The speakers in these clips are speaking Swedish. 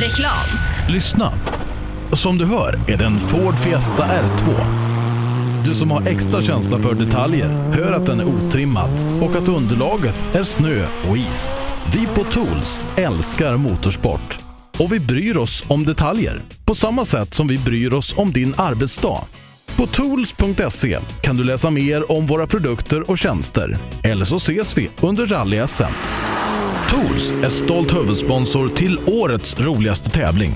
Reklam. Lyssna. Som du hör är det en Ford Fiesta R2. Du som har extra känsla för detaljer hör att den är otrimmad och att underlaget är snö och is. Vi på Tools älskar motorsport och vi bryr oss om detaljer på samma sätt som vi bryr oss om din arbetsdag. På tools.se kan du läsa mer om våra produkter och tjänster. Eller så ses vi under rally-SM. Tools är stolt huvudsponsor till årets roligaste tävling.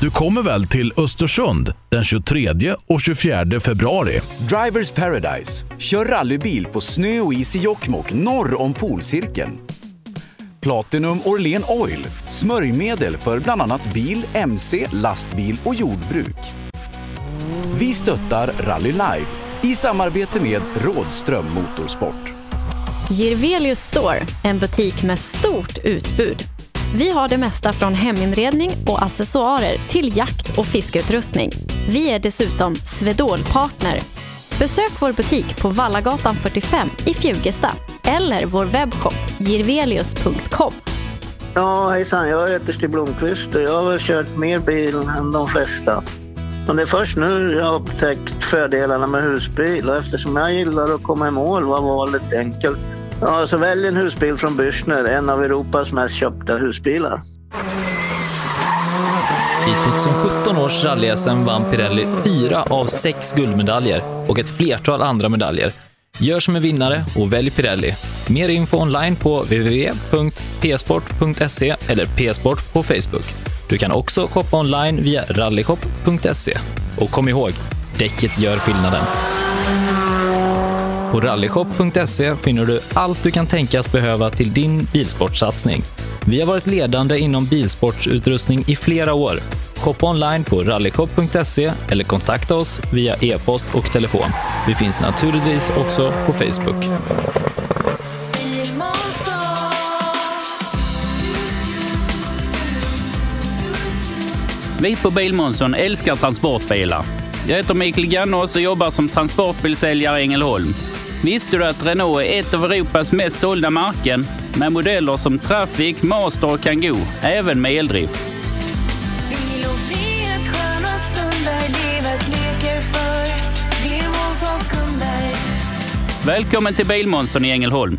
Du kommer väl till Östersund den 23 och 24 februari? Drivers Paradise. Kör rallybil på snö och is i Jokkmokk norr om polcirkeln. Platinum Orlen Oil. Smörjmedel för bland annat bil, mc, lastbil och jordbruk. Vi stöttar Rally Live i samarbete med Rådström Motorsport. Girvelius Store, en butik med stort utbud. Vi har det mesta från heminredning och accessoarer till jakt och fiskeutrustning. Vi är dessutom Swedol-partner. Besök vår butik på Vallagatan 45 i Fjugesta eller vår webbshop girvelius.com. Ja, hejsan. Jag heter Stig Blomqvist och jag har väl kört mer bil än de flesta. Men det är först nu jag har upptäckt fördelarna med husbil och eftersom jag gillar att komma i mål var valet enkelt. Ja, så välj en husbil från Bürstner, en av Europas mest köpta husbilar. I 2017 års rally-SM vann Pirelli fyra av sex guldmedaljer och ett flertal andra medaljer. Gör som en vinnare och välj Pirelli. Mer info online på www.psport.se eller psport på Facebook. Du kan också shoppa online via rallyshop.se. Och kom ihåg, däcket gör skillnaden. På rallyshop.se finner du allt du kan tänkas behöva till din bilsportsatsning. Vi har varit ledande inom bilsportsutrustning i flera år. Shoppa online på rallyshop.se eller kontakta oss via e-post och telefon. Vi finns naturligtvis också på Facebook. Vi på Bilmånsson älskar transportbilar. Jag heter Mikael Gannås och jobbar som transportbilsäljare i Ängelholm. Visste du att Renault är ett av Europas mest sålda märken med modeller som Traffic, Master och Kangoo, även med eldrift? Välkommen till Bilmånsson i Ängelholm.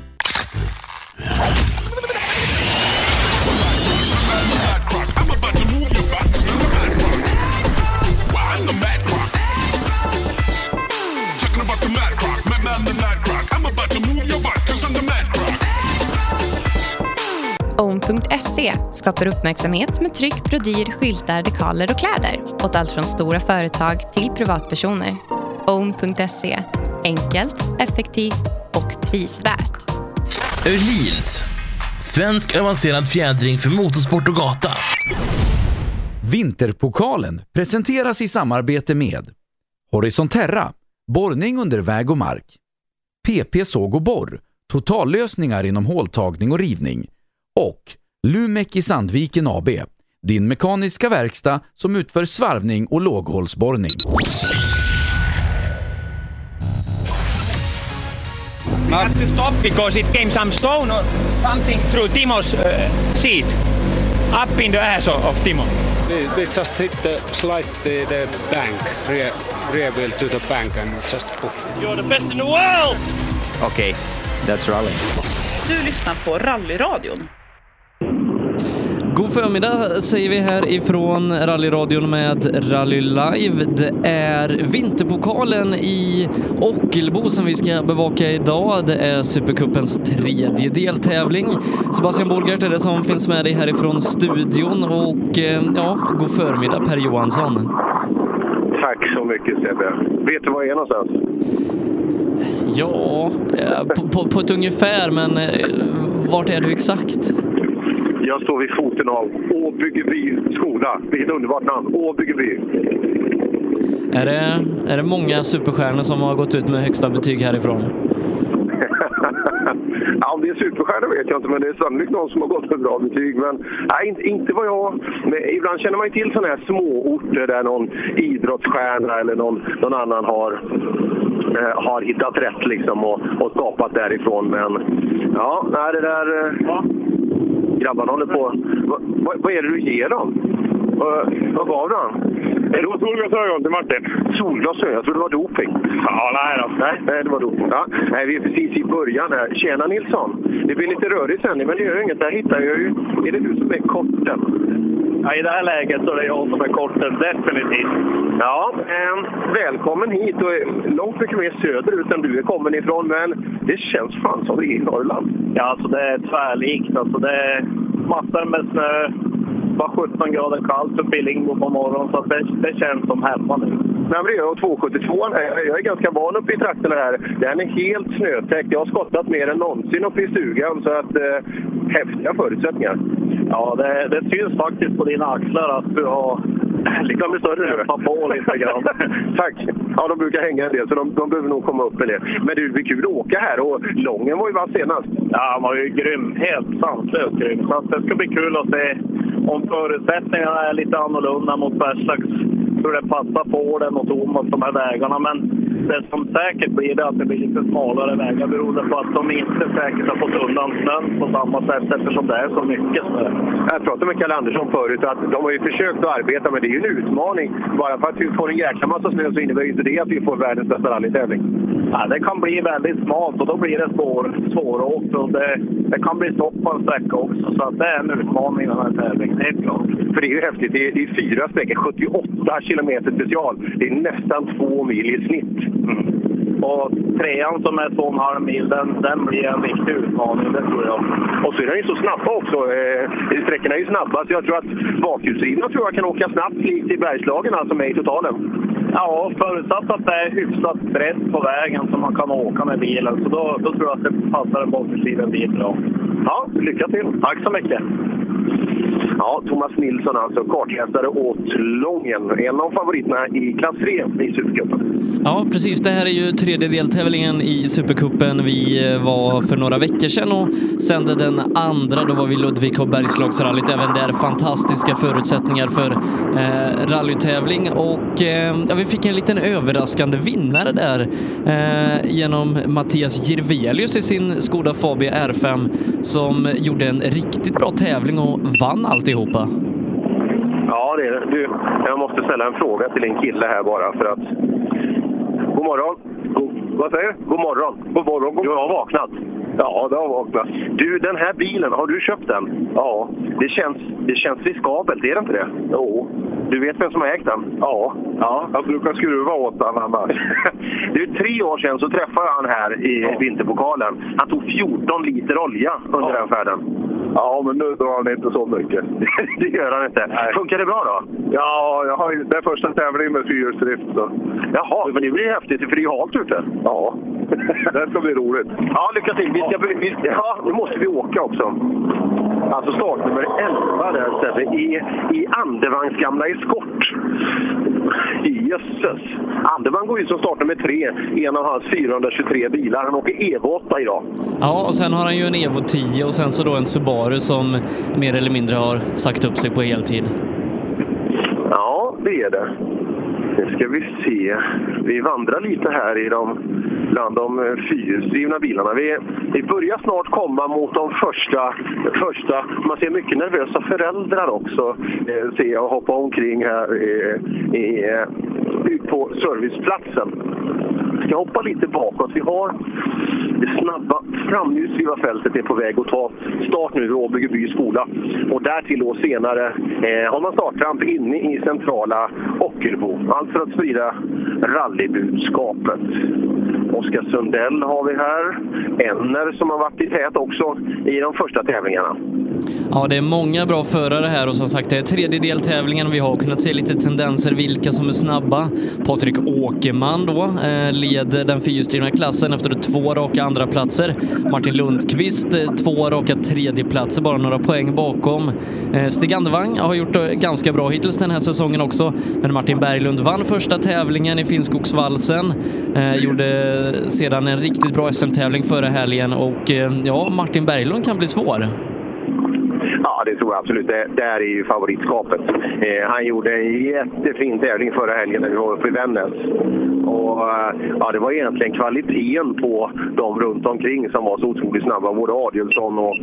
Own.se skapar uppmärksamhet med tryck, brodyr, skyltar, dekaler och kläder åt allt från stora företag till privatpersoner. Own.se enkelt, effektivt och prisvärt. Öhlins. Svensk avancerad fjädring för motorsport och gata. Vinterpokalen presenteras i samarbete med Horisonterra, borrning under väg och mark. PP Såg och Borr, totallösningar inom håltagning och rivning. Och Lumek i Sandviken AB, din mekaniska verkstad som utför svarvning och låghålsborrning. We had to stop because it came some stone or something through Timo's uh, seat, up in the ass of, of Timo. We, we just hit the slide the, the bank, rear, rear wheel to the bank and just poof. You're the best in the world! Okej, okay, that's rally. Du lyssnar på Rallyradion. God förmiddag säger vi här ifrån rallyradion med Rally Live. Det är Vinterpokalen i Ockelbo som vi ska bevaka idag. Det är Supercupens tredje deltävling. Sebastian Borgart är det som finns med dig härifrån studion och eh, ja, god förmiddag Per Johansson. Tack så mycket Sebbe. Vet du var jag är någonstans? Ja, på, på, på ett ungefär, men eh, vart är du exakt? Jag står vid foten av Åbyggeby skola. Vilket underbart namn! Åbyggeby. Är det, är det många superstjärnor som har gått ut med högsta betyg härifrån? ja, om det är superstjärnor vet jag inte, men det är sannolikt någon som har gått med bra betyg. Men nej, inte, inte vad jag... Men ibland känner man ju till sådana här småorter där någon idrottsstjärna eller någon, någon annan har, eh, har hittat rätt liksom och, och skapat därifrån. Men ja, nej, det där... Eh, grabbarna håller på... Va, va, vad är det du ger dem? Vad- va gav du han? Det var solglasögon till Martin. Solglasögon? Jag trodde det var doping. Ja, nej då. Nej, nej det var doping. Ja. Nej, vi är precis i början här. Tjena Nilsson! Det blir lite rörig sändning, men det gör inget. Där hittar jag ju... Är det du som är korten? Ja, I det här läget så är det jag som är korten, definitivt. Ja, eh, välkommen hit och långt mycket mer söderut än du är kommen ifrån, men det känns fan som vi är i Norrland. Ja, alltså det är tvärlikt. Alltså det är massor med snö. Bara 17 grader kallt uppe i Lingbo på morgonen, så det, det känns som hemma nu. Nej, men det gör jag. 272 jag, är ganska van uppe i trakterna här. Den är helt snötäckt. Jag har skottat mer än någonsin uppe i stugan, så att eh, häftiga förutsättningar. Ja, det, det syns faktiskt på dina axlar att du har De är större kämpat på lite grann. Tack! Ja, de brukar hänga en del, så de, de behöver nog komma upp en del. Men det blir kul att åka här och Lången var ju vass senast. Ja, han var ju grym. Helt sanslöst grym. Så att det ska bli kul att se om förutsättningarna är lite annorlunda mot Bergslags. Hur det passar på den och Thomas, de här vägarna. Men det som säkert blir det att det blir lite smalare vägar beroende på att de inte säkert har fått undan snön på samma sätt eftersom det är så mycket snö. Jag pratade med Kalle Andersson förut att de har ju försökt att arbeta, men det är ju en utmaning. Bara för att vi får en jäkla massa snö så innebär ju inte det att vi får världens bästa rallytävling. Ja, det kan bli väldigt smalt och då blir det svår, svåråkt och det, det kan bli stopp på en sträcka också. Så att det är en utmaning den här tävlingen, helt klart. För det är ju häftigt. Det är, det är fyra sträckor, 78 kilometer special. Det är nästan två mil i snitt. Och trean som är två och en halv mil, den, den blir en riktig utmaning, det tror jag. Och så är den ju så snabba också. Eh, sträckorna är ju snabba, så jag tror att bakhjulsdrivna tror jag kan åka snabbt likt i Bergslagen, alltså med i totalen. Ja, förutsatt att det är hyfsat brett på vägen så man kan åka med bilen. Så då, då tror jag att det passar en bakhjulsdriven bil bra. Ja, lycka till! Tack så mycket! Ja, Thomas Nilsson alltså, kartläsare åt Lången. En av favoriterna i klass 3 i Supercupen. Ja, precis. Det här är ju tredje deltävlingen i Supercupen. Vi eh, var för några veckor sedan och sände den andra. Då var vi i Ludvika och Bergslagsrallyt. Även där fantastiska förutsättningar för eh, rallytävling. Och eh, ja, vi fick en liten överraskande vinnare där eh, genom Mattias Jirvelius i sin Skoda Fabia R5 som gjorde en riktigt bra tävling och vann alltihopa. Ja, det är det. Du, jag måste ställa en fråga till en kille här bara för att... God morgon! God, vad säger du? God morgon! God morgon! Du har vaknat? Ja, det har vaknat. Du, den här bilen, har du köpt den? Ja. Det känns, det känns riskabelt, är det inte det? Jo. Du vet vem som har ägt den? Ja. ja. Jag brukar skruva åt den annars. det är tre år sedan så träffade jag han här i vinterpokalen. Han tog 14 liter olja under den färden. Ja, men nu drar han inte så mycket. det gör han inte. Funkar det bra då? Ja, jag har, det är första tävlingen med fyrhjulsdrift. Så. Jaha, men det blir häftigt för det är ju halt ute. Ja, det ska bli roligt. Ja, lycka till. Vi ska, vi, ja, nu måste vi åka också. Alltså startnummer 11 där Sebbe, i, i Andevagns gamla eskort. Jösses! Andevang går ju som startnummer tre i en av hans 423 bilar. Han åker EV8 idag. Ja, och sen har han ju en Evo 10 och sen så då en Subaru som mer eller mindre har sagt upp sig på heltid. Ja, det är det. Nu ska vi se. Vi vandrar lite här i de, bland de eh, fyrhjulsdrivna bilarna. Vi, vi börjar snart komma mot de första, första... Man ser mycket nervösa föräldrar också. Eh, ser jag hoppa omkring här eh, i, eh, ut på serviceplatsen. Vi ska hoppa lite bakåt. Vi har snabba framhjulsdrivna fältet är på väg att ta start nu vid Åbyggeby skola. Och därtill då senare eh, har man startramp inne i centrala Ockelbo. Allt för att sprida rallybudskapet. Oskar Sundell har vi här. Enner som har varit i tät också i de första tävlingarna. Ja, det är många bra förare här och som sagt, det är tredje deltävlingen. Vi har kunnat se lite tendenser vilka som är snabba. Patrik Åkerman då eh, leder den fyrhjulsdrivna klassen efter två raka andra platser. Martin Lundqvist eh, två raka tredjeplatser, bara några poäng bakom. Eh, Stig Andevang har gjort det ganska bra hittills den här säsongen också, men Martin Berglund vann första tävlingen i Finnskogsvalsen. Eh, gjorde Eh, sedan en riktigt bra SM-tävling förra helgen och eh, ja, Martin Berglund kan bli svår. Ja, det tror jag absolut. Det, där är ju favoritskapet. Eh, han gjorde en jättefin tävling förra helgen när vi var uppe i Vännäs. Och, eh, ja, det var egentligen kvaliteten på de runt omkring som var så otroligt snabba. Både Adielsson och,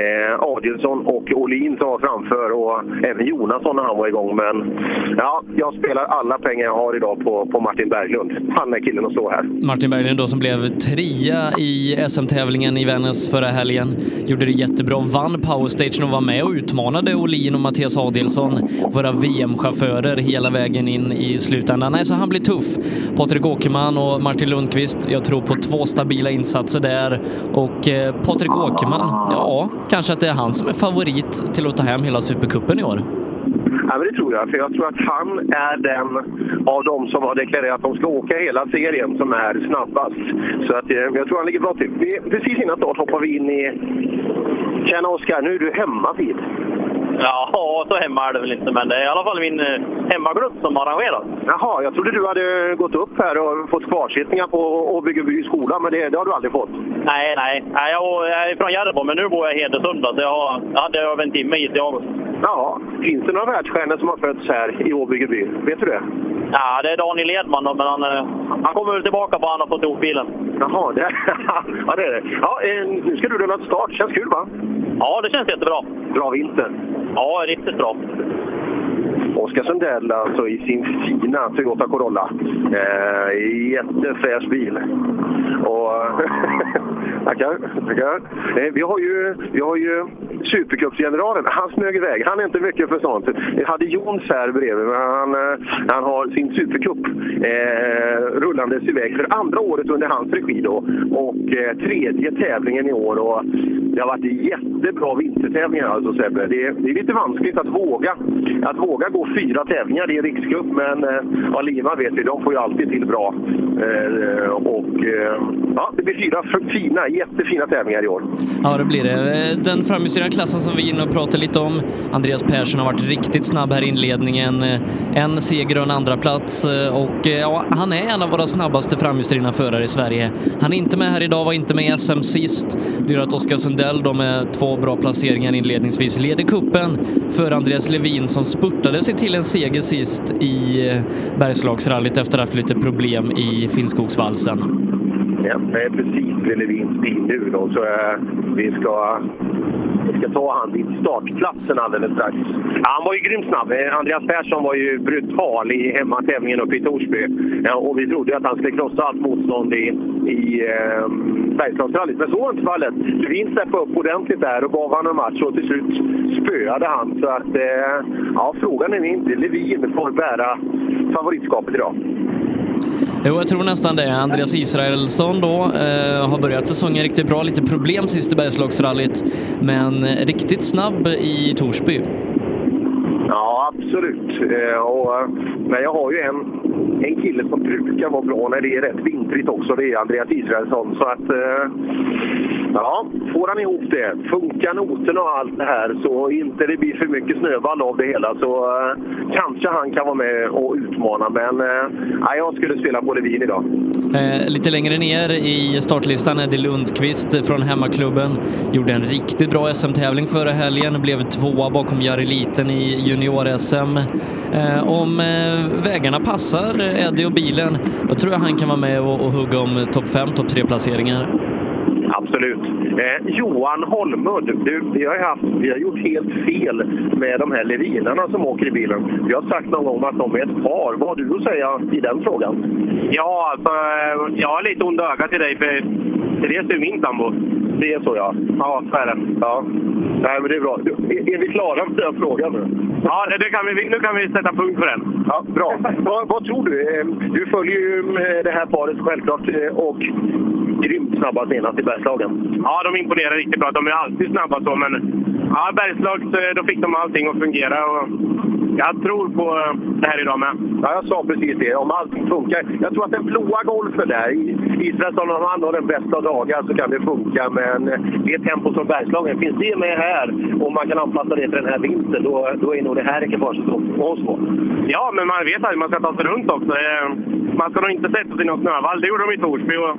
eh, Adielsson och Olin som var framför och även Jonasson när han var igång. Men ja, jag spelar alla pengar jag har idag på, på Martin Berglund. Han är killen att slå här. Martin Berglund då som blev trea i SM-tävlingen i Vännäs förra helgen. Gjorde det jättebra, vann powerstagen och var med och utmanade Olin och Mattias Adielsson, våra VM-chaufförer, hela vägen in i slutändan. Nej, så han blir tuff. Patrik Åkerman och Martin Lundqvist, jag tror på två stabila insatser där. Och eh, Patrik Åkerman, ja, kanske att det är han som är favorit till att ta hem hela Supercupen i år. Ja, men det tror jag. För jag tror att han är den av de som har deklarerat att de ska åka hela serien som är snabbast. Så att, eh, jag tror han ligger bra till. Vi, precis innan start hoppar vi in i... Tjena Oskar, nu är du hemma vid. Ja, så hemma är det väl inte, men det är i alla fall min eh, hemmaklubb som arrangerar. Jaha, jag trodde du hade gått upp här och fått kvarsittningar på Åbyggeby skola, men det, det har du aldrig fått? Nej, nej. nej jag, jag är från Järbo, men nu bor jag i Hedesunda, så jag, har, jag hade över en timme hit till August. Ja, finns det några världsstjärnor som har fötts här i Åbyggeby? Vet du det? Ja, det är Daniel Edman då, men han, eh, han kommer väl tillbaka på han har fått ihop bilen. Jaha, det, ja, det är det. Ja, nu ska du rulla till start. Känns kul, va? Ja, det känns jättebra. Bra vinter. Ja, riktigt bra. Oskar Sundell alltså i sin fina Toyota Corolla. Eh, jättefräsch bil. Och, tackar, tackar. Eh, vi har ju, vi har ju Supercupsgeneralen. Han smög iväg. Han är inte mycket för sånt. Vi hade Jons här bredvid, men han, eh, han har sin Supercup eh, rullandes iväg för andra året under hans regi då. Och eh, tredje tävlingen i år. Och det har varit jättebra vintertävlingar alltså Sebbe. Det, är- det är lite vanskligt att våga, att våga gå fyra tävlingar i rikscup. Men eh, ja, Lima vet vi, de får ju alltid till bra. Eh, och eh, ja, det blir fyra fina, jättefina tävlingar i år. Ja, det blir det. Eh, den framhjulsdrivna klassen som vi är inne och pratar lite om. Andreas Persson har varit riktigt snabb här i inledningen. Eh, en seger och en andra plats eh, och ja, han är en av våra snabbaste framhjulsdrivna förare i Sverige. Han är inte med här idag, var inte med i SM sist. Det gör att Oskar Sundell då med två bra placeringar inledningsvis leder kuppen för Andreas Levin som spurtade sitt till en seger sist i eh, Bergslagsrallyt efter att ha haft lite problem i Finnskogsvalsen. Ja, det är precis vid Levins bil nu då, så eh, vi ska, vi ska ta han vid startplatsen alldeles strax. Ja, han var ju grymt snabb. Eh, Andreas Persson var ju brutal i hemmatävlingen uppe i Torsby. Ja, och vi trodde att han skulle krossa allt motstånd i, i eh, Bergslagsrallyt. Men så var inte fallet. Levin steppade upp ordentligt där och gav honom en match och till slut spöade han. Så att, eh, ja, frågan är om inte Levin får bära favoritskapet idag. Jo, jag tror nästan det. Andreas Israelsson då eh, har börjat säsongen riktigt bra. Lite problem sist i Bergslagsrallyt, men riktigt snabb i Torsby. Ja, absolut. Eh, och, eh, men jag har ju en, en kille som brukar vara bra när det är rätt vintrigt också. Det är Andreas Israelsson. Så att, eh, ja, får han ihop det, funkar noterna och allt det här så inte det blir för mycket snövall av det hela så kanske han kan vara med och utmana. Men ja, jag skulle spela på Levin idag. Eh, lite längre ner i startlistan är det Lundqvist från hemmaklubben. Gjorde en riktigt bra SM-tävling förra helgen, blev tvåa bakom Jari Liten i junior-SM. Eh, om eh, vägarna passar Eddie och bilen, då tror jag han kan vara med och, och hugga om topp 5, topp 3-placeringar. Absolut. Eh, Johan Holmud, du, vi, har haft, vi har gjort helt fel med de här levinarna som åker i bilen. Vi har sagt någon gång att de är ett par. Vad har du att säga i den frågan? Ja, alltså, eh, jag har lite onda öga till dig, för Therese är min sambo. Det är så ja. Ja, så är det. Ja. Nej, men det är bra. Är, vi klara med den frågan nu? Ja, det, kan vi, nu kan vi sätta punkt för den. Ja, bra. vad, vad tror du? Eh, Du följer ju eh, det här paret självklart eh, och grymt snabba senast i Bergslagen. Ja, de imponerar riktigt bra. De är alltid snabba så, men ja, Bergslags, eh, då fick de allting att fungera. Och jag tror på eh, det här idag med. Ja, jag sa precis det. Om allting funkar. Jag tror att den blåa golfen där, Israelsson, han har den bästa dagar så kan det funka. Men det tempo som Bergslagen, finns det med här och man kan anpassa det till den här vintern, då, då är nog det här ekipaget så på. Ja, men man vet att man ska ta sig runt också. Eh, man ska nog inte sätta sig i någon snövall. Det gjorde de i Torsby. Och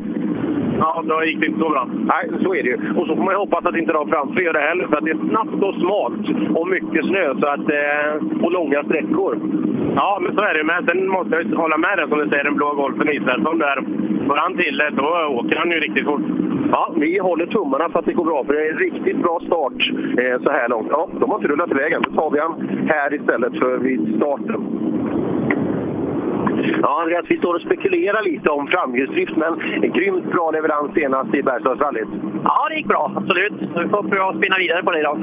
Ja, då gick det inte så bra. Nej, så är det ju. Och så får man ju hoppas att inte de framför gör det heller, för att det är snabbt och smalt och mycket snö så att, eh, och långa sträckor. Ja, men så är det. Men sen måste jag ju hålla med dig som du säger, den blå Golfen Israelsson där. Får han till det, då åker han ju riktigt fort. Ja, vi håller tummarna för att det går bra, för det är en riktigt bra start eh, så här långt. Ja, de har inte rullat iväg än. Då tar vi han här istället för vid starten. Ja, Andreas, vi står och spekulerar lite om framhjulsdrift, men en grymt bra leverans senast i Bergslagsrallyt. Ja, det gick bra. Absolut. Vi får att spinna vidare på det idag.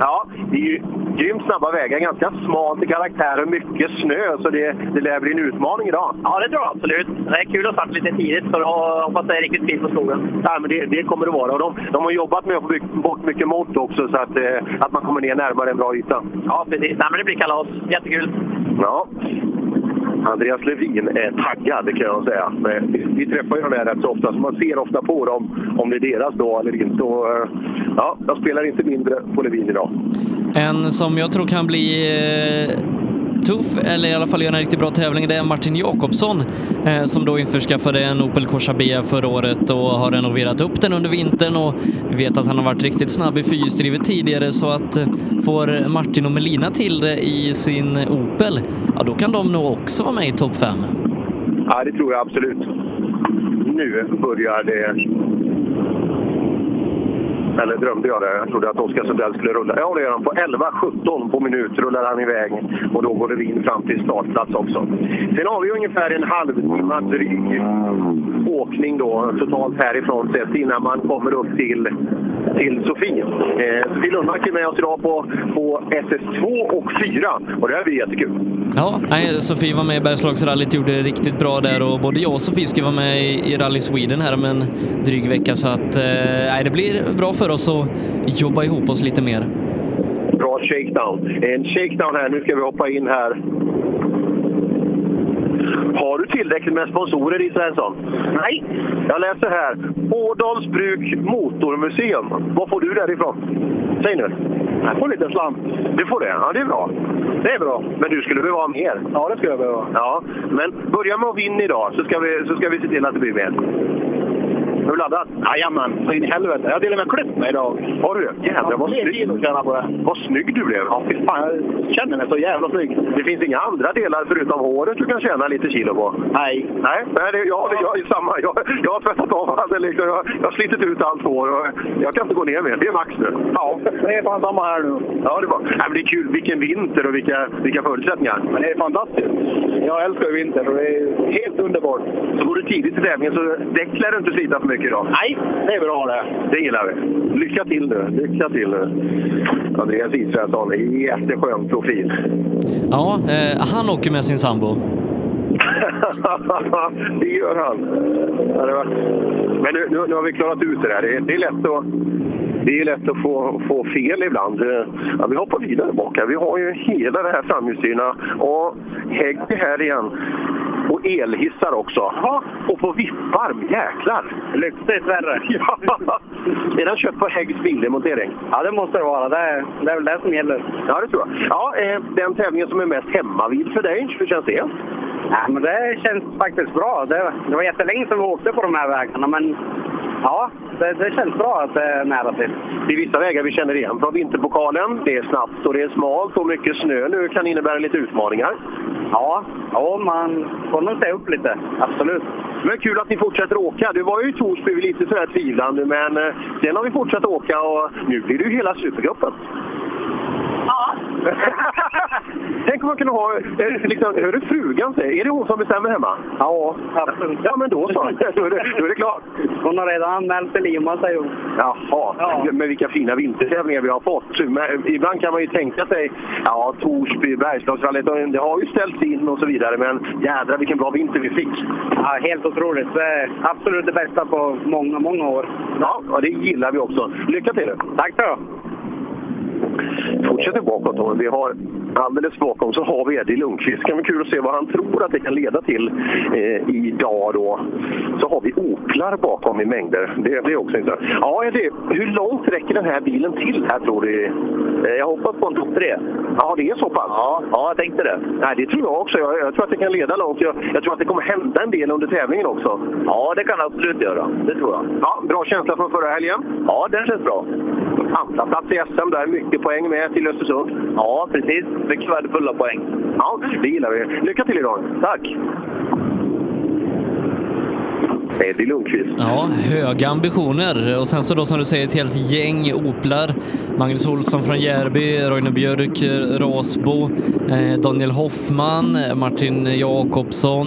Ja, det är ju grymt snabba vägar, ganska smalt i karaktär och mycket snö, så det, det lär bli en utmaning idag. Ja, det tror jag absolut. Det är kul att starta lite tidigt, så jag hoppas det är riktigt fint på skogen. Ja, men det, det kommer det vara. Och de, de har jobbat med att få bort mycket mått också, så att, eh, att man kommer ner närmare en bra yta. Ja, precis. Nej, men det blir kalas. Jättekul. Ja. Andreas Levin är taggad kan jag säga. Men vi- träffar ju dem där rätt så ofta, så man ser ofta på dem om det är deras dag eller inte. Och, eh, ja, jag spelar inte mindre på Levin idag. En som jag tror kan bli eh, tuff, eller i alla fall gör en riktigt bra tävling, det är Martin Jakobsson eh, som då införskaffade en Opel Corsa B förra året och har renoverat upp den under vintern och vi vet att han har varit riktigt snabb i fyrhjulsdrivet tidigare så att eh, får Martin och Melina till det i sin Opel, ja då kan de nog också vara med i topp 5. Ja, det tror jag absolut. Nu börjar det... Eller drömde jag det? Jag trodde att Oskar Sundell skulle rulla. Ja, det gör han. På 11.17 på minut rullar han iväg och då går det in fram till startplats också. Sen har vi ungefär en halvtimme dryg åkning då totalt härifrån sett innan man kommer upp till, till Sofie. Eh, Sofie Lundmark är med oss idag på, på SS2 och 4 och det här blir jättekul. Ja, nej, Sofie var med i Bergslagsrallyt, gjorde det riktigt bra där och både jag och Sofie ska vara med i, i Rally Sweden här om en dryg vecka så att eh, det blir bra för oss att jobba ihop oss lite mer. Bra shakedown. En shakedown här. Nu ska vi hoppa in här. Har du tillräckligt med sponsorer i Svensson? Nej. Jag läser här. Ådals Bruk Motormuseum. Vad får du därifrån? Säg nu. Jag får lite slant. Du får det? Ja, det är bra. Det är bra. Men du skulle behöva ha mer? Ja, det skulle jag behöva. Ja, men börja med att vinna idag så ska vi, så ska vi se till att det blir mer. Är du laddad? Jajamän, så in i helvete. Jag har till och med klippt mig idag. Har du? Jädrar vad snygg. på det. Vad snygg du blev. Ja, fy fan. Jag känner mig så jävla snygg. Det finns inga andra delar förutom håret du kan tjäna lite kilo på? Nej. Nej, nej det, ja, det, jag är samma. Jag, jag har tvättat av allt. Liksom, jag, jag har slitit ut allt hår och jag kan inte gå ner mer. Det är max nu. Ja, det är fan samma här nu. Ja, det, var. Nej, men det är kul. Vilken vinter och vilka, vilka förutsättningar. Men det är fantastiskt. Jag älskar ju vinter och det är helt underbart. Så går du tidigt till tävlingen så däck lär du inte slita för mycket idag. Nej, det är bra det. Det gillar vi. Lycka till nu. Lycka till nu. Andreas Israelsson, jätteskön profil. Ja, eh, han åker med sin sambo. det gör han. Men nu, nu, nu har vi klarat ut det där. Det, det är lätt att, det är lätt att få, få fel ibland. Ja, vi hoppar vidare bak här. Vi har ju hela det här framhjulsdrivna och hägg här igen. Och elhissar också. Ja, och på vipparm. Jäklar! Lyxigt värre. Ja. Är den köpt på Häggs bildemontering? Ja, det måste det vara. Det är, det är väl det som gäller. Ja, det tror jag. Ja, eh, den tävlingen som är mest hemmavid för dig, hur känns det? Ja, men det känns faktiskt bra. Det, det var jättelänge sedan vi åkte på de här vägarna, men ja, det, det känns bra att det är nära till. Det är vissa vägar vi känner igen från vinterpokalen. Det är snabbt och det är smalt och mycket snö nu kan innebära lite utmaningar. Ja, ja man får nog se upp lite. Absolut. Men kul att ni fortsätter åka. Du var ju i Torsby lite sådär tvivlande, men eh, sen har vi fortsatt åka och nu blir det ju hela supergruppen. Ja. Tänk om man kunde ha, eh, liksom, hör du frugan säger, är det hon som bestämmer hemma? Ja, absolut. Ja, men då så. Då är det, då är det klart. Hon har redan anmält till Lima, säger hon. Jaha, men vilka fina vintertävlingar vi har fått. Men ibland kan man ju tänka sig, ja, Torsby, Bergslagsrallyt, det har ju ställts in och så vidare, men jädrar vilken bra vinter vi fick. Ja, helt otroligt. Är absolut det bästa på många, många år. Ja, och det gillar vi också. Lycka till! Tack så! Fortsätter bakåt. Och vi har alldeles bakom så har vi Eddie Lundqvist. Det kan bli kul att se vad han tror att det kan leda till eh, idag då. Så har vi Oplar bakom i mängder. Det, det är också intressant. Ja, Eddie, hur långt räcker den här bilen till här tror du? Eh, Jag hoppas på en topp tre. Ja, det är så pass? Ja, ja jag tänkte det. Nej, det tror jag också. Jag, jag tror att det kan leda långt. Jag, jag tror att det kommer hända en del under tävlingen också. Ja, det kan det absolut göra. Det tror jag. Ja, bra känsla från förra helgen. Ja, den känns bra. Andra plats i SM där, mycket poäng med till Östersund. Ja, precis. Mycket värdefulla poäng. Ja, det gillar vi. Lycka till idag! Tack! Eddie Lundqvist. Ja, höga ambitioner. Och sen så då som du säger ett helt gäng Oplar. Magnus Olsson från Järby, Roine Björk, Rasbo, eh, Daniel Hoffman, Martin Jakobsson.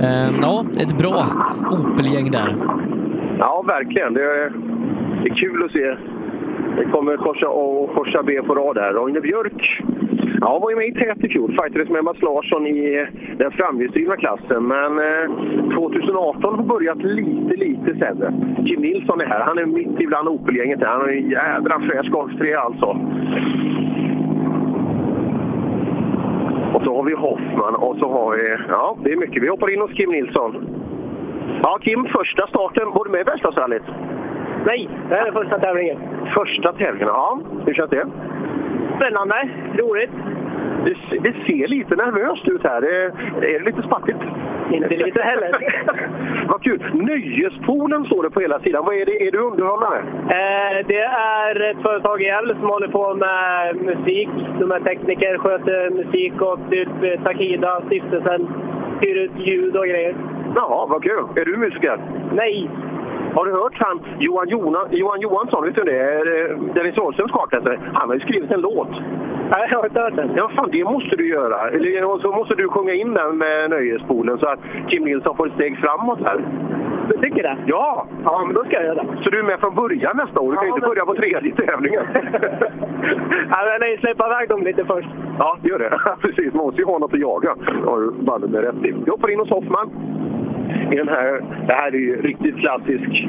Eh, ja, ett bra Opel-gäng där. Ja, verkligen. Det är, det är kul att se. Det kommer korsa A och korsa B på rad här. Roine Björk ja, var ju med i tät i fjol. Fightades med Mats Larsson i den framhjulsdrivna klassen. Men eh, 2018 har börjat lite, lite sämre. Jim Nilsson är här. Han är mitt ibland Opel-gänget. Han har en jädra fräsch golfträ alltså. Och så har vi Hoffman och så har vi... Ja, det är mycket. Vi hoppar in hos Kim Nilsson. Ja, Kim, första starten. Var du med i Bergslagsrallyt? Nej, det här är första tävlingen. Första tävlingen, ja. Hur känns det? Spännande, roligt. Det, det ser lite nervöst ut här. Är, är det lite spattigt? Inte lite heller. Vad kul! Nöjespoolen står det på hela sidan. Vad är det? Är du underhållare? Eh, det är ett företag i Gävle som håller på med musik. De är tekniker, sköter musik och typ Takida, stiftelsen, hyr ut ljud och grejer. Jaha, vad kul! Är du musiker? Nej. Har du hört han Johan, Jona, Johan Johansson? Vet du det? Dennis Wahlströms kartläsare. Han har ju skrivit en låt. Nej, jag har inte hört den. Ja, fan, det måste du göra. Eller, så måste du sjunga in den med Nöjespolen så att Kim Nilsson får ett steg framåt här. Du tycker det? Ja! Ja, men då ska jag göra det. Så du är med från början nästa år? Du kan ju inte börja på tredje tävlingen. ja, men nej, släppa iväg dem lite först. Ja, gör det. Precis, man måste ju ha något att jaga. Det har du bandet med rätt i. Vi hoppar in hos Hoffman. I den här, det här är ju riktigt klassisk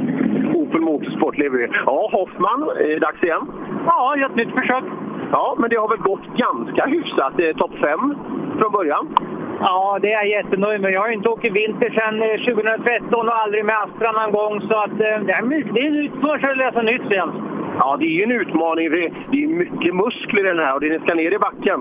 Opel Motorsport lever. Ja, Hoffman, är dags igen? Ja, ett nytt försök. Ja, men det har väl gått ganska hyfsat. Är topp fem från början. Ja, det är jag jättenöjd med. Jag har ju inte åkt i vinter sedan eh, 2013 och aldrig med Astra någon gång. Så att, eh, det är är en utförsel att läsa nytt igen. Ja, det är ju en utmaning. Det är mycket muskler i den här och det ska ner i backen.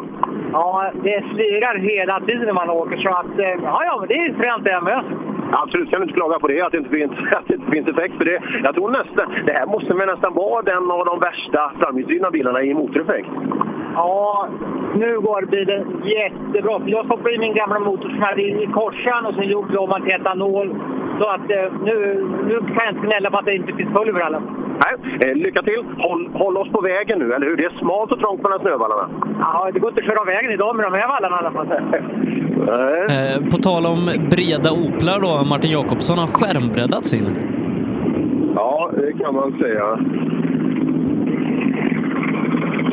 Ja, det slirar hela tiden när man åker. Så att, eh, ja, ja, men det är fränt det med. Absolut, kan du inte klaga på det, att det inte finns, att det inte finns effekt. För det, jag tror nästan, det här måste väl nästan vara den av de värsta framhjulsdrivna bilarna i motoreffekt. Ja, nu går bilen jättebra. Jag stoppade i min gamla motor som jag hade i korsan och sen gjorde vi om den till etanol. Så att eh, nu, nu kan jag inte gnälla på att det inte finns pulver alla. Nej, eh, lycka till! Håll, håll oss på vägen nu, eller hur? Det är smalt och trångt mellan snövallarna. Ja, det går inte att köra av vägen idag med de här vallarna i alla fall. Eh, på tal om breda Oplar då, Martin Jakobsson har skärmbreddat sin. Ja, det kan man säga.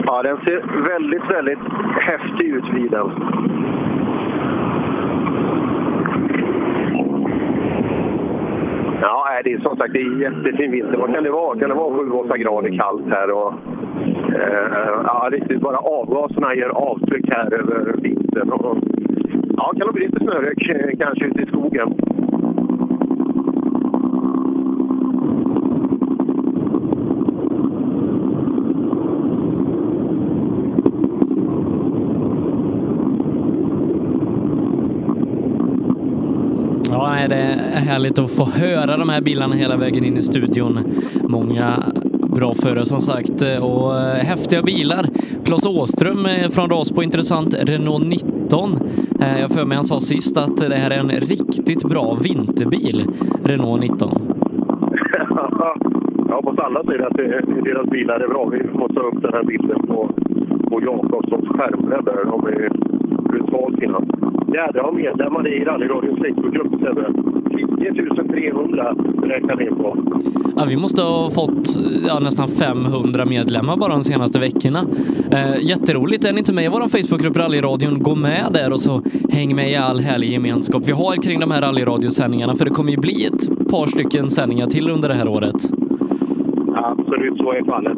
Ja, den ser väldigt, väldigt häftig ut vid den. Ja, det är som sagt det är jättefin vinter. Vad kan det vara? Kan det vara 7-8 grader kallt här? Och, eh, ja, riktigt bara avgaserna ger avtryck här över vintern. Och, ja, kan det bli lite snörök eh, kanske ute i skogen. Ja, nej, det är härligt att få höra de här bilarna hela vägen in i studion. Många bra förare som sagt och eh, häftiga bilar. Claes Åström eh, från Rasbo, intressant. Renault 19. Eh, jag för mig han sa sist att det här är en riktigt bra vinterbil, Renault 19. Jag hoppas alla säger att deras bilar är bra. Vi måste ha upp den här bilden på, på Jakobssons skärmräddare. De är brutalt fina. Jädrar har medlemmar i rallyradions Facebookgrupp, Sebbe. 10 300 räknar vi på. Ja, vi måste ha fått ja, nästan 500 medlemmar bara de senaste veckorna. Eh, jätteroligt. Är ni inte med i vår Facebookgrupp Rallyradion, gå med där och så häng med i all härlig gemenskap vi har kring de här rallyradiosändningarna. För det kommer ju bli ett par stycken sändningar till under det här året. Absolut, så är fallet.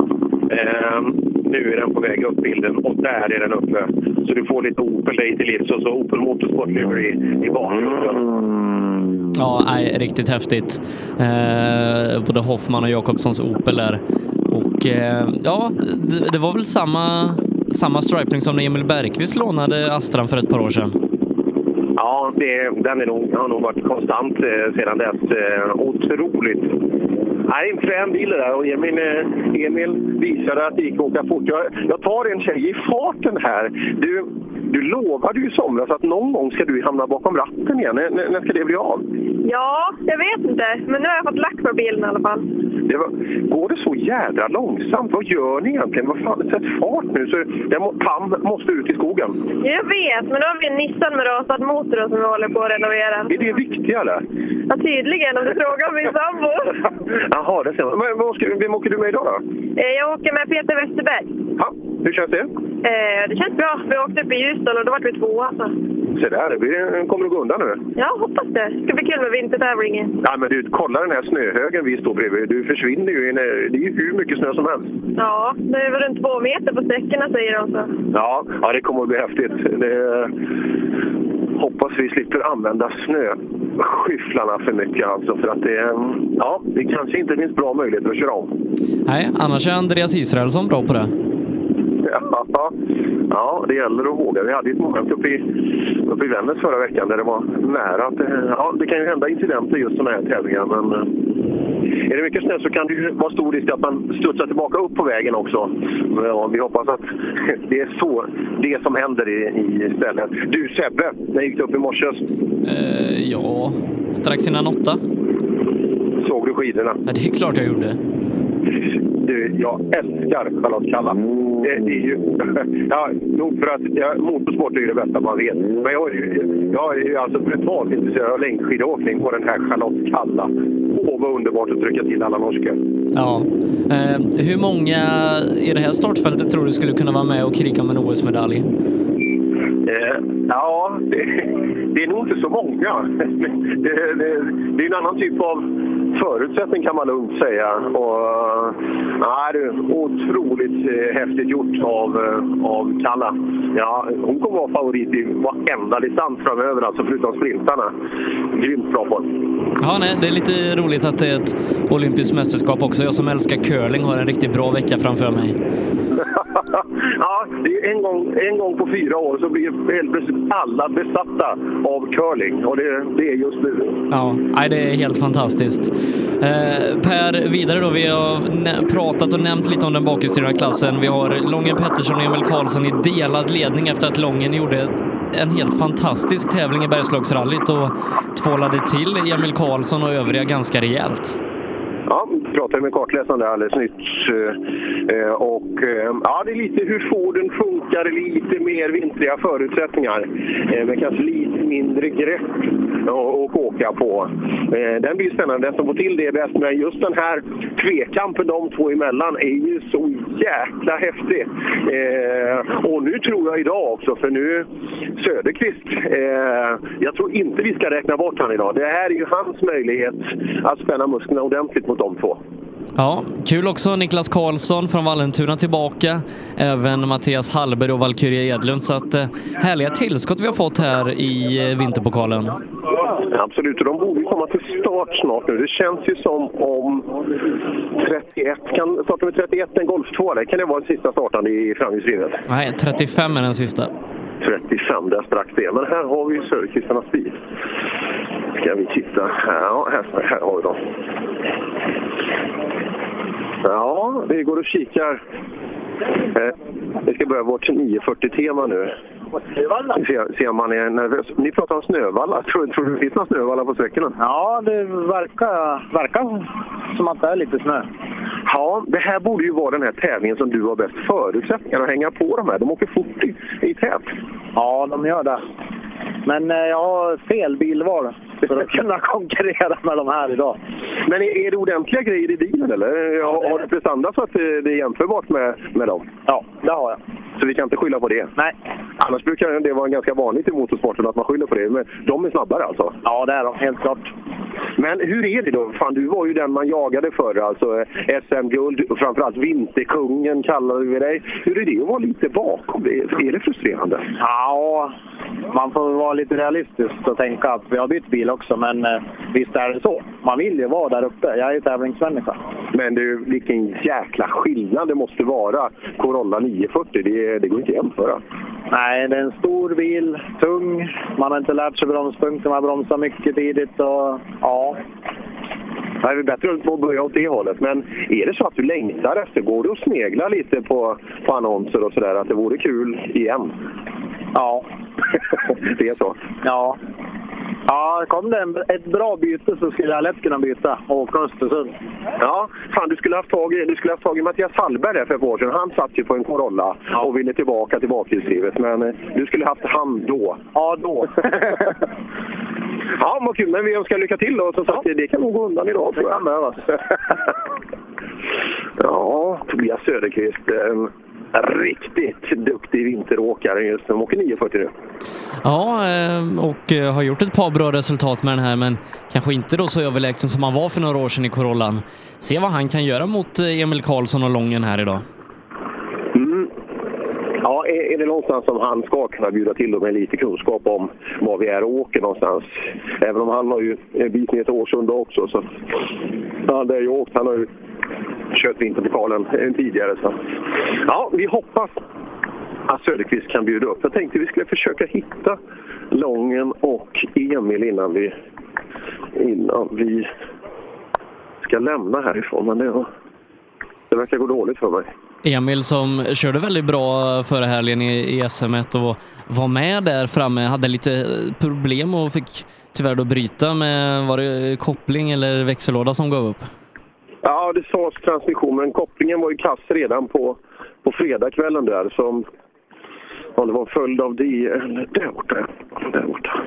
Eh, Nu är den på väg upp bilden och där är den uppe. Så du får lite Opel dig till livs och så Opel Motorsport Livery i, i bakgrunden. Ja, nej, riktigt häftigt. Eh, både Hoffman och Jakobssons Opel där. Och eh, ja, det, det var väl samma, samma stripning som när Emil Bergqvist lånade Astran för ett par år sedan. Ja, det, den är nog, har nog varit konstant eh, sedan dess. Eh, otroligt. Nej, en frän bil det där och Emil, eh, Emil visade att det gick att åka fort. Jag, jag tar en tjej i farten här. Du, du lovade ju i somras att någon gång ska du hamna bakom ratten igen. N när ska det bli av? Ja, jag vet inte. Men nu har jag fått lack på bilen i alla fall. Det var, går det så jädra långsamt? Vad gör ni egentligen? Vad fan, sätt fart nu så må, Pam måste ut i skogen. Jag vet, men då har vi en Nissan med rasad motor som vi håller på att renovera. Är det viktigare? Ja, tydligen, om du frågar min sambo. Jaha, det ser man. Men ska, vem åker du med idag då? Eh, Jag åker med Peter Westerberg. Ja, hur känns det? Eh, Det känns bra. Vi åkte upp i Ljusdal och då var vi tvåa. Så. Se där, blir, kommer att gå undan nu. Ja, hoppas det. Det ska bli kul med vintertävlingen. Ja, men du, kolla den här snöhögen vi står bredvid. Du försvinner ju. Det är ju hur mycket snö som helst. Ja, det är väl runt två meter på sträckorna säger de. Så. Ja, ja det kommer att bli häftigt. Det, hoppas vi slipper använda snöskyfflarna för mycket alltså. För att det, ja, det kanske inte finns bra möjligheter att köra om. Nej, annars är Andreas Israelsson bra på det. Ja, ja, det gäller att våga. Vi hade ett moment uppe i, uppe i Vännäs förra veckan där det var nära att... eh, Ja, det kan ju hända incidenter just sådana här tävlingar, men... eh, Är det mycket snö så kan det ju vara stor risk att man studsar tillbaka upp på vägen också. Ja, vi hoppas att det är så det som händer i, i stället. Du Sebbe, när gick du upp i morse? Eh, ja, strax innan åtta. Såg du skidorna? Ja, det är klart jag gjorde. Du, jag älskar Charlotte Kalla. Det är ju... Ja, nog för att ja, motorsport är det bästa man vet. Men jag jag är ju alltså brutalt intresserad av längdskidåkning på den här Charlotte Kalla. Åh, vad underbart att trycka till alla norskar. Ja. Eh, hur många i det här startfältet tror du skulle kunna vara med och kriga om en OS-medalj? Eh, ja, det, det är nog inte så många. Det, det, det är en annan typ av förutsättning kan man lugnt säga. Och, nej, det är otroligt eh, häftigt gjort av, eh, av Kalla. Ja, hon kommer vara favorit i varenda distans framöver, alltså förutom sprintarna. Grymt bra på Ja, nej, det är lite roligt att det är ett olympiskt mästerskap också. Jag som älskar curling har en riktigt bra vecka framför mig. ja, det är en, gång, en gång på fyra år så blir helt plötsligt alla besatta av curling. Och det, det är just nu. Ja, nej, det är helt fantastiskt. Eh, per, vidare då. Vi har pratat och nämnt lite om den bakhjulsdrivna klassen. Vi har Lången Pettersson och Emil Karlsson i delad ledning efter att Lången gjorde en helt fantastisk tävling i Bergslagsrallyt och tvålade till Emil Karlsson och övriga ganska rejält. Pratade med kartläsaren där alldeles nyss. Eh, eh, och eh, ja, det är lite hur Forden funkar, lite mer vintriga förutsättningar. Med kanske lite mindre grepp att åka på. Den blir spännande. Den som får till det är bäst. Men just den här tvekampen de två emellan är ju så jäkla häftig. Och nu tror jag idag också, för nu Söderqvist, jag tror inte vi ska räkna bort han idag. Det här är ju hans möjlighet att spänna musklerna ordentligt mot de två. Ja, kul också Niklas Karlsson från Vallentuna tillbaka. Även Mattias Hallberg och Valkyria Edlund. Så att, eh, härliga tillskott vi har fått här i eh, Vinterpokalen. Absolut, och de borde komma till start snart nu. Det känns ju som om 31, kan starta med 31 en Golf 2 eller? Kan det vara den sista startande i framhjulsdrivet? Nej, 35 är den sista. 35, där sprack det. Men här har vi ju Söderqvistarnas bil. Ska vi titta? Ja, här, här har vi dem. Ja, vi går och kikar. Eh, vi ska börja vårt 940-tema nu. Se, se om man är nervös. Ni pratar om snövalla. Tror, tror du det finns några snövallar på sträckorna? Ja, det verkar, verkar som att det är lite snö. Ja, det här borde ju vara den här tävlingen som du har bäst förutsättningar att hänga på de här. De åker fort i, i tät. Ja, de gör det. Men eh, jag har fel bilval för att kunna konkurrera med de här idag. Men är, är det ordentliga grejer i bilen eller? Har, har du prestanda så att det, är jämförbart med, med dem? Ja, det har jag. Så vi kan inte skylla på det? Nej. Annars brukar det vara ganska vanligt i motorsporten att man skyller på det. Men de är snabbare alltså? Ja, det är de. Helt klart. Men hur är det då? Fan, du var ju den man jagade förr, alltså SM-guld, och framförallt vinterkungen kallade vi dig. Hur är det att vara lite bakom det? Är det frustrerande? Ja, man får vara lite realistisk och tänka att vi har bytt bil också, men eh, visst är det så. Man vill ju vara där uppe. Jag är ju tävlingsmänniska. Men du, vilken jäkla skillnad det måste vara Corolla 940. Det, det går inte att jämföra. Nej, det är en stor bil, tung. Man har inte lärt sig bromspunkten, man bromsar mycket tidigt och ja. Nej, det är bättre att börja åt det hållet. Men är det så att du längtar efter, går du och sneglar lite på, på annonser och sådär, att det vore kul igen? Ja. det är så? Ja. Ja, kom det en, ett bra byte så skulle jag lätt kunna byta och åka Östersund. Ja, fan du skulle haft tag i, du skulle haft tag i Mattias Hallberg där för ett år sedan. Han satt ju på en Corolla och ville tillbaka till bakhjulsdrivet. Men eh, du skulle haft han då. Ja, då. ja, vad kul. Men vi önskar lycka till då. Som sagt, det kan nog gå undan idag tror jag. Det kan behövas. ja, Tobias Söderqvist. Riktigt duktig vinteråkare just nu. De åker 940 nu. Ja, eh, och eh, har gjort ett par bra resultat med den här, men kanske inte då så överlägsen som han var för några år sedan i Corollan. Se vad han kan göra mot eh, Emil Karlsson och Lången här idag. Mm. Ja, är, det någonstans som han ska kunna bjuda till med lite kunskap om var vi är och åker någonstans. Även om han har ju en bit ner till Årsunda också. Så. Ja, det är ju åkt. Han har ju kört vinterpokalen tidigare. Så. Ja, vi hoppas att Söderqvist kan bjuda upp. Jag tänkte vi skulle försöka hitta Lången och Emil innan vi, innan vi ska lämna härifrån. Men det, det verkar gå dåligt för mig. Emil som körde väldigt bra förra helgen i, i SM1 och var med där framme, hade lite problem och fick tyvärr då bryta med, var det koppling eller växellåda som gav upp? Ja, det sades transmission, men kopplingen var ju kass redan på, på fredagskvällen där. som om det var en följd av det, eller där borta, där borta.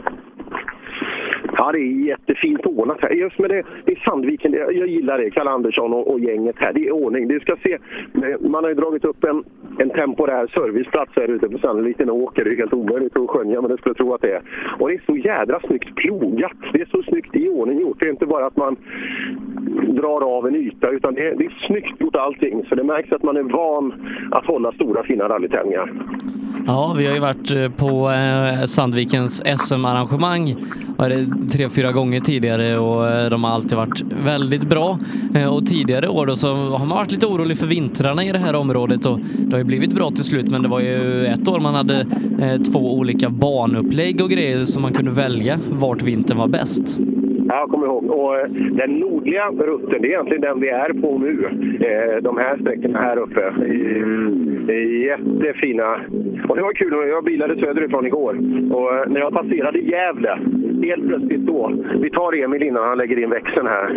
Ja, det är jättefint ordnat här. Just med det, det är Sandviken, det, jag gillar det. Kalle Andersson och, och, gänget här. Det är ordning. Du ska se, eh, man har ju dragit upp en, en temporär serviceplats här ute på Sandviken En liten åker. Det är helt omöjligt att skönja, men det skulle jag tro att det är. Och det är så jädra snyggt plogat. Det är så snyggt i ordning gjort. Det är inte bara att man drar av en yta, utan det är, det är snyggt gjort allting. Så det märks att man är van att hålla stora fina rallytävlingar. Ja, vi har ju varit eh, på eh, Sandvikens SM-arrangemang tre, fyra gånger tidigare och eh, de har alltid varit väldigt bra. Eh, och tidigare år då så har man varit lite orolig för vintrarna i det här området och det har ju blivit bra till slut men det var ju ett år man hade eh, två olika banupplägg och grejer som man kunde välja vart vintern var bäst. Ja, jag kommer ihåg. Och den nordliga rutten, det är egentligen den vi är på nu. De här sträckorna här uppe. är jättefina. Och det var kul, jag bilade söderifrån igår. Och när jag passerade Gävle, helt plötsligt då. Vi tar Emil innan han lägger in växeln här.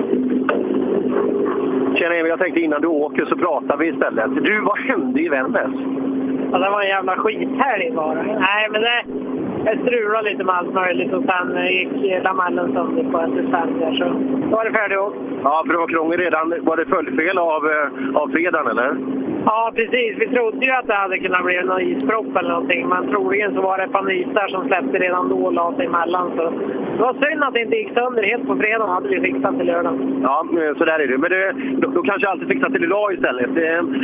Tjena Emil, jag tänkte innan du åker så pratar vi istället. Du, vad hände i Vännäs? Ja, det var en jävla skithelg bara. Nej, men det, jag strulade lite med allt möjligt och sen gick lamellen sönder på ett detalj så då var det färdigåkt. Ja, för det var krångel redan. Var det följdfel av, eh, av fredagen eller? Ja, precis. Vi trodde ju att det hade kunnat bli någon ispropp eller någonting, men troligen så var det nystar som släppte redan då och la sig emellan. Så det var synd att det inte gick sönder helt på fredagen. hade vi fixat till lördagen. Ja, så där är det. Men det, då, då kanske alltid fixat till idag istället.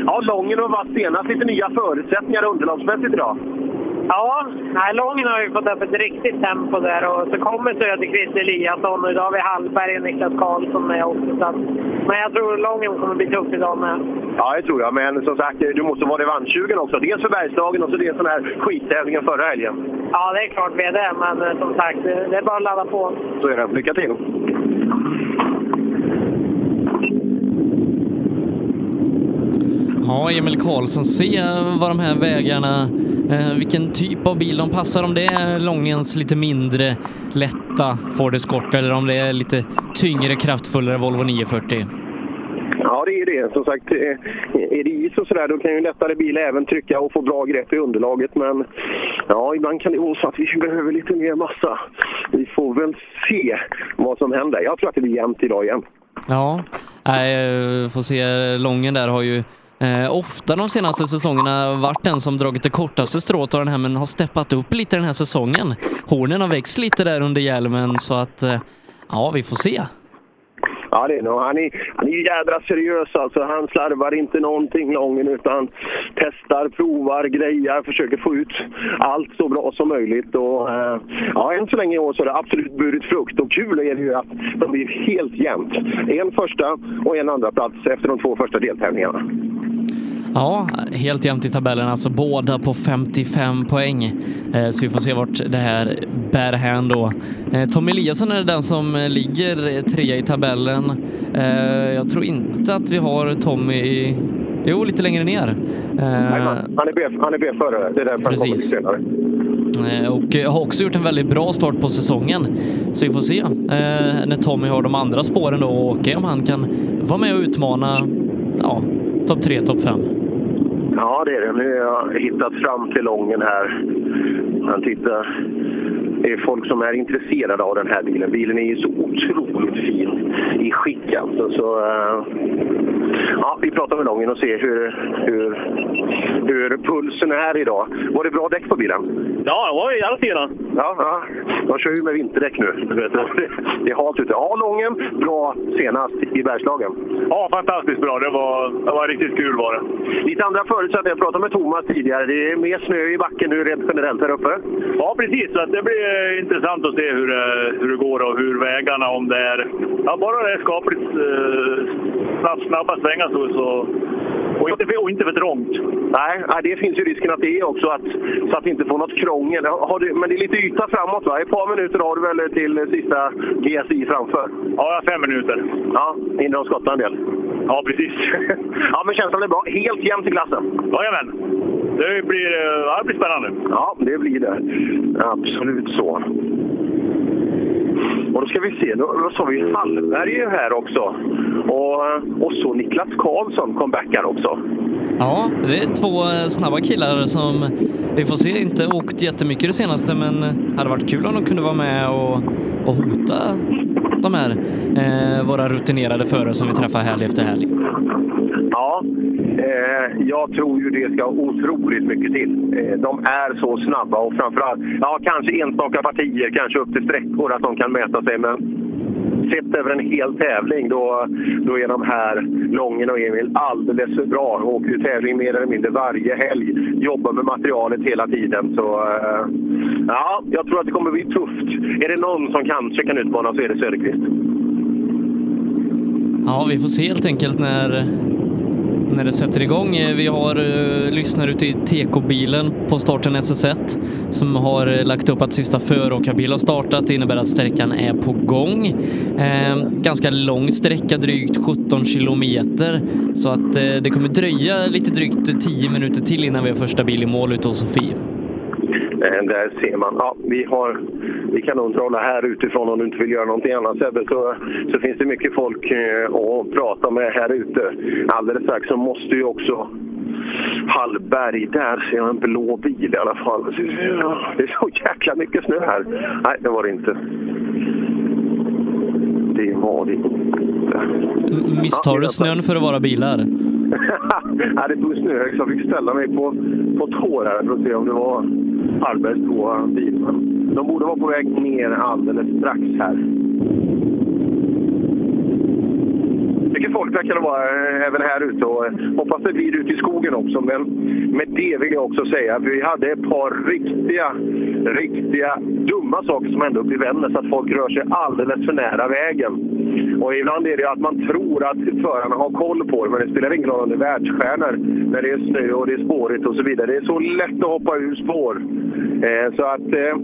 Ja, Lången har varit senast lite nya förutsättningar underlagsmässigt idag. Ja, Lången har ju fått upp ett riktigt tempo där och så kommer Söderqvist Eliasson och idag har vi Hallberg och Niklas Karlsson med också. Så men jag tror Lången kommer bli tuff idag med. Ja, det tror jag. Men som sagt, du måste vara revanschsugen också. Dels för Bergslagen och så dels den här skittävlingen förra helgen. Ja, det är klart vi är det. Men eh, som sagt, det är bara att ladda på. Så är det. Lycka till! Ja, Emil Karlsson, se vad de här vägarna, eh, vilken typ av bil de passar. Om det är Långens lite mindre lätta Ford Escort eller om det är lite tyngre, kraftfullare Volvo 940. Ja, det är det. Som sagt, eh, är det is och sådär, då kan ju en lättare bil även trycka och få bra grepp i underlaget. Men ja, ibland kan det vara så att vi behöver lite mer massa. Vi får väl se vad som händer. Jag tror att det blir jämnt idag igen. Ja, jag får se. Lången där har ju Eh, ofta de senaste säsongerna varit den som dragit det kortaste strået av den här men har steppat upp lite den här säsongen. Hornen har växt lite där under hjälmen så att eh, ja, vi får se. Ja, det är nog. Han är, han är ju jädra seriös alltså. Han slarvar inte någonting lången utan testar, provar, grejar, försöker få ut allt så bra som möjligt. Och, eh, ja, än så länge i år så har det absolut burit frukt. Och kul är det ju att de blir helt jämnt. En första och en andra plats efter de två första deltävlingarna. Ja, helt jämnt i tabellen, alltså båda på 55 poäng. Eh, Så vi får se vart det här bär hän då. Eh, Tom Eliasson är den som ligger trea i tabellen. Eh, Jag tror inte att vi har Tommy i... Jo, lite längre ner. Eh, Han är B- han är B-förare. Det är därför han kommer lite Precis. senare. Och har också gjort en väldigt bra start på säsongen. Så vi får se när Tommy har de andra spåren då och om han kan vara med och utmana ja, topp tre, topp fem. Ja, det är det. Nu har jag hittat fram till Lången här. Han tittar. Det är folk som är intresserade av den här bilen. Bilen är ju så otroligt fin i skick alltså. Så, eh, ja, vi pratar med Lången och ser hur, hur, hur pulsen är idag. Var det bra däck på bilen? Ja, det var jävla fina. Ja, ja. De kör ju med vinterdäck nu. Det är halt ute. Ja, Lången, bra senast i Bergslagen. Ja, fantastiskt bra. Det var, det var riktigt kul var det. Lite andra förutsättningar. Jag pratade med Thomas tidigare. Det är mer snö i backen nu rent generellt här uppe. Ja, precis. Så att det blir eh, intressant att se hur, det- hur det går och hur vägarna, om det är... Ja, bara det är skapligt eh, snabbt, snabba svängar så... så och, inte, och inte för trångt. Nej, det finns ju risken att det är också, att, så att vi inte får något krångel. Du, men det är lite yta framåt va? Ett par minuter har du väl till sista GSI framför? Ja, fem minuter. Ja, hinner de skotta en del? Ja, precis. ja, men känslan är bra. Helt jämnt i klassen? Jajamän. Det blir, ja, det blir spännande. Ja, det blir det. Absolut så. Och då ska vi se, då, sa vi Hallberg här också. Och, och så Niklas Karlsson comebackar också. Ja, det är två eh, snabba killar som vi får se inte åkt jättemycket det senaste men eh, det hade varit kul om de kunde vara med och, och hota de här eh, våra rutinerade förare som vi träffar helg efter helg. Ja, eh, jag tror ju det ska otroligt mycket till. Eh, de är så snabba och framförallt, ja kanske enstaka partier, kanske upp till sträckor att de kan mäta sig. Men sett över en hel tävling då, då är de här, Lången och Emil, alldeles för bra. De Åker ju tävling mer eller mindre varje helg. Jobbar med materialet hela tiden. Så eh, ja, jag tror att det kommer bli tufft. Är det någon som kanske kan utmana så är det Söderqvist. Ja, vi får se helt enkelt när, när det sätter igång. Eh, vi har eh, uh, lyssnare ute i TK-bilen på starten SS1 som har uh, lagt upp att sista föråkarbil har startat. Det innebär att sträckan är på gång. Uh, ganska lång sträcka, drygt 17 kilometer. Så att det kommer dröja lite drygt 10 minuter till innan vi har första bil i mål ute hos Sofie. Eh, Där ser man. Ja, vi, har, vi kan underhålla här utifrån om du inte vill göra någonting annat Sebbe. Så, så finns det mycket folk eh, att prata med här ute. Alldeles strax så måste ju också Hallberg, där ser jag en blå bil i alla fall. Det är så jäkla mycket snö här. Nej, det var det inte. Det var det inte. Misstar du snön för att vara bilar? Det tog snöhög så jag fick ställa mig på, på tår här för att se om det var Hallbergs blåa bil. De borde vara på väg ner alldeles strax här. Mycket folk verkar det vara eh, även här ute och eh, hoppas det blir ute i skogen också. Men med det vill jag också säga att vi hade ett par riktiga, riktiga dumma saker som hände uppe i Vännäs. Att folk rör sig alldeles för nära vägen. Och ibland är det att man tror att förarna har koll på det, men det spelar ingen roll om det är världsstjärnor när det är snö och det är spårigt och så vidare. Det är så lätt att hoppa ur spår. Eh, så att... Eh,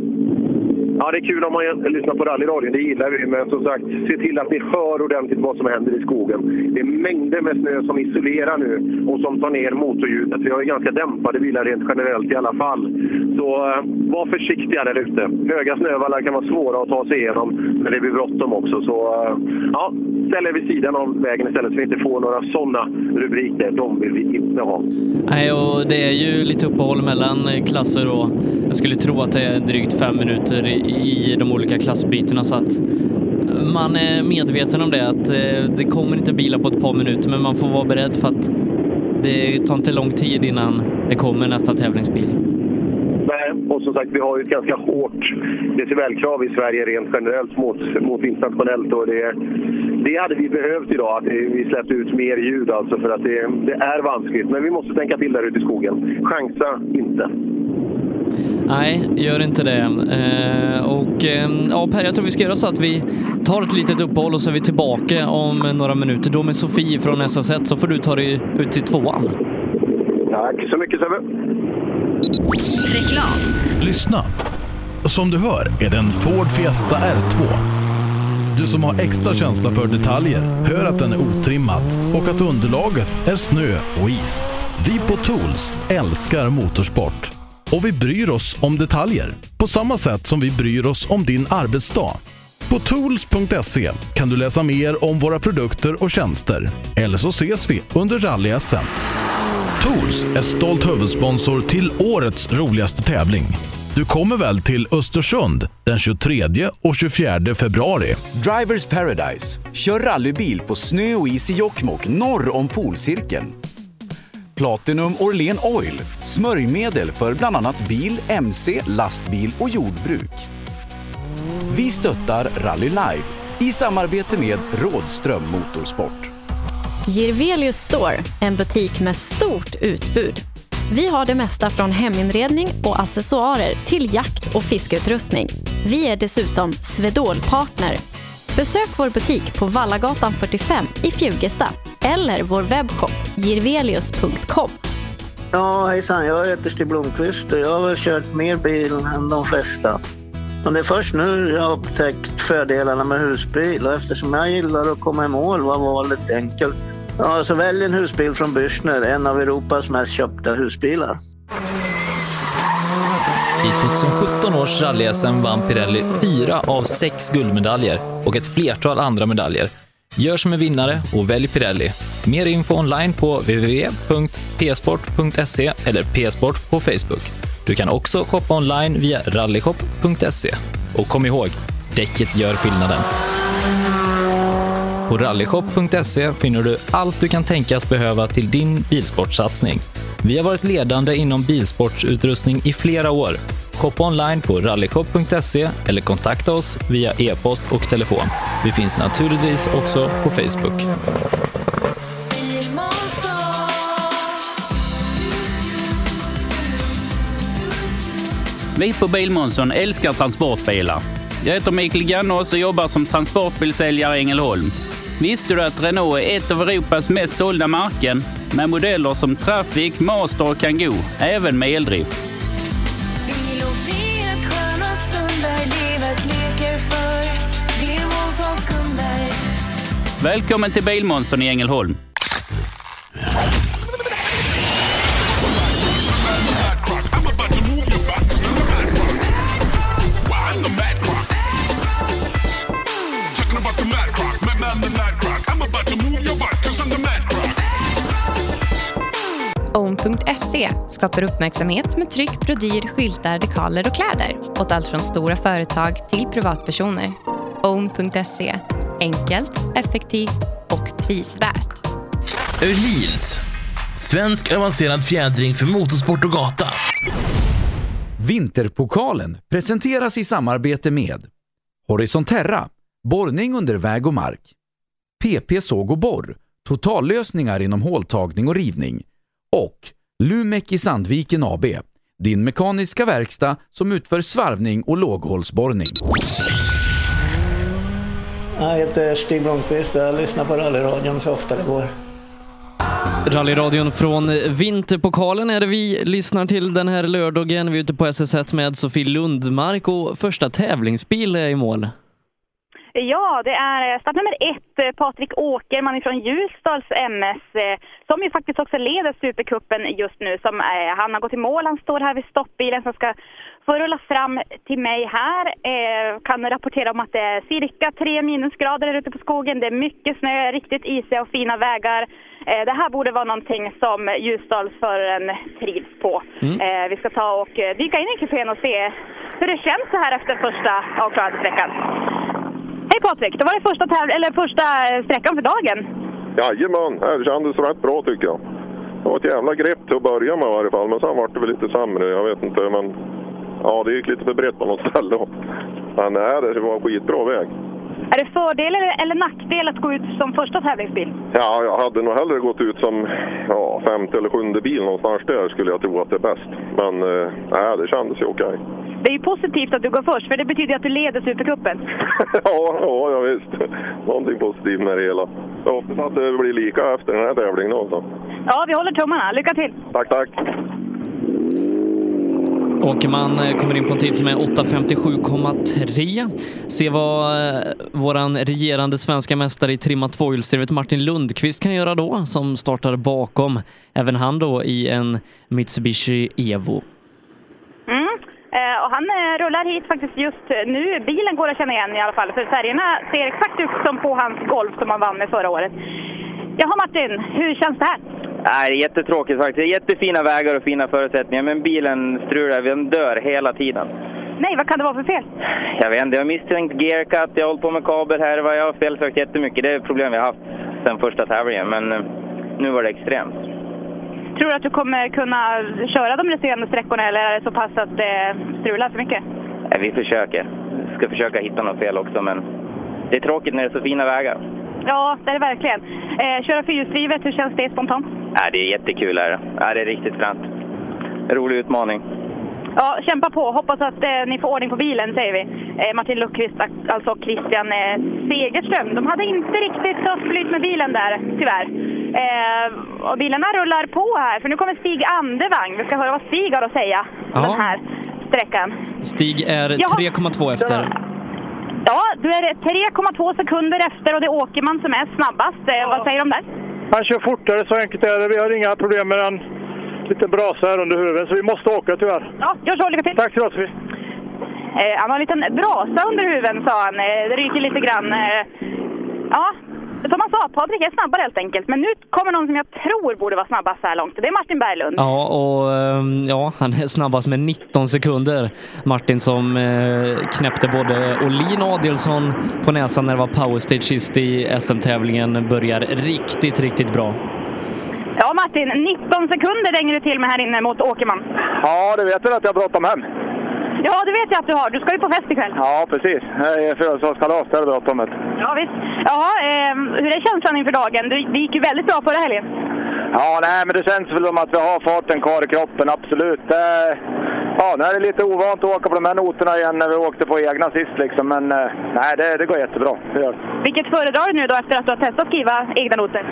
Ja, det är kul om man lyssnar på rallyradion, det gillar vi. Men som sagt, se till att ni hör ordentligt vad som händer i skogen. Det är mängder med snö som isolerar nu och som tar ner motorljudet. Vi har ju ganska dämpade bilar rent generellt i alla fall. Så eh, var försiktiga där ute. Höga snövallar kan vara svåra att ta sig igenom, men det blir bråttom också. Så eh, ja, ställ er vid sidan av vägen istället så vi inte får några sådana rubriker. De vill vi inte ha. Nej, och det är ju lite uppehåll mellan klasser och jag skulle tro att det är drygt fem minuter i de olika klassbytena så att eh, man är medveten om det att eh, det kommer inte bilar på ett par minuter men man får vara beredd för att det tar inte lång tid innan det kommer nästa tävlingsbil. Nej, och som sagt, vi har ju ett ganska hårt decibelkrav i Sverige rent generellt mot, mot internationellt. Och det, det hade vi behövt idag, att vi släppte ut mer ljud alltså för att det, det är vanskligt. Men vi måste tänka till där ute i skogen. Chansa inte. Nej, gör inte det. Eh, och eh, ja, Per, jag tror vi ska göra så att vi tar ett litet uppehåll och så är vi tillbaka om några minuter. Då med Sofie från SS1 så får du ta dig ut till tvåan. Tack så mycket Sebbe. Reklam. Lyssna. Som du hör är det en Ford Fiesta R2. Du som har extra känsla för detaljer hör att den är otrimmad och att underlaget är snö och is. Vi på Tools älskar motorsport och vi bryr oss om detaljer på samma sätt som vi bryr oss om din arbetsdag. På tools.se kan du läsa mer om våra produkter och tjänster. Eller så ses vi under rally-SM. Tools är stolt huvudsponsor till årets roligaste tävling. Du kommer väl till Östersund den 23 och 24 februari? Drivers Paradise. Kör rallybil på snö och is i Jokkmokk norr om polcirkeln. Platinum Orlen Oil. Smörjmedel för bland annat bil, mc, lastbil och jordbruk. Vi stöttar Rally Live i samarbete med Rådström Motorsport. Girvelius Store, en butik med stort utbud. Vi har det mesta från heminredning och accessoarer till jakt och fiskeutrustning. Vi är dessutom Swedol-partner. Besök vår butik på Vallagatan 45 i Fjugesta eller vår webbshop girvelius.com. Ja, hejsan. Jag heter Stig Blomqvist och jag har väl kört mer bil än de flesta. Och det är först nu jag har upptäckt fördelarna med husbil och eftersom jag gillar att komma i mål var valet enkelt. Ja, så välj en husbil från Bürstner, en av Europas mest köpta husbilar. I 2017 års rally-SM vann Pirelli fyra av sex guldmedaljer och ett flertal andra medaljer. Gör som en vinnare och välj Pirelli. Mer info online på www.psport.se eller psport på Facebook. Du kan också shoppa online via rallyshop.se. Och kom ihåg, däcket gör skillnaden. På rallyshop.se finner du allt du kan tänkas behöva till din bilsportsatsning. Vi har varit ledande inom bilsportsutrustning i flera år. Shoppa online på rallyshop.se eller kontakta oss via e-post och telefon. Vi finns naturligtvis också på Facebook. Vi på Bilmånsson älskar transportbilar. Jag heter Mikael Gannås och jobbar som transportbilsäljare i Ängelholm. Visste du att Renault är ett av Europas mest sålda märken med modeller som Traffic, Master och Kangoo, även med eldrift? Välkommen till Bilmånsson i Ängelholm. Own.se skapar uppmärksamhet med tryck, brodyr, skyltar, dekaler och kläder åt allt från stora företag till privatpersoner. Own.se enkelt, effektivt och prisvärt. Öhlins. Svensk avancerad fjädring för motorsport och gata. Vinterpokalen presenteras i samarbete med Horisonterra, borrning under väg och mark. PP Såg och Borr, totallösningar inom håltagning och rivning. Och Lumek i Sandviken AB, din mekaniska verkstad som utför svarvning och låghålsborrning. Jag heter Stig Blomqvist och jag lyssnar på rallyradion så ofta det går. Rallyradion från Vinterpokalen är det vi lyssnar till den här lördagen. Vi är ute på SS1 med Sofie Lundmark och första tävlingsbil är i mål. Ja, det är startnummer ett, eh, Patrik Åkerman från Ljusdals MS, eh, som ju faktiskt också leder Supercupen just nu. Som, eh, han har gått i mål, han står här vid stoppbilen som ska få rulla fram till mig här. Eh, kan rapportera om att det är cirka tre minusgrader ute på skogen. Det är mycket snö, riktigt isiga och fina vägar. Eh, det här borde vara någonting som Ljusdalsföraren trivs på. Mm. Eh, vi ska ta och eh, dyka in i kupén och se hur det känns så här efter första avklarade sträckan. Hej Patrik, det var det första, täv- eller första eh, sträckan för dagen. Jajamän, det kändes rätt bra tycker jag. Det var ett jävla grepp till att börja med i varje fall, men sen var det väl lite sämre. Jag vet inte, men ja, det gick lite för brett på något ställe. Men nej, det var en skitbra väg. Är det fördel eller, eller nackdel att gå ut som första tävlingsbil? Ja, jag hade nog hellre gått ut som ja, femte eller sjunde bil någonstans där skulle jag tro att det är bäst. Men eh, nej, det kändes ju okej. Det är ju positivt att du går först, för det betyder att du leder Supercupen. ja, ja, ja, visst. Någonting positivt med det hela. Jag hoppas att det blir lika efter den här tävlingen också. Ja, vi håller tummarna. Lycka till! Tack, tack! Åkerman eh, kommer in på en tid som är 8.57,3. Se vad eh, våran regerande svenska mästare i trimmat tvåhjulsdrivet Martin Lundqvist kan göra då, som startar bakom. Även han då i en Mitsubishi Evo. Mm. Eh, och han eh, rullar hit faktiskt just nu. Bilen går att känna igen i alla fall, för färgerna ser exakt ut som på hans Golf som han vann med förra året. Jaha Martin, hur känns det här? Nej, det är jättetråkigt faktiskt. Det är jättefina vägar och fina förutsättningar, men bilen strular. Den dör hela tiden. Nej, vad kan det vara för fel? Jag vet inte, jag har misstänkt gearcut, jag har hållit på med kabel här, jag har felsökt jättemycket. Det är ett problem vi har haft sedan första tävlingen, men eh, nu var det extremt. Tror du att du kommer kunna köra de resterande sträckorna eller är det så pass att det strular för mycket? Nej, vi försöker. Ska försöka hitta något fel också, men det är tråkigt när det är så fina vägar. Ja, det är det verkligen. Eh, köra fyrhjulsdrivet, hur känns det spontant? Nej, det är jättekul. Här. Nej, det är riktigt fränt. Rolig utmaning. Ja, kämpa på. Hoppas att eh, ni får ordning på bilen, säger vi. Eh, Martin Lundqvist, alltså Christian eh, Segerström. De hade inte riktigt så flyt med bilen där, tyvärr. Eh, och bilarna rullar på här, för nu kommer Stig Andevang. Vi ska höra vad Stig har att säga om Ja. den här sträckan. Stig är Jaha. 3,2 efter. Ja, du är 3,2 sekunder efter och det är Åkerman som är snabbast. Eh, vad säger du om det? Han kör fortare, så enkelt är det. Vi har inga problem med den liten brasa här under huven, så vi måste åka tyvärr. Ja, gör så. Lycka till! Tack så Sofie! Eh, han har en liten brasa under huven, sa han. Eh, det ryker lite grann. Eh, ja, som han sa, Patrik är snabbare helt enkelt. Men nu kommer någon som jag tror borde vara snabbast så här långt. Det är Martin Berglund. Ja, och ehm, ja, han är snabbast med 19 sekunder. Martin som eh, knäppte både Olin och Adielsson på näsan när det var powerstage sist i SM-tävlingen börjar riktigt, riktigt bra. Ja, Martin, 19 sekunder dänger du till med här inne mot Åkerman. Ja, du vet väl att jag har bråttom hem? Ja, det vet jag att du har. Du ska ju på fest ikväll. Ja, precis. Det är födelsedagskalas, där är det bråttom. Ja, visst. Jaha, eh, hur är känslan inför dagen? Det, det gick ju väldigt bra förra helgen. Ja, nej, men det känns väl som att vi har farten kvar i kroppen, absolut. Det, ja, nu är det lite ovant att åka på de här noterna igen när vi åkte på egna sist liksom, men eh, nej, det, det går jättebra. Det gör det. Vilket föredrar du nu då efter att du har testat att skriva egna noter?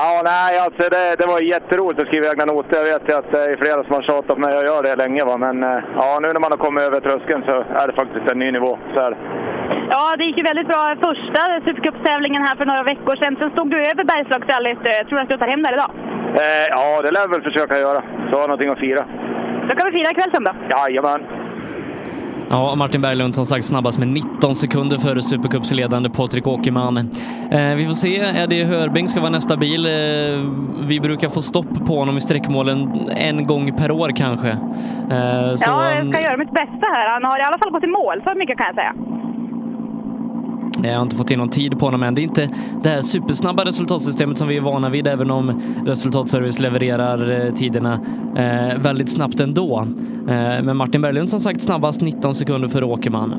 Ja, nej, alltså det, det var jätteroligt att skriva egna noter. Jag vet ju att det är flera som har tjatat på mig att göra det länge, va? men eh, ja, nu när man har kommit över tröskeln så är det faktiskt en ny nivå. Så är det. Ja, det gick ju väldigt bra första Supercupstävlingen här för några veckor sedan. Sen stod du över Bergslagsrallyt. Eh, Tror du att du tar hem där idag? Eh, ja, det lär vi väl försöka göra. Så har någonting att fira. Då kan vi fira ikväll sen då. Jajamän. Ja, Martin Berglund som sagt snabbast med 19 sekunder före Supercupsledande Patrik Åkerman. Eh, vi får se, Eddie Hörbing ska vara nästa bil. Eh, vi brukar få stopp på honom i sträckmålen en gång per år kanske. Eh, så, Ja, jag ska göra mitt bästa här. Han har i alla fall gått i mål, så mycket kan jag säga. Jag har inte fått in någon tid på honom än. Det är inte det här supersnabba resultatsystemet som vi är vana vid, även om resultatservice levererar eh, tiderna eh, väldigt snabbt ändå. Eh, men Martin Berglund som sagt snabbast 19 sekunder före Åkerman.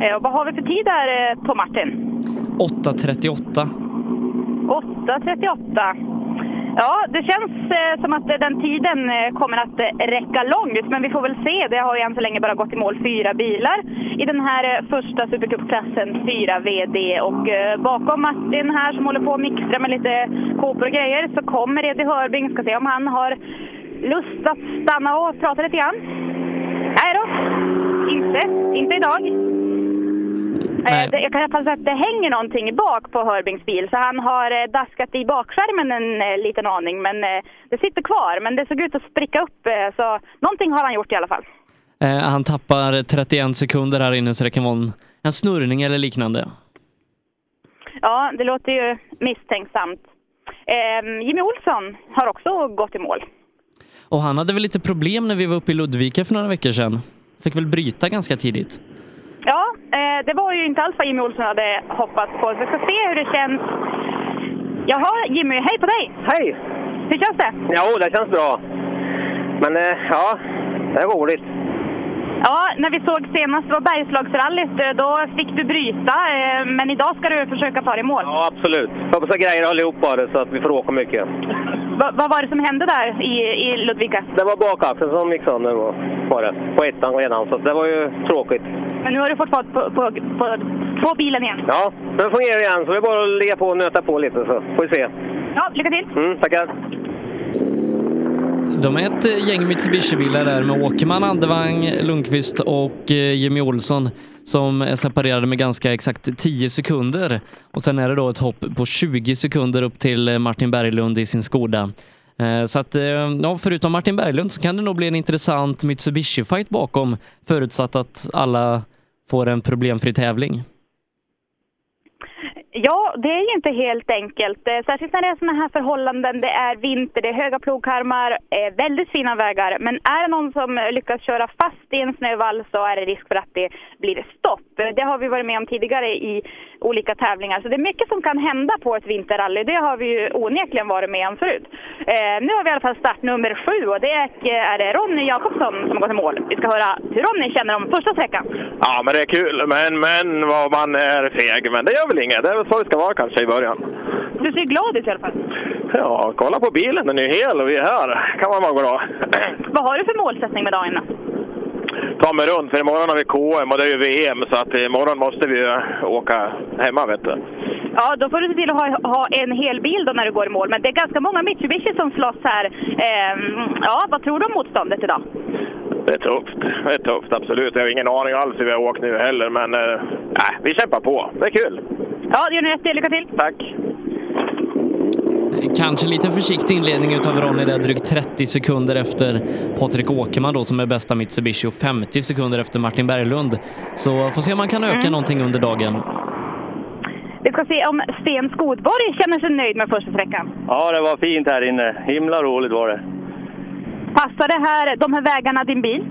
Eh, och vad har vi för tid eh, på Martin? 8.38. 8.38. Ja, det känns eh, som att eh, den tiden eh, kommer att räcka långt, men vi får väl se. Det har ju än så länge bara gått i mål fyra bilar i den här första Supercup-klassen, fyra VD. Och bakom Martin här som håller på att mixtra med lite kåpor och grejer så kommer Eddie Hörbing. Ska se om han har lust att stanna och prata lite grann. Nej då, inte, inte idag. Eh, det, jag kan i alla fall säga att det hänger någonting bak på Hörbings bil, så han har eh, daskat i bakskärmen en eh, liten aning, men det sitter kvar. Men det såg ut att spricka upp, så någonting har han gjort i alla fall. Han tappar 31 sekunder här inne så det kan vara en, en snurrning eller liknande. Ja, det låter ju misstänksamt. Eh, Jimmy Olsson har också gått i mål. Och han hade väl lite problem när vi var uppe i Ludvika för några veckor sedan. Fick väl bryta ganska tidigt. Ja, eh, det var ju inte alls vad Jimmy Olsson hade hoppats på. Så vi ska se hur det känns. Jaha, Jimmy, hej på dig! Hej! Hur känns det? Jo, det känns bra. Men eh, ja, det är roligt. Ja, när vi såg senast var Bergslagsrallyt, eh, då fick du bryta, eh, men idag ska du försöka ta dig i mål. Ja, absolut. Hoppas jag grejer allihop bara så att vi får åka mycket. Va, vad var det som hände där i, i Ludvika? Det var bakaxeln som gick sönder var- var det, på ettan redan, så det var ju tråkigt. Men nu har du fått fart på, på, på, på bilen igen. Ja, den fungerar igen, så det är bara att ligga på och nöta på lite så får vi se. Ja, lycka till! Mm, tackar! De är ett eh, gäng Mitsubishi-bilar där med Åkerman, Andevang, Lundqvist och eh, Jimmy Olsson som är separerade med ganska exakt 10 sekunder. Och sen är det då ett hopp på 20 sekunder upp till eh, Martin Berglund i sin Skoda. Så att, ja, förutom Martin Berglund så kan det nog bli en intressant Mitsubishi-fight bakom förutsatt att alla får en problemfri tävling. Ja, det är ju inte helt enkelt. Eh, särskilt när det är sådana här förhållanden. Det är vinter, det är höga plogkarmar, eh, väldigt fina vägar. Men är det någon som lyckas köra fast i en snövall så är det risk för att det blir stopp. Det har vi varit med om tidigare i olika tävlingar. Så det är mycket som kan hända på ett vinterrally. Det har vi ju onekligen varit med om förut. Eh, nu har vi i alla fall start nummer sju och det är, är det Ronny Jakobsson som har gått i mål. Vi ska höra hur Ronny känner om första sträckan. Ja, men det är kul. Men, men vad man är feg. Men det gör väl inget. Det är väl så det ska vara kanske i början. Du ser glad ut i alla fall. Ja, kolla på bilen. Den är hel och vi är här. kan man vara glad. Vad har du för målsättning med dagen? Ta mig runt, för imorgon har vi KM och det är ju VM. Så att imorgon måste vi åka hemma, vet du. Ja, då får du se till att ha, ha en hel bil då när du går i mål. Men det är ganska många Mitsubishi som slåss här. Ehm, ja, vad tror du om motståndet idag? Det är tufft. Det är tufft, absolut. Jag har ingen aning alls hur vi har åkt nu heller, men nej, vi kämpar på. Det är kul. Ja, det gör ni rätt i. Lycka till! Tack! Kanske lite försiktig inledning utav Ronny där, drygt 30 sekunder efter Patrik Åkerman då som är bästa Mitsubishi och 50 sekunder efter Martin Berglund. Så får se om man kan öka Mm. någonting under dagen. Vi ska se om Sten Skodborg känner sig nöjd med första sträckan. Ja, det var fint här inne. Himla roligt var det. Passar det här, de här vägarna din bil?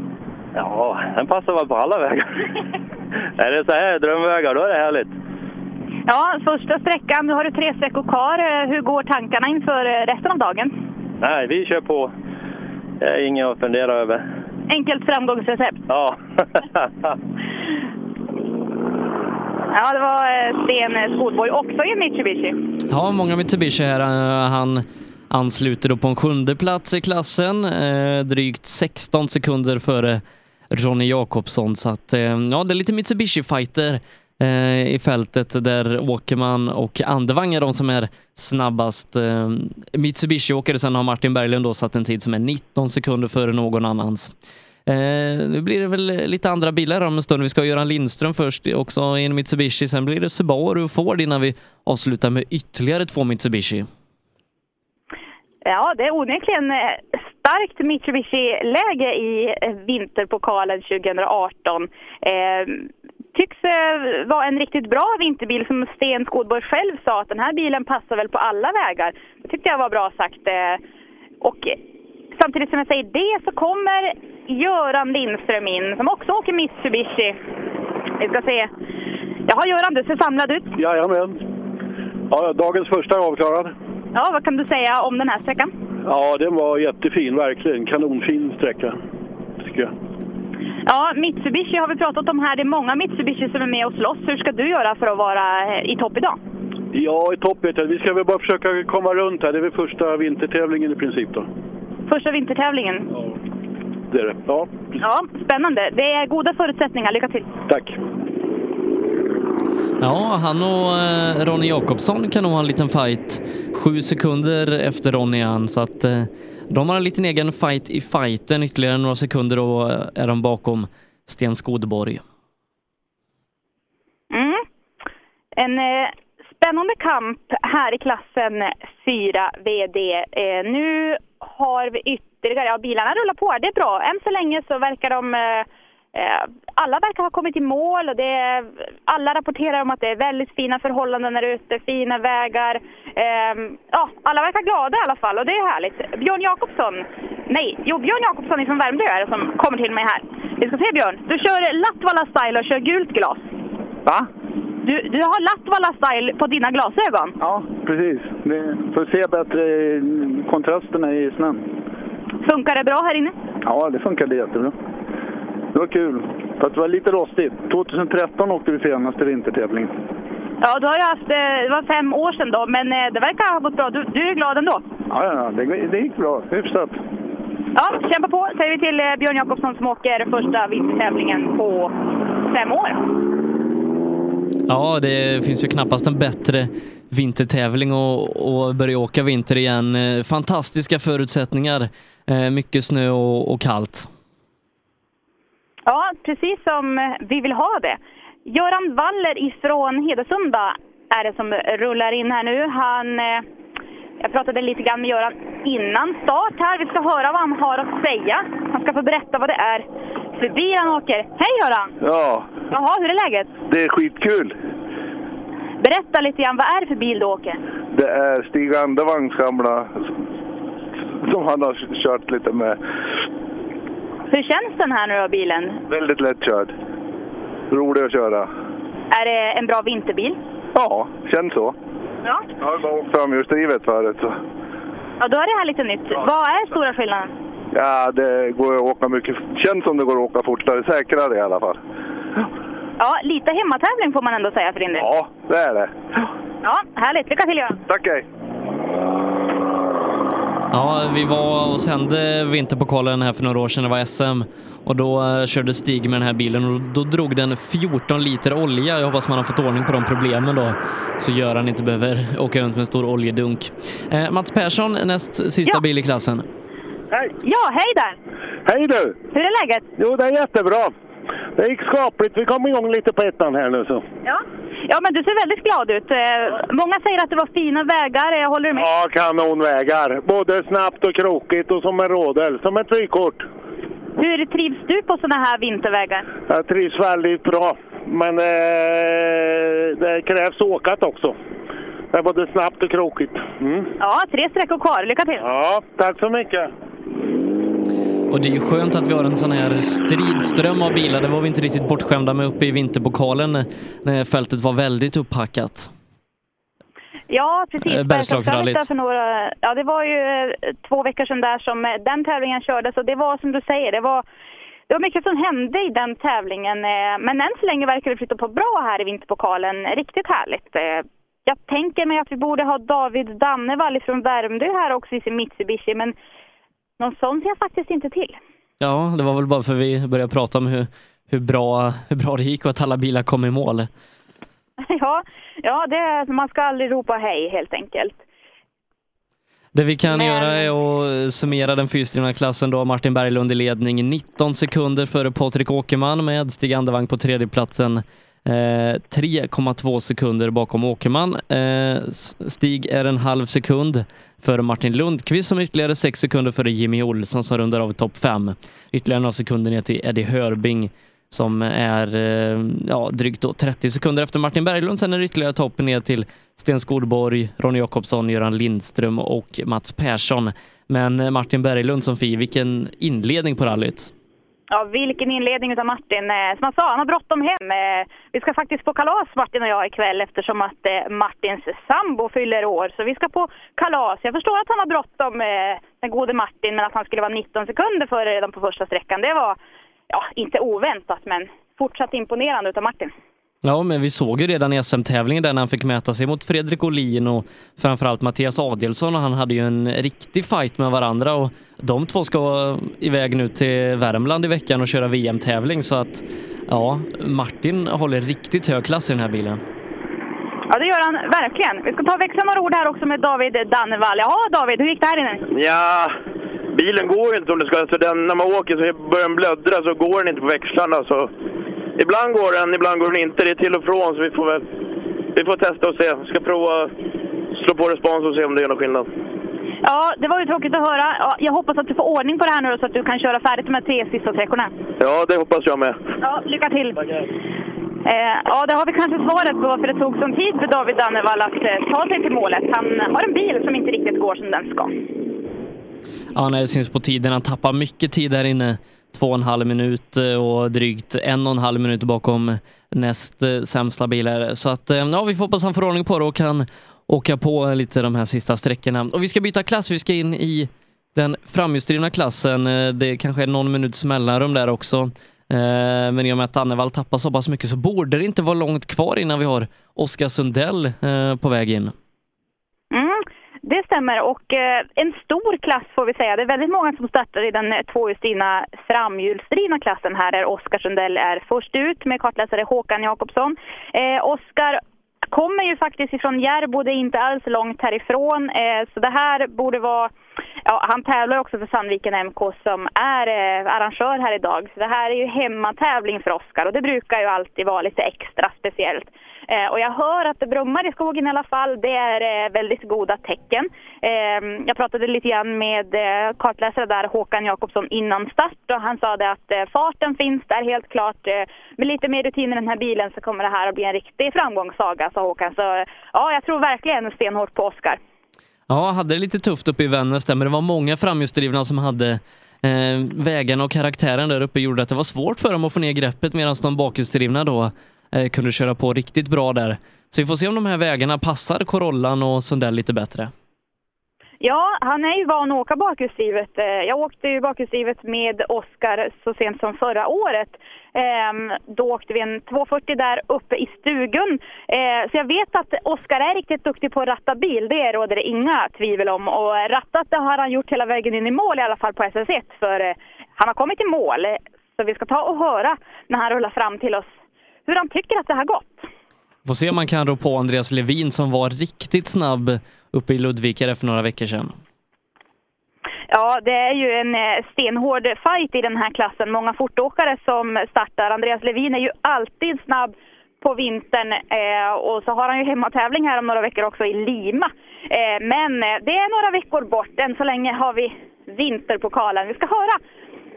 Ja, den passar väl på alla vägar. är det så här drömvägar, då är det härligt. Ja, första sträckan. Nu har du tre sträckor kvar. Hur går tankarna inför resten av dagen? Nej, vi kör på. Det är inget att fundera över. Enkelt framgångsrecept. Ja. Ja, det var eh, Sten Skodborg, också i Mitsubishi. Ja, många Mitsubishi här. Eh, Han ansluter då på en sjunde plats i klassen, eh, drygt 16 sekunder före Ronny Jakobsson. Så att, eh, ja, det är lite Mitsubishi-fighter eh, i fältet där Åkerman och Andevang är de som är snabbast. Eh, Mitsubishi-åkare, sen har Martin Berglund då satt en tid som är 19 sekunder före någon annans. Eh, nu blir det väl lite andra bilar om en stund. Vi ska ha Göran Lindström först också i en Mitsubishi. Sen blir det Subaru och Ford innan vi avslutar med ytterligare två Mitsubishi. Ja, det är onekligen eh, starkt Mitsubishi-läge i eh, vinterpokalen 2018. Eh, tycks eh, vara en riktigt bra vinterbil som Sten Skodborg själv sa att den här bilen passar väl på alla vägar. Det tyckte jag var bra sagt. Eh, och samtidigt som jag säger det så kommer Göran Lindström in som också åker Mitsubishi. Vi ska se. Jaha Göran, du ser samlad ut. Jajamän. Ja, dagens första är avklarad. Ja, vad kan du säga om den här sträckan? Ja, den var jättefin, verkligen. Kanonfin sträcka, tycker jag. Ja, Mitsubishi har vi pratat om här. Det är många Mitsubishi som är med och slåss. Hur ska du göra för att vara eh, i topp idag? Ja, i topp vet jag. Vi ska väl bara försöka komma runt här. Det är väl första vintertävlingen i princip då. Första vintertävlingen. Det är det. Ja, Ja, spännande. Det är goda förutsättningar. Lycka till! tack. Ja, han och eh, Ronny Jakobsson kan nog ha en liten fight. Sju sekunder efter Ronny han, så att eh, de har en liten egen fight i fighten. Ytterligare några sekunder då är de bakom Sten Skodborg. Mm. En eh, spännande kamp här i klassen 4 VD. Eh, nu har vi ytterligare, ja bilarna rullar på, det är bra. Än så länge så verkar de eh, alla verkar ha kommit i mål och det är, alla rapporterar om att det är väldigt fina förhållanden där ute, fina vägar. Eh, ja, alla verkar glada i alla fall och det är härligt. Björn Jakobsson, nej, jo Björn Jakobsson från Värmdö är det som kommer till mig här. Vi ska se Björn, du kör Latvala style och kör gult glas. Va? Du, du har Latvala style på dina glasögon. Ja, precis. För att se bättre kontrasterna i snön. Funkar det bra här inne? Ja, det funkade jättebra. Det var kul. Fast det var lite rostigt. 2013 åkte vi senaste vintertävling. Ja, du har ju haft, eh, det var fem år sedan då, men eh, det verkar ha gått bra. Du, du är glad ändå? Ja, ja, det, det gick bra. Hyfsat. Ja, kämpa på säger vi till eh, Björn Jakobsson som åker första vintertävlingen på fem år. Ja, det finns ju knappast en bättre vintertävling och, och börja åka vinter igen. Fantastiska förutsättningar. Mycket snö och, och kallt. Ja, precis som vi vill ha det. Göran Waller ifrån Hedesunda är det som rullar in här nu. Han, eh, jag pratade lite grann med Göran innan start här. Vi ska höra vad han har att säga. Han ska få berätta vad det är för bil han åker. Hej Göran! Ja, Jaha, hur är läget? det är skitkul. Berätta lite grann, vad är det för bil du åker? Det är Stig Andervangs gamla som han har kört lite med. Hur känns den här nu då, bilen? Väldigt lättkörd. Rolig att köra. Är det en bra vinterbil? Ja, känns så. Ja. Jag har bara åkt framhjulsdrivet förut. Så. Ja, då är det här lite nytt. Vad är stora skillnaden? Ja, det går att åka mycket. Känns som det går att åka fortare. Säkrare i alla fall. Ja, lite hemmatävling får man ändå säga för din del. Ja, det är det. Ja, härligt. Lycka till Göran! Tack, hej! Ja, vi var och sände vinterpokalen här för några år sedan, det var SM. Och då eh, körde Stig med den här bilen och då drog den 14 liter olja. Jag hoppas man har fått ordning på de problemen då, så Göran inte behöver åka runt med en stor oljedunk. Eh, Mats Persson, näst sista bil i klassen. Hej! Ja, hej där! Hej du! Hur är läget? Jo, det är jättebra. Det gick skapligt. Vi kom igång lite på ettan här nu så. Ja. ja, men du ser väldigt glad ut. Eh, Många säger att det var fina vägar. Jag håller du med? Ja, kanonvägar. Både snabbt och krokigt och som en rådel. Som ett vykort. Hur trivs du på sådana här vintervägar? Jag trivs väldigt bra. Men eh, det krävs åkat också. Det är både snabbt och krokigt. Mm. Ja, tre sträckor kvar. Lycka till! Ja, tack så mycket. Och det är ju skönt att vi har en sån här stridström av bilar. Det var vi inte riktigt bortskämda med uppe i vinterpokalen när fältet var väldigt upphackat. Ja, precis. Eh, Bergslagsrallyt. För några, ja, det var ju eh, två veckor sedan där som eh, den tävlingen kördes och det var som du säger, det var, det var mycket som hände i den tävlingen. Men än så länge verkar det flytta på bra här i vinterpokalen. Riktigt härligt. Jag tänker mig att vi borde ha David Dannevall från Värmdö här också i sin Mitsubishi, men någon sån ser jag faktiskt inte till. Ja, det var väl bara för vi började prata om hur, hur, bra, hur bra det gick och att alla bilar kom i mål. Ja, ja det, man ska aldrig ropa hej helt enkelt. Det vi kan Men- göra är att summera den fyrstrivna klassen då. Martin Berglund i ledning 19 sekunder före Patrik Åkerman med Stig Andervang på tredjeplatsen. Eh, 3,2 sekunder bakom Åkerman. Eh, Stig är en halv sekund före Martin Lundqvist som är ytterligare 6 sekunder före Jimmy Olsson som rundar av i topp 5. Ytterligare några sekunder ner till Eddie Hörbing som är eh, ja, drygt då 30 sekunder efter Martin Berglund. Sen är det ytterligare topp ner till Sten Skolborg, Ronny Jakobsson, Göran Lindström och Mats Persson. Men eh, Martin Berglund som fi, vilken inledning på rallyt. Ja, vilken inledning utav Martin. Eh, som han sa, han har bråttom hem. Eh, vi ska faktiskt på kalas Martin och jag ikväll eftersom att eh, Martins sambo fyller år. Så vi ska på kalas. Jag förstår att han har bråttom, den gode Martin, men att han skulle vara 19 sekunder före redan på första sträckan, det var ja, inte oväntat, men fortsatt imponerande utav Martin. Ja, men vi såg ju redan i SM-tävlingen där när han fick mäta sig mot Fredrik Olin och framförallt Mattias Adelsson och han hade ju en riktig fight med varandra och de två ska iväg nu till Värmland i veckan och köra VM-tävling så att ja, Martin håller riktigt hög klass i den här bilen. Ja, det gör han verkligen. Vi ska ta och växla några ord här också med David Dannevall. Jaha, David, hur gick det här inne? Ja, bilen går ju inte som det ska. Så den, när man åker så börjar den blöddra så går den inte på växlarna. Så ibland går den, ibland går den inte. Det är till och från så vi får väl vi får testa och se. Vi ska prova slå på respons och se om det gör någon skillnad. Ja, det var ju tråkigt att höra. Ja, jag hoppas att du får ordning på det här nu så att du kan köra färdigt de här tre sista sträckorna. Ja, det hoppas jag med. Ja, lycka till! Eh, ja, det har vi kanske svaret på varför det tog sån tid för David Dannevall att eh, ta sig till målet. Han har en bil som inte riktigt går som den ska. Ja, nej, det syns på tiden. Han tappar mycket tid där inne. Två och en halv minut eh, och drygt en och en halv minut bakom näst eh, sämsta bilar. Så att, eh, ja, vi får hoppas han får ordning på det och kan åka på lite de här sista sträckorna. Och vi ska byta klass. Vi ska in i den framhjulsdrivna klassen. Det kanske är någon minuts mellanrum där också. Men i och med att Annevall tappar så pass mycket så borde det inte vara långt kvar innan vi har Oskar Sundell på väg in. Det stämmer och eh, en stor klass får vi säga. Det är väldigt många som startar i den eh, tvåhjulsdrivna framhjulsdrivna klassen här där Oskar Sundell är först ut med kartläsare Håkan Jakobsson. Eh, Oskar kommer ju faktiskt ifrån Järbo, det är inte alls långt härifrån. Eh, så det här borde vara... Ja, han tävlar ju också för Sandviken MK som är eh, arrangör här idag. Så det här är ju hemmatävling för Oskar och det brukar ju alltid vara lite extra speciellt. Eh, och jag hör att det brummar i skogen i alla fall. Det är eh, väldigt goda tecken. Eh, jag pratade lite grann med eh, kartläsare där, Håkan Jakobsson, innan start och han sa det att eh, farten finns där helt klart. Eh, med lite mer rutin i den här bilen så kommer det här att bli en riktig framgångssaga, sa Håkan. Så ja, jag tror verkligen stenhårt på Oskar. Ja, hade det lite tufft uppe i Vännäs där, men det var många framhjulsdrivna som hade eh, vägarna och karaktären där uppe gjorde att det var svårt för dem att få ner greppet medan de bakhjulsdrivna då eh, kunde köra på riktigt bra där. Så vi får se om de här vägarna passar Corollan och Sundell lite bättre. Ja, han är ju van att åka bakhjulsdrivet. Eh, jag åkte ju bakhjulsdrivet med Oskar så sent som förra året. Ehm, då åkte vi en 240 där uppe i stugan. Eh, så jag vet att Oskar är riktigt duktig på att ratta bil, det råder det inga tvivel om. Och rattat det har han gjort hela vägen in i mål i alla fall på SS1. För eh, han har kommit i mål. Så vi ska ta och höra när han rullar fram till oss hur han tycker att det har gått. Får se om man kan rå på Andreas Levin som var riktigt snabb uppe i Ludvika där för några veckor sedan. Ja, det är ju en eh, stenhård fight i den här klassen. Många fortåkare som startar. Andreas Levin är ju alltid snabb på vintern eh, och så har han ju hemmatävling här om några veckor också i Lima. Eh, men det är några veckor bort. Än så länge har vi vinterpokalen. Vi ska höra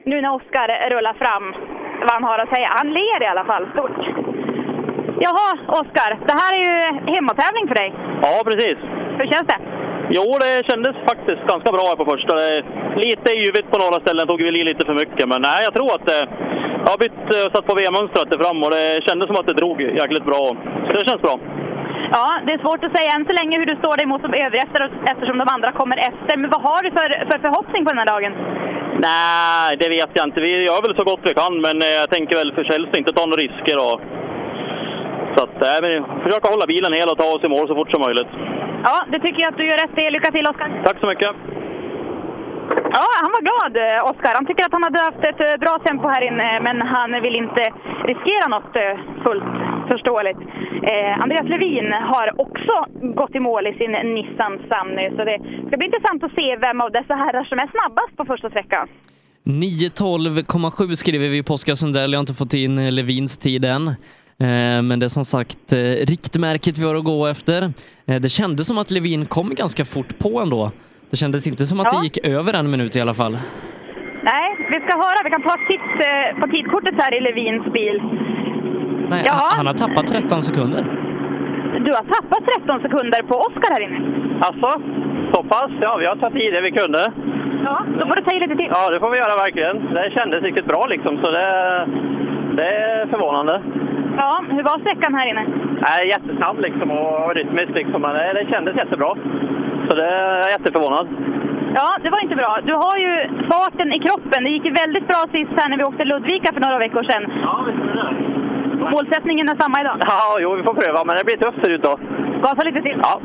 nu när Oskar rullar fram vad han har att säga. Han ler i alla fall stort. Jaha, Oskar, det här är ju hemmatävling för dig. Ja, precis. Hur känns det? Jo, det kändes faktiskt ganska bra här på första. Lite yvigt på några ställen, tog väl i lite för mycket. Men nej, jag tror att det, jag har bytt och satt på V-mönstret där fram och det kändes som att det drog jäkligt bra. Så det känns bra. Ja, det är svårt att säga än så länge hur du står dig mot de övriga efter, eftersom de andra kommer efter. Men vad har du för, för förhoppning på den här dagen? Nej, det vet jag inte. Vi gör väl så gott vi kan, men eh, jag tänker väl för inte ta några risker. Och... Så att, nej, men försöka hålla bilen hel och ta oss i mål så fort som möjligt. Ja, det tycker jag att du gör rätt i. Lycka till Oskar! Tack så mycket! Ja, han var glad eh, Oskar. Han tycker att han hade haft ett eh, bra tempo här inne, men han vill inte riskera något eh, fullt förståeligt. Eh, Andreas Levin har också gått i mål i sin Nissan Sunny, så det ska bli intressant att se vem av dessa herrar som är snabbast på första sträckan. 9.12,7 skriver vi på Oskar Sundell. Jag har inte fått in Levins tid än. Men det är som sagt riktmärket vi har att gå efter. Det kändes som att Levin kom ganska fort på ändå. Det kändes inte som att Ja. det gick över en minut i alla fall. Nej, vi ska höra. Vi kan ta titt eh, på tidkortet här i Levins bil. Nej, Ja. han- har tappat 13 sekunder. Du har tappat 13 sekunder på Oskar här inne. Alltså, så pass? Ja, vi har tagit i det vi kunde. Ja, då får du ta i lite till. Ja, det får vi göra verkligen. Det kändes riktigt bra liksom, så det, det är förvånande. Ja, hur var sträckan här inne? Nej, jättesnabb liksom och rytmiskt liksom, men det, det kändes jättebra. Så det är jag jätteförvånad. Ja, det var inte bra. Du har ju farten i kroppen. Det gick ju väldigt bra sist här när vi åkte Ludvika för några veckor sedan. Ja, visst är det Målsättningen är samma idag. Ja, jo, vi får pröva, men det blir tufft ser ut då. Gasa lite till. Ja.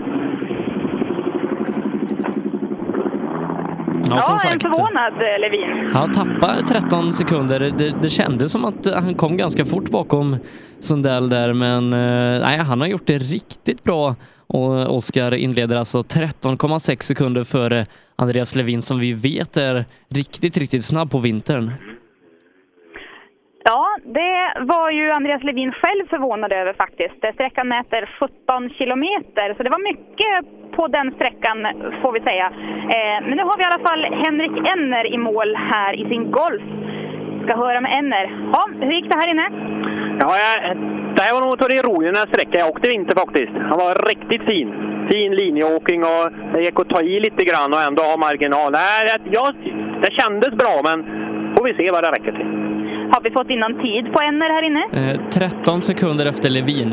Ja, som en sagt. förvånad eh, Levin. Han tappar 13 sekunder. Det, det kändes som att han kom ganska fort bakom Sundell där, men eh, nej, han har gjort det riktigt bra. Och Oskar inleder alltså 13,6 sekunder före Andreas Levin som vi vet är riktigt, riktigt snabb på vintern. Ja, det var ju Andreas Levin själv förvånad över faktiskt. Sträckan mäter 17 kilometer, så det var mycket på den sträckan får vi säga. Eh, men nu har vi i alla fall Henrik Enner i mål här i sin Golf. Ska höra med Enner. Ja, hur gick det här inne? Ja, jag, det här var nog av de roligare sträckan jag åkte i vinter faktiskt. Han var riktigt fin. Fin linjeåkning och det gick att ta i lite grann och ändå ha marginal. Nej, det, det kändes bra, men får vi se vad det räcker till. Har vi fått in någon tid på Enner här inne? Eh, 13 sekunder efter Levin.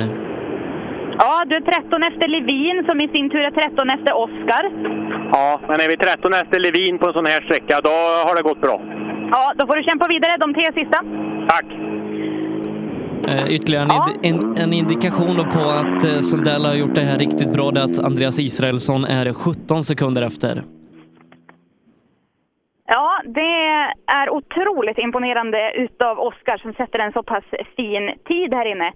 Ja, du är 13 efter Levin som i sin tur är 13 efter Oskar. Ja, men är vi 13 efter Levin på en sån här sträcka, då har det gått bra. Ja, då får du kämpa vidare de tre sista. Tack! Eh, ytterligare en, indi- en, en indikation på att eh, Sundell har gjort det här riktigt bra, det är att Andreas Israelsson är 17 sekunder efter. Ja, det är otroligt imponerande utav Oskar som sätter en så pass fin tid här inne.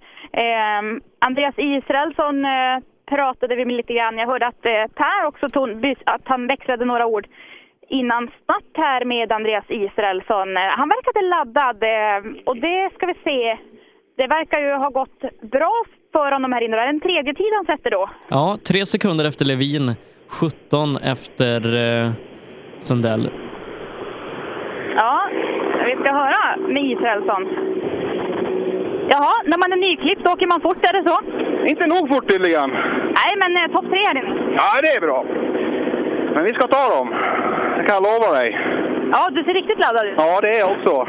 Eh, Andreas Israelsson eh, pratade vi med lite grann. Jag hörde att eh, Per också tog, att han växlade några ord innan start här med Andreas Israelsson. Eh, han verkade laddad eh, och det ska vi se. Det verkar ju ha gått bra för honom här inne. Det är en tredje tid han sätter då. Ja, tre sekunder efter Levin, 17 efter eh, Sundell. Ja, vi ska höra med Israelsson. Jaha, när man är nyklippt åker man fort, är det så? Inte nog fort tydligen. Nej, men eh, topp tre här inne. Ja, det är bra. Men vi ska ta dem. Det kan jag lova dig. Ja, du ser riktigt laddad ut. Ja, det är jag också.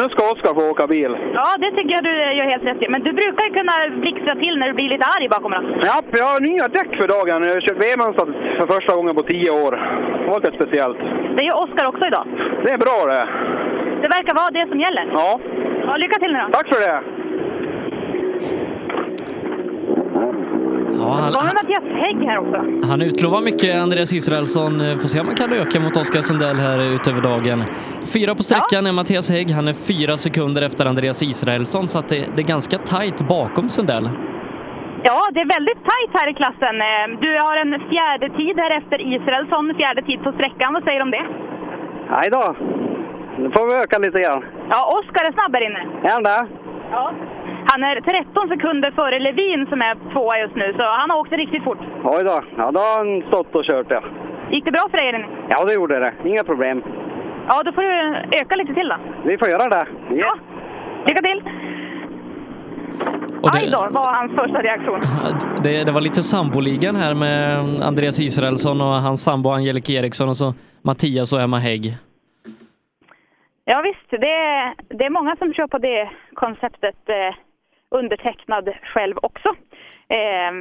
Nu ska Oskar få åka bil. Ja, det tycker jag du gör helt rätt i. Men du brukar ju kunna blixtra till när du blir lite arg bakom ratten. Ja, jag har nya däck för dagen. Jag har kört VM-mönstrat för första gången på tio år. Det var lite speciellt. Det gör Oskar också idag. Det är bra det. Det verkar vara det som gäller. Ja. Ja, lycka till nu då. Tack för det. Ja, han, Var Mattias Hägg här också. han utlovar mycket, Andreas Israelsson. Eh, Får se om han kan öka mot Oskar Sundell här utöver dagen. Fyra på sträckan är Mattias Hägg. Han är fyra sekunder efter Andreas Israelsson, så att det, det är ganska tajt bakom Sundell. Ja, det är väldigt tajt här i klassen. Eh, Du har en fjärde tid här efter Israelsson, fjärde tid på sträckan. Vad säger du om det? Nej då. Nu får vi öka lite grann. Ja, Oskar är snabb här inne. Är han det? Ja. Han är 13 sekunder före Levin som är tvåa just nu, så han har åkt riktigt fort. Oj då. Ja, då har han stått och kört ja. Gick det bra för dig inne? Ja, det gjorde det. Inga problem. Ja, då får du öka lite till då. Vi får göra det. Ja. Lycka till! Och det- Aj då, var hans första reaktion. Det, det var lite samboligan här med Andreas Israelsson och hans sambo Angelica Eriksson och så Mattias och Emma Hägg. Ja visst, det är, det är många som kör på det konceptet. Undertecknad själv också. Eh,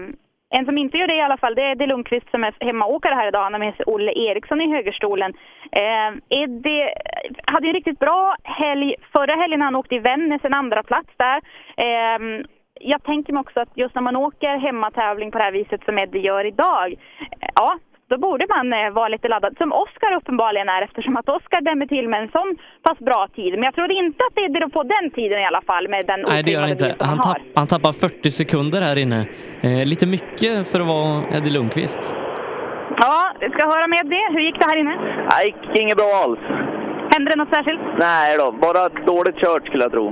en som inte gör det i alla fall, det är Eddie Lundqvist som är hemmaåkare här idag. Han har med sig Olle Eriksson i högerstolen. Eh, Eddie hade ju en riktigt bra helg förra helgen. Han åkte i Vännäs, en andra plats där. Eh, jag tänker mig också att just när man åker hemmatävling på det här viset som Eddie gör idag, ja, då borde man eh, vara lite laddad. Som Oskar uppenbarligen är eftersom att Oskar dämmer till med en sån pass bra tid. Men jag tror inte att Eddie rår på den tiden i alla fall med den Nej, det gör han inte. Han, tapp, han tappar 40 sekunder här inne. Eh, lite mycket för att vara Eddie Lundqvist. Ja, vi ska höra med det. Hur gick det här inne? Nej, gick inget bra alls. Hände det något särskilt? Nej då, bara dåligt kört skulle jag tro.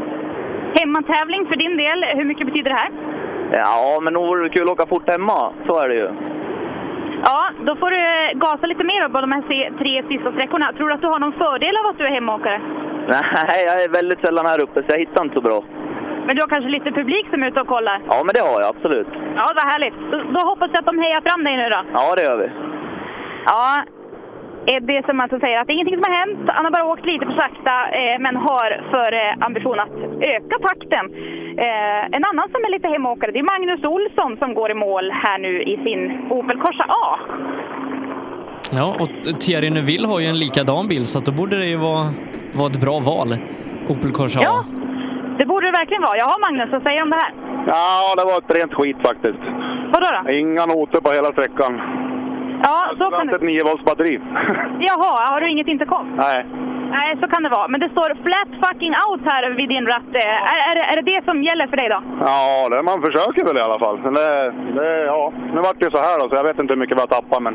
Hemmatävling för din del, hur mycket betyder det här? Ja, men nog vore det kul att åka fort hemma. Så är det ju. Ja, då får du eh, gasa lite mer på de här tre sista sträckorna. Tror du att du har någon fördel av att du är hemmaåkare? Nej, jag är väldigt sällan här uppe så jag hittar inte så bra. Men du har kanske lite publik som är ute och kollar? Ja, men det har jag absolut. Ja, vad härligt. Då, då hoppas jag att de hejar fram dig nu då. Ja, det gör vi. Ja, Eddie som alltså säger att det är ingenting som har hänt. Han har bara åkt lite för sakta, eh, men har för eh, ambition att öka takten. Eh, en annan som är lite hemåkare, det är Magnus Olsson som går i mål här nu i sin Opel Corsa A. Ja, och Thierry Neuville har ju en likadan bil så att då borde det ju vara, vara ett bra val. Opel Corsa A. Ja. Det borde det verkligen vara. Jaha Magnus, vad säger du om det här? Ja, det var ett rent skit faktiskt. Vadå då? Inga noter på hela sträckan. Ja, då kan Ett du... 9 volts batteri. Jaha, har du inget intercom? Nej. Nej, så kan det vara. Men det står flat fucking out här vid din ratt. Eh, Är, är, det- är det det som gäller för dig då? Ja, det, man försöker väl i alla fall. Men det, det, ja, nu vart det ju så här då, så jag vet inte hur mycket vi har tappat, men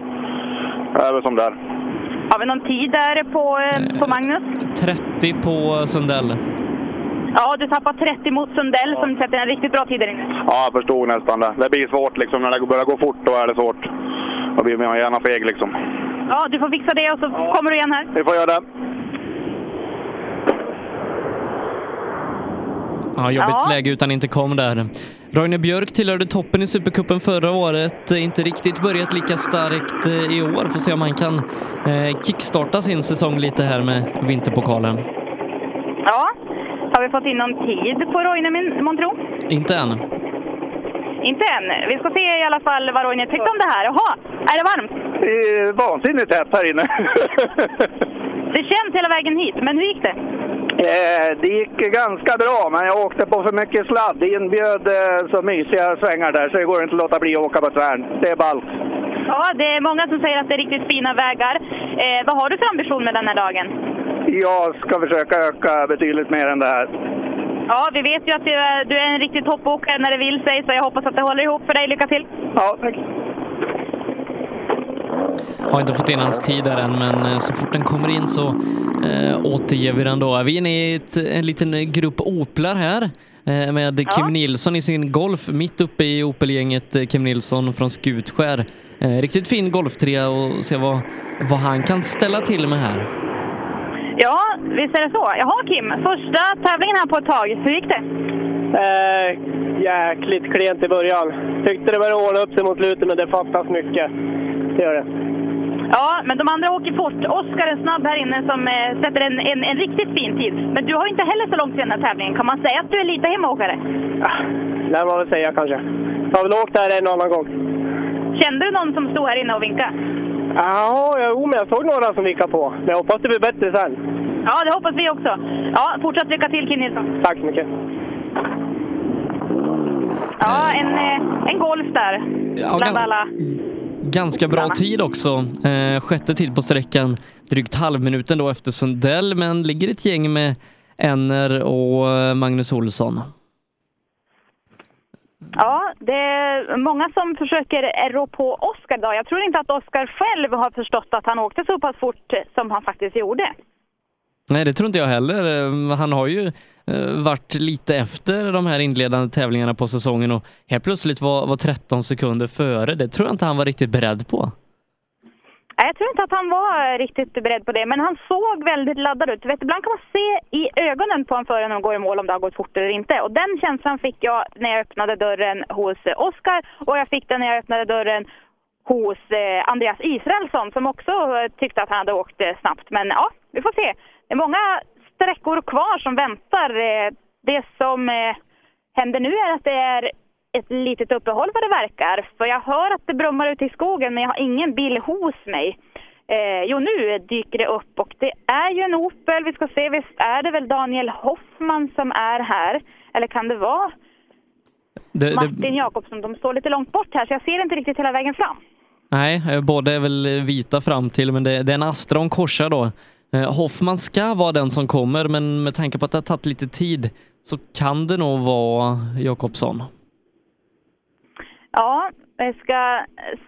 det är väl som det är. Har vi någon tid där på, eh, på Magnus? 30 på Sundell. Ja, du tappar 30 mot Sundell som sätter en riktigt bra tid där inne. Ja, jag förstod nästan det. Det blir svårt liksom. När det börjar gå fort, då är det svårt. Då blir man gärna feg liksom. Ja, du får fixa det och så kommer du igen här. Vi får göra det. Ja, jobbigt Ja. läge utan intercom där. Roine Björk tillhörde toppen i Supercupen förra året. Inte riktigt börjat lika starkt eh, i år. Får se om han kan eh, kickstarta sin säsong lite här med vinterpokalen. Ja, har vi fått in någon tid på Roine min- månntro? Inte än. Inte än. Vi ska se i alla fall vad Roine tyckte om det här. Jaha, är det varmt? Det är vansinnigt hett här inne. Det känns hela vägen hit, men hur gick det? Eh, det gick ganska bra, men jag åkte på för mycket sladd. Det inbjöd eh, så mysiga svängar där, så det går inte att låta bli att åka på tvären. Det är ballt. Ja, det är många som säger att det är riktigt fina vägar. Eh, vad har du för ambition med den här dagen? Jag ska försöka öka betydligt mer än det här. Ja, vi vet ju att du är, du är en riktig toppåkare när det vill sig, så jag hoppas att det håller ihop för dig. Lycka till! Ja, tack! Har inte fått in hans tid där än, men eh, så fort den kommer in så eh, återger vi den då. Vi är inne i ett, en liten grupp Oplar här eh, med Ja. Kim Nilsson i sin Golf mitt uppe i Opelgänget. eh, Kim Nilsson från Skutskär. Eh, riktigt fin golftrea och se vad, vad han kan ställa till med här. Ja, visst är det så. Jaha Kim, första tävlingen här på ett tag. Hur gick det? Eh, jäkligt klent i början. Tyckte det började ordna upp sig mot slutet, men det fattas mycket. Det gör det. Ja, men de andra åker fort. Oskar är snabb här inne som eh, sätter en, en, en riktigt fin tid. Men du har inte heller så långt till den här tävlingen. Kan man säga att du är lite hemmaåkare? lär man väl säga kanske. Jag har väl åkt här en annan gång. Kände du någon som stod här inne och vinkade? Ja, jo, men jag såg några som vickade på. Men jag hoppas det blir bättre sen. Ja, det hoppas vi också. Ja, fortsatt lycka till Kim Nilsson. Tack så mycket. Ja, en, eh, en golf där. Ja, Bland alla. Ganska bra tid också. Eh, sjätte tid på sträckan, drygt halvminuten då efter Sundell, men ligger ett gäng med Enner och eh, Magnus Olsson. Ja, det är många som försöker rå på Oskar idag. Jag tror inte att Oskar själv har förstått att han åkte så pass fort som han faktiskt gjorde. Nej, det tror inte jag heller. Eh, han har ju eh, varit lite efter de här inledande tävlingarna på säsongen och helt plötsligt var, var 13 sekunder före. Det tror jag inte han var riktigt beredd på. Nej, Jag tror inte att han var riktigt beredd på det, men han såg väldigt laddad ut. Vet, ibland kan man se i ögonen på en förare när de går i mål om det har gått fort eller inte. Och den känslan fick jag när jag öppnade dörren hos eh, Oskar och jag fick den när jag öppnade dörren hos eh, Andreas Israelsson som också eh, tyckte att han hade åkt snabbt. Men ja, vi får se. Det är många sträckor kvar som väntar. Det som händer nu är att det är ett litet uppehåll vad det verkar. För jag hör att det brummar ute i skogen men jag har ingen bil hos mig. Eh, jo, nu dyker det upp och det är ju en Opel. Vi ska se, visst är det väl Daniel Hoffman som är här? Eller kan det vara Det, det, Martin Jakobsson? De står lite långt bort här så jag ser inte riktigt hela vägen fram. nej, eh, båda är väl vita fram till, men det, det är en Astra och en Corsa då. Eh, Hoffman ska vara den som kommer, men med tanke på att det har tagit lite tid så kan det nog vara Jakobsson. Ja, jag ska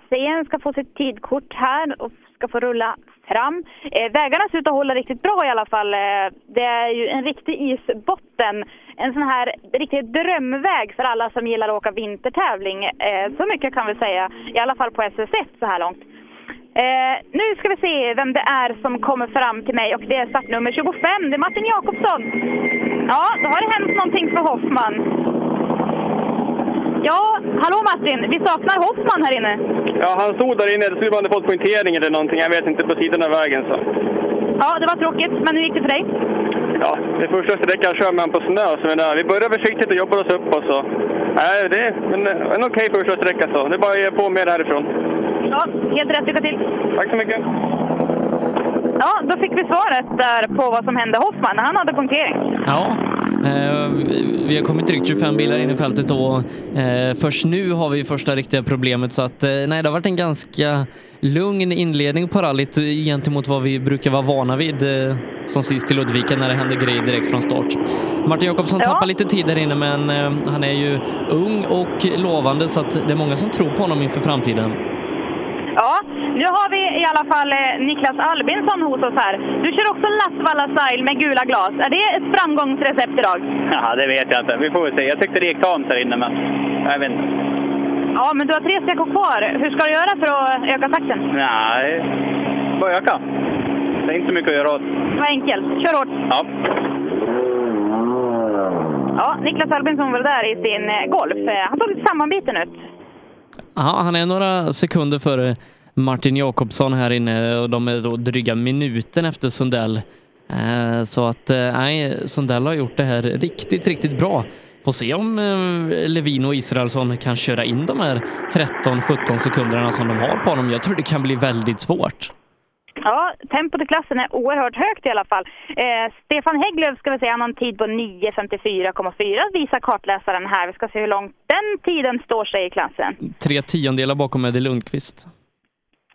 se. Jag ska få sitt tidkort här och ska få rulla fram. Eh, vägarna ser ut att hålla riktigt bra i alla fall. Eh, det är ju en riktig isbotten. En sån här riktig drömväg för alla som gillar att åka vintertävling. Eh, så mycket kan vi säga, i alla fall på SS1 så här långt. Eh, nu ska vi se vem det är som kommer fram till mig och det är startnummer 25. Det är Martin Jakobsson. Ja, då har det hänt någonting för Hoffman. Ja, hallå Martin. Vi saknar Hoffman här inne. Ja, han stod där inne. Det skulle ha fått poängtering eller någonting. Jag vet inte, på sidan av vägen. Så. Ja, det var tråkigt. Men hur gick det för dig? Ja, det första sträckan kör man på snö. Så men, där. Vi börjar försiktigt och jobbar oss upp. Och så. Nej, det är eh, en okej första sträcka. Så. Det är bara att ge på mer härifrån. Ja, helt rätt. Lycka till. Tack så mycket. Ja, då fick vi svaret där på vad som hände Hoffman. Han hade punktering. Ja, eh, vi- har kommit drygt 25 bilar in i fältet och eh, först nu har vi första riktiga problemet så att eh, nej, det har varit en ganska lugn inledning på rallyt gentemot vad vi brukar vara vana vid eh, som sist i Ludvika när det händer grejer direkt från start. Martin Jakobsson Ja. tappar lite tid där inne men eh, han är ju ung och lovande så att det är många som tror på honom inför framtiden. Ja, nu har vi i alla fall eh, Niklas Albinsson hos oss här. Du kör också Lattvalla Style med gula glas. Är det ett framgångsrecept idag? Ja, det vet jag inte. Vi får väl se. Jag tyckte det gick tamt här inne, men jag vet inte. Ja, men du har tre sträckor kvar. Hur ska du göra för att öka takten? Nej, bara öka. Det är inte mycket att göra åt. Det var enkelt. Kör hårt. Ja. Ja, Niklas Albinsson var där i sin eh, Golf. Eh, Han såg lite sammanbiten ut. Aha, han är några sekunder före Martin Jakobsson här inne och de är då dryga minuten efter Sundell. Eh, så att eh, nej, Sundell har gjort det här riktigt, riktigt bra. Får se om eh, Levin och Israelsson kan köra in de här 13-17 sekunderna som de har på honom. Jag tror det kan bli väldigt svårt. Ja, tempot i klassen är oerhört högt i alla fall. Eh, Stefan Hägglöf ska vi säga, han har en tid på 9.54,4 visar kartläsaren här. Vi ska se hur långt den tiden står sig i klassen. Tre tiondelar bakom Eddie Lundqvist.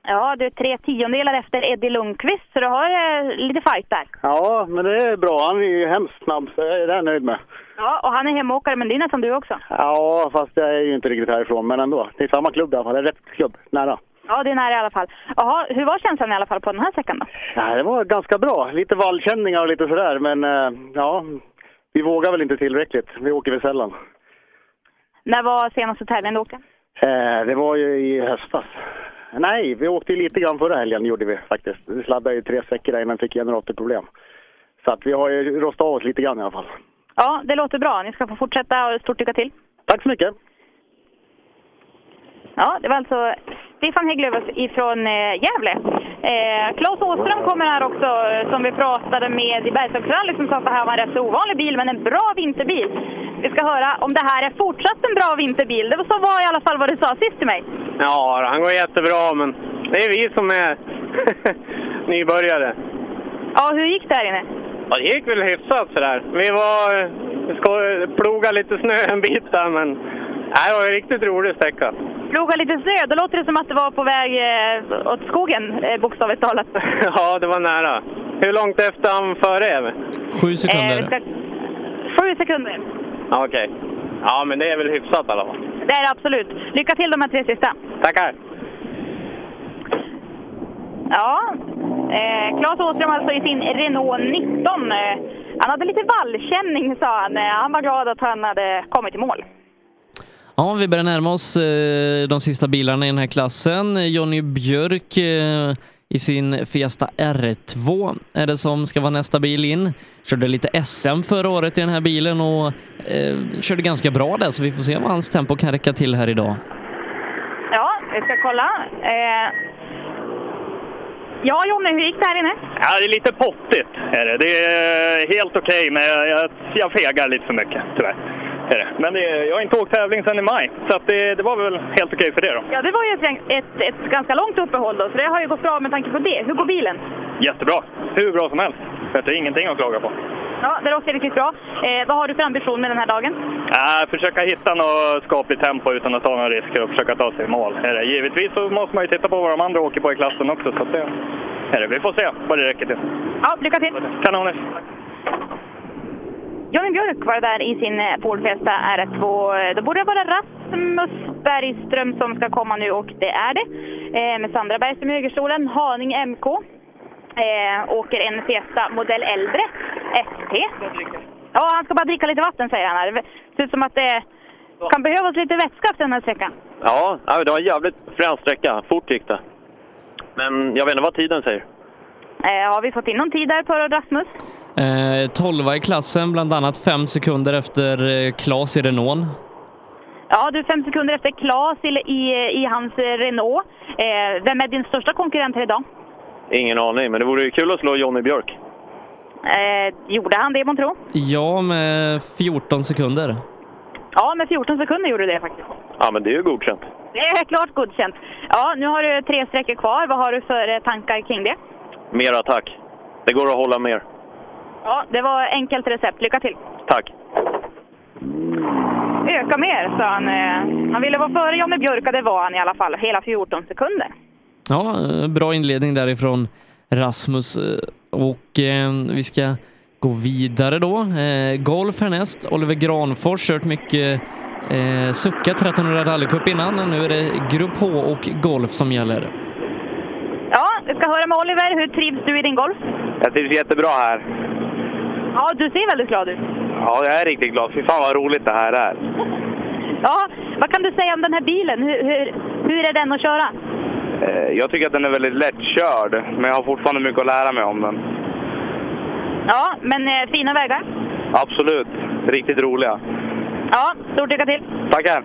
Ja, du är tre tiondelar efter Eddie Lundqvist, så du har eh, lite fight där. Ja, men det är bra. Han är ju hemskt snabb, så jag är det nöjd med. Ja, och han är hemåkare, men det är nästan du också. Ja, fast jag är ju inte riktigt härifrån, men ändå. Det är samma klubb i alla fall. Det är rätt klubb. Nära. Ja, det är nära i alla fall. Jaha, hur var känslan i alla fall på den här sträckan då? Ja, det var ganska bra. Lite vallkänningar och lite sådär, men eh, ja, vi vågar väl inte tillräckligt. Vi åker väl sällan. När var senaste tävlingen du åkte? Eh, det var ju i höstas. Nej, vi åkte ju lite grann förra helgen gjorde vi faktiskt. Vi sladdade ju tre där innan vi fick generatorproblem. Så att vi har ju rostat av oss lite grann i alla fall. Ja, det låter bra. Ni ska få fortsätta och stort lycka till. Tack så mycket! Ja, det var alltså Stefan Hägglöf ifrån eh, Gävle. Eh, Claes Åström kommer här också, eh, som vi pratade med i Bergslagsrally, som sa att det här var en rätt så ovanlig bil, men en bra vinterbil. Vi ska höra om det här är fortsatt en bra vinterbil. Det var så var i alla fall vad du sa sist till mig. Ja, han går jättebra, men det är vi som är nybörjare. Ja, hur gick det här inne? Ja, det gick väl hyfsat sådär. Vi var... Vi ska ploga lite snö en bit där, men nej, det var en riktigt rolig sträcka. Ploga lite snö, då låter det som att det var på väg eh, åt skogen, eh, bokstavligt talat. Ja, det var nära. Hur långt efter han före är? Sju sekunder. Eh, ska... Sju sekunder. Okej. Ja, men det är väl hyfsat i alla fall. Det är det absolut. Lycka till de här tre sista. Tackar! Ja, eh, Claes Åström alltså i sin Renault 19. Eh, han hade lite vallkänning sa han. Eh, han var glad att han hade kommit i mål. Ja, vi börjar närma oss eh, de sista bilarna i den här klassen. Jonny Björk eh, i sin Fiesta R2 är det som ska vara nästa bil in. Körde lite SM förra året i den här bilen och eh, körde ganska bra där, så vi får se om hans tempo kan räcka till här idag. Ja, vi ska kolla. Eh, ja, Jonny, hur gick det här inne? Ja, det är lite pottigt. Är det. det är helt okej, men jag, jag, jag fegar lite för mycket, tyvärr. Är det. Men det, jag har inte åkt tävling sedan i maj, så det, det var väl helt okej för det då. Ja, det var ju ett, ett, ett ganska långt uppehåll då, så det har ju gått bra med tanke på det. Hur går bilen? Jättebra! Hur bra som helst. Det är ingenting att klaga på. Ja, det låter riktigt bra. Eh, vad har du för ambition med den här dagen? Äh, försöka hitta något skapligt tempo utan att ta några risker och försöka ta sig i mål. Är det. Givetvis så måste man ju titta på vad de andra åker på i klassen också. Så att det, är det. Vi får se vad det räcker till. Ja, lycka till! Kanonis! Johnny Björk var där i sin eh, Ford Fiesta R2. Då borde det vara Rasmus Bergström som ska komma nu och det är det. Eh, med Sandra Bergström i högerstolen. Haning MK. Eh, åker en Fiesta modell äldre, ST. Ja, han ska bara dricka lite vatten säger han här. Det ser ut som att det kan behövas lite vätska efter den här sträckan. Ja, det var en jävligt frän sträcka. Fort gick det. Men jag vet inte vad tiden säger. Eh, har vi fått in någon tid där på Rasmus? Eh, 12 i klassen, bland annat fem sekunder efter eh, Klas i Renault. Ja, du är fem sekunder efter Claes i, i, i hans eh, Renault. Eh, vem är din största konkurrent här idag? Ingen aning, men det vore ju kul att slå Jonny Björk. Eh, gjorde han det, månntro? Ja, med 14 sekunder. Ja, med 14 sekunder gjorde du det faktiskt. Ja, men det är ju godkänt. Det är klart godkänt. Ja, nu har du tre sträckor kvar. Vad har du för tankar kring det? Mer attack. Det går att hålla mer. Ja, det var enkelt recept. Lycka till! Tack. Öka mer, sa han. Eh, Han ville vara före Johnny Björk och det var han i alla fall. Hela 14 sekunder. Ja, eh, bra inledning därifrån Rasmus. eh, Och eh, vi ska gå vidare då. Eh, golf härnäst. Oliver Granfors kört mycket eh, Succa 1300 rallycup innan. Nu är det Grupp H och golf som gäller. Vi ska höra med Oliver. Hur trivs du i din golf? Jag trivs jättebra här. Ja, du ser väldigt glad ut. Ja, jag är riktigt glad. Fy fan vad roligt det här är. Ja, vad kan du säga om den här bilen? Hur, hur, hur är den att köra? Eh, Jag tycker att den är väldigt lättkörd, men jag har fortfarande mycket att lära mig om den. Ja, men eh, fina vägar. Absolut. Riktigt roliga. Ja, stort lycka till! Tackar!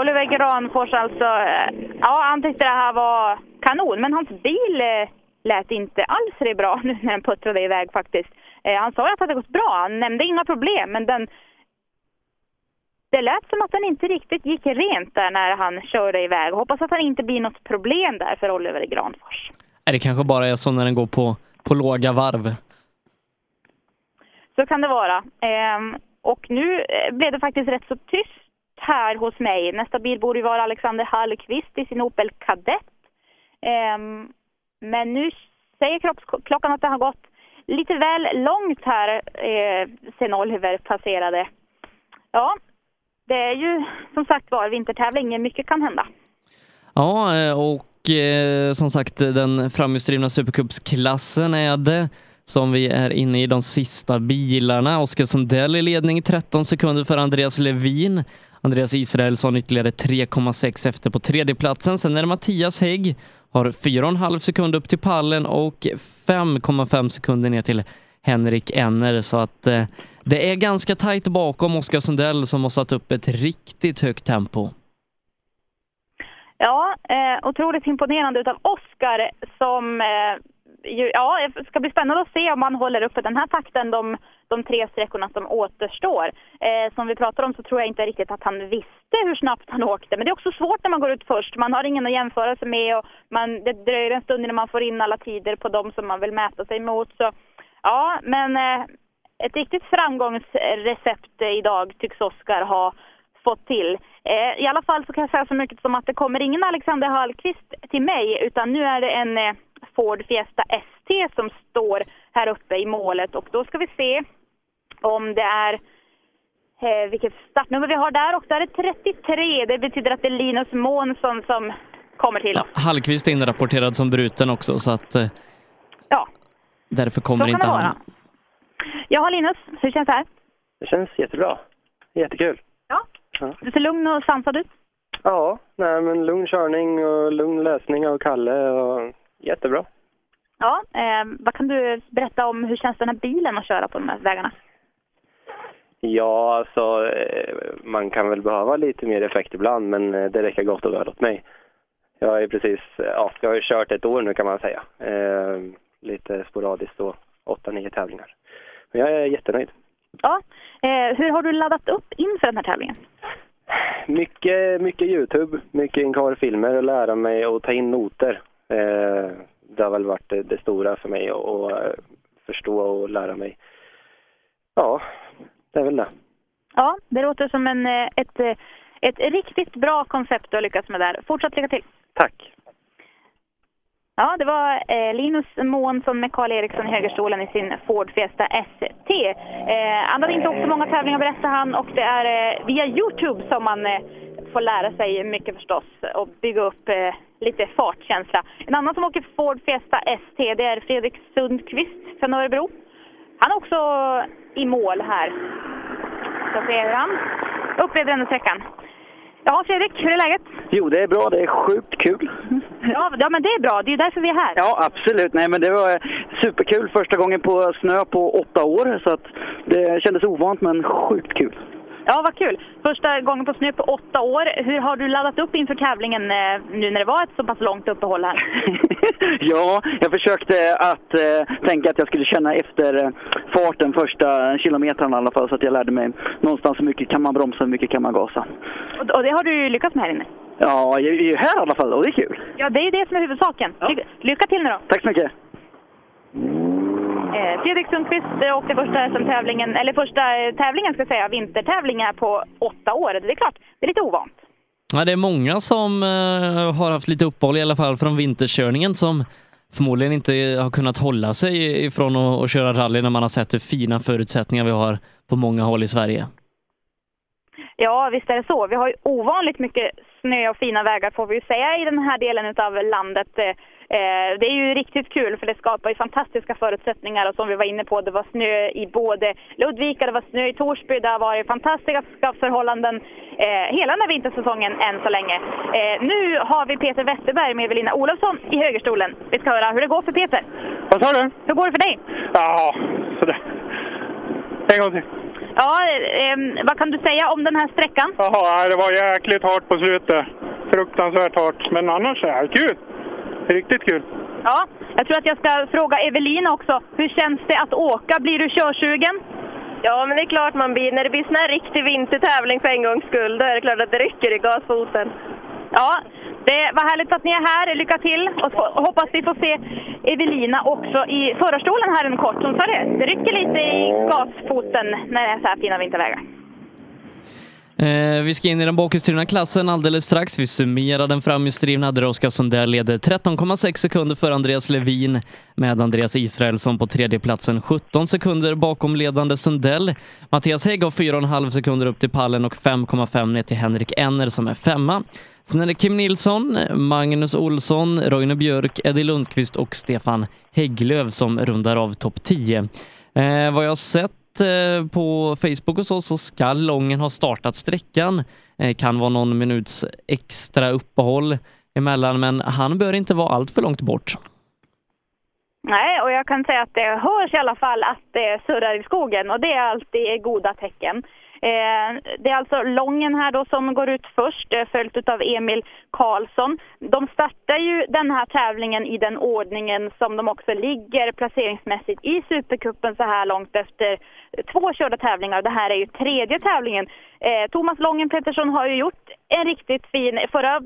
Oliver Granfors alltså. eh, Ja, han tyckte det här var kanon, men hans bil eh, lät inte alls det bra nu när den puttrade iväg faktiskt. Eh, Han sa ju att det hade gått bra. Han nämnde inga problem, men den det lät som att den inte riktigt gick rent där när han körde iväg. Hoppas att det inte blir något problem där för Oliver Granfors. Nej, Det kanske bara är så när den går på, på låga varv. Så kan det vara. Ehm, och nu blev det faktiskt rätt så tyst här hos mig. Nästa bil borde ju vara Alexander Hallqvist i sin Opel Kadett. Ehm, men nu säger kroppsklockan att det har gått lite väl långt här eh, sen Oliver passerade. Ja, det är ju som sagt var vintertävling. Mycket kan hända. Ja, eh, och eh, som sagt den framhjulsdrivna supercupsklassen är det som vi är inne i de sista bilarna. Oskar Sundell i ledning 13 sekunder för Andreas Levin. Andreas Israelsson ytterligare 3,6 efter på tredjeplatsen. Sen är det Mattias Hägg, har 4,5 sekunder upp till pallen och 5,5 sekunder ner till Henrik Enner. Så att eh, det är ganska tajt bakom Oskar Sundell som har satt upp ett riktigt högt tempo. Ja, eh, otroligt imponerande utav Oskar som eh, ju, ja, det ska bli spännande att se om han håller uppe den här takten de, de tre sträckorna som återstår. Eh, som vi pratar om så tror jag inte riktigt att han visste hur snabbt han åkte. Men det är också svårt när man går ut först. Man har ingen att jämföra sig med och man, det dröjer en stund innan man får in alla tider på de som man vill mäta sig mot. Så ja, men eh, ett riktigt framgångsrecept idag tycks Oskar ha fått till. Eh, I alla fall så kan jag säga så mycket som att det kommer ingen Alexander Hallqvist till mig utan nu är det en eh, Ford Fiesta ST som står här uppe i målet och då ska vi se om det är eh, vilket startnummer vi har där och där är 33. Det betyder att det är Linus Månsson som kommer till. Ja, Hallqvist är inrapporterad som bruten också så att eh, ja. därför kommer inte det han. vara. Ja, Linus, hur känns det här? Det känns jättebra. Jättekul. Ja. Ja, Du ser lugn och sansad ut. ja nej, men lugn körning och lugn lösning av Kalle och jättebra. Ja, eh, vad kan du berätta om hur känns den här bilen att köra på de här vägarna? Ja, alltså eh, man kan väl behöva lite mer effekt ibland men eh, det räcker gott och väl åt mig. Jag är precis, eh, ja, jag har ju kört ett år nu kan man säga. Eh, lite sporadiskt åtta, nio tävlingar. Men jag är jättenöjd. Ja, eh, hur har du laddat upp inför den här tävlingen? Mycket, mycket Youtube, mycket Incar-filmer och lära mig att ta in noter. Eh, det har väl varit det, det stora för mig att förstå och lära mig. Ja, det är väl det. Ja, det låter som en, eh, ett, eh, ett riktigt bra koncept du har lyckats med där. Fortsatt lycka till! Tack! Ja, det var eh, Linus Månsson med Karl Eriksson i högerstolen i sin Ford Fiesta ST. Eh, han hade inte åkt så många tävlingar berättar han och det är eh, via Youtube som man eh, får lära sig mycket förstås och bygga upp eh, lite fartkänsla. En annan som åker Ford Fiesta ST det är Fredrik Sundqvist från Örebro. Han är också i mål här. Så ser han upplevde den sträckan. Ja, Fredrik, hur är läget? Jo, det är bra. Det är sjukt kul. Ja, ja, men det är bra. Det är därför vi är här. Ja, absolut. Nej, men det var superkul. Första gången på snö på åtta år, så att det kändes ovant, men sjukt kul. Ja, vad kul. Första gången på snö på åtta år. Hur har du laddat upp inför tävlingen eh, nu när det var ett så pass långt uppehåll här? Ja, jag försökte att eh, tänka att jag skulle känna efter eh, farten första kilometrarna i alla fall, så att jag lärde mig någonstans hur mycket kan man bromsa, hur mycket kan man gasa. Och, och det har du ju lyckats med här inne. Ja, jag är ju här i alla fall och det är kul. Ja, det är det som är huvudsaken. Lycka, lycka till nu då. Tack så mycket. Eh, Fredrik Sundqvist eh, åkte första SM-tävlingen, eller första eh, tävlingen ska jag säga, vintertävling här på åtta år. Det är klart, det är lite ovant. Ja, det är många som eh, har haft lite uppehåll i alla fall från vinterkörningen som förmodligen inte har kunnat hålla sig ifrån att, att köra rally när man har sett hur fina förutsättningar vi har på många håll i Sverige. Ja, visst är det så. Vi har ju ovanligt mycket snö och fina vägar får vi ju säga i den här delen av landet. Eh, Det är ju riktigt kul för det skapar ju fantastiska förutsättningar och som vi var inne på, det var snö i både Ludvika, det var snö i Torsby, det har varit fantastiska förhållanden eh, hela den här vintersäsongen än så länge. Eh, Nu har vi Peter Westerberg med Evelina Olofsson i högerstolen. Vi ska höra hur det går för Peter. Vad sa du? Hur går det för dig? Ja, sådär. En gång till. Ja, eh, vad kan du säga om den här sträckan? Jaha, det var jäkligt hårt på slutet. Fruktansvärt hårt. Men annars är det kul. Riktigt kul. Ja, jag tror att jag ska fråga Evelina också. Hur känns det att åka? Blir du körsugen? Ja, men det är klart man blir, när det blir sån här riktig vintertävling för en gångs skull, då är det klart att det rycker i gasfoten. Ja, det var härligt att ni är här. Lycka till och hoppas vi får se Evelina också i förarstolen här en kort. Hon sa det, det rycker lite i gasfoten när det är så här fina vintervägar. Eh, vi ska in i den bakhjulsdrivna klassen alldeles strax. Vi summerar den framhjulsdrivna där Oskar Sundell leder 13,6 sekunder för Andreas Levin med Andreas Israelsson på tredjeplatsen 17 sekunder bakom ledande Sundell. Mattias Hägg har 4,5 sekunder upp till pallen och 5,5 ner till Henrik Enner som är femma. Sen är det Kim Nilsson, Magnus Olsson, Roine Björk, Eddie Lundqvist och Stefan Hägglöv som rundar av topp 10. Eh, vad jag har sett eh, på Facebook och så, så ska Lången ha startat sträckan. Eh, kan vara någon minuts extra uppehåll emellan, men han bör inte vara allt för långt bort. Nej, och jag kan säga att det hörs i alla fall att det surrar i skogen och det är alltid goda tecken. Eh, det är alltså Lången här då som går ut först, eh, följt av Emil Karlsson. De startar ju den här tävlingen i den ordningen som de också ligger placeringsmässigt i Supercupen så här långt efter två körda tävlingar. Det här är ju tredje tävlingen. Eh, Thomas Lången Pettersson har ju gjort en riktigt fin... Förra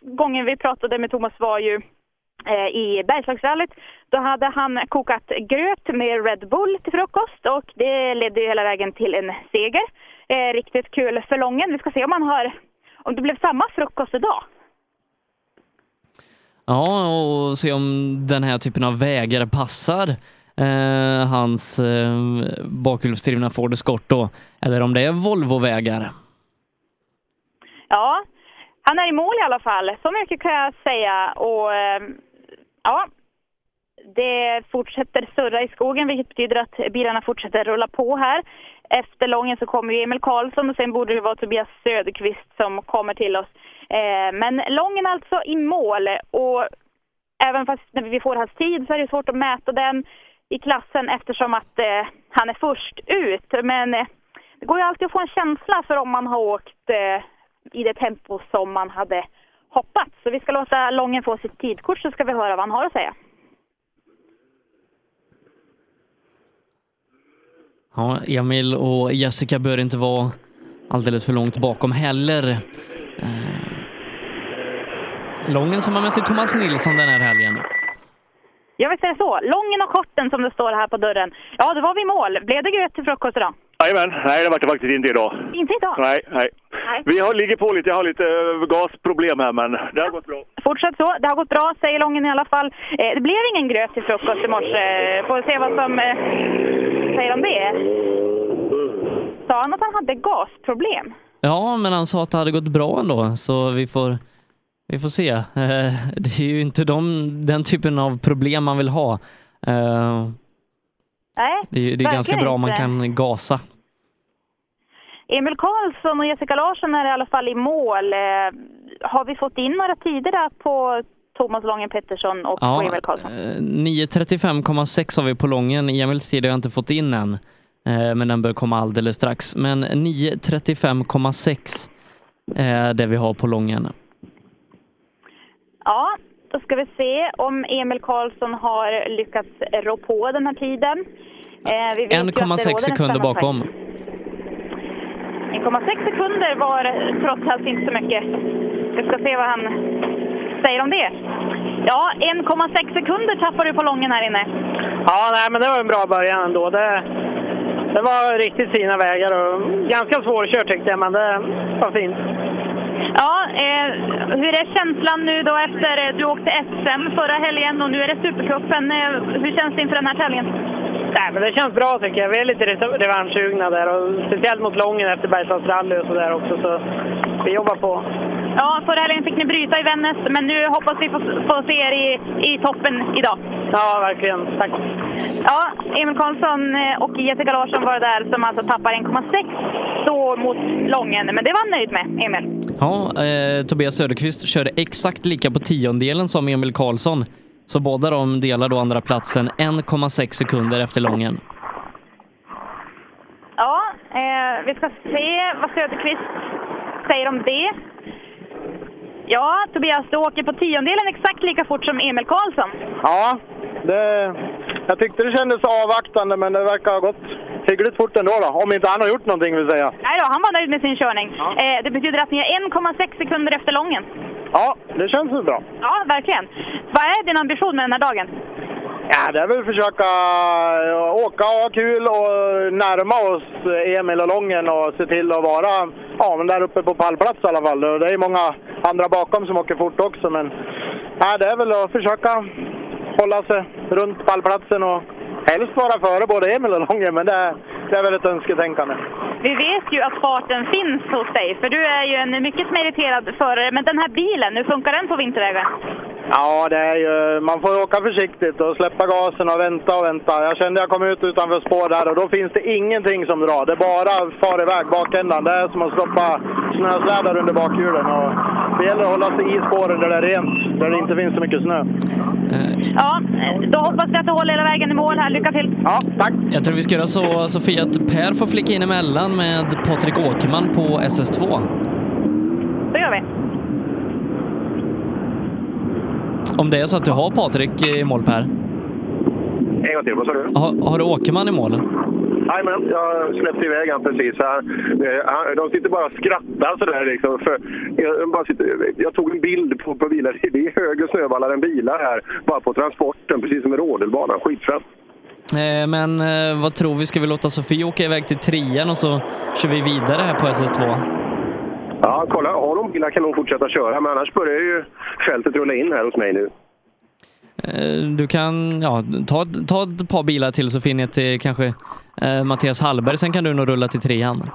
gången vi pratade med Thomas var ju eh, i Bergslagsrallyt. Då hade han kokat gröt med Red Bull till frukost och det ledde ju hela vägen till en seger. Eh, riktigt kul för Lången. Vi ska se om han har, om det blev samma frukost idag. Ja, och se om den här typen av vägar passar eh, hans eh, bakhjulsdrivna Ford Escort då, eller om det är Volvo-vägar. Ja, han är i mål i alla fall. Så mycket kan jag säga. Och eh, ja, det fortsätter surra i skogen vilket betyder att bilarna fortsätter rulla på här. Efter Lången så kommer ju Emil Karlsson och sen borde det vara Tobias Söderqvist som kommer till oss. Eh, men Lången alltså i mål och även fast när vi får hans tid så är det svårt att mäta den i klassen eftersom att eh, han är först ut. Men eh, det går ju alltid att få en känsla för om man har åkt eh, i det tempo som man hade hoppats. Så vi ska låta Lången få sitt tidkort så ska vi höra vad han har att säga. Ja, Emil och Jessica bör inte vara alldeles för långt bakom heller. Eh, lången som har med sig Thomas Nilsson den här helgen. Jag vill säga så. Lången och korten som det står här på dörren. Ja, då var vi i mål. Blev det gröt till frukost idag? Jajamän, nej det vart det faktiskt inte idag. Inte idag? Nej, nej. Nej. Vi har, ligger på lite, jag har lite eh, gasproblem här men det har gått bra. Fortsätt så. Det har gått bra, säger Lången i alla fall. Eh, det blev ingen gröt till frukost i morse. Eh, Får se vad som eh, säger om det. Sa han att han hade gasproblem? Ja, men han sa att det hade gått bra ändå, så vi får, vi får se. Eh, Det är ju inte de, den typen av problem man vill ha. Eh, Nej, Det är, det är ganska bra om man inte. kan gasa. Emil Karlsson och Jessica Larsson är i alla fall i mål. Eh, har vi fått in några tider där på Thomas Lången Pettersson och Ja, Emil Karlsson? eh, 9.35,6 har vi på Lången. Emils tid har jag inte fått in än, eh, men den bör komma alldeles strax. Men 9.35,6 är det vi har på Lången. Ja, då ska vi se om Emil Karlsson har lyckats rå på den här tiden. Eh, vi vet ju att det råder 1,6 en sekunder bakom. fight. 1,6 sekunder var trots allt inte så mycket. Vi ska se vad han säger om det. Ja, 1,6 sekunder tappar du på lången här inne. Ja, nej, men det var en bra början ändå. Det, det var riktigt fina vägar och ganska svårkört tyckte jag, men det var fint. Ja, eh, hur är känslan nu då efter eh, du åkte SM förra helgen och nu är det Supercupen? Eh, hur känns det inför den här tävlingen? Nej, men det känns bra tycker jag. Vi är lite re- revanschsugna där och speciellt mot Lången efter Bergslagsrally och sådär också. Så vi jobbar på. Ja, förra helgen fick ni bryta i Vännäs, men nu hoppas vi få, få se er i, i toppen idag. Ja, verkligen. Tack. Ja, Emil Karlsson eh, och Jessica Larsson var det där som alltså tappar 1,6 då mot Lången. Men det var han nöjd med, Emil. Ja, eh, Tobias Söderqvist körde exakt lika på tiondelen som Emil Karlsson. Så båda de delar då andra platsen 1,6 sekunder efter Lången. Ja, eh, vi ska se vad Söderqvist säger om det. Ja, Tobias, du åker på tiondelen exakt lika fort som Emil Karlsson. Ja, det, jag tyckte det kändes avvaktande men det verkar ha gått hyggligt fort ändå då, om inte han har gjort någonting vill säga. Nej då, han var nöjd med sin körning. Eh, det betyder att ni är 1,6 sekunder efter Lången. Ja, det känns väl bra. Ja, verkligen. Vad är din ambition med den här dagen? Ja, det är väl att försöka eh, åka och ha kul och närma oss Emil och Lången och se till att vara ja, men där uppe på pallplats i alla fall. Det är många andra bakom som åker fort också, men ja, det är väl att försöka hålla sig runt pallplatsen och helst vara före både Emil och Lången, men det det är väl ett önsketänkande. Vi vet ju att farten finns hos dig, för du är ju en mycket meriterad förare. Men den här bilen, hur funkar den på vintervägar? Ja, det är ju, man får åka försiktigt och släppa gasen och vänta och vänta. Jag kände jag kom ut utanför spår där och då finns det ingenting som drar. Det bara far iväg bakändan. Det är som att stoppa snöslädar under bakhjulen. Och det gäller att hålla sig i spåren där det är rent, där det inte finns så mycket snö. Ja, då hoppas vi att du håller hela vägen i mål här. Lycka till! Ja, tack! Jag tror vi ska göra så, Sofia, att Per får flicka in emellan med Patrik Åkerman på SS2. Så gör vi. Om det är så att du har Patrik i mål, Per. En gång till, vad sa du? Har, har du Åkerman i mål? Nej, men jag släppte iväg han precis. Han, eh, de sitter bara och skrattar sådär liksom. För jag, bara sitter, jag tog en bild på, på bilar. Det är högre snövallar än bilar här, bara på transporten, precis som i rodelbanan. Skitfränt. Eh, men eh, vad tror vi? Ska vi låta Sofie åka iväg till trean och så kör vi vidare här på SS2? Ja, kolla. Har de bilar kan de fortsätta köra, men annars börjar ju fältet rulla in här hos mig nu. Eh, Du kan ja, ta, ta ett par bilar till så finner jag till kanske eh, Mattias Hallberg, sen kan du nog rulla till trean.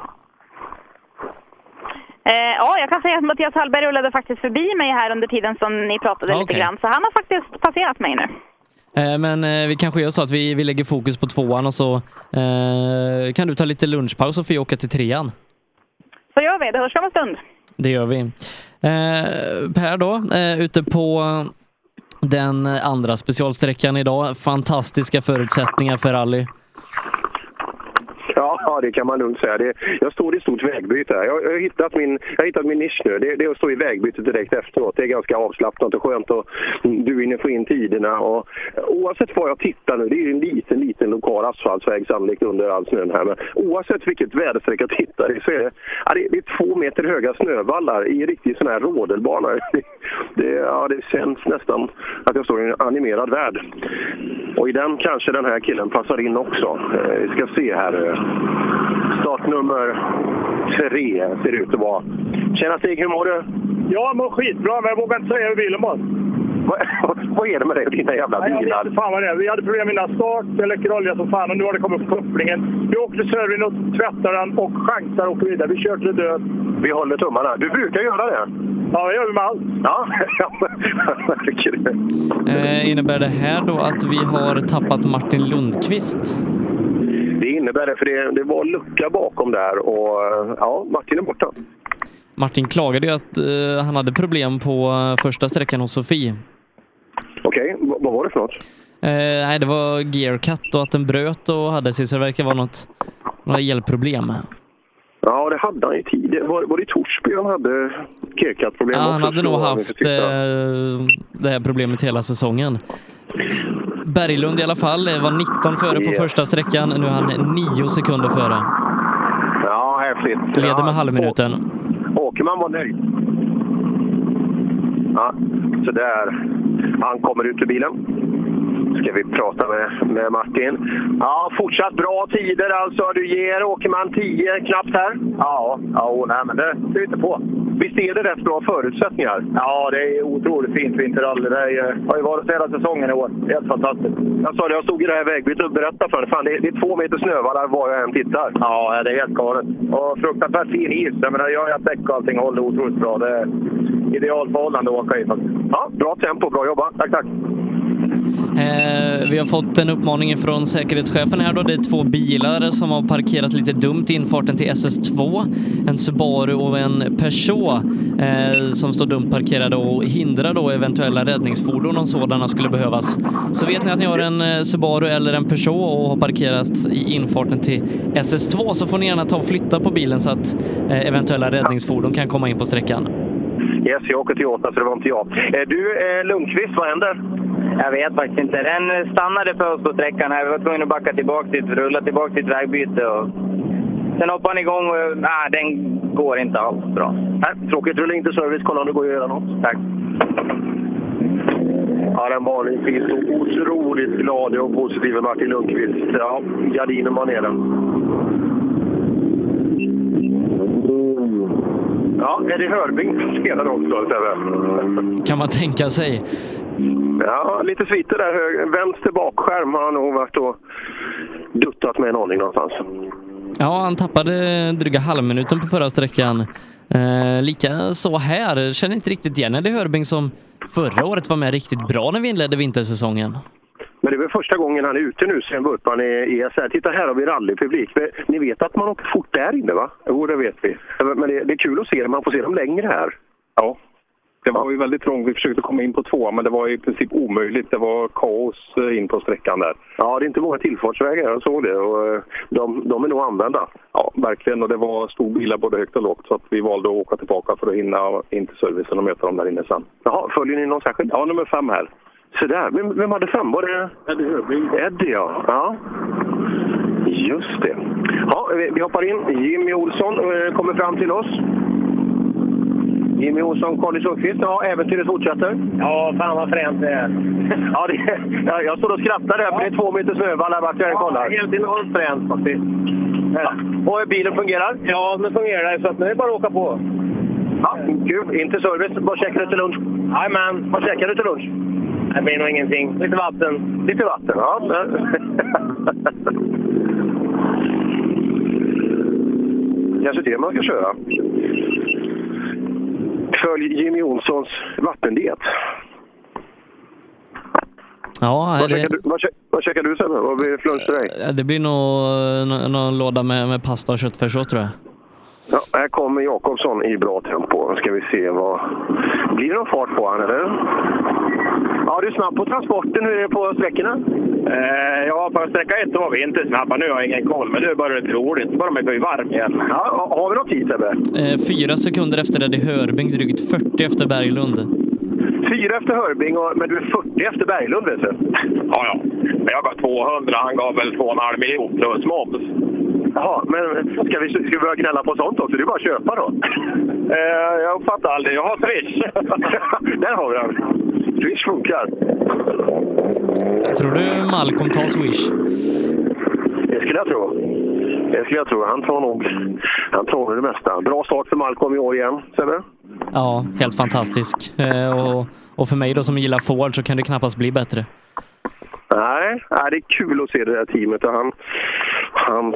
Eh, ja, jag kan säga att Mattias Hallberg rullade faktiskt förbi mig här under tiden som ni pratade lite Okej. grann. Så han har faktiskt passerat mig nu. Eh, Men eh, vi kanske gör så att vi, vi lägger fokus på tvåan och så eh, kan du ta lite lunchpaus och få åka till trean. Så gör vi, det hörs om en stund. Det gör vi. Per då, ute på den andra specialsträckan idag. Fantastiska förutsättningar för rally. Ja, det kan man lugnt säga. Det, jag står i ett stort vägbyte här. Jag, jag, har hittat min, jag har hittat min nisch nu. Det, det är att stå i vägbytet direkt efteråt. Det är ganska avslappnat och skönt och du hinner få in tiderna. Och, oavsett var jag tittar nu, det är en liten, liten lokal asfaltsväg sannolikt under all snön här. Men oavsett vilket väderstreck jag tittar i så är det, ja, det, det är två meter höga snövallar i en riktig sån här rodelbana. Det, det, ja, det känns nästan att jag står i en animerad värld. Och i den kanske den här killen passar in också. Eh, vi ska se här. Eh. Startnummer tre ser det ut att vara. Tjena Stig, hur mår du? Jag mår skitbra, men jag vågar inte säga hur bilen var. Vad, är det med dig och dina jävla Nej, jag vet bilar? inte fan vad det är. Vi hade problem med innan start, det läcker olja som fan och nu har det kommit på kopplingen. Vi åkte servern och tvättade den och chansar och vidare. Vi kör till död. Vi håller tummarna. Du brukar göra det. Ja, det gör vi med allt. Ja. Eh, innebär det här då att vi har tappat Martin Lundqvist? Det innebär det, för det, det var lucka bakom där och ja, Martin är borta. Martin klagade ju att eh, han hade problem på eh, första sträckan hos Sofie. Okej, v- vad var det för något? Eh, nej, det var gear cut och att den bröt och hade sig så det verkar vara något, några elproblem. Ja, det hade han ju tidigare. Var, var det i Torsby han hade kirkat-problem Ja, han hade nog haft eh, det här problemet hela säsongen. Berglund i alla fall var 19 före på första sträckan. Nu är han 9 sekunder före. Ja, häftigt. Leder med halvminuten. Åkerman var nöjd. Ja, så där. Han kommer ut ur bilen. Ska vi prata med, med Martin. Ja, fortsatt bra tider alltså. Du ger Åkerman 10 knappt här. Ja, ja nej, men det inte på. Visst är det rätt bra förutsättningar? Ja, det är otroligt fint vinterrally. Det är, ju- har ju varit hela säsongen i år. Helt fantastiskt. Jag sa det, jag stod i det här vägbytet och berättade för dig. Fan, det, är- det är två meter snövallar var jag än tittar. Ja, det är helt galet. Och fruktansvärt fin is. Jag menar, jag har däck och allting håller otroligt bra. Det är idealförhållande att åka i faktiskt. Ja, bra tempo, bra jobbat. Tack, tack. Eh, vi har fått en uppmaning från säkerhetschefen här då. Det är två bilar som har parkerat lite dumt i infarten till SS2. En Subaru och en Peugeot eh, som står dumt parkerade och hindrar då eventuella räddningsfordon om sådana skulle behövas. Så vet ni att ni har en eh, Subaru eller en Peugeot och har parkerat i infarten till SS2 så får ni gärna ta och flytta på bilen så att eh, eventuella räddningsfordon kan komma in på sträckan. Yes, jag åker till Åsa så det var inte jag. Eh, Du, eh, Lundqvist, vad händer? Jag vet faktiskt inte. Den stannade för oss på sträckan här. Vi var tvungna att backa tillbaka dit, rulla tillbaka till ett vägbyte. Och... Sen hoppade den igång och nej, den går inte alls bra. Nej, tråkigt. Rulla in till service. Kolla om det går att göra något. Tack. Ja, den vanligtvis så otroligt glad och positiv Martin Lundqvist. Ja, gardinen var nere. Ja, Eddie Hörbing spelar också. Kan man tänka sig. Ja, lite sviter där. Hög, vänster bakskärm har han nog varit och duttat med en aning någonstans. Ja, han tappade dryga halvminuten på förra sträckan. Eh, lika så här. Känner inte riktigt igen Eddie Hörbing som förra året var med riktigt bra när vi inledde vintersäsongen. Men det är väl första gången han är ute nu sen Burpan är ESR. Titta här har vi rallypublik. Ni vet att man åker fort där inne va? Jo, det vet vi. Men det, det är kul att se dem. Man får se dem längre här. Ja. Det var ju väldigt trångt. Vi försökte komma in på två, men det var i princip omöjligt. Det var kaos eh, in på sträckan där. Ja, det är inte många tillfartsvägar. Jag såg det. Och eh, de, de är nog använda. Ja, verkligen. Och det var stor bilar både högt och lågt. Så att vi valde att åka tillbaka för att hinna in till servicen och möta dem där inne sen. Jaha, följer ni någon särskild? Ja, nummer fem här. Så där. Vem, vem hade fem? Var det Eddie Hörbing? Eddie, ja. ja. Just det. Ja, vi, vi hoppar in. Jimmy Olsson eh, kommer fram till oss. Jimmy Olsson, Conny Sundqvist. Ja, äventyret fortsätter. Ja, fan vad fränt det är. ja, det, ja, jag står och skrattar där, för det är två meter snövall här vart jag än kollar. Ja, helt enormt fränt faktiskt. Ja. Och bilen fungerar? Ja, den fungerar. Så att nu är det bara att åka på. Ja, kul. In till service. Vad käkar du till lunch? Jajamän. Vad käkar du till lunch? Det blir nog ingenting. Lite vatten. Lite vatten, ja. Kanske det man ska köra. Följ Jimmy Olssons vattendiet. Ja, Vad det, käkar du, vad, vad käkar du sen? Vad blir flunch till dig? det blir nog nå- någon låda med, med pasta och köttfärssås tror jag. Ja, här kommer Jakobsson i bra tempo. Nu ska vi se vad... Blir det någon fart på han eller? Ja, du är snabb på transporten. Hur är det på sträckorna? Eh, ja, på sträcka ett var vi inte snabba. Nu har jag ingen koll, men nu börjar det bli roligt. Bara man blir varm igen. Ja, har vi någon tid Sebbe? Eh, fyra sekunder efter Eddie Hörbing, drygt 40 efter Berglund. Fyra efter Hörbing, och, men du är 40 efter Berglund vet du. Ja, ja. Men jag gav 200. Han gav väl 2,5 miljoner plus moms. Jaha, men ska vi, ska vi börja gnälla på sånt också? Det är bara att köpa då. Eh, jag fattar aldrig. Jag har Swish. Där har vi den. Swish funkar. Tror du Malcolm tar Swish? Det skulle jag tro. Det skulle jag tro. Han tar nog, han tar nog det mesta. Bra start för Malcolm i år igen, Sebbe. Ja, helt fantastisk. Eh, och, och för mig då som gillar Ford så kan det knappast bli bättre. Nej, nej, det är kul att se det där teamet och han, hans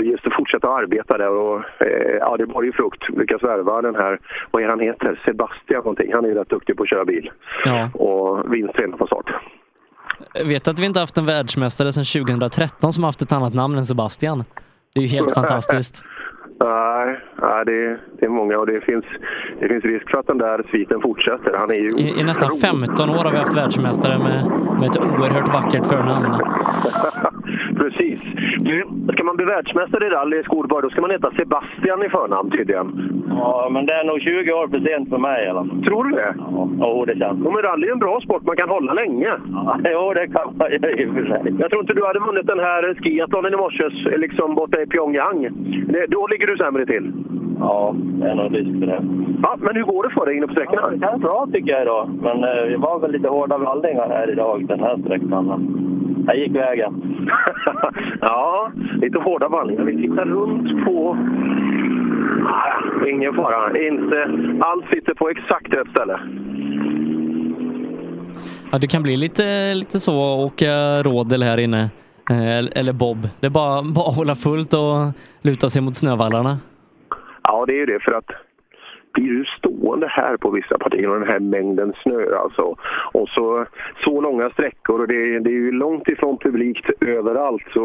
just att fortsätta arbeta där och eh, ja, det var ju frukt. Lyckas värva den här, vad är han heter, Sebastian någonting. Han är ju rätt duktig på att köra bil. Ja. Och vinst redan på start. Jag vet att vi inte haft en världsmästare sedan 2013 som haft ett annat namn än Sebastian. Det är ju helt fantastiskt. Nej, nej det, det är många och det finns, det finns risk för att den där sviten fortsätter. Han är ju I, I nästan 15 år har vi haft världsmästare med, med ett oerhört vackert förnamn. Precis. Du, ska man bli världsmästare i rally i Skolborg, då ska man heta Sebastian i förnamn tydligen. Ja, men det är nog 20 år för sent för mig fall. Tror du det? Ja, jo, det känns. Men rally är en bra sport, man kan hålla länge. Ja, jo, det kan man ju i och för sig. Jag tror inte du hade vunnit den här skiathlonen i morse, liksom borta i Pyongyang. Det, då ligger du sämre till. Ja, det är nog risk för det. Ja, men hur går det för dig inne på sträckorna? Ja, det känns bra tycker jag idag. Men eh, det var väl lite hårda vallningar här idag, den här sträckan. Men jag gick vägen. ja, lite hårda vallningar. Vi tittar runt på... Ah, ingen fara. Inte... Allt sitter på exakt rätt ställe. Ja, det kan bli lite, lite så åka rådel här inne. Eh, Eller bob. Det är bara, bara att hålla fullt och luta sig mot snövallarna. Ja, det är ju det. För att blir du stående här på vissa partier och den här mängden snö alltså. Och så, så långa sträckor och det, det är ju långt ifrån publikt överallt. Så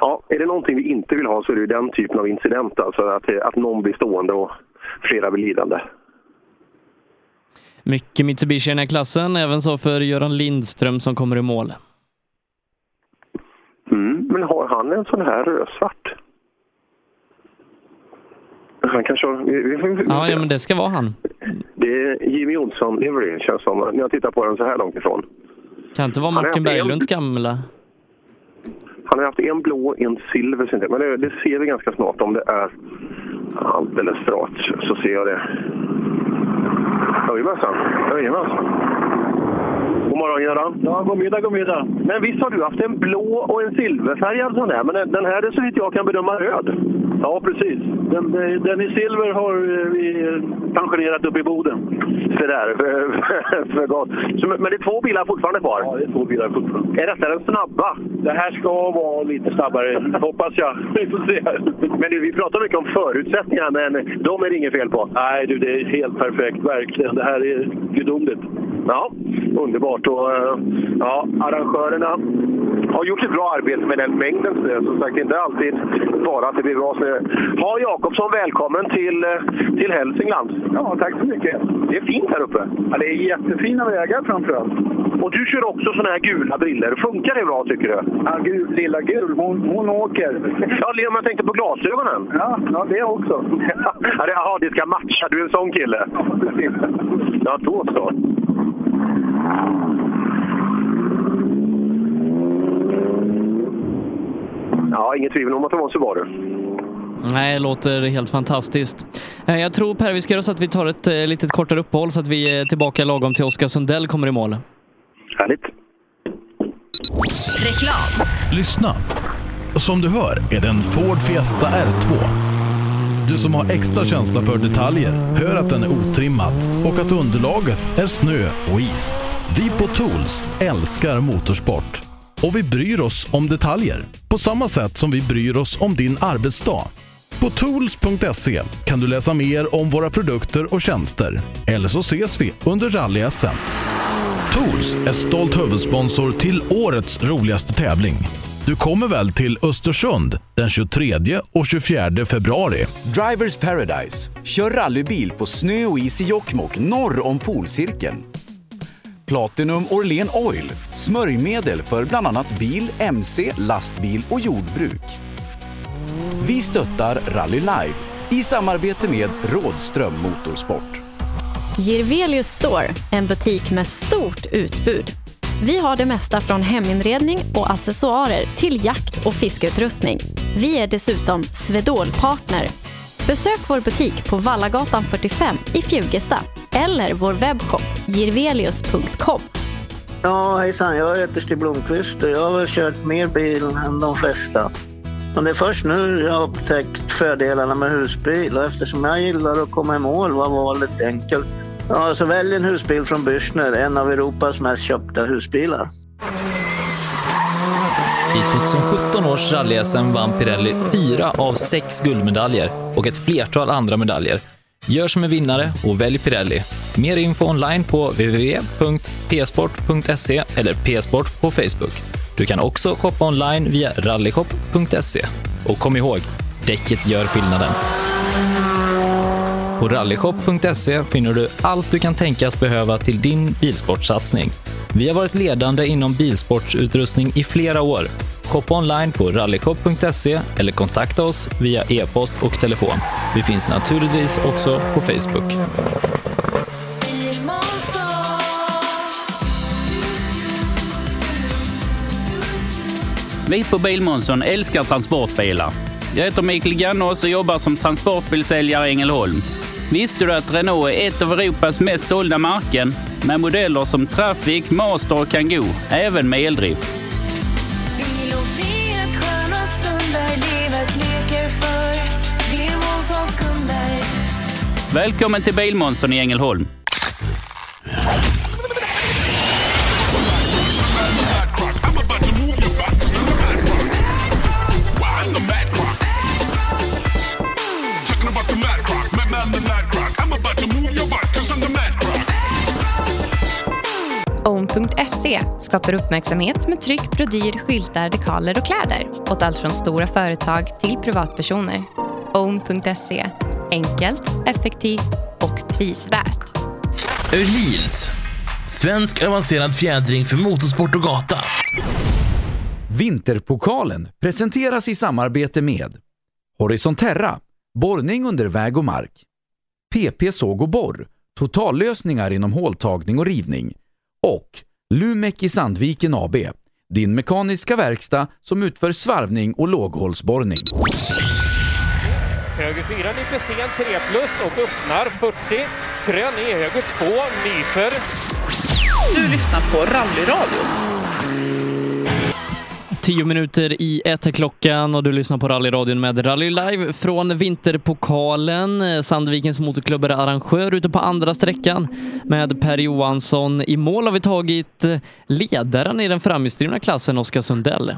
ja, är det någonting vi inte vill ha så är det ju den typen av incident. Alltså att, att någon blir stående och flera blir lidande. Mycket Mitsubishi i den här klassen, även så för Göran Lindström som kommer i mål. Mm, men har han en sån här rödsvart? Han kanske har... Ja, ja, men det ska vara han. Det är Jimmy Olsson livery känns som, när jag tittar på den så här långt ifrån. Kan inte vara Martin en- Berglunds gamla? Han har haft en blå och en silver, men det, det ser vi ganska snart om det är alldeles rakt. Så ser jag det. Jajamensan, jajamensan. God morgon Göran. Ja, god middag, god middag. Men visst har du haft en blå och en silverfärgad sån där, men den- här är så vitt jag kan bedöma röd. Ja, precis. Den, den i silver har vi pensionerat upp i Boden. Så där, för, för gott. Men det är två bilar fortfarande kvar? Ja, det är två bilar fortfarande. Är detta den snabba? Det här ska vara lite snabbare, hoppas jag. Vi får se. Men vi pratar mycket om förutsättningar, men de är det inget fel på. Nej, du, det är helt perfekt. Verkligen. Det här är gudomligt. Ja, underbart. Och, eh, ja, arrangörerna har gjort ett bra arbete med den mängden snö. Som sagt, inte alltid bara att det blir bra snö. Ha Jakobsson välkommen till, eh, till Hälsingland. Ja, tack så mycket. Det är fint här uppe. Ja, det är jättefina vägar framförallt. Och du kör också såna här gula briller. Funkar det bra tycker du? Ja, gul, lilla gul, hon, hon åker. Ja, jag tänkte på glasögonen. Ja, ja det också. ja, det, aha, det ska matcha. Du är en sån kille. Ja, då så. Ja, inget tvivel om att det var en Subaru. Nej, det låter helt fantastiskt. Eh, Jag tror Per, vi ska göra så att vi tar ett eh, litet kortare uppehåll så att vi är tillbaka lagom till Oskar Sundell kommer i mål. Härligt. Reklam. Lyssna! Som du hör är det en Ford Fiesta R2. Du som har extra känsla för detaljer hör att den är otrimmad och att underlaget är snö och is. Vi på Tools älskar motorsport och vi bryr oss om detaljer på samma sätt som vi bryr oss om din arbetsdag. På tools.se kan du läsa mer om våra produkter och tjänster. Eller så ses vi under rally-SM. Tools är stolt huvudsponsor till årets roligaste tävling. Du kommer väl till Östersund den 23 och 24 februari? Drivers Paradise. Kör rallybil på snö och is i Jokkmokk norr om polcirkeln. Platinum Orlen Oil. Smörjmedel för bland annat bil, mc, lastbil och jordbruk. Vi stöttar Rally Live i samarbete med Rådström Motorsport. Girvelius Store, en butik med stort utbud. Vi har det mesta från heminredning och accessoarer till jakt och fiskeutrustning. Vi är dessutom Swedol-partner. Besök vår butik på Vallagatan 45 i Fjugesta eller vår webbshop girvelius.com. Ja, hejsan. Jag heter Stig Blomqvist och jag har väl kört mer bil än de flesta. Men det är först nu jag har upptäckt fördelarna med husbil och eftersom jag gillar att komma i mål var valet enkelt. Ja, så välj en husbil från Bürstner, en av Europas mest köpta husbilar. I 2017 års rally-SM vann Pirelli fyra av sex guldmedaljer och ett flertal andra medaljer. Gör som en vinnare och välj Pirelli. Mer info online på www.psport.se eller psport på Facebook. Du kan också shoppa online via rallyshop.se. Och kom ihåg, däcket gör skillnaden. På rallyshop.se finner du allt du kan tänkas behöva till din bilsportsatsning. Vi har varit ledande inom bilsportsutrustning i flera år. Shoppa online på rallyshop.se eller kontakta oss via e-post och telefon. Vi finns naturligtvis också på Facebook. Vi på Bilmånsson älskar transportbilar. Jag heter Mikael Gannås och jobbar som transportbilsäljare i Ängelholm. Visste du att Renault är ett av Europas mest sålda märken med modeller som Traffic, Master och Kangoo, även med eldrift? Välkommen till Bilmånsson i Ängelholm. Own.se skapar uppmärksamhet med tryck, brodyr, skyltar, dekaler och kläder åt allt från stora företag till privatpersoner. Own.se enkelt, effektivt och prisvärt. Öhlins. Svensk avancerad fjädring för motorsport och gata. Vinterpokalen presenteras i samarbete med Horisonterra, borrning under väg och mark. PP Såg och Borr, totallösningar inom håltagning och rivning. Och Lumek i Sandviken AB. Din mekaniska verkstad som utför svarvning och låghålsborrning. Höger 4 nyper sen 3 plus och öppnar 40. Krön i höger 2 nyper. Du lyssnar på Rallyradio. Tio minuter i ett är klockan och du lyssnar på rallyradion med Rally Live från Vinterpokalen. Sandvikens motorklubb är arrangör ute på andra sträckan med Per Johansson. I mål har vi tagit ledaren i den framhjulsdrivna klassen, Oskar Sundell.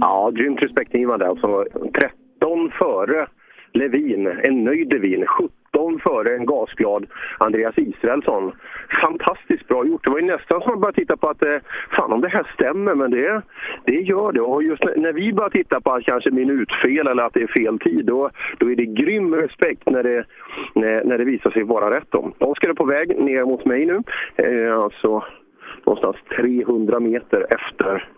Ja, grymt respektingivande. Alltså 13 före Levin, en nöjd Levin. 17 före en gasglad Andreas Israelsson. Fantastiskt bra gjort. Det var ju nästan som att börja titta på att eh, fan om det här stämmer, men det, det gör det. Och just när, vi börjar titta på att kanske minutfel eller att det är fel tid, då, då är det grym respekt när det, när, när det visar sig vara rätt. Då. Oskar är på väg ner mot mig nu. Eh, alltså någonstans 300 meter efter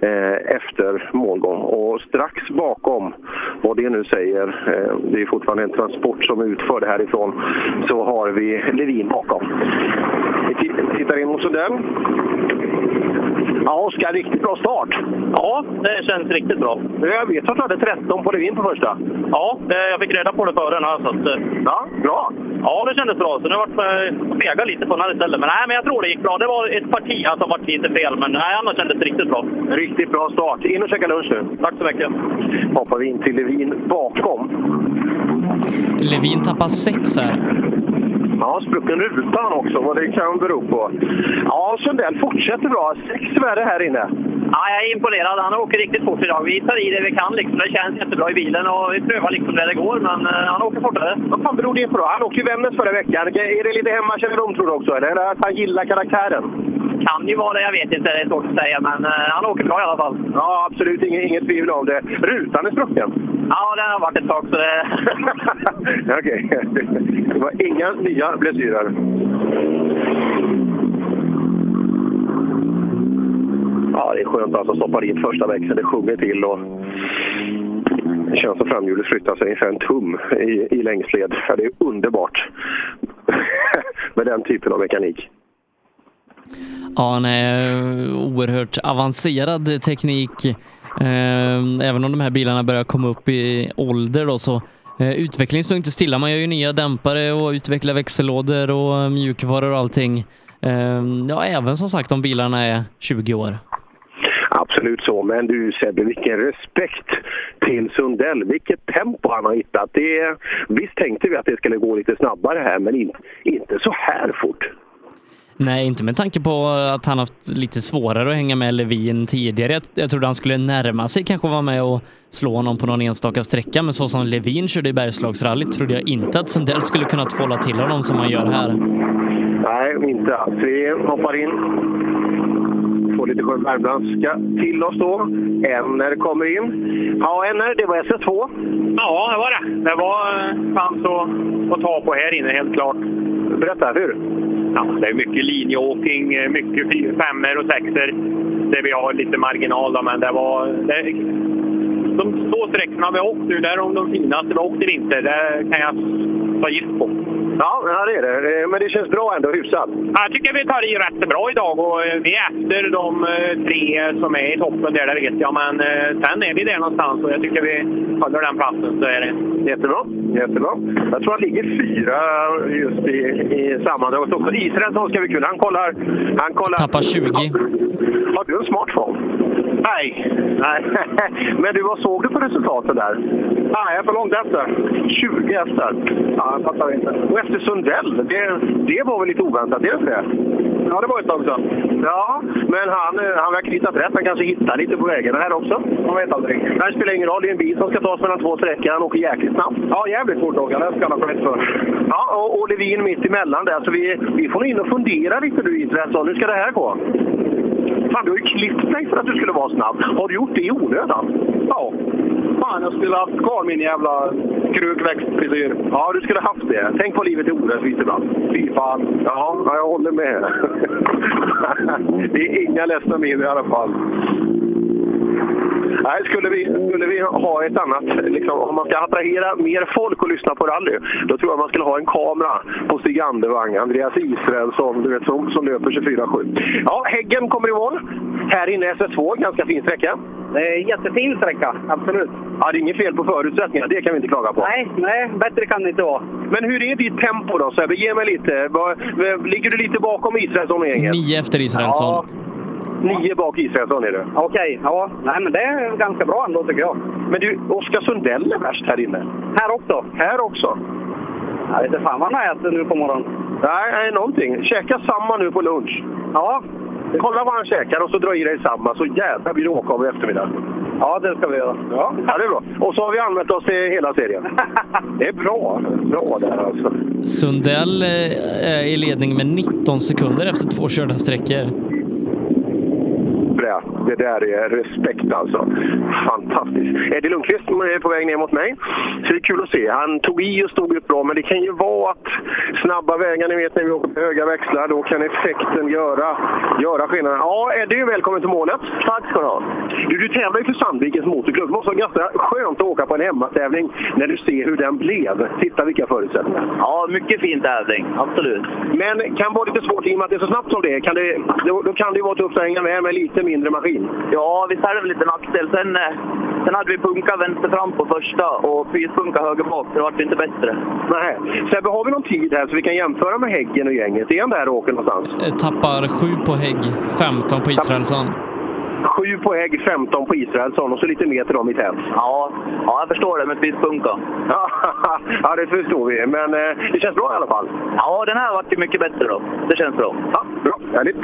Eh, efter målgång. Och strax bakom, vad det nu säger, eh, det är fortfarande en transport som är utförd härifrån, så har vi Levin bakom. Vi tittar in mot Sundell. Ja, Oskar, riktigt bra start. Ja, det känns riktigt bra. Jag vet att du hade 13 på Levin på första. Ja, eh, jag fick reda på det före den här. Så att, eh, ja, bra. Ja, det kändes bra. Så nu vart jag fega lite på den här istället. Men, nej, men jag tror det gick bra. Det var ett parti som alltså, vart lite fel, men nej, annars kändes det riktigt bra. Riktigt bra start. In och käka lunch nu. Tack så mycket. Hoppar vi in till Levin bakom. Levin tappar sex här. Ja, sprucken ruta han också, vad det kan bero på. Ja, Sundell fortsätter bra. Sex värre här inne. Ja, jag är imponerad. Han åker riktigt fort idag. Vi tar i det vi kan. Liksom. Det känns jättebra i bilen och vi prövar liksom där det går, men eh, han åker fortare. Vad fan beror det på då? Han åkte ju Vännäs förra veckan. Är det lite hemmakännedom tror du också, eller? Eller att han gillar karaktären? Kan ju vara det, jag vet inte. Det är svårt att säga, men eh, han åker bra i alla fall. Ja, absolut. Inget, inget tvivel om det. Rutan är sprucken. Ja, den har varit ett tag, så det... Okej. Det var inga nya blessyrer. Ja, det är skönt alltså att stoppa in första växeln. Det sjunger till och det känns som framhjulet flyttar sig ungefär en tum i, i längsled. Ja, det är underbart med den typen av mekanik. Ja, han är eh, oerhört avancerad teknik. Eh, även om de här bilarna börjar komma upp i ålder då, så eh, utvecklingen står inte stilla. Man gör ju nya dämpare och utvecklar växellådor och mjukvaror och allting. Ja, även som sagt om bilarna är 20 år. Absolut så, men du Sebbe, vilken respekt till Sundell. Vilket tempo han har hittat. Det, visst tänkte vi att det skulle gå lite snabbare här, men in, inte så här fort. Nej, inte med tanke på att han haft lite svårare att hänga med Levin tidigare. Jag, jag trodde han skulle närma sig, kanske vara med och slå honom på någon enstaka sträcka, men så som Levin körde i Bergslagsrallyt trodde jag inte att Sundell skulle kunna tvåla till honom som han gör här. Nej, inte alls. Vi hoppar in. Får lite skön värmländska till oss då. NR kommer in. Ja, NR, det var SS2. Ja, det var det. Det var eh, fanns att, att ta på här inne, helt klart. Berätta, hur? Ja, det är mycket linjeåkning, eh, mycket fyr, femmor och sexor. Där vi har lite marginal då, men det var... Det, de två sträckorna vi har åkt nu, där är de de finaste vi har åkt i vinter. Det kan jag ta gift på. Ja, det är det. Men det känns bra ändå, hyfsat. Jag tycker vi tar i rätt bra idag och eh, vi är efter de eh, tre som är i toppen där, det vet jag. Men eh, sen är vi där någonstans och jag tycker vi håller den platsen så är det. Jättebra. Jättebra. Jag tror han ligger fyra just i, i sammandraget också. Israelsson ska vi kunna. Han kollar... Han kollar. Tappar 20. Har du en smartphone? Nej. Nej. Men du, vad såg du på resultaten där? Nej, jag är för långt efter. 20 efter? Ja, jag fattar inte. Och efter Sundell, det, det var väl lite oväntat? Är det inte det? Ja, det var ett tag sedan. Ja, men han, han verkar hittat rätt. Han kanske hittar lite på vägen här också. Man vet aldrig. Det spelar ingen roll. Det är en bil som ska tas mellan två sträckor. Han åker jäkligt snabbt. Ja, jävligt fort åker han. Det ska han ha för. Ja, och, och Levin mitt emellan där. Så vi, vi får in och fundera lite nu Israelsson. Hur ska det här gå? Fan, du har ju klippt dig för att du skulle vara snabb. Har du gjort det i onödan? Ja. Fan, jag skulle ha haft kvar min jävla krukväxtfrisyr. Ja, du skulle haft det. Tänk på livet är orättvist ibland. Fy fan. Ja, ja, jag håller med. det är inga ledsna min i alla fall. Nej, skulle vi, skulle vi ha ett annat, liksom, om man ska attrahera mer folk och lyssna på rally, då tror jag man skulle ha en kamera på Stig Andervang, Andreas Israelsson, du vet, som, som löper 24-7. Ja, Häggen kommer i mål. Här inne SS2, ganska fin sträcka. Det är en jättefin sträcka, absolut. Ja, det är inget fel på förutsättningarna, det kan vi inte klaga på. Nej, nej, bättre kan det inte vara. Men hur är ditt tempo då Sebbe? Ge mig lite. Ligger du lite bakom Israelsson och gänget? Nio efter Israelsson. Nio bak Israelsson är det. Okej, ja. Nej, men det är ganska bra ändå tycker jag. Men du, Oskar Sundell är värst här inne. Här också? Här också? Jag vet inte fan vad han har ätit nu på morgonen. Nej, nej, någonting. Käka samma nu på lunch. Ja. Kolla vad han käkar och så dra i dig samma, så jävla blir det åka av i eftermiddag. Ja, det ska vi göra. Ja, ja, det är bra. Och så har vi använt oss till hela serien. Det är bra. Bra där alltså. Sundell eh, är i ledning med 19 sekunder efter två körda sträckor. Det, där är respekt alltså. Fantastiskt. Eddie Lundqvist är på väg ner mot mig. Så det är kul att se. Han tog i och stod upp bra, men det kan ju vara att snabba vägar, ni vet när vi åker på höga växlar, då kan effekten göra, göra skillnaden. Ja, Eddie, välkommen till målet. Tack ska du ha. Du, du tävlar ju för Sandvikens Motorklubb. Det måste vara ganska skönt att åka på en hemmatävling när du ser hur den blev. Titta vilka förutsättningar. Ja, mycket fin tävling. Absolut. Men kan vara lite svårt i och med att det är så snabbt som det är. Kan det, då, då kan det ju vara tufft att hänga med med lite mindre maskin. Ja, visst är det väl lite nackdel. Sen, eh, sen hade vi punka vänster fram på första och fyspunka höger bak, så det vart inte bättre. Nej. Sebbe, har vi någon tid här så vi kan jämföra med Häggen och gänget? Är han där och åker någonstans? Eh, Tappar 7 på Hägg, 15 på Israelsson. Sju på Hägg, 15 på Israelsson och så lite mer till dem i tät. Ja, ja jag förstår det med fyspunka. ja, det förstår vi. Men eh, det känns bra i alla fall. Ja, den här vart ju mycket bättre då. Det känns bra. Ja, bra. Härligt.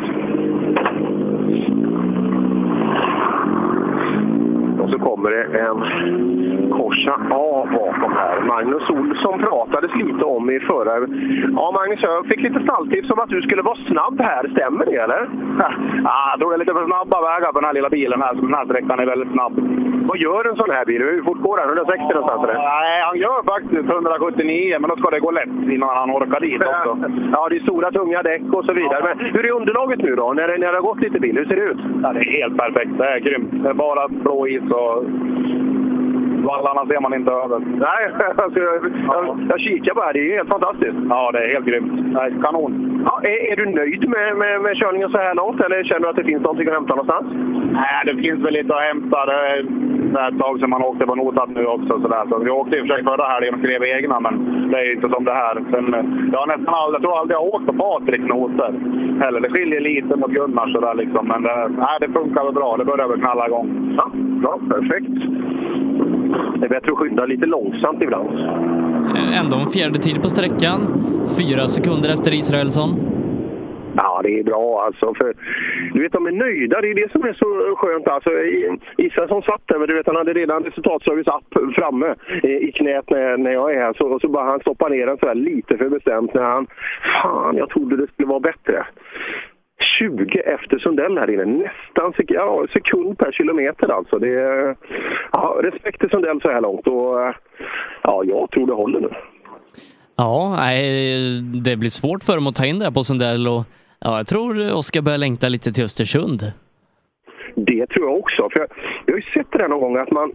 Och så kommer det en Corsa A bakom här. Magnus Olsson pratades lite om i förra... Ja, Magnus, jag fick lite stalltips om att du skulle vara snabb här. Stämmer det, eller? Ja, jag tror det är lite för snabba vägar på den här lilla bilen här, så den här sträckan är väldigt snabb. Vad gör en sån här bil? Hur fort går den? 160 någonstans? Eller? Nej, han gör faktiskt 179, men då ska det gå lätt innan han orkar dit också. Ja, det är stora tunga däck och så vidare. Men hur är underlaget nu då? När det, när det har gått lite bil, hur ser det ut? Ja, det är helt perfekt. Det är grymt. Det är bara blå is så vallarna ser man inte över. Nej, alltså, jag, jag, jag kikar bara. Det är helt fantastiskt. Ja, det är helt grymt. Nej, kanon. Ja, är, är du nöjd med, med, med körningen så här långt eller känner du att det finns någonting att hämta någonstans? Nej, det finns väl lite att hämta. Det är ett tag sedan man åkte på notat nu också. Så där. Så vi åkte i och för sig förra helgen och skrev egna, men det är ju inte som det här. Sen, jag har nästan aldrig, jag tror aldrig jag har åkt på Patriks noter heller. Det skiljer lite mot Gunnars sådär liksom. Men det, nej, det funkar väl bra. Det börjar väl knalla igång. Ja, bra. Perfekt. Det är bättre att skynda lite långsamt ibland. Ändå en fjärde tid på sträckan. Fyra sekunder efter Israelsson. Ja, det är bra alltså. För, du vet, de är nöjda. Det är det som är så skönt. Alltså, Israelsson satt där, men du vet, han hade redan resultatservice app framme eh, i knät när, när jag är här. Så, och så bara han stoppar ner den så här lite för bestämt när han... Fan, jag trodde det skulle vara bättre. 20 efter Sundell här inne. Nästan sek ja, sekund per kilometer alltså. Det är, ja, respekt till Sundell så här långt. Och, eh, ja, jag tror det håller nu. Ja, nej, det blir svårt för dem att ta in det här på Sundell och ja, jag tror Oskar börjar längta lite till Östersund. Det tror jag också. För jag, jag har ju sett det där någon gång att man,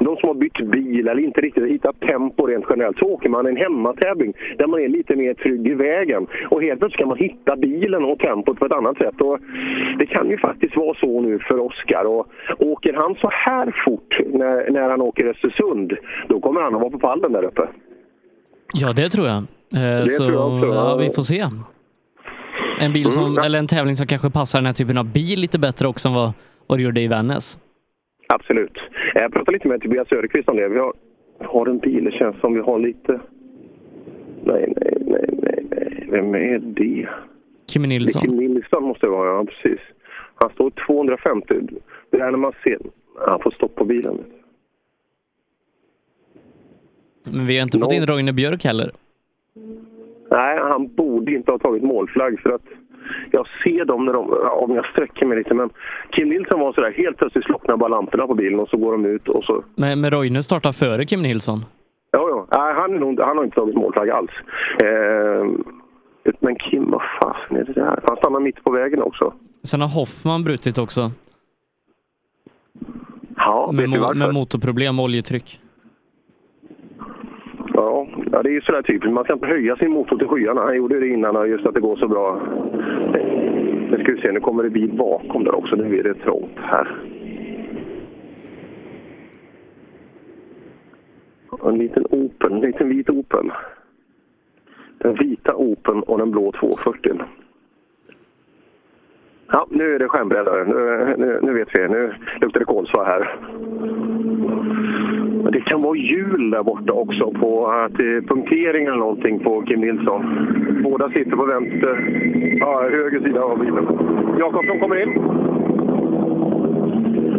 de som har bytt bil eller inte riktigt hittat tempo rent generellt, så åker man en hemmatävling där man är lite mer trygg i vägen. Och helt plötsligt ska man hitta bilen och tempot på ett annat sätt. Och det kan ju faktiskt vara så nu för Oskar. Och åker han så här fort när, när han åker Östersund, då kommer han att vara på pallen där uppe. Ja, det tror jag. Eh, Det så tror jag också. ja, vi får se. En bil som, Mm. eller en tävling som kanske passar den här typen av bil lite bättre också än vad, vad det gjorde i Vännäs. Absolut. Jag pratade lite med Tobias Söderqvist om det. Vi har, har en bil, det känns som vi har lite... Nej, nej, nej, nej, nej. Vem är det? Kimi Nilsson. Kim Nilsson måste det vara, ja precis. Han står 250. Det är när man ser... Han får stopp på bilen. Men vi har inte fått in Roine Björk heller. Nej, han borde inte ha tagit målflagg för att jag ser dem när de, om jag sträcker mig lite. Men Kim Nilsson var sådär, helt plötsligt slocknar bara lamporna på bilen och så går de ut och så... Men, men Roine startar före Kim Nilsson. Ja, ja. Nej, han, är nog, han har inte tagit målflagg alls. Eh, men Kim, vad fasen är det där? Han stannar mitt på vägen också. Sen har Hoffman brutit också. Ja, med, mo- med motorproblem och oljetryck. Ja, ja, det är ju sådär typiskt. Man ska inte höja sin motor till skyarna. Han gjorde det innan, just att det går så bra. Nu ska vi se, nu kommer det bil bakom där också. Nu är det trångt här. En liten Open, en liten vit Open. Den vita Opeln och den blå 240. Ja, nu är det skärmbreddare. Nu, nu, nu vet vi. Nu luktar det kolsva här. Men Det kan vara hjul där borta också på att det är punktering eller någonting på Kim Nilsson. Båda sitter på vänster, ja, höger sida av bilen. Jakobsson kommer in.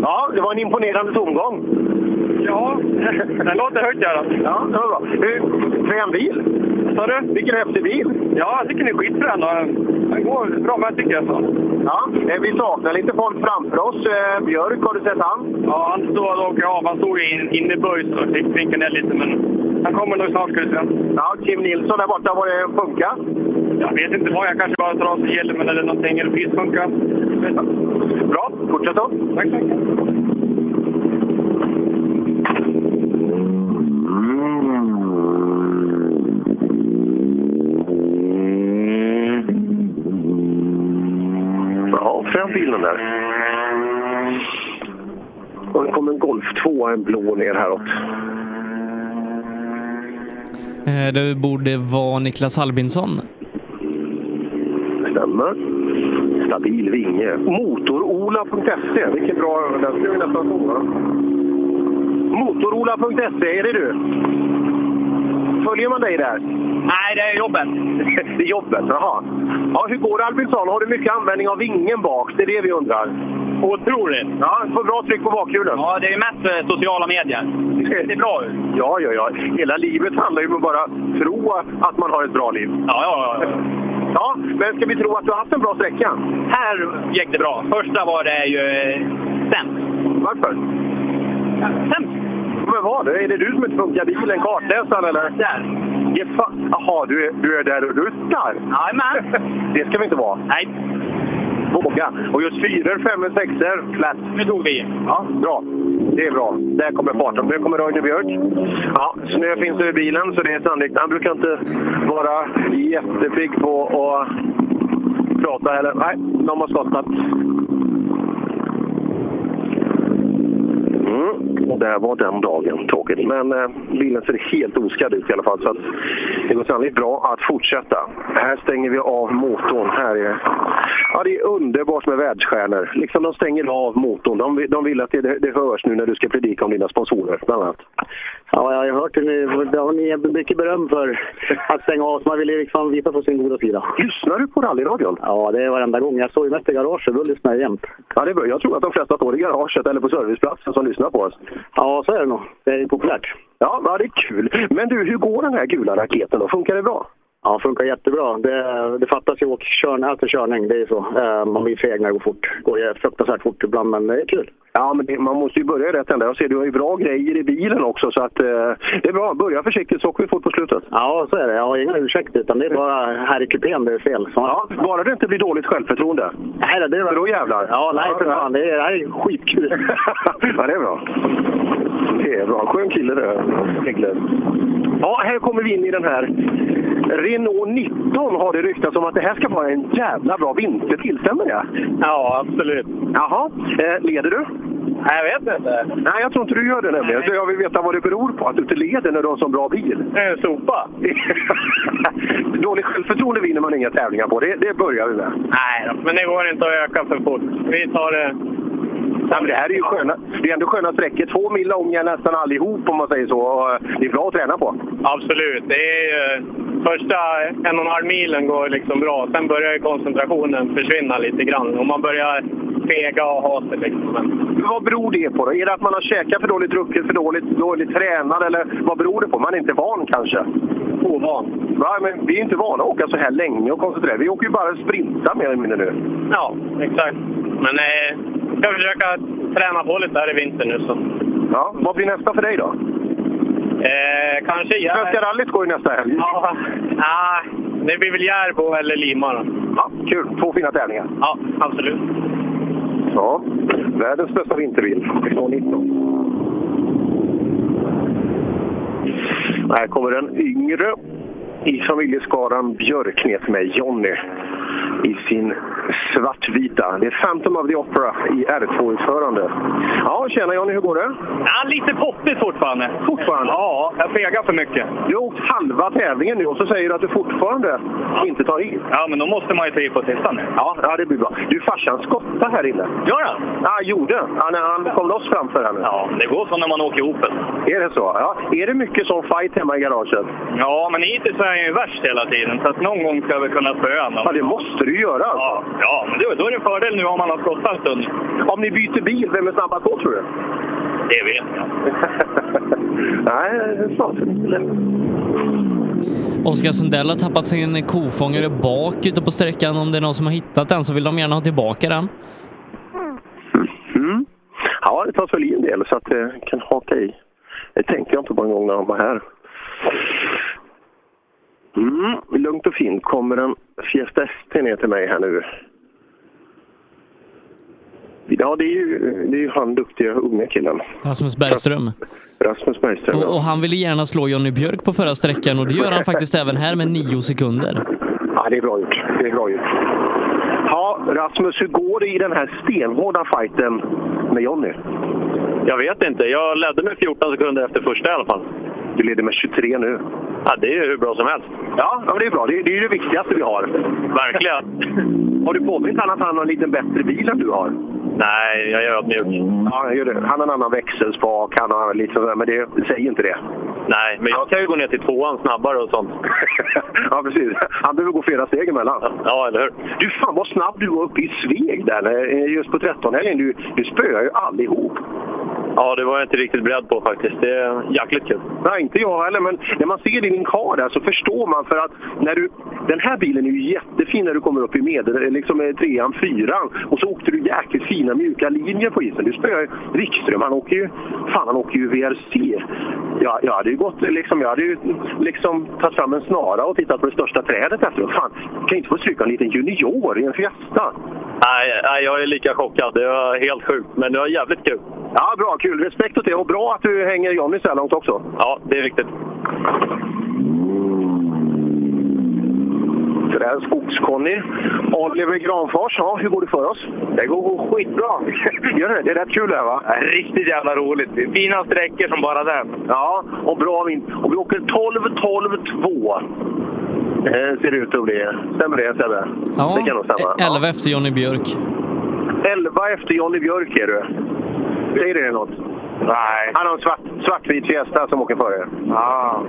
Ja, det var en imponerande tomgång. Ja, den låter högt göra. Ja, det var bra. Hur- Frän bil. Sa du? Vilken häftig bil. Ja, jag tycker den är skitfrän. Den går bra med tycker jag. Så. Ja, eh, vi saknar lite folk framför oss. Eh, Björk, har du sett han? Ja, han stod och åkte av. Han stod in, inne i böjs och fick finka ner lite, men han kommer nog snart se. Ja, Kim Nilsson där borta, var det funka? Jag vet inte vad. Jag kanske bara drar sig hjälmen eller någonting. Eller pisfunka. Bra, fortsätt då. Tack mycket. Ja, frän bil den där. Och det kommer en Golf 2, en blå ner häråt. Eh, det borde vara Niklas Albinsson. Stämmer. Stabil vinge. Motorola.se, vilken bra... Den ska vi nästan få. Motorola.se, är det du? Följer man dig där? Nej, det är jobbet. det är jobbet, jaha. Ja, hur går det Albinsson? Har du mycket användning av vingen bak? Det är det vi undrar. Otroligt! Ja, får bra tryck på bakhjulen. Ja, det är mest eh, sociala medier. Det ser bra ut. Ja, ja, ja. Hela livet handlar ju om att bara tro att man har ett bra liv. Ja, ja, ja. Ja, men ska vi tro att du har haft en bra sträcka? Här gick det bra. Första var det ju eh, sämst. Varför? Ja, sämst. Men vad? Är det du som inte funkar bilen? Kartläsaren eller? Där. Jaha, du är, du är där och ruttar? Jajamän. Det ska vi inte vara. Nej. Våga. Och just fyror, femmor, sexor, flat. Nu tog vi. Ja, bra. Det är bra. Där kommer farten. Nu kommer Roine Björk. Ja, snö finns över bilen så det är sannolikt. Han brukar inte vara jättepigg på att prata heller. Nej, de har skottat. Mm. Och var den dagen tråkigt. Men eh, bilen ser helt oskadd ut i alla fall. Så att det går sannolikt bra att fortsätta. Här stänger vi av motorn. Här är, ja, det är underbart med världsstjärnor. Liksom de stänger av motorn. De, vill- de vill att det, det hörs nu när du ska predika om dina sponsorer, bland annat. Ja, jag har hört det nu. Det har ni mycket beröm för att stänga av. Man vill ju liksom visa på sin goda sida. Lyssnar du på rallyradion? Ja, det är varenda gång. Jag står ju mest i garaget. Då lyssnar jag jämt. Ja, det är bra. Jag tror att de flesta står i garaget eller på serviceplatsen som lyssnar på oss. Ja, så är det nog. Det är populärt. Ja, det är kul. Men du, hur går den här gula raketen då? Funkar det bra? Ja, funkar jättebra. Det, det fattas ju åk, körn, alltså körning. Det är ju så. Eh, Man blir feg när det går fort. Det går ju fruktansvärt fort ibland, men det är kul. Ja, men det, man måste ju börja i rätt ända. Jag ser du har ju bra grejer i bilen också, så att eh, det är bra. Börja försiktigt så åker vi fort på slutet. Ja, så är det. Jag har inga ursäkter, utan det är bara här i kupén det är fel. Så... Ja, bara det inte blir dåligt självförtroende. Nej, det är För då jävlar. Ja, nej för fan. Det, är, det här är skitkul. ja, det är bra. Det är bra. Skön kille det. Niklas. Ja, här kommer vi in i den här. Renault 19 har det ryktats om att det här ska vara en jävla bra vinterbil. Stämmer det? Ja, absolut. Jaha. Eh, leder du? Jag vet inte. Nej, jag tror inte du gör det nämligen. Så jag vill veta vad det beror på att du inte leder när du har en så bra bil. Eh, sopa. Dåligt självförtroende vinner man inga tävlingar på. Det, det börjar vi med. Nej men det går inte att öka för fort. Vi tar det... Ja, men det här är ju sköna, det är ändå sköna sträckor. Två mil långa nästan allihop om man säger så. Och eh, det är bra att träna på. Absolut. Det är första en och en halv milen går liksom bra. Sen börjar koncentrationen försvinna lite grann. Och man börjar fega och ha sig. Liksom. Vad beror det på då? Är det att man har käkat för dåligt, druckit för dåligt, dåligt tränad eller vad beror det på? Man är inte van kanske? Ovan. Va, men vi är inte vana att åka så här länge och koncentrera. Vi åker ju bara sprinta mer eller mindre nu. Ja, exakt. Men eh, jag ska försöka jag tränar på lite här i vinter nu. Så. Ja, vad blir nästa för dig då? Eh, kanske Järbo. Svenska rallyt går ju nästa helg. Ja, ah, det blir väl Järbo eller Lima då. Ja, kul. Två fina tävlingar. Ja, absolut. Ja, världens bästa vinterbil. Här kommer den yngre i familjeskaran Björknet med Jonny i sin svartvita. Det är Phantom of the Opera i R2-utförande. Ja, tjena Jonny, hur går det? Ja, lite poppigt fortfarande. Fortfarande? Ja, jag fegar för mycket. Du har åkt halva tävlingen nu och så säger du att du fortfarande inte tar i. Ja, men då måste man ju ta i på sista nu. Ja, ja, det blir bra. Du, farsan skottade här inne. Gör han? Ja, gjorde. Ja, när han kom loss framför här nu. Ja, det går så när man åker ihop. Är det så? Ja. Är det mycket sån fight hemma i garaget? Ja, men hittills är han ju värst hela tiden, så att någon gång ska vi kunna spöa honom. Ja, det måste du göra. Ja, ja men då, då är det en fördel nu om man har skottat en stund. Om ni byter bil, vem är snabbast då tror du? Det vet jag. Nej, det är snart. Oskar Sundell har tappat sin kofångare bak ute på sträckan. Om det är någon som har hittat den så vill de gärna ha tillbaka den. Mm. Ja, det tar väl i en del så att det kan haka i. Det tänkte jag inte på en gång när de var här. Mm, lugnt och fint kommer en Fiesta ST ner till mig här nu. Ja, det är ju, det är ju han duktiga unga killen. Rasmus Bergström. Rasmus Bergström, Och, och han ville gärna slå Johnny Björk på förra sträckan och det gör han faktiskt även här med nio sekunder. Ja, det är bra gjort. Det är bra gjort. Ja, Rasmus, hur går det i den här stenhårda fighten med Jonny? Jag vet inte. Jag ledde med 14 sekunder efter första i alla fall. Du leder med 23 nu. Ja, det är ju hur bra som helst. Ja, men det är bra. Det är, det är ju det viktigaste vi har. Verkligen. Har du påmint honom att han har en lite bättre bil än du har? Nej, jag är ödmjuk. Ja, jag gör det. Han har en annan växelspak, han har lite sådär, men det säger inte det. Nej, men jag kan ju gå ner till tvåan snabbare och sånt. ja, precis. Han behöver gå flera steg emellan. Ja, eller hur? Du, fan vad snabb du var uppe i Sveg där, eh, just på 13-helgen. Du, du spöar ju allihop. Ja, det var jag inte riktigt beredd på faktiskt. Det är jäkligt kul. Nej, inte jag heller, men när man ser din kar där så förstår man för att när du, den här bilen är ju jättefin när du kommer upp i medel, liksom eh, trean, fyran och så åkte du jäkligt fina mjuka linjer på isen. Du spöar ju Wikström, han åker ju, fan han åker ju VRC. Ja, jag hade ju gått, liksom, jag hade ju liksom tagit fram en snara och tittat på det största trädet efteråt. Fan, kan jag inte få stryka en liten junior i en Fiesta? Nej, nej, jag är lika chockad. Det var helt sjukt, men det var jävligt kul. Ja, bra, kul. Respekt åt det och bra att du hänger Jonny så här långt också. Ja, det är viktigt. Så det här är Skogsconny. Oliver Granfors, ja, hur går det för oss? Det går skitbra. Gör det? Det är rätt kul det här va? Riktigt jävla roligt. Det är fina sträckor som bara den. Ja, och bra vind. Och vi åker 12-12-2. Eh, ser det ut att bli. Stämmer det Sebbe? Ja, det kan nog stämma. 11 efter Johnny Björk. 11 efter Johnny Björk är du. Säger det något? Nej. Han har en svart, svartvit Fiesta som åker före. Ja.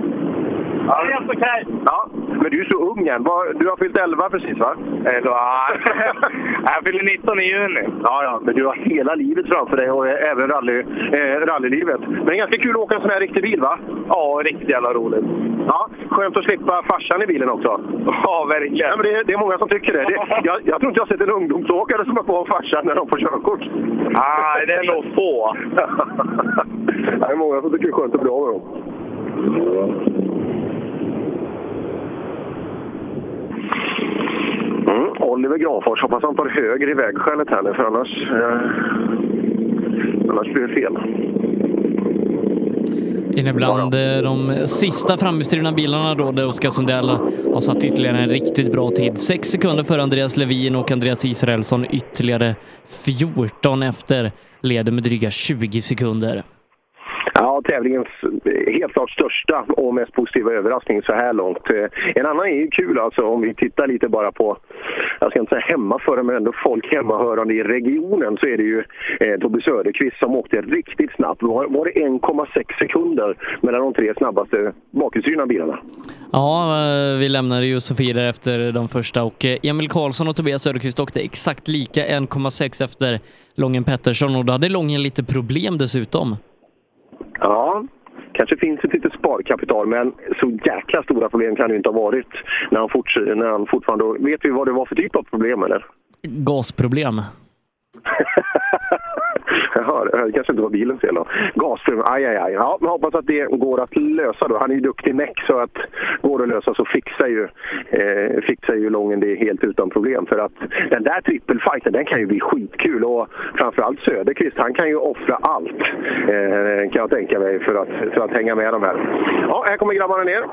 Ja, det är helt okej. Ja, men du är så ung än. Du har fyllt 11 precis va? Eller, jag fyller 19 i juni. Ja, ja, men du har hela livet framför dig och även rally, eh, rallylivet. Men det är ganska kul att åka en sån här riktig bil va? Ja, riktigt jävla roligt. Ja, skönt att slippa farsan i bilen också. Ja, verkligen. Ja, men det, det är många som tycker det. det jag, jag tror inte jag har sett en ungdomsåkare som har på farsan när de får körkort. Nej, det är nog få. det är många som tycker det är skönt att bli av med dem. Mm, Oliver Granfors, hoppas han tar höger i vägskälet här nu för annars, eh, annars blir det fel. Inne bland eh, de sista framhjulsdrivna bilarna då, där Oskar Sundell har satt ytterligare en riktigt bra tid. Sex sekunder före Andreas Levin och Andreas Israelsson ytterligare 14 efter. Leder med dryga 20 sekunder. Ja, tävlingens eh, helt klart största och mest positiva överraskning så här långt. Eh, en annan är ju kul alltså om vi tittar lite bara på, jag ska inte säga hemmaförare, men ändå folk hemmahörande i regionen så är det ju eh, Tobbe Söderqvist som åkte riktigt snabbt. Var, var det 1,6 sekunder mellan de tre snabbaste bakhjulsdrivna bilarna? Ja, eh, vi lämnade ju Sofie där efter de första och Emil Karlsson och Tobias Söderqvist åkte exakt lika 1,6 efter Lången Pettersson och då hade Lången lite problem dessutom. Ja, kanske finns ett litet sparkapital, men så jäkla stora problem kan det ju inte ha varit när han, forts när han fortfarande... Vet vi vad det var för typ av problem eller? Gasproblem. Jaha, det kanske inte var bilens fel då. Gasström, aj, aj, aj. Ja, men hoppas att det går att lösa då. Han är ju duktig meck så att går det att lösa så fixar ju, eh, fixar ju Lången det helt utan problem. För att den där trippelfighten, den kan ju bli skitkul och framförallt Söderqvist, han kan ju offra allt eh, kan jag tänka mig för att, för att hänga med de här. Ja, här kommer grabbarna ner.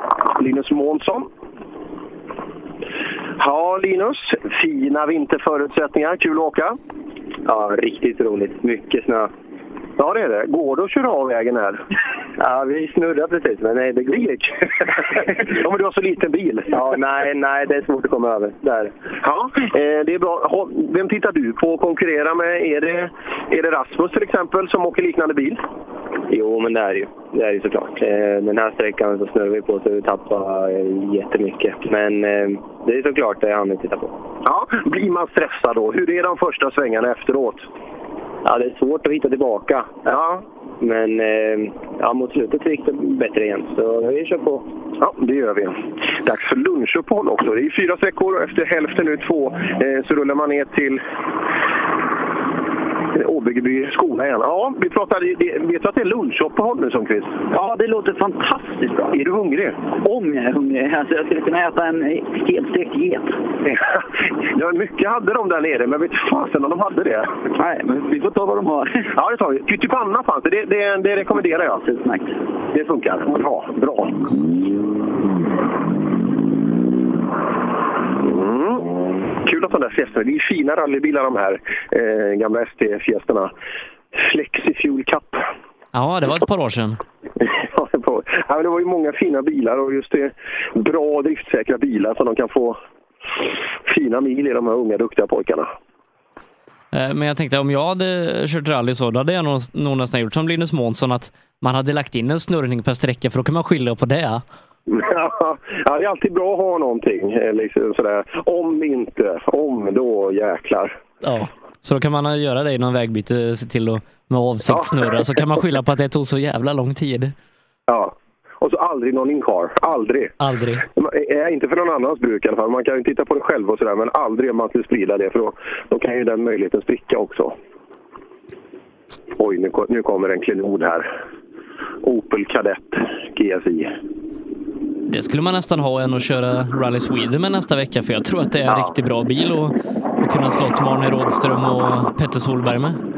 Linus Månsson. Ja, Linus. Fina vinterförutsättningar. Kul att åka. Ja, riktigt roligt. Mycket snö. Ja, det är det. Går det att köra av vägen här? Ja, vi snurrar precis, men nej, det går. Gick. ja, men du har så liten bil. Ja, nej, nej, det är svårt att komma över. Där. Ja, eh, det är bra. Vem tittar du på att konkurrera med? Är det, är det Rasmus till exempel som åker liknande bil? Jo, men det är det ju. Det är det såklart. Eh, Den här sträckan så snurrar vi på så vi tappar eh, jättemycket. Men eh, det är såklart det han vill titta på. Ja, blir man stressad då? Hur är de första svängarna efteråt? Ja, det är svårt att hitta tillbaka. Ja. Men eh, ja, mot slutet gick det bättre igen, så vi kör på. Ja, det gör vi. Dags för lunchuppehåll också. Det är fyra sträckor och efter hälften nu två eh, så rullar man ner till Åbyggeby skola igen. Ja, vi pratade, vet du att det är lunchuppehåll nu som kvist? Ja, det låter fantastiskt bra. Är du hungrig? Om jag är hungrig. Alltså, jag skulle kunna äta en helstekt get. Ja, mycket hade de där nere, men vet fasen om de hade det. Nej, men vi får ta vad de har. Ja, det tar vi. Pyttipanna fanns det. Det, det, det rekommenderar jag. Utmärkt. Det funkar. Bra, bra. Mm. Kul att de där Fiestorna, det är fina rallybilar de här eh, gamla ST-Fiestorna. Flexifuel Cup. Ja, det var ett par år sedan. Ja, var, det var ju många fina bilar och just det, bra driftsäkra bilar så de kan få fina mil i de här unga duktiga pojkarna. Eh, Men jag tänkte om jag hade kört rally så, då hade jag nog, nog nästan gjort som Linus Månsson, att man hade lagt in en snurrning per sträcka för då kan man skylla på det. Ja, ja, det är alltid bra att ha någonting. eh, Liksom sådär. Om inte, om då jäklar. Ja. Så då kan man göra det i någon vägbyte, se till att med avsikt Ja. snurra, så kan man skylla på att det tog så jävla lång tid. Ja. Och så aldrig någon in-car. Aldrig. Aldrig. Eh, Inte för någon annans bruk i alla fall. Man kan ju titta på det själv och sådär, men aldrig om man skulle sprida det för då, då kan ju den möjligheten spricka också. Oj, nu, nu kommer en klenod här. Opel Kadett GSI. Det skulle man nästan ha än att köra Rally Sweden med nästa vecka, för jag tror att det är en riktigt bra bil och, och kunna slåss med Arne Rådström och Petter Solberg med.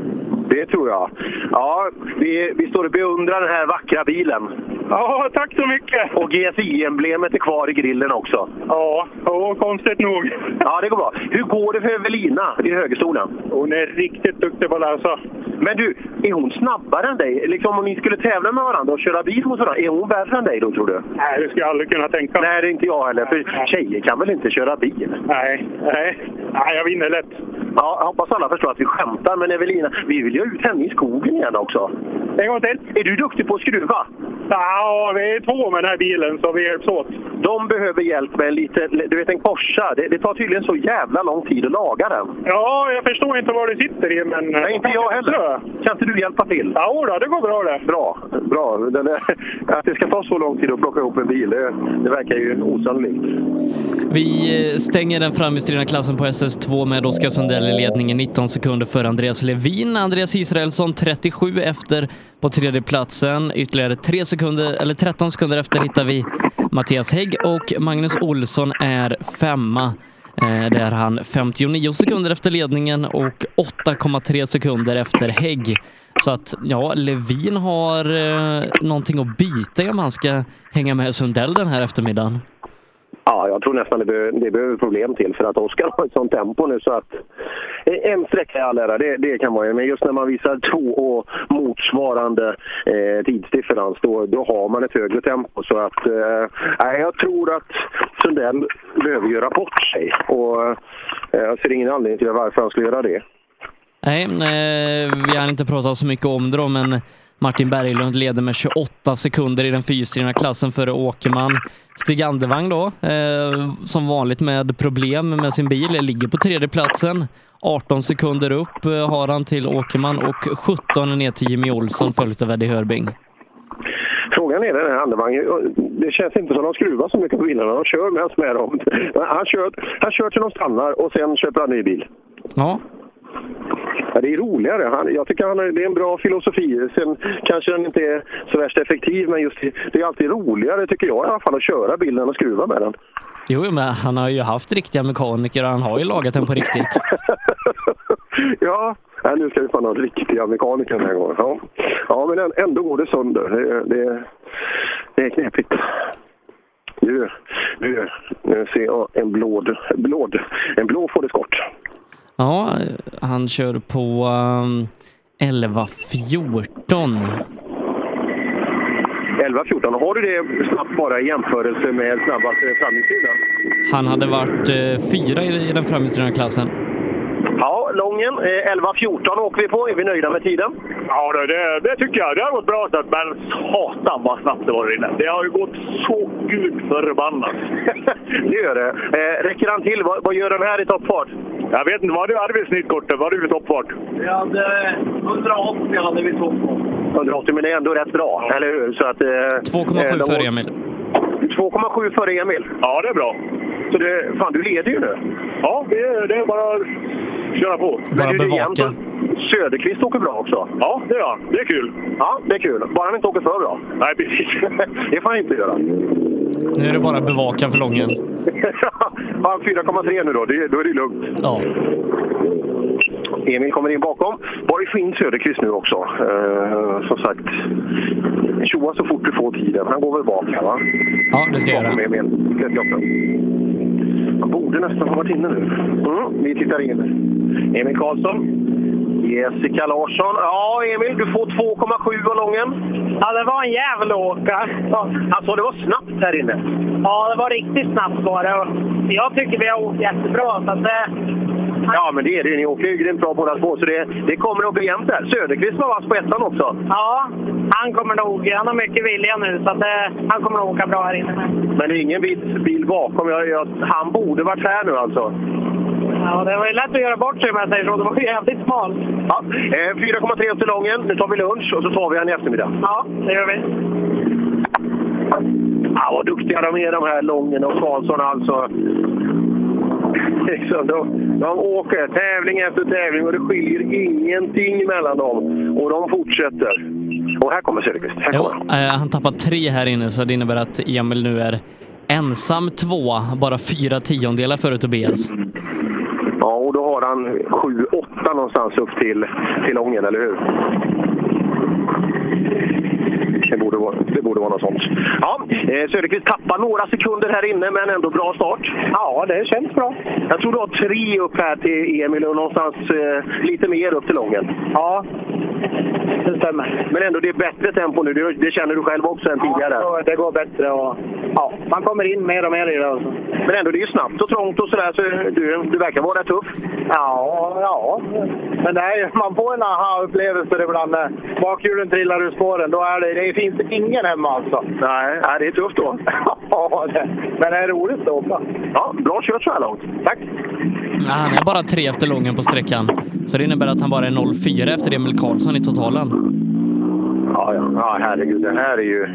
Det tror jag. Ja, vi, vi står och beundrar den här vackra bilen. Ja, tack så mycket. Och GSI-emblemet är kvar i grillen också. Ja, och konstigt nog. Ja, det går bra. Hur går det för Evelina i högerstolen? Hon är riktigt duktig på att läsa. Men du, är hon snabbare än dig? Liksom om ni skulle tävla med varandra och köra bil mot varandra, är hon värre än dig då tror du? Nej, det skulle jag aldrig kunna tänka mig. Nej, det är inte jag heller. För tjejer kan väl inte köra bil? Nej, nej. Nej, jag vinner lätt. Ja, jag hoppas alla förstår att vi skämtar, men Evelina, vi vill ju ut henne i skogen igen också. En gång till. Är du duktig på att skruva? Ja, vi är två med den här bilen, så vi hjälps åt. De behöver hjälp med en liten, du vet en korsa. Det, det tar tydligen så jävla lång tid att laga den. Ja, jag förstår inte vad det sitter i, men... Nej, inte jag heller. Kan inte du hjälpa till? Ja, då, det går bra det. Bra, bra. Den är, att det ska ta så lång tid att plocka ihop en bil, det, det verkar ju osannolikt. Vi eh, stänger den framhjulsdrivna klassen på SS2 med Oskar Sundell i ledningen 19 sekunder före Andreas Levin. Andreas Israelsson 37 efter på tredje platsen. Ytterligare 3 sekunder, eller 13 sekunder efter hittar vi Mattias Hägg och Magnus Olsson är femma. Eh, Där är han 59 sekunder efter ledningen och 8,3 sekunder efter Hägg. Så att, ja, Levin har eh, någonting att bita i om han ska hänga med Sundell den här eftermiddagen. Ja, jag tror nästan det, be, det behöver problem till för att Oskar har ett sånt tempo nu så att eh, en sträcka i all ära, det, det kan man ju. Men just när man visar två och motsvarande eh, tidsdifferens, då, då har man ett högre tempo. Så att, eh, jag tror att Sundell behöver göra bort sig. Och eh, jag ser ingen anledning till varför han skulle göra det. Nej, eh, vi har inte pratat så mycket om det då, men Martin Berglund leder med 28 sekunder i den fyrhjulsdrivna klassen före Åkerman. Stig Andevang då, eh, som vanligt med problem med sin bil, ligger på tredje platsen. 18 sekunder upp eh, har han till Åkerman och 17 ner till Jimmy Olsson följt av Eddie Hörbing. Frågan är den här andevagnen. Det känns inte som att de skruvar så mycket på bilarna. De kör mest med dem. Han kör, han kör till de stannar och sen köper han ny bil. Ja, Ja, det är roligare. Han, jag tycker han, är- det är en bra filosofi. Sen kanske den inte är så värst effektiv, men just det, det är alltid roligare tycker jag i alla fall att köra bilen att skruva med den. Jo, men han har ju haft riktiga mekaniker och han har ju lagat den på riktigt. Ja, nu ska vi få någon riktiga mekaniker den här gången. Ja, ja men än- ändå går det sönder. Det, det, det är knepigt. Nu, nu, nu ser jag en blåd, blåd, en blå Ford Escort. Ja, han kör på um, 11.14. 11-14. Har du det snabbt bara i jämförelse med snabbaste framhjulsdrivna? Han hade varit eh, fyra i, i den framhjulsdrivna klassen. Ja, Lången. Eh, 11-14 åker vi på. Är vi nöjda med tiden? Ja, det, det, det tycker jag. Det har gått bra. Men satan vad snabbt det var där inne. Det har ju gått så gud förbannat. det gör det. Eh, räcker han till? Vad, vad gör den här i toppfart? Jag vet inte. Vad hade vi i snittkortet? Vad hade vi för toppfart? Vi hade 180 hade vi toppfart. 180, men det är ändå rätt bra, eller hur? Så att, eh, 2,7 eh, de- för Emil. 2,7 före Emil? Ja, det är bra. Så det, fan, du leder ju nu. Ja, det, är- det är bara att köra på. Bara bevaka. Söderqvist åker bra också. Ja, det gör han. Det är kul. Ja, det är kul. Bara han inte åker för bra. Nej, precis. det får han inte göra. Nu är det bara bevaka för lången. Han 4,3 nu då? Det, då är det lugnt. Ja. Emil kommer in bakom. Bara få in Söderqvist nu också. Eh, som sagt, tjoa så fort du får tiden. Han går väl bak här va? Ja, det ska jag göra. Bakom Emil. 38. Han borde nästan ha varit inne nu. Mm, vi tittar in. Emil Karlsson. Jessica Larsson. Ja, Emil, du får 2,7 av lången. Ja, det var en jävla åka. Alltså, det var snabbt här inne. Ja, det var riktigt snabbt var det. Jag tycker vi har åkt jättebra. Så att det, Ja, men det är det. Ni åker ju grymt bra båda två, så det, det kommer att bli jämnt där. Söderqvist var vass på ettan också. ja, han kommer nog... Han har mycket vilja nu, så att det, han kommer att åka bra här inne. Men det är ingen bil, bil bakom. Jag, jag, han borde varit här nu alltså. Ja, det var ju lätt att göra bort sig om jag säger så. Det var ju jävligt smalt. Ja, eh, 4,3 upp till Lången. Nu tar vi lunch och så tar vi en i eftermiddag. Ja, det gör vi. Ja, vad duktiga de är de här Lången och Karlsson alltså. Liksom, de, de åker tävling efter tävling och det skiljer ingenting mellan dem. Och de fortsätter. Och här kommer Söderqvist. Här Jo, kommer eh, han tappar tre här inne så det innebär att Emil nu är ensam tvåa, bara fyra tiondelar före Tobias. Ja, och då har han 7-8 någonstans upp till, till Lången, eller hur? Det borde vara, det borde vara något sånt. Ja, eh, Söderqvist tappar några sekunder här inne, men ändå bra start. Ja, det känns bra. Jag tror du har tre upp här till Emil och någonstans eh, lite mer upp till Lången. Ja, det stämmer. Men ändå, det är bättre tempo nu. Det, det känner du själv också än tidigare. Ja, det går bättre och ja, man kommer in mer och mer i det. Men ändå, det är ju snabbt och trångt och sådär, så du, du verkar vara rätt tuff. Ja, ja. Men det är, man får en aha-upplevelse ibland när bakhjulen trillar ur spåren. Då är det, det finns ingen hemma alltså. Nej, nej det är tufft då. ja, det, men det är roligt att åka. Ja, bra kört så här långt. Tack! Ja, han är bara tre efter lången på sträckan, så det innebär att han bara är 0,4 efter Emil Karlsson i totalen. Ja, ja. ja herregud. Det här är ju,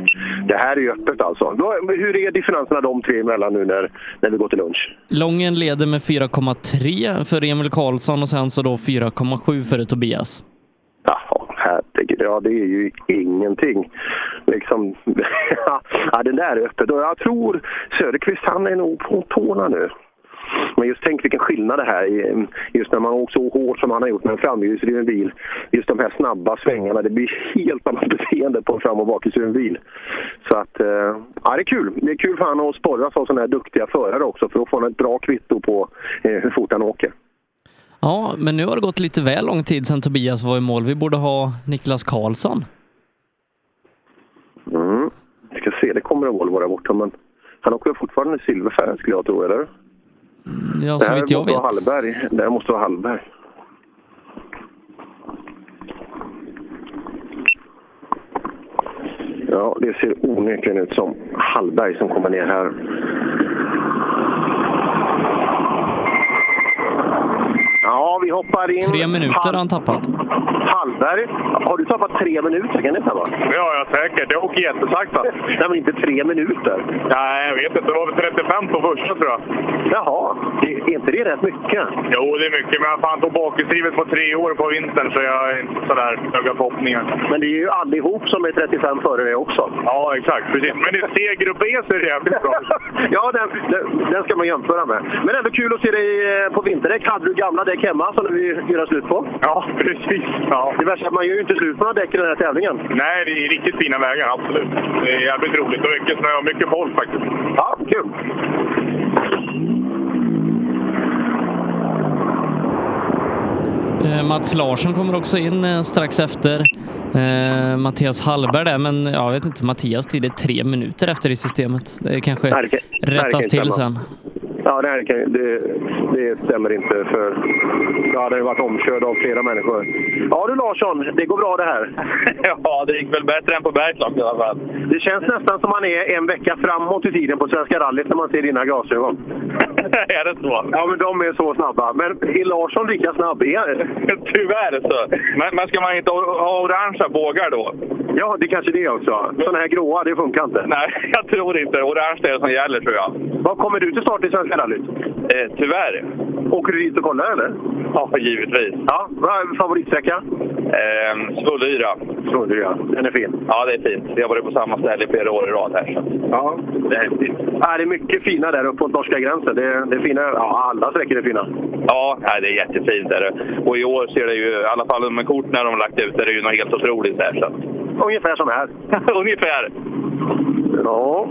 det här är ju öppet alltså. Då, hur är differenserna de tre emellan nu när, när vi går till lunch? Lången leder med 4,3 för Emil Karlsson och sen så då 4,7 för Tobias. Jaha, herregud. Ja, det är ju ingenting. Liksom, ja, den där är öppet. Och jag tror Söderqvist, han är nog på tårna nu. Men just tänk vilken skillnad det här är. Just när man åker så hårt som han har gjort med en framhjulsdriven bil. Just de här snabba svängarna. Det blir helt annat beteende på en fram och bakhjulsdriven bil. Så att, eh, ja det är kul. Det är kul för han att sporras av sådana här duktiga förare också. För då får han ett bra kvitto på eh, hur fort han åker. Ja, men nu har det gått lite väl lång tid sedan Tobias var i mål. Vi borde ha Niklas Karlsson. Mm. Vi ska se, det kommer en Volvo där borta. Men han åker fortfarande silverfärg skulle jag tro, eller? Ja, det så vitt jag vet. Hallberg. Det här måste vara Hallberg. Ja, det ser onekligen ut som Hallberg som kommer ner här. Ja, vi hoppar in. Tre minuter har han tappat. Hallberg. Har du tappat tre minuter? Kan det stämma? Det har jag säkert. Jag åker jättesakta. Nej, men inte tre minuter. Nej, jag vet inte. Det var väl 35 på första tror jag. Jaha, det, är inte det rätt mycket? Jo, det är mycket, men jag fan tog bakhjulsdrivet på tre år på vintern så jag har inte sådär höga förhoppningar. Men det är ju allihop som är 35 före det också. Ja, exakt. Precis. Men i C-grupp B så är det jävligt bra. ja, den, den, den ska man jämföra med. Men ändå kul att se dig eh, på vinterdäck. Hade du gamla däck hemma som du vill göra slut på? Ja, precis. Ja. Det värsta är att man gör ju inte slut på några däck i den här tävlingen. Nej, det är riktigt fina vägar, absolut. Det är jävligt roligt och mycket snö och mycket folk faktiskt. Ja, kul! Eh, Mats Larsson kommer också in eh, strax efter eh, Mattias Hallberg där, men jag vet inte, Mattias tid är tre minuter efter i systemet. Det kanske kan rättas till sen. Ja, det, här kan, det, det stämmer inte för då hade det varit omkörd av flera människor. Ja du Larsson, det går bra det här. Ja, det gick väl bättre än på Bergslag i alla fall. Det känns nästan som man är en vecka framåt i tiden på Svenska rallyt när man ser dina glasögon. är det så? Ja, men de är så snabba. Men är Larsson lika snabb? Är Tyvärr så. Men, men ska man inte ha ha orangea bågar då? Ja, det kanske det också. Sådana här gråa, det funkar inte. Nej, jag tror inte. Orange är det som gäller tror jag. Vad kommer du till start i Svenska rallyt? Eh, tyvärr. Åker du dit och kollar eller? Ja, givetvis. Ja, vad är favoritsträcka? Eh, Svullyra. Svullyra, den är fin. Ja, det är fint. Vi har varit på samma ställe i flera år i rad här. Så. Ja. Det är häftigt. Ja, det är mycket fina där uppe mot norska gränsen. Det, det är fina, ja, alla sträckor är fina. Ja, det är jättefint. Är det. Och i år ser det ju, i alla fall med kort när de har lagt ut, är det ju något helt otroligt där. Så. Ungefär som här. Ungefär. Ja.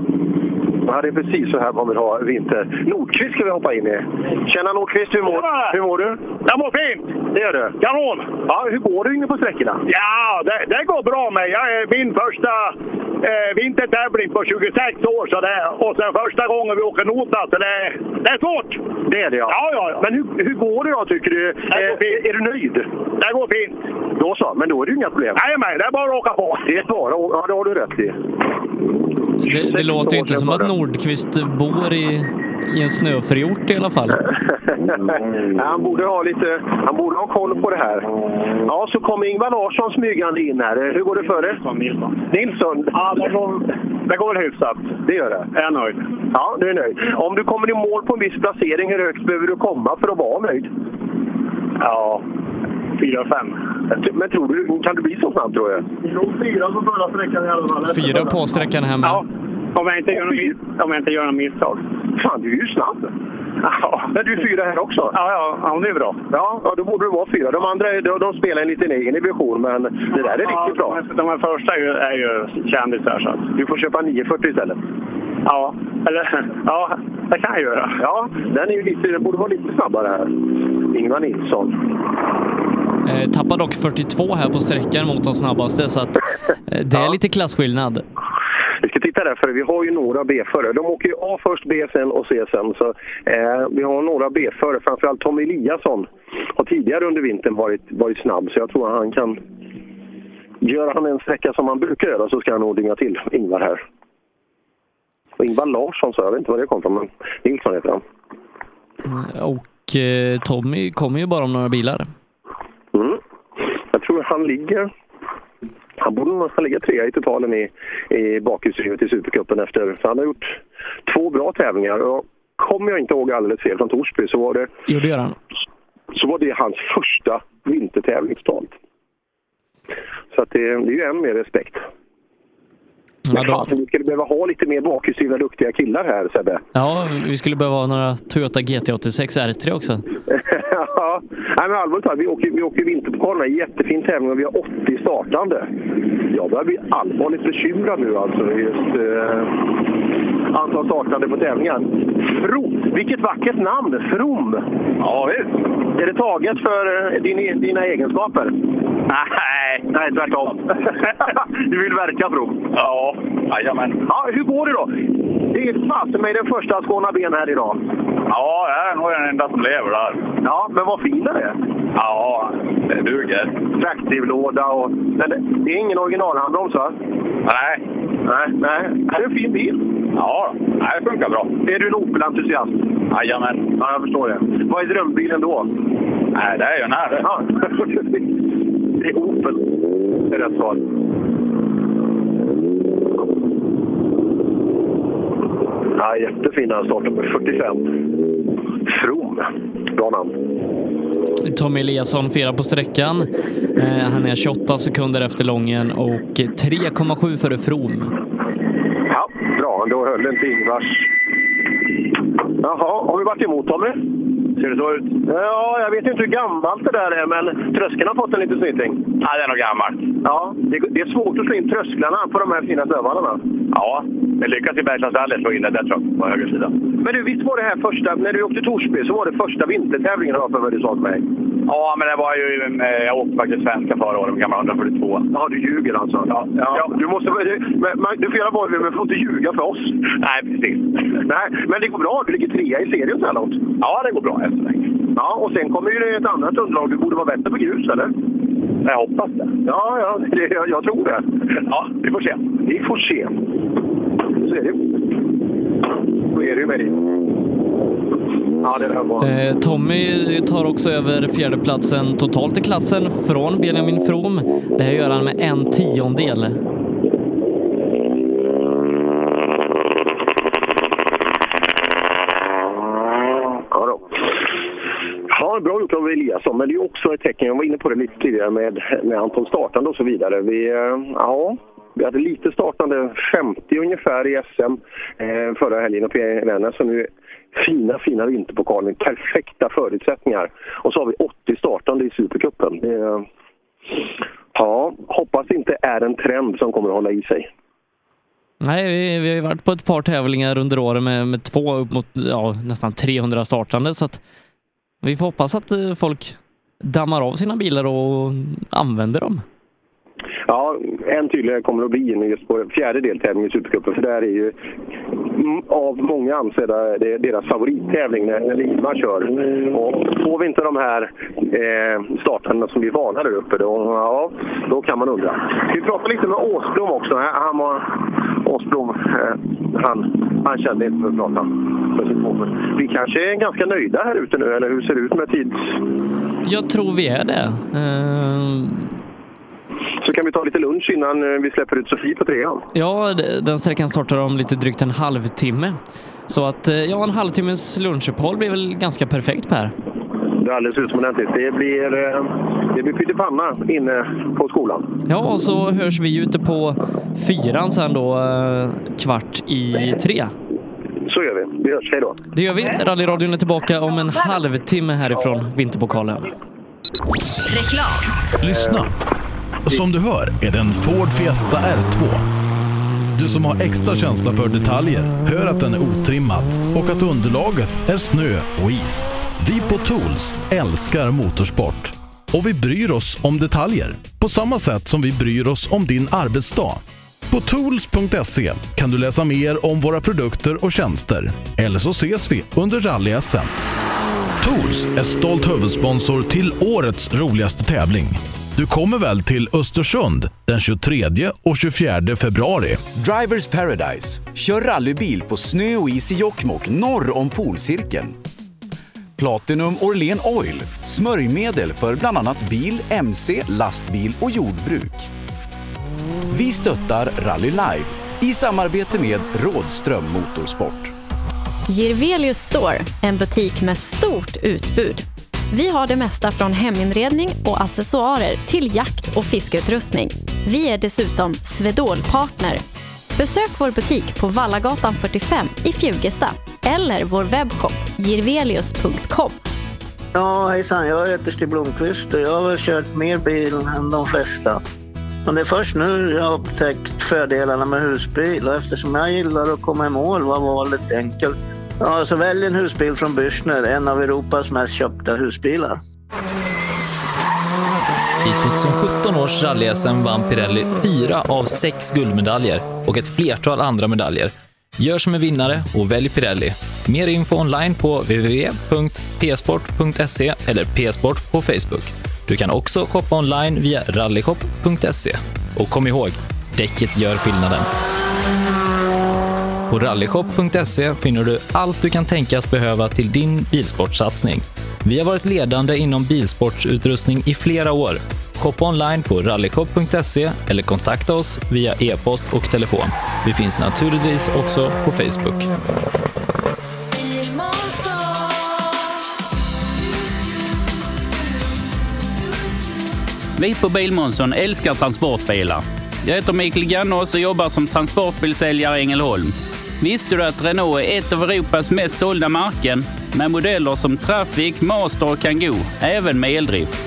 Ja, det är precis så här man vill ha vinter. Nordqvist ska vi hoppa in i. Tjena Nordqvist, hur mår, hur mår du? Jag mår fint! Det gör du? Kanon! Ja, hur går du inne på sträckorna? Ja, det, det går bra med. Jag är min första eh, vintertävling på 26 år. Så det, och sen första gången vi åker nota, så det, det är svårt. Det är det ja. Ja, ja, ja. Men hur, hur går det då tycker du? går är, är du nöjd? Det går fint. Då så, men då är det ju inga problem. Jajamän, det är bara att åka på. Det är bara ja det har du rätt i. Det, det låter inte som att Nordqvist bor i, i en snöförort i alla fall. Han, borde ha lite, han borde ha koll på det här. Ja, så kommer Ingvar Larsson smygande in här. Hur går det för dig? Nilsson. Nilsson? Ja, det går, det går väl hyfsat. Det gör det? Jag är nöjd. Ja, du är nöjd. Om du kommer i mål på en viss placering, hur högt behöver du komma för att vara nöjd? Ja, 4-5. Men tror du, kan du bli så snabb tror jag? Jo, fyra på förra sträckan i alla fall. Fyra på sträckan hemma. Ja, om jag inte gör något, om jag inte gör något misstag. Fan, du är ju snabb! Ja, men du är fyra här också? Ja, ja, ja det är bra. Ja, ja, då borde du vara fyra. De andra de, de spelar en liten egen division, men det där är riktigt bra. De, här första är ju, är ju kändisar. Så. Du får köpa 940 istället. Ja, eller ja, det kan jag göra. Ja, den, är ju lite, den borde vara lite snabbare här. Ingvar Nilsson. Eh, tappar dock 42 här på sträckan mot de snabbaste, så att eh, det är lite klasskillnad. Vi ska titta där, för vi har ju några B-förare. De åker ju A först, B sen och C sen. Så, eh, vi har några B-förare, framförallt Tom Eliasson har tidigare under vintern varit, varit snabb, så jag tror att han kan... Gör han en sträcka som han brukar göra så ska han nog dynga till Ingvar här. Och Ingvar Larsson så jag vet inte var det kom från, men Nilsson heter han. Och eh, Tommy kommer ju bara om några bilar. Mm. Jag tror han ligger... Han borde nog han ligga trea i totalen i, i bakhjulsdrivet i Supercupen efter... Så han har gjort två bra tävlingar. Och kommer jag inte ihåg alldeles fel från Torsby så var det, Jo, det gör han. så var det hans första vintertävling totalt. Så att det, det är ju än mer respekt. Men Ja, fan, vi skulle behöva ha lite mer bakhjulsdrivna duktiga killar här Sebbe. ja, vi skulle behöva ha några Toyota GT86 R3 också. ja, Nej, men allvarligt talat, vi åker, vi åker vinterpokalen, en jättefin tävling och vi har 80 startande. Jag börjar bli allvarligt bekymrad nu alltså, just eh, antal startande på tävlingar. From, vilket vackert namn! From! Ja, visst. Är det taget för eh, din, dina egenskaper? Nej. Nej, tvärtom. du vill verka from. Ja, jajamän. Ja, hur går det då? Det är fasen mig den första att skåna ben här idag. Ja, jag är nog den enda som lever där. Ja, men vad fin den är. Ja, det duger. Traktivlåda och... Men det, det är ingen originalhandbroms va? Nej. Nej, nej. Det är en fin bil. Ja, nej, det funkar bra. Är du en Opel-entusiast? Jajamän. Ja, jag förstår det. Vad är drömbilen då? Nej, det är ju en här. Ja. det är Opel. Det är rätt svar. Ja, jättefina startnummer 45. From. Bra namn. Tommy Eliasson firar på sträckan. Eh, han är 28 sekunder efter Lången och 3,7 före From. Ja, bra. Då höll inte Ingvars. Jaha, har vi varit emot Tommy? Ser det så ut? Ja, jag vet inte hur gammalt det där är, men tröskeln har fått en liten snyting. Ja, det är nog gammalt. Ja, det, det är svårt att slå in trösklarna på de här fina snövallarna. Ja, det lyckas i Bergslagsrallyt slå in det där tror jag, på höger sida. Men du, visst var det här första, när du åkte till Torsby, så var det första vintertävlingen har jag du sa till mig? Ja, men det var ju... eh, Jag åkte faktiskt svenska förra året, gamla 142. Ja, du ljuger alltså? Ja. ja. Du, måste, men, men, du får göra vad du vill, men får inte ljuga för oss. Nej, precis. Nej, men det går bra. Du ligger trea i serien så här långt. Ja, det går bra än så länge. Ja, och sen kommer ju det ett annat underlag. Du borde vara bättre på grus, eller? Jag hoppas det. Ja, ja det, jag, jag tror det. Ja, vi får se. Vi får se. Så är det Så är det ju med det. Ja, det där var... Eh, Tommy tar också över fjärdeplatsen totalt i klassen från Benjamin From. Det här gör han med en tiondel. Ja, då. Ja, bra gjort av Eliasson, men det är också ett tecken. Jag var inne på det lite tidigare med, med Anton startande och så vidare. Vi, eh, ja, vi hade lite startande, 50 ungefär i SM eh, förra helgen uppe i Vännäs. Så nu fina, fina vinterpokalen, perfekta förutsättningar. Och så har vi 80 startande i Supercupen. Eh, ja, hoppas det inte är en trend som kommer att hålla i sig. Nej, vi, vi har ju varit på ett par tävlingar under åren med, med två upp mot ja, nästan 300 startande så att vi får hoppas att eh, folk dammar av sina bilar och använder dem. Ja, en tydligare kommer det att bli nu just på fjärde deltävlingen i Supercupen. För där är ju av många ansedda det är deras favorittävling när, när Lima kör. Och får vi inte de här eh, startarna som vi är vana där uppe, då, ja, då kan man undra. Vi pratade lite med Åsblom också. Han var, Åsblom, eh, han, han kände inte för att prata mål. Vi kanske är ganska nöjda här ute nu, eller hur ser det ut med tids... Jag tror vi är det. Eh, Så kan vi ta lite lunch innan eh, vi släpper ut Sofie på trean. Ja, den sträckan startar om lite drygt en halvtimme. Så att eh, ja, en halvtimmes lunchuppehåll blir väl ganska perfekt Per. Det är alldeles utomordentligt. Det blir, eh, det blir pyttipanna inne på skolan. Ja, och så hörs vi ute på fyran sen då kvart i tre. Så gör vi. Vi hörs. Hej då. Det gör vi. Rallyradion är tillbaka om en halvtimme härifrån Vinterpokalen. Reklam. Lyssna! Som du hör är det en Ford Fiesta R2. Du som har extra känsla för detaljer hör att den är otrimmad och att underlaget är snö och is. Vi på Tools älskar motorsport och vi bryr oss om detaljer på samma sätt som vi bryr oss om din arbetsdag. På tools.se kan du läsa mer om våra produkter och tjänster. Eller så ses vi under rally-SM. Tools är stolt huvudsponsor till årets roligaste tävling. Du kommer väl till Östersund den 23 och 24 februari? Drivers Paradise. Kör rallybil på snö och is i Jokkmokk norr om polcirkeln. Platinum Orlen Oil. Smörjmedel för bland annat bil, mc, lastbil och jordbruk. Vi stöttar Rally Live i samarbete med Rådström Motorsport. Girvelius Store, en butik med stort utbud. Vi har det mesta från heminredning och accessoarer till jakt och fiskeutrustning. Vi är dessutom Swedol-partner. Besök vår butik på Vallagatan 45 i Fjugesta eller vår webbshop girvelius.com. Ja, hejsan. Jag heter Stig Blomqvist och jag har väl kört mer bil än de flesta. Men det är först nu jag har upptäckt fördelarna med husbil och eftersom jag gillar att komma i mål var valet enkelt. Ja, så välj en husbil från Bürstner, en av Europas mest köpta husbilar. I 2017 års rally-SM vann Pirelli fyra av sex guldmedaljer och ett flertal andra medaljer. Gör som en vinnare och välj Pirelli. Mer info online på www.psport.se eller psport på Facebook. Du kan också shoppa online via rallyshop.se. Och kom ihåg, däcket gör skillnaden. På rallyshop.se finner du allt du kan tänkas behöva till din bilsportsatsning. Vi har varit ledande inom bilsportsutrustning i flera år. Shoppa online på rallyshop.se eller kontakta oss via e-post och telefon. Vi finns naturligtvis också på Facebook. Vi på Bilmånsson älskar transportbilar. Jag heter Mikael Gannås och jobbar som transportbilsäljare i Ängelholm. Visste du att Renault är ett av Europas mest sålda märken med modeller som Traffic, Master och Kangoo, även med eldrift?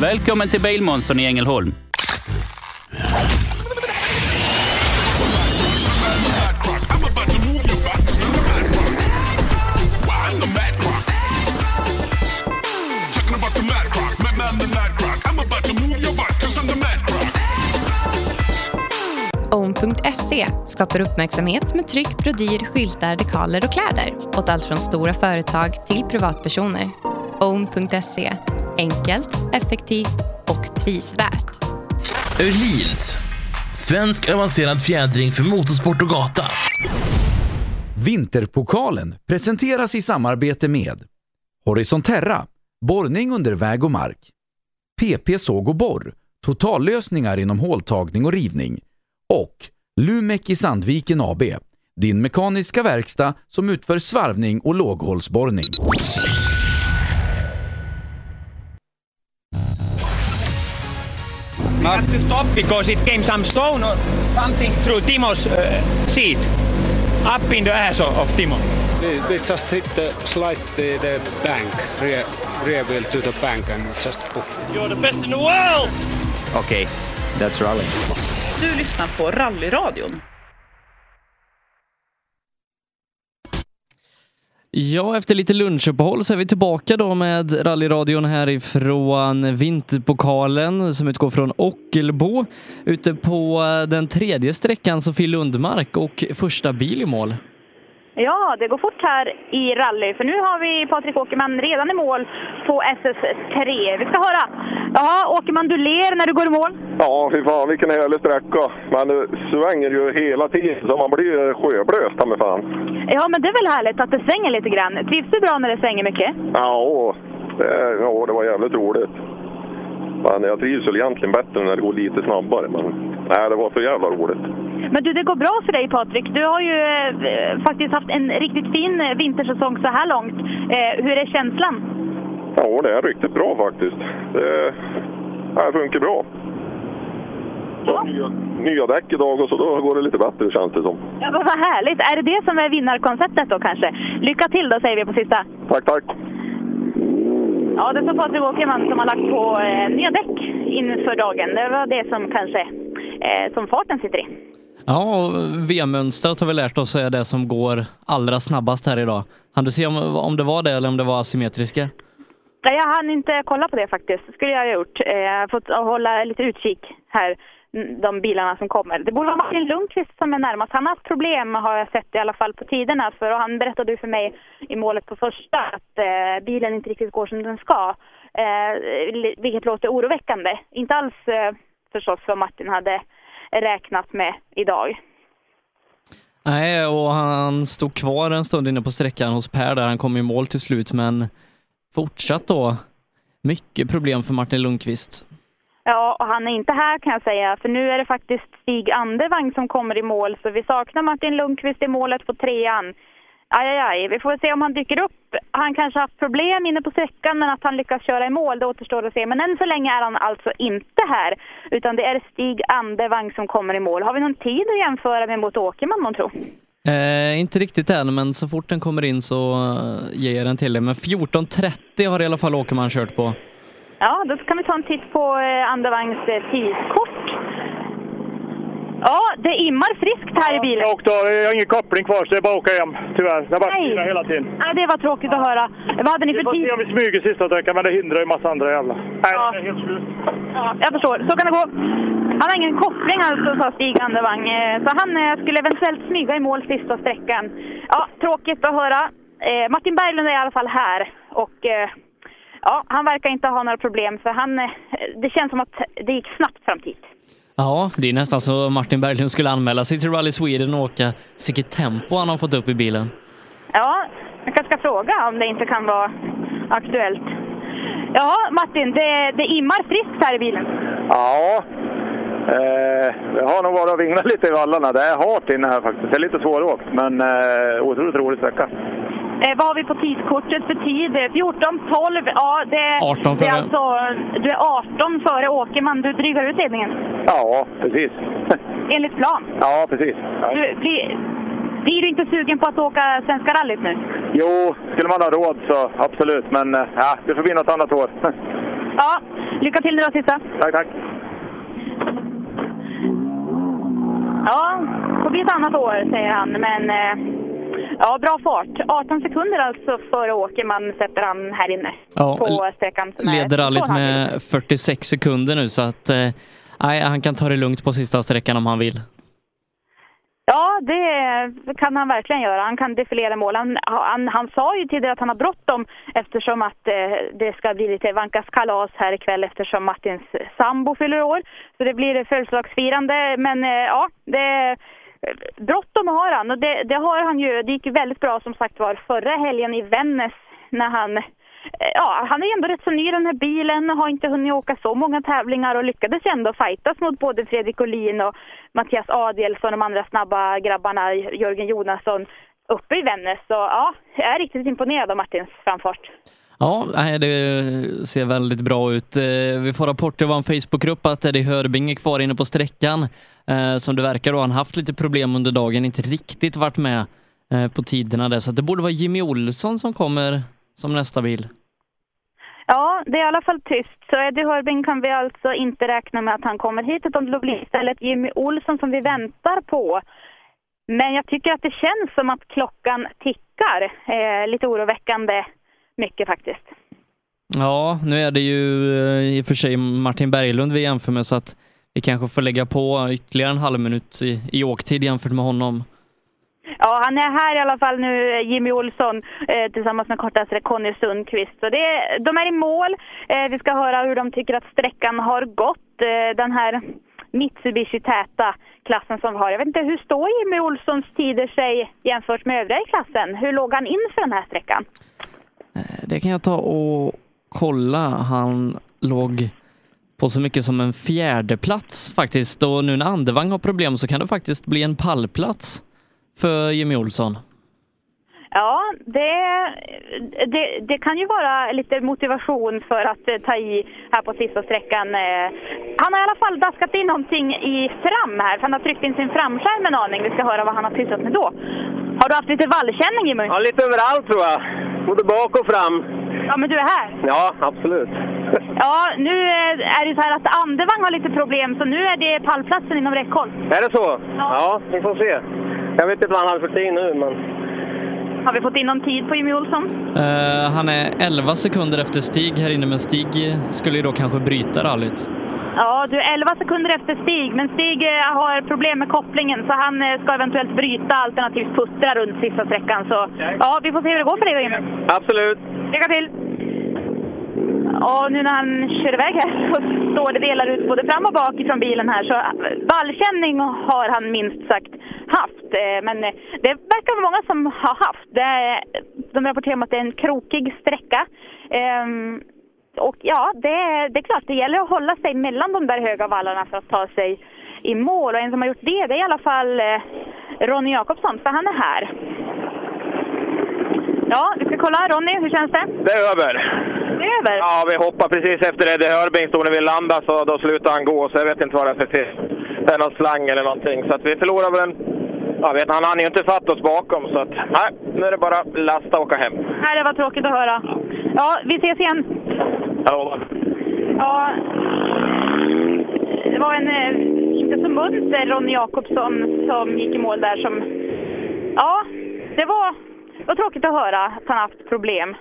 Välkommen till Bilmånsson i Ängelholm. Own.se skapar uppmärksamhet med tryck, brodyr, skyltar, dekaler och kläder åt allt från stora företag till privatpersoner. Own.se enkelt, effektivt och prisvärt. Öhlins. Svensk avancerad fjädring för motorsport och gata. Vinterpokalen presenteras i samarbete med Horisonterra, borrning under väg och mark. PP Såg och Borr, totallösningar inom håltagning och rivning. Och Lumek i Sandviken AB, din mekaniska verkstad som utför svarvning och låghålsborrning. We had to stop because it came some stone or something through Timo's uh, seat, up in the ass of, Timo. We, we just hit the slide the, the bank, rear, rear wheel to the bank and just poof. You're the best in the world! Okej, okay, that's rally. Du lyssnar på Rallyradion. Ja, efter lite lunchuppehåll så är vi tillbaka då med rallyradion härifrån Vinterpokalen som utgår från Ockelbo. Ute på den tredje sträckan Sofie Lundmark och första bil i mål. Ja, det går fort här i rally, för nu har vi Patrik Åkerman redan i mål på SS3. Vi ska höra. Ja, Åkerman, du ler när du går i mål. Ja, fy fan vilken härlig sträcka. Men det svänger ju hela tiden så man blir sjöblöt mig fan. Ja, men det är väl härligt att det svänger lite grann. Trivs du bra när det svänger mycket? Ja, det, ja, det var jävligt roligt. Men jag trivs väl egentligen bättre när det går lite snabbare. Men nej, det var för jävla roligt. Men du, det går bra för dig Patrik. Du har ju eh, faktiskt haft en riktigt fin eh, vintersäsong så här långt. Eh, hur är känslan? Ja, det är riktigt bra faktiskt. Det, det funkar bra. Ja. Nya, nya däck idag och så då går det lite bättre känns det som. Ja, vad härligt! Är det det som är vinnarkonceptet då kanske? Lycka till då säger vi på sista. Tack, tack! Ja, det så Patrik Åkerman som har lagt på eh, nya däck inför dagen. Det var det som kanske eh, som farten sitter i. Ja, V-mönstret har vi lärt oss är det som går allra snabbast här idag. Han du se om, om det var det eller om det var asymmetriska? Nej, jag hann inte kolla på det faktiskt. Skulle jag ha gjort. Eh, Jag har fått hålla lite utkik här, de bilarna som kommer. Det borde vara Martin Lundqvist som är närmast. Han har haft problem har jag sett i alla fall på tiderna. För och han berättade ju för mig i målet på första att eh, bilen inte riktigt går som den ska. Eh, vilket låter oroväckande. Inte alls eh, förstås vad Martin hade räknat med idag. Nej, och han stod kvar en stund inne på sträckan hos Per där. Han kom i mål till slut, men fortsatt då. Mycket problem för Martin Lundqvist. Ja, och han är inte här kan jag säga, för nu är det faktiskt Stig Andervang som kommer i mål, så vi saknar Martin Lundqvist i målet på trean. Aj, aj, aj. Vi får se om han dyker upp. Han kanske har haft problem inne på sträckan, men att han lyckas köra i mål, det återstår att se. Men än så länge är han alltså inte här, utan det är Stig Andervang som kommer i mål. Har vi någon tid att jämföra med mot Åkerman, man tror? Eh, inte riktigt än, men så fort den kommer in så eh, ger jag den till dig. Men 14.30 har i alla fall Åkerman kört på. Ja, då kan vi ta en titt på eh, Andervangs eh, tidskort. Ja, det immar friskt här i bilen. Och då, jag har ingen koppling kvar så det är bara att åka hem, tyvärr. Det bara Nej. hela tiden. Nej, det var tråkigt att höra. Vad hade ni Vi för får tid? se om vi smyger sista sträckan, men det hindrar ju massa andra jävla. Nej, Ja. det är helt slut. Ja, jag förstår. Så kan det gå. Han har ingen koppling alltså, sa Stig Andervang. Eh, Så han skulle eventuellt smyga i mål sista sträckan. Ja, tråkigt att höra. Martin Berglund är i alla fall här. Och ja, han verkar inte ha några problem, för han, eh, det känns som att det gick snabbt fram hit. Ja, det är nästan så Martin Berglund skulle anmäla sig till Rally Sweden och åka. Vilket tempo han har fått upp i bilen. Ja, jag kanske ska fråga om det inte kan vara aktuellt. Ja, Martin, det, det immar friskt här i bilen. Ja, eh, jag har nog varit och vinglat lite i vallarna. Det är hårt inne här faktiskt. Det är lite svåråkt, men eh, otroligt rolig sträcka. Eh, vad har vi på tidskortet för tid? Eh, 14, 12, ja det, 18 det är alltså, du är 18 före Åkerman. Du drygar ut ledningen. Ja, precis. Enligt plan. Ja, precis. Ja. Du, blir, blir du inte sugen på att åka Svenska rallyt nu? Jo, skulle man ha råd så absolut. Men eh, ja, det får bli något annat år. Ja, lycka till nu då sista. tack, tack. Ja, det får bli ett annat år säger han, men eh, ja, bra fart. 18 sekunder alltså före Åkerman sätter han här inne Ja, på sträckan. som Leder rallyt 2,5 med 46 sekunder nu så att eh, han kan ta det lugnt på sista sträckan om han vill. Ja, det kan han verkligen göra. Han kan defilera mål. Han, han, han sa ju tidigare att han har bråttom eftersom att eh, det ska bli lite Vankas kalas här ikväll eftersom Martins sambo fyller år. Så det blir födelsedagsfirande. Men eh, ja, det, bråttom har han och det, det har han ju. Det gick väldigt bra som sagt var förra helgen i Vännäs när han eh, Ja, han är ändå rätt så ny i den här bilen, har inte hunnit åka så många tävlingar och lyckades ändå fightas mot både Fredrik Olin och Mattias Adielsson, de andra snabba grabbarna, Jörgen Jonasson, uppe i Vännäs. Så ja, jag är riktigt imponerad av Martins framfart. Ja, det ser väldigt bra ut. Eh, vi får rapporter via en Facebookgrupp att Eddie Hörbing är kvar inne på sträckan. Eh, som det verkar då, han haft lite problem under dagen, inte riktigt varit med eh, på tiderna där. Så det borde vara Jimmy Olsson som kommer som nästa bil. Ja, det är i alla fall tyst. Så Eddie Hörbing kan vi alltså inte räkna med att han kommer hit, utan det blir istället Jimmy Olsson som vi väntar på. Men jag tycker att det känns som att klockan tickar. Eh, lite oroväckande mycket faktiskt. Ja, nu är det ju eh, i och för sig Martin Berglund vi jämför med så att vi kanske får lägga på ytterligare en halv minut i, i åktid jämfört med honom. Ja, han är här i alla fall nu, Jimmy Olsson, eh, tillsammans med kortastare Conny Sundqvist. Så det, de är i mål. Eh, vi ska höra hur de tycker att sträckan har gått. Eh, den här Mitsubishi-täta klassen som vi har. Jag vet inte, hur står Jimmy Olssons tider sig jämfört med övriga i klassen? Hur låg han inför den här sträckan? Eh, det kan jag ta och kolla. Han låg på så mycket som en fjärde plats faktiskt. Och nu när Andevang har problem så kan det faktiskt bli en pallplats för Jimmy Olsson. Ja, det, det, det kan ju vara lite motivation för att eh, ta i här på sista sträckan. Eh, han har i alla fall daskat in någonting i fram här, för han har tryckt in sin framskärm en aning. Vi ska höra vad han har pysslat med då. Har du haft lite vallkänning Jimmy? Ja, lite överallt tror jag. Både bak och fram. Ja, men du är här. Ja, absolut. Ja, nu eh, är det så här att Andevang har lite problem, så nu är det pallplatsen inom räckhåll. Är det så? Ja. vi får se. Jag vet inte vad han hade för tid nu, men... Har vi fått in någon tid på Jimmy Olsson? Eh, han är 11 sekunder efter Stig här inne, men Stig skulle ju då kanske bryta rallyt. Ja, du är 11 sekunder efter Stig, men Stig eh, har problem med kopplingen så han eh, ska eventuellt bryta alternativt puttra runt sista sträckan. Så ja, vi får se hur det går för dig Jimmy. Absolut. Lycka till! Och nu när han kör iväg här så står det delar ut både fram och bak ifrån bilen här. Så eh, vallkänning har han minst sagt haft. Men det verkar vara många som har haft. De rapporterar om att det är en krokig sträcka. Och ja, det, det är klart, det gäller att hålla sig mellan de där höga vallarna för att ta sig i mål. Och en som har gjort det, det är i alla fall eh, Ronny Jakobsson, för han är här. Ja, vi ska kolla. Ronny, hur känns det? Det är över. Det är över? Ja, vi hoppar precis efter Eddie Hörbing stod när vi landade, så då slutade han gå. Så jag vet inte vad det är för fel. Det är någon slang eller någonting. Så att vi förlorar väl en... Jag vet, han hann ju inte fatta oss bakom, så att... Nej, nu är det bara lasta och åka hem. Nej, det var tråkigt att höra. Ja, vi ses igen. Ja, Ja, det var en eh, inte så munter Ronny Jakobsson som gick i mål där som... Ja, det var, det var tråkigt att höra att han haft problem.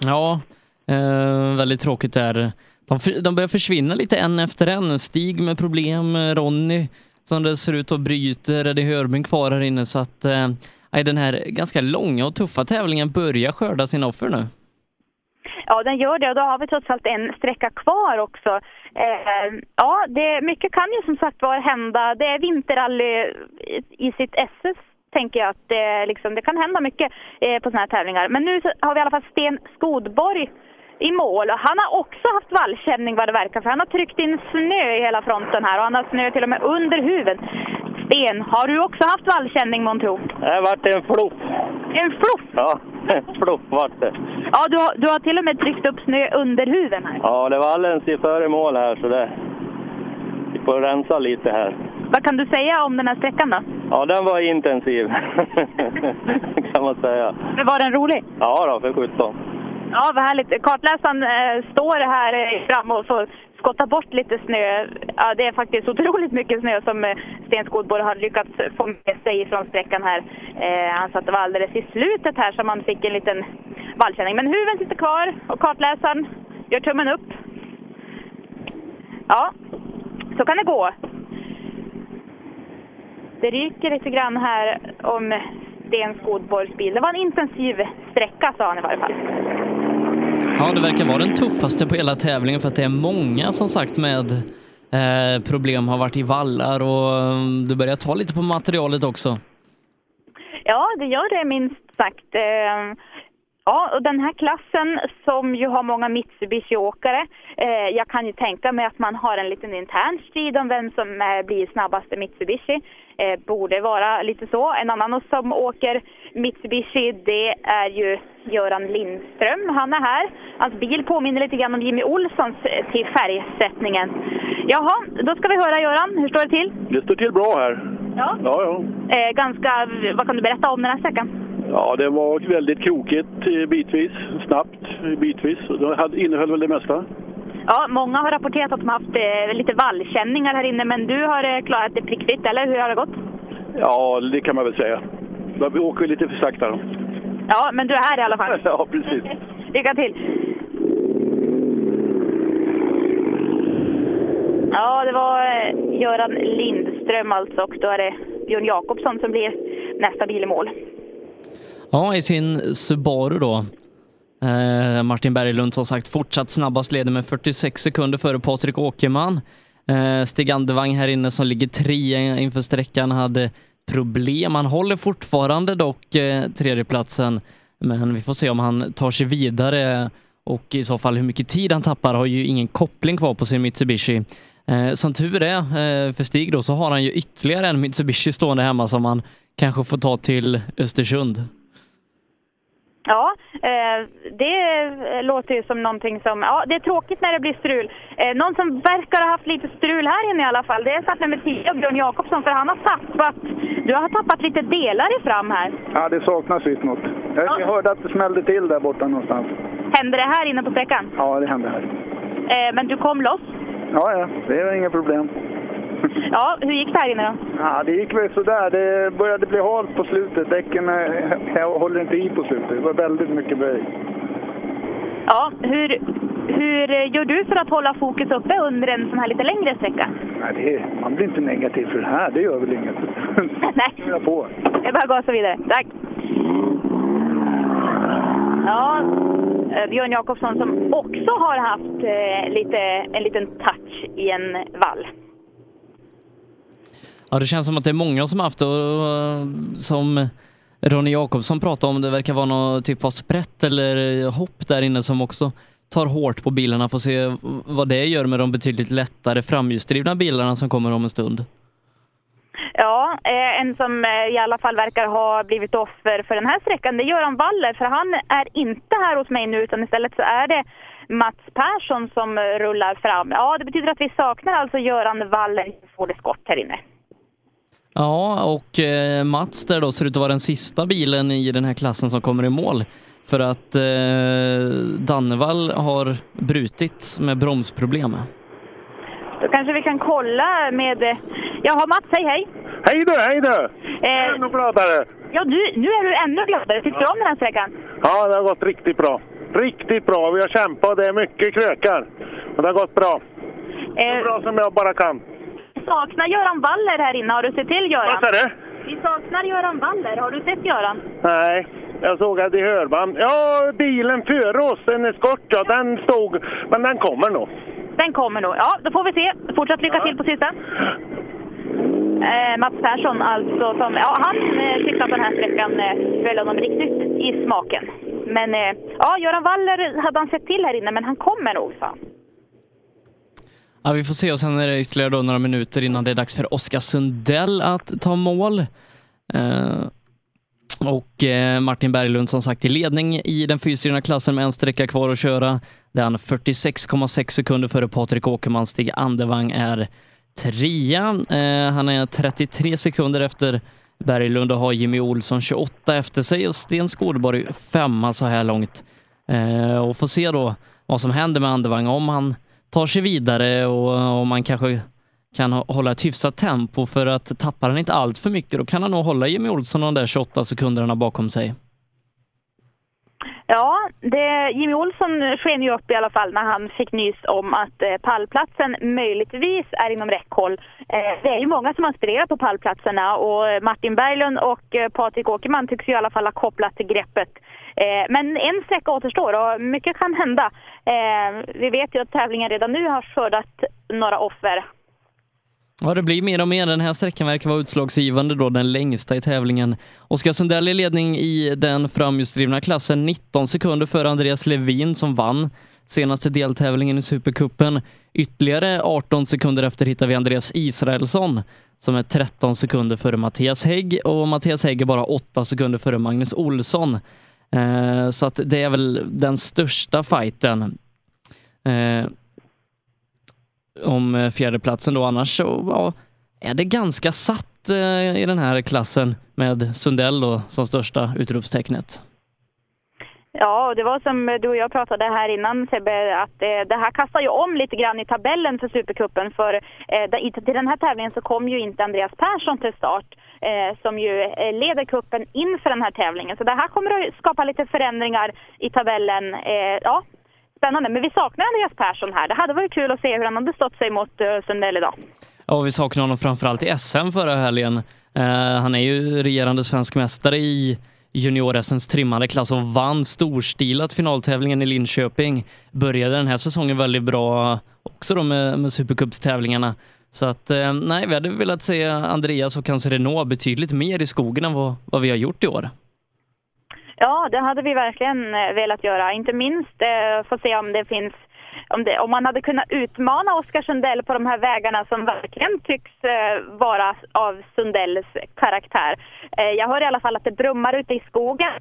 Ja, eh, väldigt tråkigt där. De, de börjar försvinna lite en efter en. Stig med problem, eh, Ronny som det ser ut att bryter, Eddie Hörbing kvar här inne så att eh, den här ganska långa och tuffa tävlingen börjar skörda sina offer nu. Ja, den gör det och då har vi trots allt en sträcka kvar också. Eh, ja, det, mycket kan ju som sagt var hända. Det är vinterrally i- i sitt esses tänker jag att det, liksom, det kan hända mycket eh, på sådana här tävlingar. Men nu har vi i alla fall Sten Skodborg i mål. Och Han har också haft vallkänning vad det verkar, för han har tryckt in snö i hela fronten här och han har snö till och med under huven. Sten, har du också haft vallkänning månntro? Det vart en flopp. En flopp? Ja, en flopp vart det. Ja, du har, du har till och med tryckt upp snö under huven här. Ja, det var alldeles i före mål här så det... Vi får rensa lite här. Vad kan du säga om den här sträckan då? Ja, den var intensiv. kan man säga. Men var den rolig? Ja då, för 17. Ja, vad härligt. Kartläsaren eh, står här eh, fram och får skotta bort lite snö. Ja, det är faktiskt otroligt mycket snö som eh, Sten Skodborg har lyckats få med sig från sträckan här. Eh, han sa att det var alldeles i slutet här som man fick en liten vallkänning. Men huven sitter kvar och kartläsaren gör tummen upp. Ja, så kan det gå. Det ryker lite grann här om Sten Skodborgs bil. Det var en intensiv sträcka sa han i varje fall. Ja, det verkar vara den tuffaste på hela tävlingen för att det är många som sagt med eh, problem har varit i vallar och mm, du börjar ta lite på materialet också. Ja, det gör det minst sagt. Eh, Ja, och den här klassen som ju har många Mitsubishi-åkare. Eh, jag kan ju tänka mig att man har en liten intern strid om vem som eh, blir snabbaste Mitsubishi. Eh, borde vara lite så. En annan som åker Mitsubishi det är ju Göran Lindström. Han är här. Hans bil påminner lite grann om Jimmy Olssons eh, till färgsättningen. Jaha, då ska vi höra Göran. Hur står det till? Det står till bra här. Ja. Ja, ja. Eh, ganska, vad kan du berätta om den här sträckan? Ja, det var väldigt krokigt eh, bitvis, snabbt bitvis. Det innehöll väl det mesta. Ja, många har rapporterat att de har haft eh, lite vallkänningar här inne, men du har eh, klarat det prickfritt, eller hur har det gått? Ja, det kan man väl säga. Vi åker lite för sakta då. Ja, men du är här i alla fall. Ja, precis. Lycka till! Ja, det var eh, Göran Lindström alltså och då är det Björn Jakobsson som blir nästa bil i mål. Ja, i sin Subaru då. Eh, Martin Berglund som sagt fortsatt snabbast leder med 46 sekunder före Patrik Åkerman. Eh, Stig Andevang här inne som ligger trea inför sträckan hade problem. Han håller fortfarande dock eh, tredjeplatsen, men vi får se om han tar sig vidare och i så fall hur mycket tid han tappar har ju ingen koppling kvar på sin Mitsubishi. Eh, som tur är eh, för Stig då så har han ju ytterligare en Mitsubishi stående hemma som han kanske får ta till Östersund. Ja, eh, det låter ju som någonting som... Ja, det är tråkigt när det blir strul. Eh, någon som verkar ha haft lite strul här inne i alla fall, det är startnummer 10, Björn Jakobsson, för han har tappat... Du har tappat lite delar i fram här. Ja, det saknas visst något. Jag, jag hörde att det smällde till där borta någonstans. Hände det här inne på sträckan? Ja, det hände här. Eh, men du kom loss. Ja, ja, det är inga problem. Ja, hur gick det här inne då? Ja, det gick väl sådär. Det började bli halt på slutet. Däcken eh, jag håller inte i på slutet. Det var väldigt mycket böj. Ja, hur, hur gör du för att hålla fokus uppe under en sån här lite längre sträcka? Nej, det är, man blir inte negativ för det här. Det gör väl inget. Nej. Köra på. Det är bara gasa vidare. Tack! Ja, eh, Björn Jakobsson som också har haft eh, lite, en liten touch i en vall. Ja, det känns som att det är många som haft det och eh, som Ronny Jakobsson pratade om, det verkar vara någon typ av sprätt eller hopp där inne som också tar hårt på bilarna. Får se vad det gör med de betydligt lättare framhjulsdrivna bilarna som kommer om en stund. Ja, eh, en som eh, i alla fall verkar ha blivit offer för den här sträckan, det är Göran Waller. För han är inte här hos mig nu, utan istället så är det Mats Persson som rullar fram. Ja, det betyder att vi saknar alltså Göran Waller i Ford Escort här inne. Ja, och eh, Mats där då ser ut att vara den sista bilen i den här klassen som kommer i mål. För att eh, Dannevall har brutit med bromsproblem. Då kanske vi kan kolla med... eh, Jaha, Mats, hej hej! Hej du, hej du! Eh, Ännu gladare! ja, du, nu är du ännu gladare. Tyckte du om den här sträckan? Ja, det har gått riktigt bra. Riktigt bra. Vi har kämpat. Det är mycket krökar. Men det har gått bra. Eh, Så bra som jag bara kan. Saknar Göran Waller här inne. Har du sett till Göran? Vad sa du? Vi saknar Göran Waller. Har du sett Göran? Nej, jag såg att i hörband. Ja, bilen före oss, en eskort, ja, den stod. Men den kommer nog. Den kommer nog. Ja, då får vi se. Fortsatt lycka till på sista. Eh, Mats Persson alltså, som, ja, han eh, tyckte att den här sträckan eh, föll honom riktigt i smaken. Men eh, ja, Göran Waller hade han sett till här inne, men han kommer nog, sa han. Ja, vi får se och sen är det ytterligare då några minuter innan det är dags för Oskar Sundell att ta mål. Eh, och eh, Martin Berglund som sagt i ledning i den fyrstyrna klassen med en sträcka kvar att köra. Där han 46,6 sekunder före Patrik Åkerman. Stig Andevang är trea. Eh, han är 33 sekunder efter Berglund och har Jimmy Olsson 28 efter sig och Sten Skårborg femma så här långt. Eh, och får se då vad som händer med Andevang om han tar sig vidare och om man kanske kan hålla ett hyfsat tempo för att tappar han inte allt för mycket då kan han nog hålla Jimmy Olsson de där 28 sekunderna bakom sig. Ja, det, Jimmy Olsson sken ju upp i alla fall när han fick nys om att eh, pallplatsen möjligtvis är inom räckhåll. Eh, det är ju många som aspirerar på pallplatserna och eh, Martin Berglund och eh, Patrik Åkerman tycks ju i alla fall ha kopplat till greppet. Eh, men en sträcka återstår och mycket kan hända. Eh, vi vet ju att tävlingen redan nu har skördat några offer. Ja, det blir mer och mer. Den här sträckan verkar vara utslagsgivande då, den längsta i tävlingen. Oskar Sundell i ledning i den framhjulsdrivna klassen, 19 sekunder före Andreas Levin som vann senaste deltävlingen i Supercupen. Ytterligare 18 sekunder efter hittar vi Andreas Israelsson som är 13 sekunder före Mattias Hägg och Mattias Hägg är bara 8 sekunder före Magnus Olsson. Eh, så att det är väl den största fighten. Eh, om fjärdeplatsen då. Annars så ja, är det ganska satt eh, i den här klassen med Sundell då, som största utropstecknet. Ja, det var som du och jag pratade här innan Sebbe, att eh, det här kastar ju om lite grann i tabellen för Supercupen. För eh, till den här tävlingen så kom ju inte Andreas Persson till start, eh, som ju eh, leder kuppen inför den här tävlingen. Så det här kommer att skapa lite förändringar i tabellen. Eh, ja, spännande. Men vi saknar Andreas Persson här. Det hade varit kul att se hur han hade stått sig mot eh, Sundell idag. Ja, vi saknar honom framförallt i SM förra helgen. Eh, han är ju regerande svensk mästare i junior-SMs trimmade klass och vann storstilat finaltävlingen i Linköping. Började den här säsongen väldigt bra också då med, med Supercupstävlingarna. Så att eh, nej, vi hade velat se Andreas och kanske Renault betydligt mer i skogen än vad, vad vi har gjort i år. Ja, det hade vi verkligen eh, velat göra. Inte minst eh, få se om det finns om, det, om man hade kunnat utmana Oskar Sundell på de här vägarna som verkligen tycks eh, vara av Sundells karaktär. Eh, jag hör i alla fall att det brummar ute i skogen.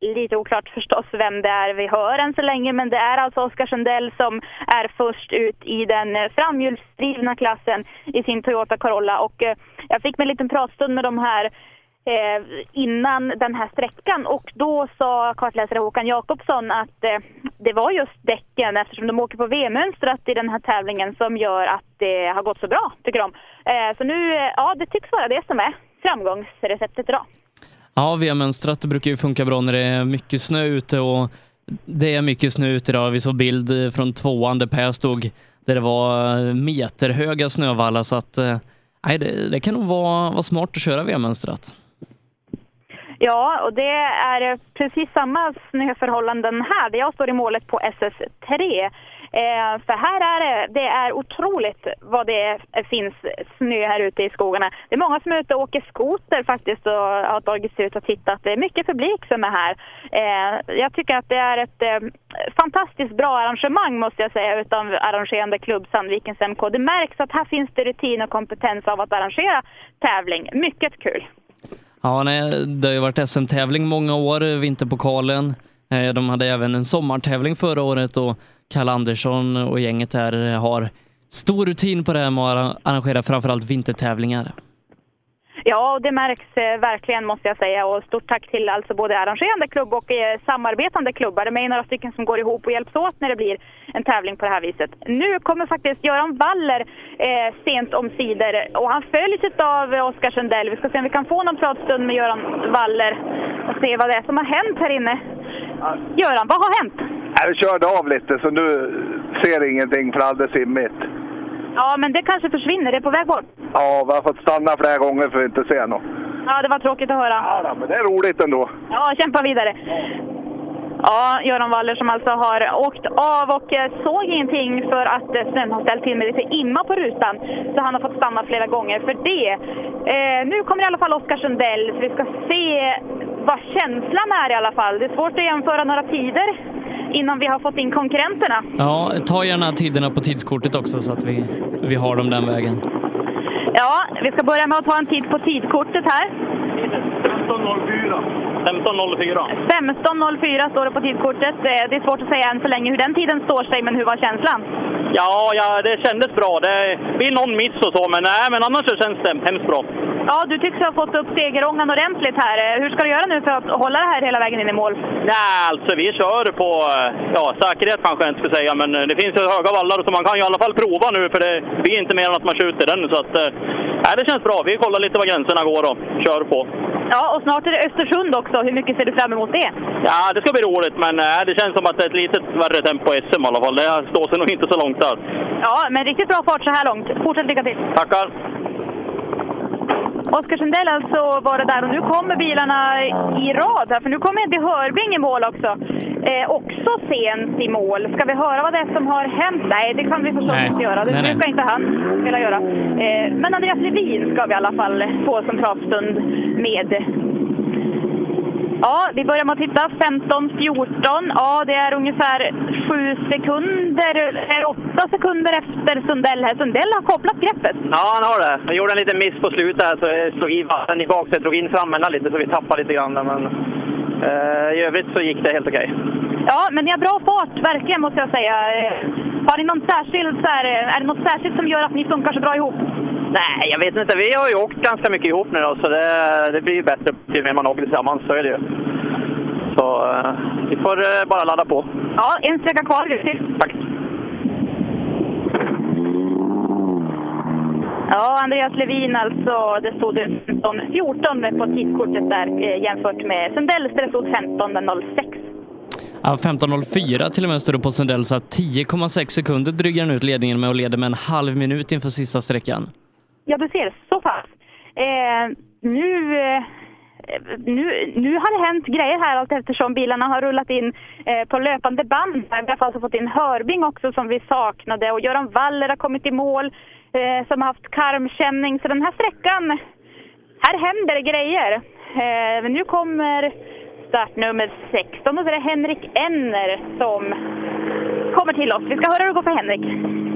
Lite oklart förstås vem det är vi hör än så länge, men det är alltså Oskar Sundell som är först ut i den eh, framhjulsdrivna klassen i sin Toyota Corolla. Och eh, jag fick mig en liten pratstund med de här eh, innan den här sträckan och då sa kartläsare Håkan Jakobsson att eh, det var just däcken eftersom de åker på V-mönstret i den här tävlingen som gör att det har gått så bra, tycker de. Eh, så nu, eh, ja det tycks vara det som är framgångsreceptet idag. Ja, VM-mönstret brukar ju funka bra när det är mycket snö ute och det är mycket snö ute idag. Vi såg bild eh, från tvåan där Per stod där det var eh, meterhöga snövallar så att eh, nej, det, det kan nog vara, vara smart att köra VM-mönstret. Ja, och det är precis samma snöförhållanden här där jag står i målet på SS3. Eh, för här är det, det är otroligt vad det finns snö här ute i skogarna. Det är många som är ute och åker skoter faktiskt och har tagit sig ut och tittat. Det är mycket publik som är här. Eh, jag tycker att det är ett eh, fantastiskt bra arrangemang måste jag säga utav arrangerande klubb Sandvikens MK. Det märks att här finns det rutin och kompetens av att arrangera tävling. Mycket kul. Ja, nej, det har ju varit SM-tävling många år, Vinterpokalen. Eh, de hade även en sommartävling förra året och Kalle Andersson och gänget där har stor rutin på det här med att arrangera framförallt vintertävlingar. Ja, det märks eh, verkligen måste jag säga. Och stort tack till alltså både arrangerande klubb och eh, samarbetande klubbar. De är några stycken som går ihop och hjälps åt när det blir en tävling på det här viset. Nu kommer faktiskt Göran Waller eh, sent om sidor och han följs av Oskar Sundell. Vi ska se om vi kan få någon pratstund med Göran Waller och se vad det är som har hänt här inne. Göran, vad har hänt? Jag körde av lite så nu ser ingenting för alldeles simmigt. Ja, men det kanske försvinner. Det är på väg bort. Ja, vi har fått stanna flera gånger för att inte se något. Ja, det var tråkigt att höra. Ja, men det är roligt ändå. Ja, kämpa vidare. Ja, Göran Waller som alltså har åkt av och eh, såg ingenting för att eh, snön har ställt till med lite imma på rutan. Så han har fått stanna flera gånger för det. Eh, nu kommer i alla fall Oskar Sundell, så vi ska se vad känslan är i alla fall. Det är svårt att jämföra några tider innan vi har fått in konkurrenterna. Ja, ta gärna tiderna på tidskortet också så att vi, vi har dem den vägen. Ja, vi ska börja med att ta en titt på tidkortet här. 15.04. 15.04. 15.04 står det på tidkortet. Eh, Det är svårt att säga än så länge hur den tiden står sig, men hur var känslan? Ja, ja, det kändes bra. Det blir någon miss och så, men, nej, men annars så känns det hemskt bra. Ja, du tycks ha fått upp segerångan ordentligt här. Eh, Hur ska du göra nu för att hålla det här hela vägen in i mål? Nej, alltså vi kör på eh, ja, säkerhet kanske jag inte ska säga, men det finns ju höga vallar så man kan ju i alla fall prova nu för det blir inte mer än att man skjuter den. Så att, eh, nej, det känns bra. Vi kollar lite var gränserna går och kör på. Ja, och snart är det Östersund också. Hur mycket ser du fram emot det? Ja, det ska bli roligt, men eh, det känns som att det är ett litet värre tempo i SM i alla fall. Det står sig nog inte så långt där. Ja, men riktigt bra fart så här långt. Fortsätt lycka till! Tackar! Oskar Sundell alltså var det där och nu kommer bilarna i rad här, för nu kommer Eddie Hörbring i mål också. Eh, också sent i mål. Ska vi höra vad det är som har hänt? Nej, det kan vi förstås Nej. inte göra. Det Nej, nej. brukar inte han vilja göra. Eh, men Andreas Levin ska vi i alla fall få som pratstund med. Ja, vi börjar med att titta. 15-14. Ja, det är ungefär 7 sekunder, eller 8 sekunder efter Sundell här. Sundell har kopplat greppet. Ja, han har det. Jag gjorde en liten miss på slutet här, så jag slog i vatten i baksätet, drog in framändan lite så vi tappade lite grann. Men eh, i övrigt så gick det helt okej. Ja, men ni har bra fart, verkligen måste jag säga. Har ni någon särskild, så här, är det något särskilt som gör att ni funkar så bra ihop? Nej, jag vet inte. Vi har ju åkt ganska mycket ihop nu då, så det, det blir ju bättre ju mer man åker tillsammans. Så är det ju. Så eh, vi får eh, bara ladda på. Ja, en sträcka kvar. Till! Tack! Ja, Andreas Levin alltså. Det stod 15-14 på tidskortet där eh, jämfört med Sundells där det stod 15.06. Ja, 15.04 till och med står det på Sundell, så att 10,6 sekunder drygar han ut ledningen med och leder med en halv minut inför sista sträckan. Ja, du ser. Så pass. Eh, nu, eh, nu, nu har det hänt grejer här allt eftersom bilarna har rullat in eh, på löpande band. Vi har alltså fått in Hörbing också som vi saknade och Göran Waller har kommit i mål eh, som har haft karmkänning. Så den här sträckan, här händer det grejer. Eh, nu kommer startnummer 16 och så är det Henrik Enner som kommer till oss. Vi ska höra hur det går för Henrik.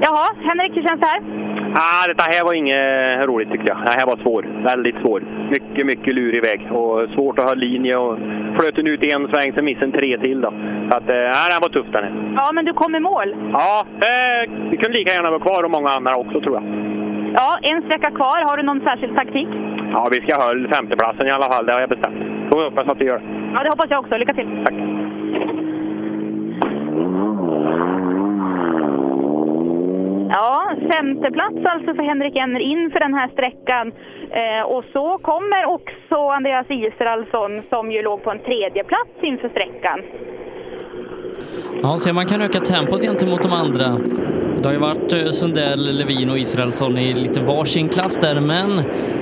Jaha, Henrik, hur känns det här? Ah, detta här var inget roligt tyckte jag. Det här var svår. Väldigt svår. Mycket, mycket lurig väg och svårt att ha linje och flöt den ut i en sväng så missade tre till då. Så att, eh, den var tuff den här. Ja, men du kom i mål. Ja, eh, vi kunde lika gärna vara kvar och många andra också tror jag. Ja, en sträcka kvar. Har du någon särskild taktik? Ja, vi ska hålla femteplatsen i alla fall, det har jag bestämt. Får vi hoppas att vi gör. Ja, det hoppas jag också. Lycka till! Tack! Ja, femteplats alltså för Henrik Enner inför den här sträckan. Eh, och så kommer också Andreas Israelsson som ju låg på en tredje plats inför sträckan. Ja, se man kan öka tempot gentemot de andra. Det har ju varit eh, Sundell, Levin och Israelsson i lite varsin klass där, men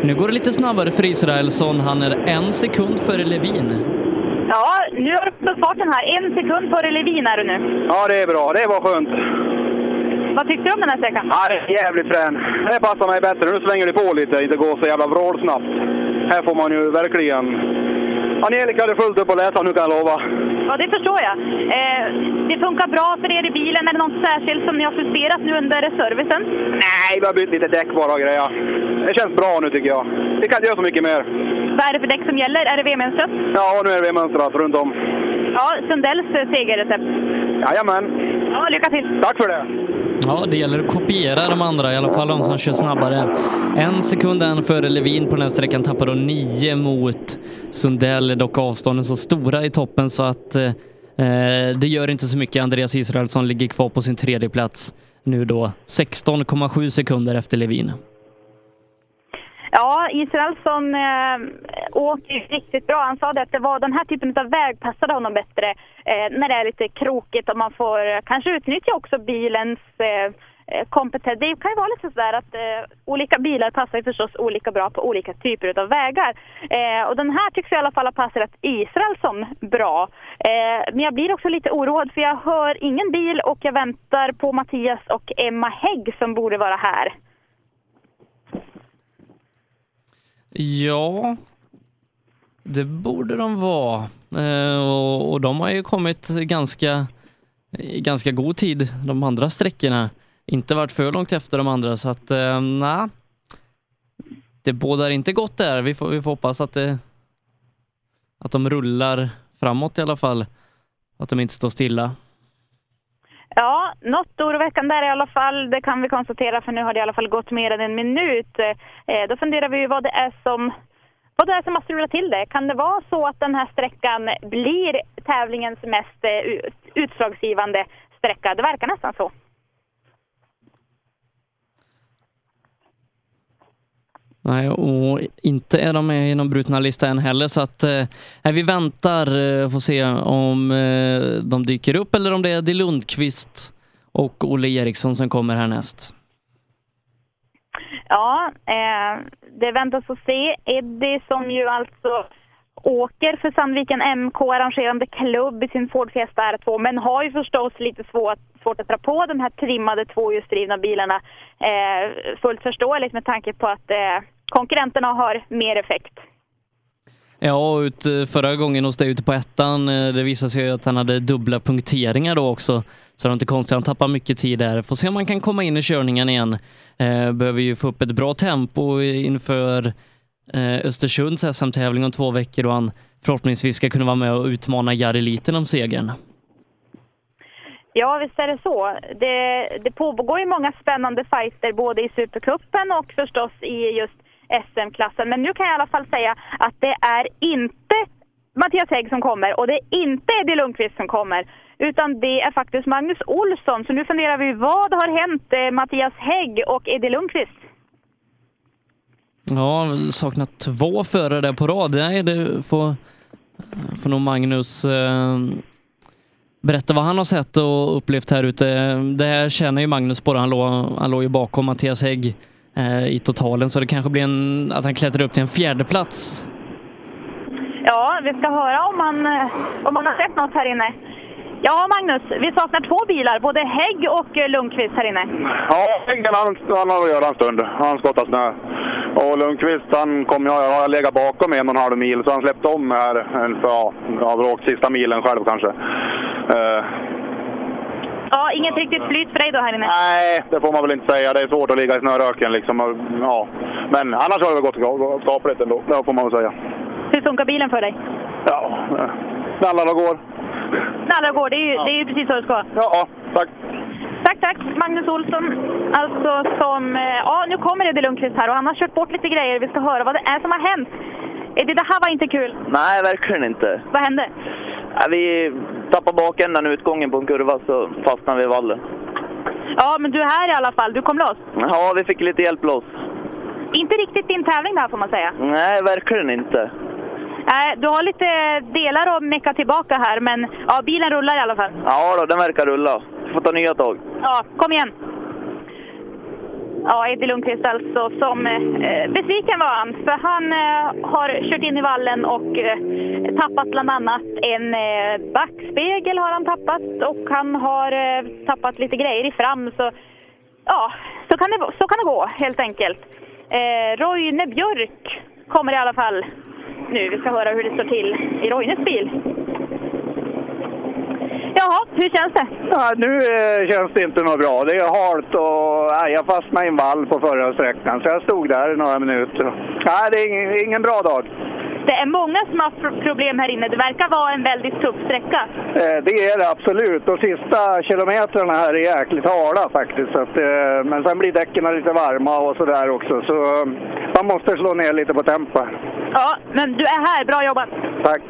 nu går det lite snabbare för Israelsson. Han är en sekund före Levin. Ja, nu har du fått farten här. En sekund före Levin är du nu. Ja, det är bra. Det var skönt. Vad tyckte du om den här sträckan? Ja, det är jävligt frän. Det passar mig bättre. Nu svänger det på lite, inte går så jävla vrålsnabbt. Här får man ju verkligen... Angelica hade fullt upp att läsa nu kan jag lova. Ja, det förstår jag. Eh, det funkar bra för er i bilen. Är det något särskilt som ni har justerat nu under servicen? Nej, vi har bytt lite däck bara och grejer. Det känns bra nu tycker jag. Vi kan inte göra så mycket mer. Vad är det för däck som gäller? Är det V-mönstret? Ja, nu är det mönstrat runt om. Ja, Sundells eh, segerrecept. Jajamän. Ja, lycka till! Tack för det! Ja, det gäller att kopiera de andra, i alla fall de som kör snabbare. En sekund än före Levin på den här sträckan tappar då nio mot Sundell, dock avstånden så stora i toppen så att eh, eh, det gör inte så mycket. Andreas Israelsson ligger kvar på sin tredje plats nu då 16,7 sekunder efter Levin. Ja, Israelsson eh, åker ju riktigt bra. Han sa det att det var den här typen av väg passade honom bättre eh, när det är lite krokigt och man får kanske utnyttja också bilens eh, Eh, kompetens. Det kan ju vara lite sådär att eh, olika bilar passar ju förstås olika bra på olika typer av vägar. Eh, och den här tycks i alla fall ha passat som bra. Eh, men jag blir också lite oroad för jag hör ingen bil och jag väntar på Mattias och Emma Hägg som borde vara här. Ja, det borde de vara. Eh, och, och de har ju kommit ganska, i ganska god tid, de andra sträckorna. Inte varit för långt efter de andra, så att eh, nej. Det bådar inte gott där. Vi får, vi får hoppas att, det, att de rullar framåt i alla fall. Att de inte står stilla. Ja, något oroväckande är det i alla fall. Det kan vi konstatera för nu har det i alla fall gått mer än en minut. Eh, då funderar vi ju vad det är som vad det är som har strulat till det. Kan det vara så att den här sträckan blir tävlingens mest eh, utslagsgivande sträcka? Det verkar nästan så. Nej, och inte är de med i någon brutna lista än heller, så att eh, vi väntar eh, får se om eh, de dyker upp eller om det är Eddie Lundqvist och Olle Eriksson som kommer härnäst. Ja, eh, det väntas att se. Eddie som ju alltså åker för Sandviken MK arrangerande klubb i sin Ford Fiesta R2 men har ju förstås lite svårt, svårt att dra på de här trimmade tvåhjulsdrivna bilarna. Eh, fullt förståeligt med tanke på att eh, konkurrenterna har mer effekt. Ja, ut, eh, förra gången hos dig ute på ettan, eh, det visade sig att han hade dubbla punkteringar då också. Så det är inte konstigt, han tappar mycket tid där. Får se om han kan komma in i körningen igen. Eh, behöver ju få upp ett bra tempo inför Östersunds SM-tävling om två veckor och han förhoppningsvis ska kunna vara med och utmana Jari Liten om segern. Ja, visst är det så. Det, det pågår ju många spännande fighter både i Supercupen och förstås i just SM-klassen. Men nu kan jag i alla fall säga att det är inte Mattias Hägg som kommer och det är inte Eddie Lundqvist som kommer. Utan det är faktiskt Magnus Olsson. Så nu funderar vi, vad har hänt eh, Mattias Hägg och Eddie Lundqvist? Ja, saknat två förare där på rad. Nej, det får, eh, får nog Magnus eh, berätta vad han har sett och upplevt här ute. Det här känner ju Magnus på. Han låg, han låg ju bakom Mattias Hägg i totalen, så det kanske blir en, att han klättrar upp till en fjärde plats. Ja, vi ska höra om han, eh, om han har sett något här inne. Ja, Magnus, vi saknar två bilar, både Hägg och eh, Lundqvist här inne. Ja, Häggen han, han har att göra en stund. Han skottar snö. Och Lundqvist, han kom, jag har legat bakom en och en halv mil, så han släppte om här en, för, ja, jag har åkt sista milen själv kanske. Eh, Ja, inget riktigt flyt för dig då här inne? nej, det får man väl inte säga. Det är svårt att ligga i snöröken liksom. Ja. Men annars har det gått ga- skapligt ändå, det får man väl säga. Hur funkar bilen för dig? Ja, knallar och går. Knallar och går, det är, ju, det är ju precis så det ska. Ja, tack. Tack, tack. Magnus Olsson, alltså som... eh, Ja, nu kommer Eddie Lundqvist här och han har kört bort lite grejer. Vi ska höra vad det är som har hänt. Eddie, det här var inte kul. Nej, verkligen inte. Vad hände? Ja, vi tappade bakändan utgången på en kurva så fastnade vi i vallen. Ja, men du är här i alla fall. Du kom loss. Ja, vi fick lite hjälp loss. Inte riktigt din tävling det här får man säga. Nej, verkligen inte. Nej, du har lite delar att mecka tillbaka här, men ja, bilen rullar i alla fall. Ja då, den verkar rulla. Vi får ta nya tag. Ja, kom igen. Ja, Eddie Lundqvist alltså som eh, besviken var han. För han eh, har kört in i vallen och eh, tappat bland annat en eh, backspegel har han tappat och han har eh, tappat lite grejer i fram. Så ja, så kan det, så kan det gå helt enkelt. Eh, Roine Björk kommer i alla fall nu. Vi ska höra hur det står till i Roines bil. Jaha, hur känns det? Ja, nu eh, känns det inte något bra. Det är halt och nej, jag fastnade i en vall på förra sträckan så jag stod där i några minuter. Nej, det är ingen, ingen bra dag. Det är många som har pro- problem här inne. Det verkar vara en väldigt tuff sträcka. Eh, Det är det absolut. De sista kilometrarna här är jäkligt hala faktiskt. Så att, eh, men sen blir däcken lite varma och sådär också. Så eh, man måste slå ner lite på tempo. Ja, men du är här. Bra jobbat! Tack.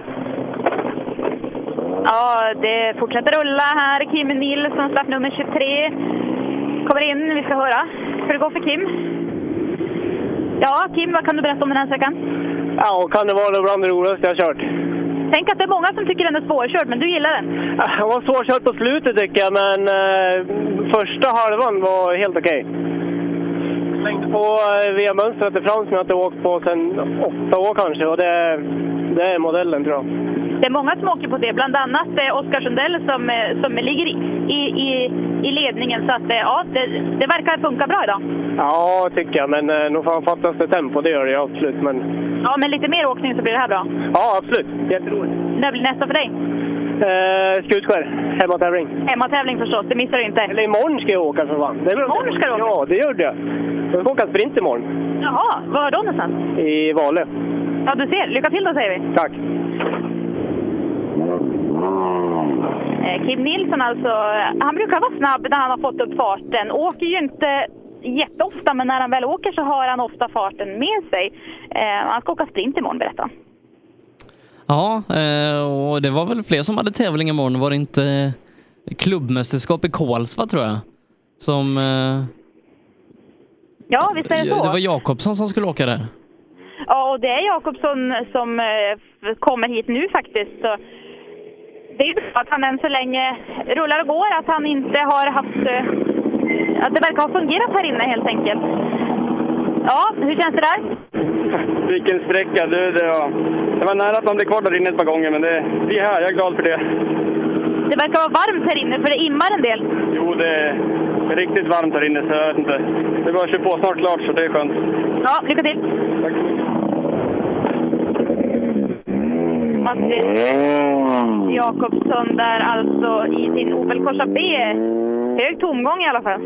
Ja, det fortsätter rulla här. Kim Nilsson, startnummer 23, kommer in. Vi ska höra hur det går för Kim. Ja, Kim, vad kan du berätta om den här sträckan? Ja, kan det vara bland det roligaste jag har kört. Tänk att det är många som tycker den är svårkörd, men du gillar den. Han var svårkörd på slutet tycker jag, men eh, första halvan var helt okej. Tänkte på eh, via mönstret i Frans som jag inte åkt på sedan åtta år kanske och det, det är modellen tror jag. Det är många som åker på det, bland annat eh, Oskar Sundell som, eh, som ligger i, i, i, ledningen. Så att, ja, det, det verkar funka bra idag. Ja, tycker jag, men nog fan fattas det tempo, det gör det absolut. Men Ja, med lite mer åkning så blir det här bra. ja, absolut. Jätteroligt. När blir nästa för dig? Eh, Skutskär, hemmatävling. Hemmatävling förstås, det missar du inte. Eller imorgon ska jag åka för fan. Det Imorgon ska du åka? Ja, det gjorde jag. Jag ska åka sprint imorgon. Jaha, var då någonstans? I Vale. Ja, du ser. Lycka till då säger vi. Tack. Eh, Kim Nilsson alltså, han brukar vara snabb när han har fått upp farten. Åker ju inte jätteofta, men när han väl åker så har han ofta farten med sig. Eh, han ska åka sprint imorgon berättade han. Ja, eh, och det var väl fler som hade tävling imorgon. Var det inte klubbmästerskap i Kolsva tror jag? Som... eh, Ja, visst är det så. Det var Jakobsson som skulle åka där. Ja, och det är Jakobsson som eh, kommer hit nu faktiskt. Så det är ju att han än så länge rullar och går, att han inte har haft... Att det verkar ha fungerat här inne helt enkelt. Ja, hur känns det där? Vilken sträcka! Du, det, var, det var nära att man blev kvar där inne ett par gånger, men det, vi är här. Jag är glad för det. Det verkar vara varmt här inne, för det immar en del. Jo, det är riktigt varmt här inne, så jag vet inte. Det bara kör på snart klart, så det är skönt. Ja, lycka till! Tack så mycket. Mattis Jakobsson där alltså i sin Opel Corsa B. Hög tomgång i alla fall.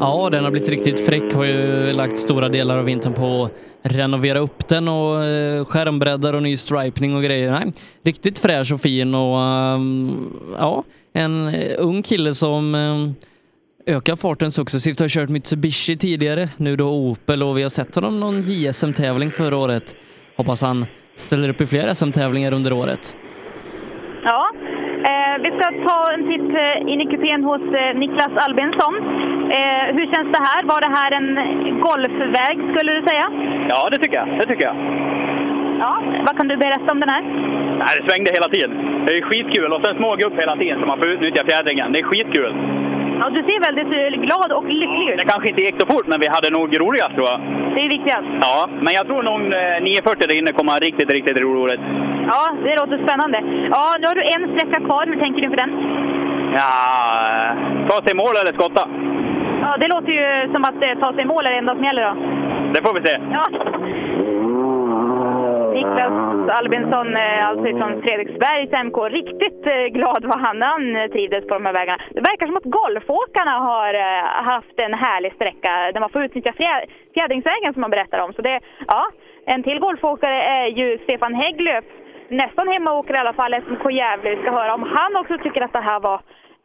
Ja, den har blivit riktigt fräck. Har ju lagt stora delar av vintern på att renovera upp den och eh, skärmbreddar och ny stripning och grejer. Nej, riktigt fräsch och fin och ehm, ja, en eh, ung kille som eh, ökar farten successivt. Har kört Mitsubishi tidigare, nu då Opel och vi har sett honom någon JSM-tävling förra året. Hoppas han ställer upp i fler SM-tävlingar under året. Ja, vi ska ta en titt eh, in i kupén hos eh, Niklas Albinsson. Eh, hur känns det här? Var det här en golfväg skulle du säga? Ja, det tycker jag. Det tycker jag. Ja, vad kan du berätta om den här? Nej, det svängde hela tiden. Det är skitkul. Och sen smågupp hela tiden så man får utnyttja fjädringen. Det är skitkul. Ja, du ser väldigt eh, glad och lycklig ut. Det kanske inte gick så fort, men vi hade nog roligast tror jag. Det är viktigast. Ja, men jag tror nog eh, 940 där inne kommer ha riktigt, riktigt roligt. Ja, det låter spännande. Ja, nu har du en sträcka kvar. Hur tänker du för den? Ja, eh, ta sig i mål eller skotta. Ja, det låter ju som att eh, ta sig i mål är det enda som gäller då. Det får vi se. Ja. Niklas Albinsson, eh, alltså från Fredriksbergs MK, riktigt eh, glad var han han eh, trivdes på de här vägarna. Det verkar som att golfåkarna har haft en härlig sträcka där man får utnyttja fjä- fjädringsvägen som man berättar om. Så det, ja, en till golfåkare är ju Stefan Hägglöf. Nästan hemmaåkare i alla fall, SMK Gävle. Vi ska höra om han också tycker att det här var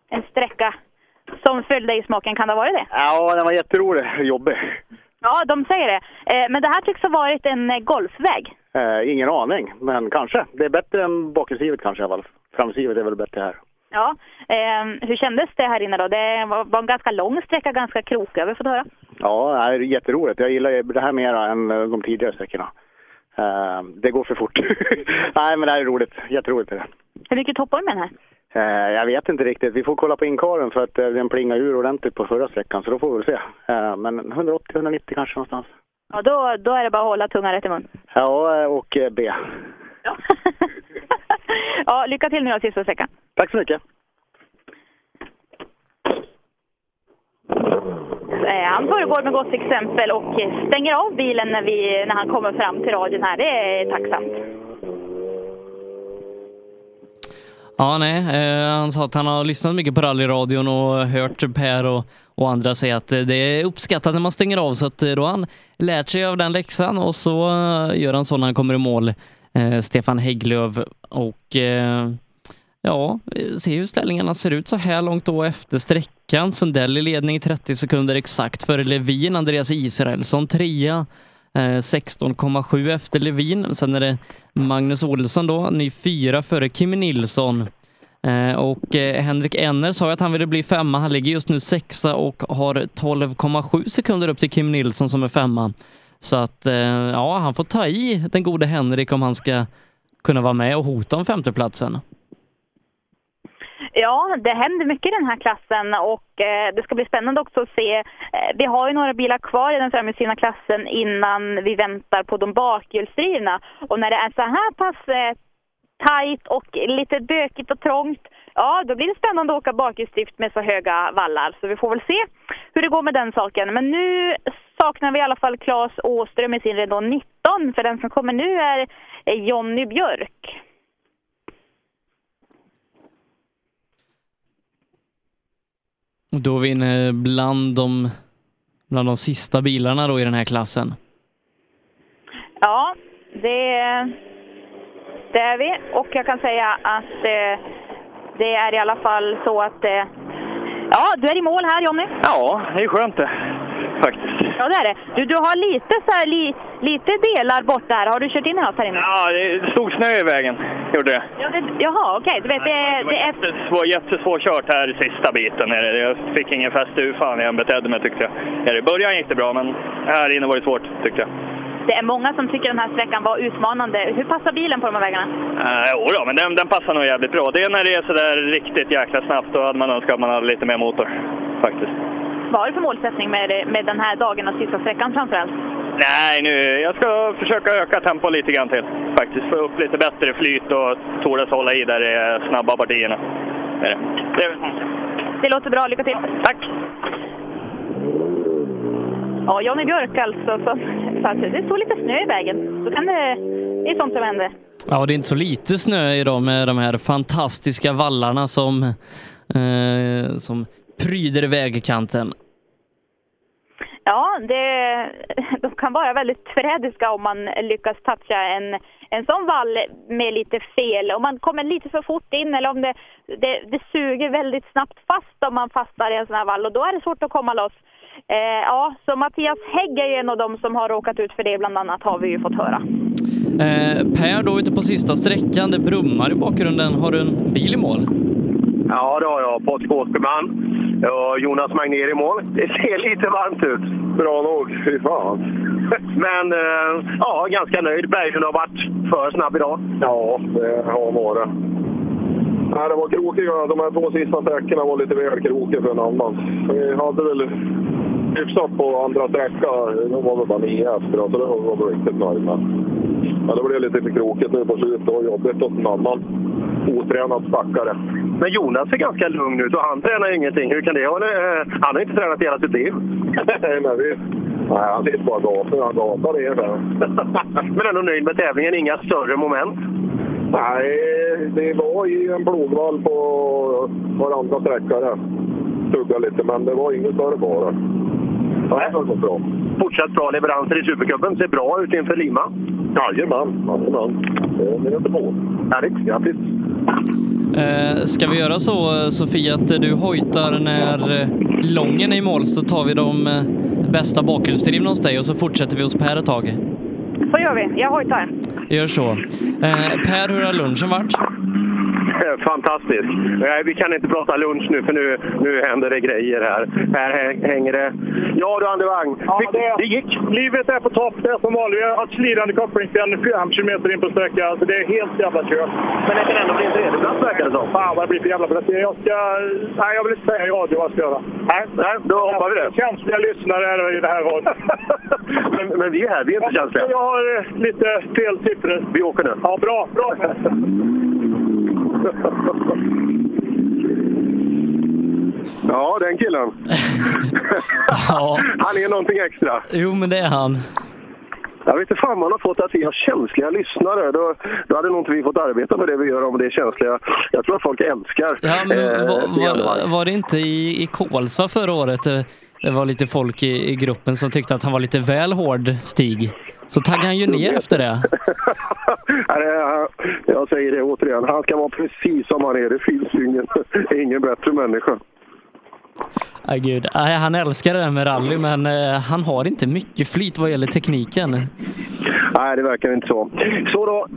en sträcka som föll dig i smaken. Kan det ha varit det? Ja, den var jätterolig. Jobbig. Ja, de säger det. Men det här tycks ha varit en golfväg. Eh, ingen aning, men kanske. Det är bättre än bakhjulsdrivet kanske i alla fall. Framhjulsdrivet är väl bättre här. Ja, eh, hur kändes det här inne då? Det var, en ganska lång sträcka, ganska krokig. Har vi fått höra? Ja, det är jätteroligt. Jag gillar det här mera än eh, de tidigare sträckorna. Eh, det går för fort. Nej, men det här är roligt. Jätteroligt är det. Hur mycket toppar du med den här? Eh, jag vet inte riktigt. Vi får kolla på inkaren för att eh, den plingade ur ordentligt på förra sträckan, så då får vi väl se. Eh, men 180-190 kanske någonstans. Ja, då, då är det bara att hålla tungan rätt i mun. Ja, och eh, B. Ja, lycka till nu då, sista sträckan. Tack så mycket. Han föregår med gott exempel och stänger av bilen när, vi, när han kommer fram till radion här. Det är tacksamt. Ja, nej, eh, han sa att han har lyssnat mycket på rallyradion och hört Per och, och andra säger att eh, det är uppskattat när man stänger av så att eh, då har han lärt sig av den läxan och så eh, gör han så när han kommer i mål. Eh, Stefan Hägglöf och eh, ja, se hur ställningarna ser ut så här långt då efter sträckan. Sundell i ledning i 30 sekunder exakt före Levin, Andreas Israelsson trea. 16,7 efter Levin. Sen är det Magnus Olsson då, ny fyra före Kim Nilsson. Eh, och eh, Henrik Enner sa att han ville bli femma. Han ligger just nu sexa och har 12,7 sekunder upp till Kim Nilsson som är femma. Så att eh, ja, han får ta i den gode Henrik om han ska kunna vara med och hota om femteplatsen. Ja, det händer mycket i den här klassen och eh, det ska bli spännande också att se. Eh, vi har ju några bilar kvar i den framhjulsdrivna klassen innan vi väntar på de bakhjulsdrivna. Och när det är så här pass eh, tajt och lite bökigt och trångt, ja då blir det spännande att åka bakhjulsdrift med så höga vallar. Så vi får väl se hur det går med den saken. Men nu saknar vi i alla fall Claes Åström i sin Renault 19, för den som kommer nu är Jonny Björk. Och då är vi inne bland de, bland de sista bilarna då i den här klassen. Ja, det, det är vi. Och jag kan säga att eh, det är i alla fall så att... Eh, ja, du är i mål här Jonny. Ja, det är skönt det. Faktiskt. Ja, det är det. Du, du har lite, så här, li, lite delar borta här. Har du kört in i något här inne? Ja, det stod snö i vägen. Gjorde det. Ja, det jaha, okej. Du vet, det, det är... Jättesvår, jättesvårkört här sista biten. det. Jag fick ingen fäste hur fan jag betedde mig tyckte jag. I början gick det bra, men här inne var det svårt tyckte jag. Det är många som tycker den här sträckan var utmanande. Hur passar bilen på de här vägarna? Uh, jo då, men den, den passar nog jävligt bra. Det är när det är sådär riktigt jäkla snabbt, då hade man önskat att man hade lite mer motor. Faktiskt. Vad har du för målsättning med, med den här dagen och sista sträckan framförallt? Nej, nu, jag ska försöka öka tempo lite grann till. Faktiskt få upp lite bättre flyt och tordas hålla i där det är snabba partierna. Det är det. Det låter bra, lycka till! Tack! Ja, Johnny Björk alltså. Så, att det står lite snö i vägen. Så kan det... Det är sånt som händer. Ja, det är inte så lite snö idag med de här fantastiska vallarna som, eh, som pryder vägkanten. Ja, det, de kan vara väldigt förrädiska om man lyckas toucha en, en sån vall med lite fel. Om man kommer lite för fort in eller om det, det, det suger väldigt snabbt fast om man fastnar i en sån här vall och då är det svårt att komma loss. Eh, ja, så Mattias Hägg är ju en av dem som har råkat ut för det bland annat har vi ju fått höra. Eh, per, då ute på sista sträckan, det brummar i bakgrunden. Har du en bil i mål? Ja, det har jag. Patrik Åsbergman och Jonas Magnér i mål. Det ser lite varmt ut. Bra nog, fy fan. Men eh, ja, ganska nöjd. Berglund har varit för snabb idag. Ja, det har varit. Nej, det var krokiga. De här två sista sträckorna var lite väl krokiga för en annan. Vi hade väl hyfsat på andra sträckan. De var väl bara nio efter, så det var vi riktigt nöjd med. Men det blev lite krokigt nu på slutet. Var jobbigt åt en annan otränad stackare. Men Jonas ser ganska lugn ut och han tränar ingenting. Hur kan det vara? Eh, Han har inte tränat hela sitt liv. Nej, men vi... Nej, han sitter bara och gapar. Han gapar ner där. Men ändå nöjd med tävlingen. Inga större moment. Nej, det var ju en plogvall på varandra sträcka där. Tugga lite, men det var inget större fara. Nej. Det var bra. Fortsatt bra leveranser i Supercupen. Ser bra ut inför Lima. Jajamän, jajamän. Det är inte på. Härligt. Grattis! Eh, ska vi göra så, Sofia, att du hojtar när eh, Lången är i mål så tar vi de eh, bästa bakhjulsdrivna hos dig och så fortsätter vi hos Per ett tag. Så gör vi. Jag hojtar. Gör så. Eh, per, hur har lunchen varit? Fantastiskt. Vi kan inte prata lunch nu för nu, nu händer det grejer här. Här hä- hänger det... Ja du Andevang, Ja, det, det gick. Livet är på topp. Det är som vanligt. Vi har ett slidande kopplingsspänn 5 km in på sträckan. Alltså det är helt jävla kört. Men det kan ändå bli en tredjeplats verkar det som. Fan vad det blir för jävla placering. Jag ska... Nej, jag vill inte säga i radio vad jag ska göra. Nej, nej då hoppar vi det. Känsliga lyssnare är det i det här radion. Men, men vi är här, vi är inte känsliga. Jag har eh, lite fel siffror. Vi åker nu. Ja, bra. bra. Ja, den killen. Ja. Han är någonting extra. Jo, men det är han. Jag vet inte fan man har fått att vi har känsliga lyssnare. Då, då hade nog inte vi fått arbeta med det vi gör om det är känsliga. Jag tror att folk älskar Ja, men eh, var, var, var det inte i, i Kolsva förra året eh, det var lite folk i, i gruppen som tyckte att han var lite väl hård, Stig? Så taggade han ju ner efter det. Jag säger det återigen, han ska vara precis som han är. Det finns ju ingen, ingen bättre människa. Nej, gud. Han älskar det där med rally, men eh, han har inte mycket flyt vad gäller tekniken. Nej, det verkar inte så. Så då,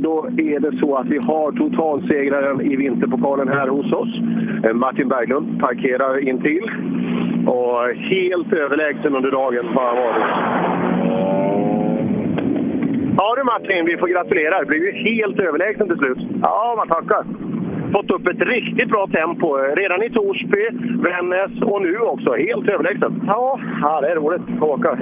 då är det så att vi har totalsegraren i vinterpokalen här hos oss. Eh, Martin Berglund parkerar in till och helt överlägsen under dagen har han varit. Ja du Martin, vi får gratulera. Det blev ju helt överlägsen till slut. Ja, man tackar. Fått upp ett riktigt bra tempo. Redan i Torsby, Vännäs och nu också. Helt överlägsen. Ja, ja det är roligt att åka.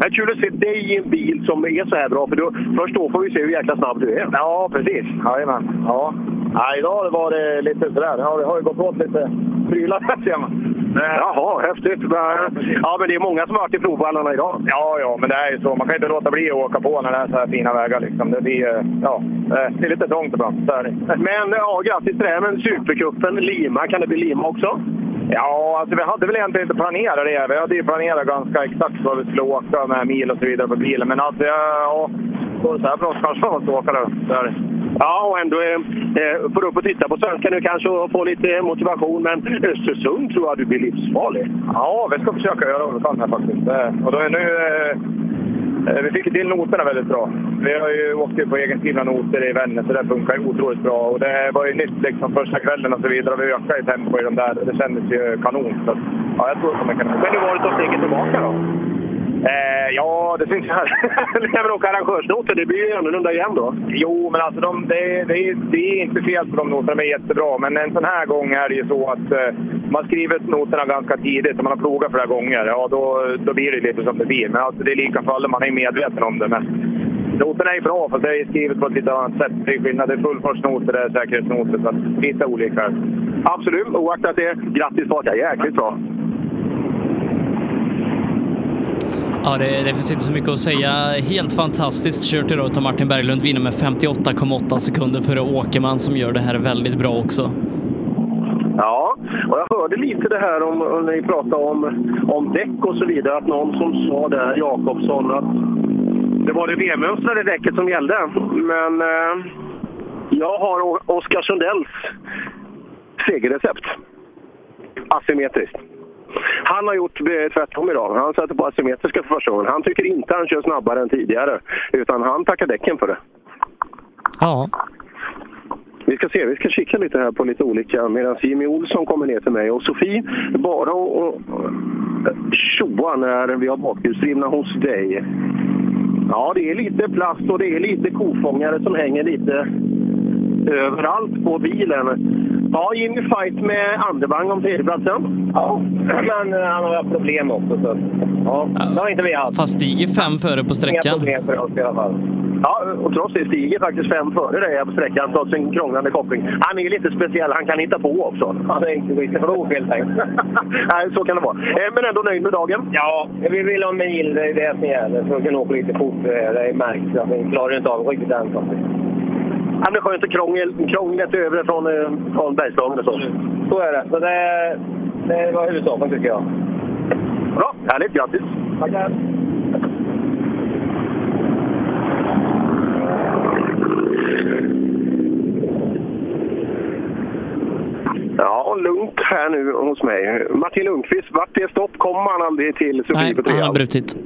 Det är kul att se dig i en bil som är så här bra, för då, först då får vi se hur jäkla snabb du är. Ja, precis. Jajamän. Ja. Ja, idag har det lite sådär. Ja, det har ju gått åt lite prylar här ser man. Jaha, häftigt. Ja, men det är många som har varit i provvallarna idag. Ja, ja, men det är ju så. Man kan inte låta bli att åka på när det är så här fina vägar. Liksom. Det, blir, eh, ja, det är lite trångt ibland. Men ja, till det. Men Supercupen, Lima, kan det bli Lima också? Ja, alltså vi hade väl egentligen inte planerat det. Vi hade ju planerat ganska exakt vad vi skulle åka med mil och så vidare på bilen. Men alltså, ja, så här så kanske man måste åka det. Så är det. Ja, och ändå eh, eh, får du upp och titta på svenska nu kanske och få lite motivation. Men Östersund tror jag du blir livsfarlig. Ja, vi ska försöka göra vad vi kan här faktiskt. Eh, Och då är nu, eh, Eh, vi fick ju till noterna väldigt bra. Vi har ju åkt på egenskrivna noter i Vännäs så det funkar ju otroligt bra. Och det var ju nytt liksom första kvällen och så vidare. Vi ökade i tempo i de där. Det kändes ju kanon. Så, ja, jag tror att de kan... Men hur var det att ta steget tillbaka då? Eh, ja, det syns ju här. Nej, men åka arrangörsnoter, det blir ju annorlunda igen då. Jo, men alltså de, det, det, är, det är inte fel på de noterna, de är jättebra. Men en sån här gång är det ju så att eh, man skriver noterna ganska tidigt och man har plogat flera gånger. Ja, då, då blir det lite som det blir. Men alltså, det är lika för alla, man är medveten om det. Men noterna är bra, för det är skrivet på ett lite annat sätt. Det är skillnad. Det är fullfartsnoter, det är säkerhetsnoter. Så lite olika. Absolut, oaktat det. Grattis Patrik, jäkligt bra. Ja, det, det finns inte så mycket att säga. Helt fantastiskt kört idag av Martin Berglund. Vinner med 58,8 sekunder före Åkerman som gör det här väldigt bra också. Ja, och jag hörde lite det här om, om ni pratade om, om däck och så vidare. Att någon som sa där, Jakobsson, att det var det V-mönstrade däcket som gällde. Men eh, jag har Oskar Sundells segerrecept. Asymmetriskt. Han har gjort eh, tvärtom idag. Han sätter på asymmetriska för första gången. Han tycker inte han kör snabbare än tidigare. Utan han tackar däcken för det. Ja. Vi ska se, vi ska kika lite här på lite olika medan Jimmy Olsson kommer ner till mig och Sofie bara och, och tjoa när vi har bakhjulsdrivna hos dig. Ja, det är lite plast och det är lite kofångare som hänger lite överallt på bilen. Ja, Jimmy fight med Andervang om tredjeplatsen. Ja, men eh, han har haft problem också. Så. Ja, det har inte vi haft. Fast stiger fem före på Inga sträckan. problem för oss i alla fall. Ja, och trots det stiger faktiskt fem före dig på sträckan trots en krånglande koppling. Han är lite speciell, han kan hitta på också. Han är inte riktigt för helt enkelt. Nej, så kan det vara. Eh, Men ändå nöjd med dagen? Ja, vi vill ha mil, det är det som gäller. För att kunna åka lite fort. Det är märkt att vi klarar inte av riktigt ensam. Han blir skönt och krångel, krånglet över från, eh, från Bergslagen och så. Så är det. Så det, det var huvudsaken tycker jag. Bra, härligt. Grattis! Tackar! Ja, lugnt här nu hos mig. Martin Lundqvist, vart det stopp kommer han aldrig till Sofie Nej, på han har trean. brutit.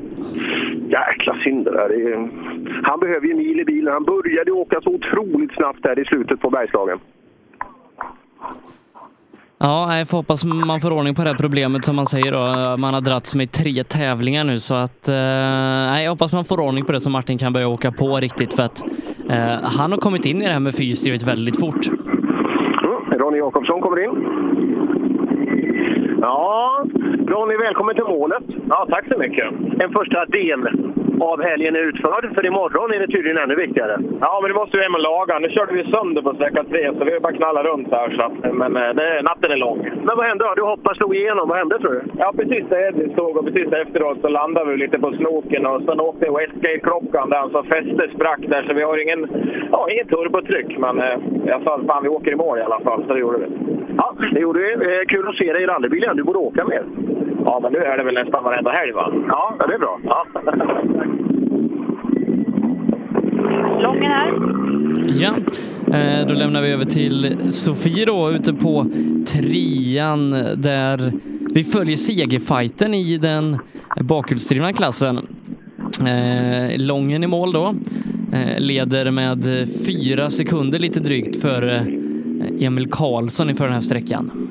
Jäkla synd det där. Det är... Han behöver ju mil i bilen. Han började åka så otroligt snabbt där i slutet på Bergslagen. Ja, jag får hoppas man får ordning på det här problemet som man säger då. Man har dragits med tre tävlingar nu så att eh, nej, jag hoppas man får ordning på det så Martin kan börja åka på riktigt för att eh, han har kommit in i det här med fyrhjulsdrivet väldigt fort. Mm. Ronny Jakobsson kommer in. Ja, Ronny, välkommen till målet. Ja, tack så mycket. En första del av helgen är utförd, för imorgon är det tydligen ännu viktigare. Ja, men det måste vi hem och laga. Nu körde vi sönder på sträcka tre, så vi har bara knallat runt här. Så att, men eh, det, natten är lång. Men vad hände då? Du hoppade slog igenom. Vad hände tror du? Ja, precis där Eddie stod och precis efteråt så landade vi lite på snoken och sen åkte Westgate-klockan där, så fästet sprack där. Så vi har ingen, ja, ingen turbotryck, men eh, jag sa fan vi åker i mål i alla fall, så det gjorde vi. Ja, det gjorde vi. Eh, kul att se dig i rallybilen. Du borde åka mer. Ja, men nu är det väl nästan varenda helg va? Ja, det är bra. Ja. Lången här. Ja, eh, då lämnar vi över till Sofie då ute på trean där vi följer segerfighten i den bakhjulsdrivna klassen. Eh, Lången i mål då. Eh, leder med fyra sekunder lite drygt för Emil Karlsson inför den här sträckan.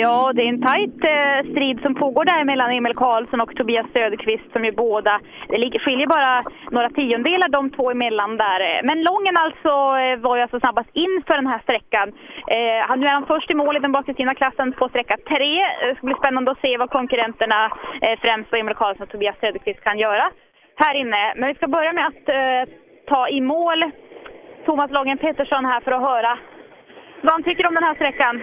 Ja, det är en tajt eh, strid som pågår där mellan Emil Karlsson och Tobias Söderqvist som ju båda, det skiljer bara några tiondelar de två emellan där. Eh, men Lången alltså eh, var ju alltså snabbast in för den här sträckan. Eh, nu är han först i mål i den bakre klassen på sträcka tre. Eh, det ska bli spännande att se vad konkurrenterna, eh, främst Emil Karlsson och Tobias Söderqvist, kan göra här inne. Men vi ska börja med att eh, ta i mål Thomas Lången Pettersson här för att höra vad han tycker om den här sträckan.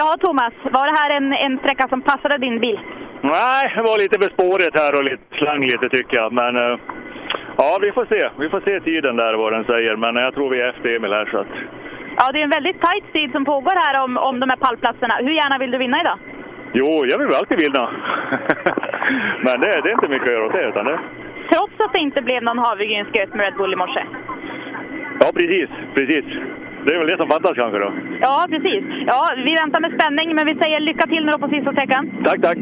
Ja, Thomas, var det här en, en sträcka som passade din bil? Nej, det var lite bespårigt här och lite slang lite tycker jag. Men eh, ja, vi får se. Vi får se tiden där vad den säger. Men jag tror vi är efter Emil här så att... Ja, det är en väldigt tajt strid som pågår här om, om de här pallplatserna. Hur gärna vill du vinna idag? Jo, jag vill väl alltid vinna. men det, det är inte mycket att göra åt det utan det... Trots att det inte blev någon havregrynsgröt med Red Bull i morse. Ja, precis. Precis. Det är väl det som fattas kanske då. Ja, precis. Ja, vi väntar med spänning, men vi säger lycka till nu då på sista sträckan. Tack, tack.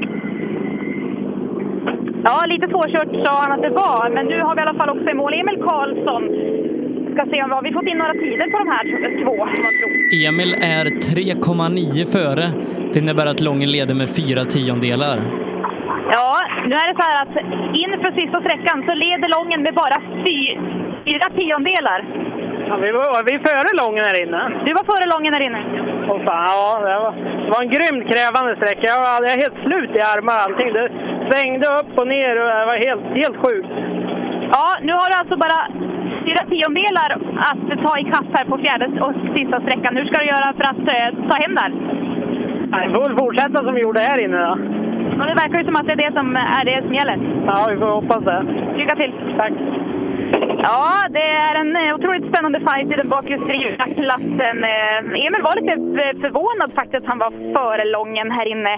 Ja, lite svårkört sa han att det var, men nu har vi i alla fall också i mål Emil Karlsson. Ska se om vi har vi fått in några tider på de här två. Emil är 3,9 före. Det innebär att Lången leder med fyra tiondelar. Ja, nu är det så här att inför sista sträckan så leder Lången med bara fy, fyra tiondelar. Ja, vi, var, vi är före Lången här inne. Du var före Lången här inne. Åh fan, ja, det var, det var en grymt krävande sträcka. Jag var, helt slut i armar och allting. Det svängde upp och ner och det var helt, helt sjukt. Ja, nu har du alltså bara fyra tiondelar att ta i kapp här på fjärde och sista sträckan. Hur ska du göra för att eh, ta hem där? Nej, Vi får väl fortsätta som vi gjorde här inne då. Ja, det verkar ju som att det är det som är det som gäller. Ja, vi får hoppas det. Lycka till! Tack! Ja, det är en eh, otroligt spännande fight i den bakre klassen. Eh, Emil var lite eh, förvånad faktiskt att han var före Lången här inne.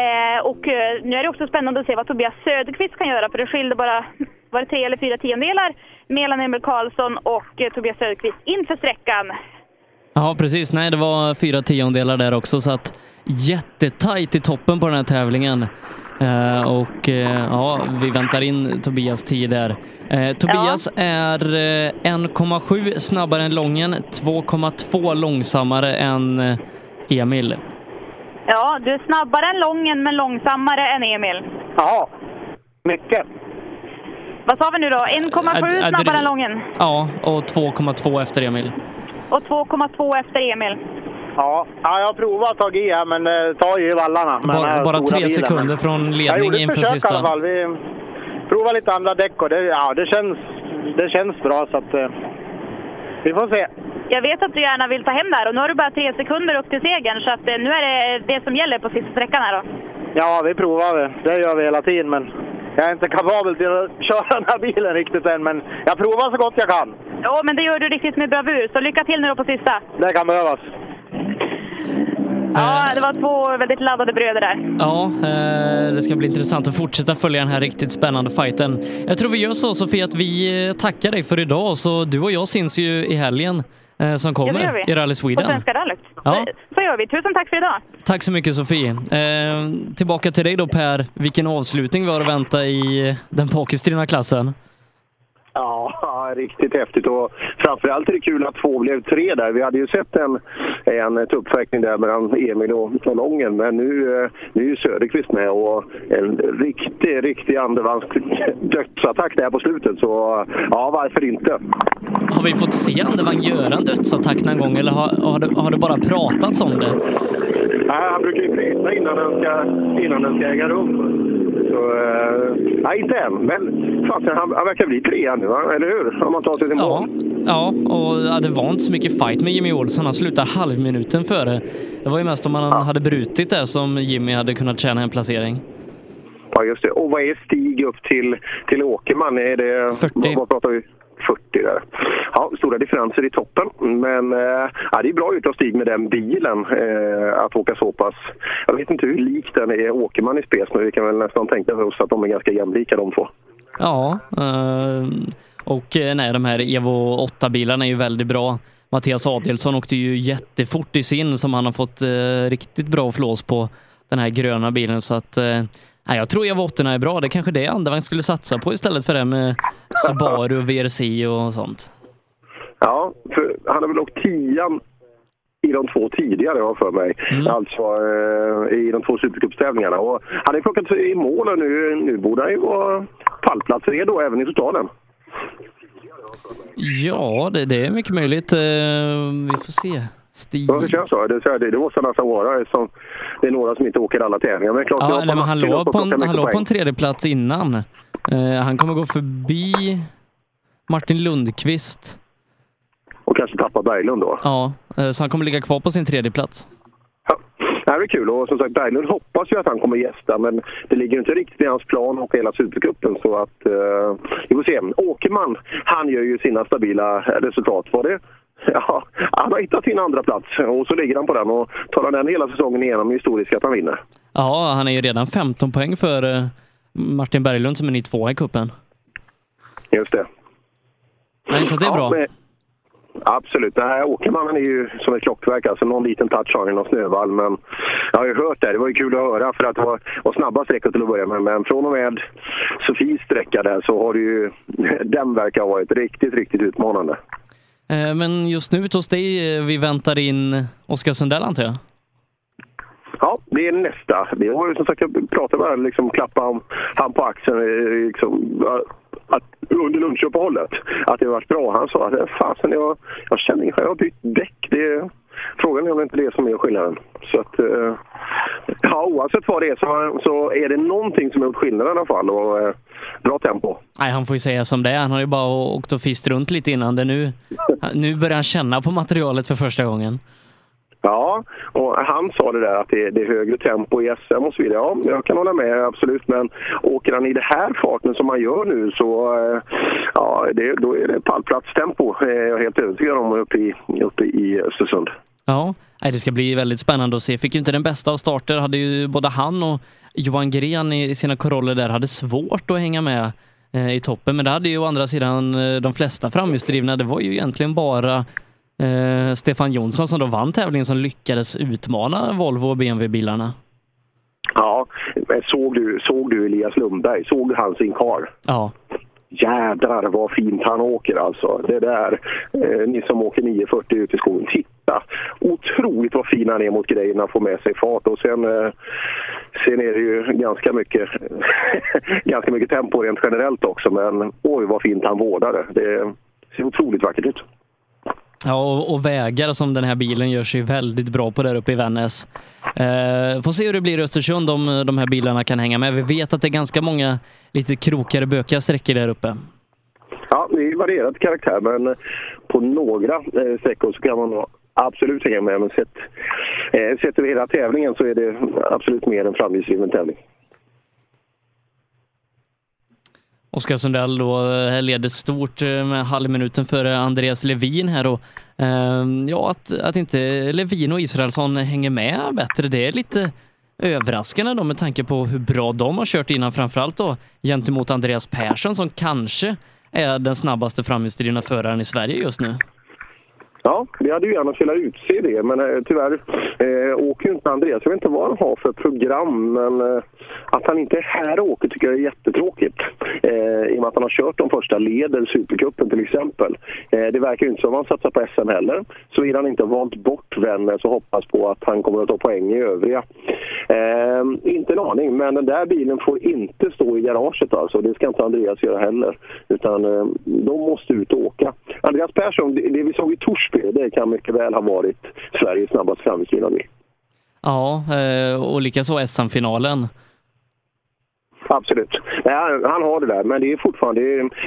Eh, och nu är det också spännande att se vad Tobias Söderqvist kan göra, för det skilde bara var det tre eller fyra tiondelar mellan Emil Karlsson och eh, Tobias Söderqvist inför sträckan. Ja, precis. Nej, det var fyra tiondelar där också, så att jättetajt i toppen på den här tävlingen. Eh, och eh, ja, vi väntar in Tobias tid där. Eh, Tobias är eh, 1,7 snabbare än Lången, 2,2 långsammare än eh, Emil. Ja, du är snabbare än Lången men långsammare än Emil. Ja, mycket. Vad sa vi nu då? 1,7 Äh, äh, snabbare än Lången Ja, och 2,2 efter Emil. och 2,2 efter Emil. Ja, ja jag har provat att ta i här, men det tar ju vallarna. Bara, här bara tre bilen. sekunder från Jag ledning gjorde ett inför försök i sista. alla fall. Vi provade lite andra däck och det, ja, det, känns, det känns bra. Så att, eh, vi får se. Jag vet att du gärna vill ta hem där och nu har du bara tre sekunder upp till segern så att eh, nu är det det som gäller på sista sträckan här då. Ja, vi provar det. Det gör vi hela tiden, men jag är inte kapabel till att köra den här bilen riktigt än. Men jag provar så gott jag kan. Ja, men det gör du riktigt med bravur så lycka till nu då på sista. Det kan behövas. Ja, det var två väldigt laddade bröder där. Ja, eh, det ska bli intressant att fortsätta följa den här riktigt spännande fighten. Jag tror vi gör så Sofie att vi eh, tackar dig för idag, så du och jag syns ju i helgen eh, som Ja, kommer vi. i Rally På Sweden. Svenska rallyt. Ja. Så, gör vi. Tusen tack för idag. Tack så mycket Sofie. Eh, tillbaka till dig då Per, vilken avslutning vi har att vänta i den pokerstrina klassen. Ja, riktigt häftigt och framförallt är det kul att två blev tre där. Vi hade ju sett en, en tuppfäktning där mellan Emil och, och Lången men nu, eh, nu är ju Söderqvist med och en riktig, riktig andevans dödsattack där på slutet så ja, varför inte? Har vi fått se Andevang göra en dödsattack någon gång eller har, har, det, har det bara pratats om det? Nej, han brukar ju prisa innan den ska, innan den ska äga rum. Så, eh, nej, inte än. Men fasen, han, han verkar bli trea nu, va? eller hur? Om man tar sig till Ja, mål. ja, och ja, det var inte så mycket fight med Jimmy Olsson. Han slutar halvminuten före. Det var ju mest om han hade brutit där som Jimmy hade kunnat tjäna en placering. Ja, just det. Och vad är stig upp till, till Åkerman? Är det, 40. Vad, pratar vi? 40 där. Ja, stora differenser i toppen. Men eh, ja, det är bra utav Stig med den bilen eh, att åka så pass. Jag vet inte hur lik den är Åkerman i spes, men vi kan väl nästan tänka oss att de är ganska jämlika de två. Ja, eh, och eh, nej, de här Evo 8-bilarna är ju väldigt bra. Mattias Adelsson åkte ju jättefort i sin som han har fått eh, riktigt bra flås på den här gröna bilen så att nej, jag tror Evo 8 är bra. Det är kanske det Andevang skulle satsa på istället för det med Subaru VRC och sånt. Ja, för han har väl åkt tian i de två tidigare, har för mig. Alltså eh, i de två Supercupstävlingarna. Han är plockat i mål och nu, nu borde han ju vara pallplatsredo även i totalen. Ja, det, det är mycket möjligt. Eh, vi får se. Stig... Ja, det känns så. Det, det, det måste nästan vara eftersom det är några som inte åker alla tävlingar. Men klart, Ja, nej, men han låg på en, han låg på en tredje plats innan. Eh, han kommer gå förbi Martin Lundqvist. Och kanske tappa Berglund då. Ja, eh, så han kommer ligga kvar på sin tredje plats. Det här är kul och som sagt Berglund hoppas ju att han kommer gästa men det ligger inte riktigt i hans plan åka hela Supercupen så att eh, vi får se. Åkerman, han gör ju sina stabila resultat. Var det? Ja, han har hittat sin andra plats och så ligger han på den och tar han den hela säsongen igenom historiskt att han vinner. Ja, han är ju redan 15 poäng för eh, Martin Berglund som är ny tvåa i cupen. Just det. Nej, så det är bra. men- Absolut. Det här Åkermannen är ju som ett klockverk. Alltså någon liten touch har han i någon snövall. Men jag har ju hört det. Det var ju kul att höra för att det var, var snabba sträckor till att börja med. Men från och med Sofies sträcka där så har det ju... Den verkar ha varit riktigt, riktigt utmanande. Eh, Men just nu hos dig, eh, vi väntar in Oskar Sundell antar jag? Ja, det är nästa. Vi har ju som sagt, jag pratade med honom, liksom klappa han, han på axeln eh, liksom, att, under lunchuppehållet. Att det har varit bra. Han sa att eh, fasen, jag, jag känner inget, jag har bytt däck. Det, är- frågan är om det inte är det som är skillnaden. Så att, eh, ja, oavsett vad det är så, så är det någonting som har gjort skillnad i alla fall. Och, eh, bra tempo. Nej, han får ju säga som det är. Han har ju bara åkt och fist runt lite innan det. Nu, nu börjar han känna på materialet för första gången. Ja, och han sa det där att det, det är högre tempo i SM och så vidare. Ja, jag kan hålla med absolut. Men åker han i det här farten som han gör nu så eh, ja, det, då är det pallplatstempo. Eh, jag är helt övertygad om uppe i, uppe i Östersund. Ja, det ska bli väldigt spännande att se. Fick ju inte den bästa av starter. Hade ju både han och Johan Gren i sina koroller där hade svårt att hänga med eh, i toppen. Men det hade ju å andra sidan de flesta framhjulsdrivna. Det var ju egentligen bara eh, Stefan Jonsson som då vann tävlingen som lyckades utmana Volvo och BMW-bilarna. Ja, såg du, såg du Elias Lundberg? Såg du hans inkar? Ja. Jädrar vad fint han åker alltså. Det där, eh, ni som åker 940 ut i skogen, titta! Otroligt vad fin han är mot grejerna, får med sig fart och sen, eh, sen är det ju ganska mycket, ganska mycket tempo rent generellt också men oj vad fint han vårdar det. Det ser otroligt vackert ut. Ja, och, och vägar som den här bilen gör sig väldigt bra på där uppe i Vännäs. Eh, får se hur det blir i Östersund om eh, de här bilarna kan hänga med. Vi vet att det är ganska många lite krokigare, bökiga sträckor där uppe. Ja, det är varierad karaktär men eh, på några eh, sträckor så kan man nog absolut hänga med. Men sett, eh, sett över hela tävlingen så är det absolut mer en framgångsrik tävling. Oskar Sundell då eh, leder stort eh, med halvminuten före Andreas Levin här och ehm, ja, att, att inte Levin och Israelsson hänger med bättre, det är lite överraskande då med tanke på hur bra de har kört innan, framförallt då gentemot Andreas Persson som kanske är den snabbaste framhjulsdrivna föraren i Sverige just nu. Ja, vi hade ju gärna velat utse det, men eh, tyvärr eh, åker ju inte Andreas. Jag vet inte vad han har för program, men eh, att han inte är här och åker tycker jag är jättetråkigt. Eh, I och med att han har kört de första leden, Supercupen till exempel. Eh, det verkar ju inte som att han satsar på SM heller. Såvida han inte valt bort Vännäs och hoppas på att han kommer att ta poäng i övriga. Eh, inte en aning, men den där bilen får inte stå i garaget alltså. Det ska inte Andreas göra heller. Utan eh, de måste ut och åka. Andreas Persson, det, det vi såg i Torsby, det kan mycket väl ha varit Sveriges snabbaste framhjulsdrivna bil. Ja, eh, och likaså SM-finalen. Absolut. Nej, han, han har det där, men det är fortfarande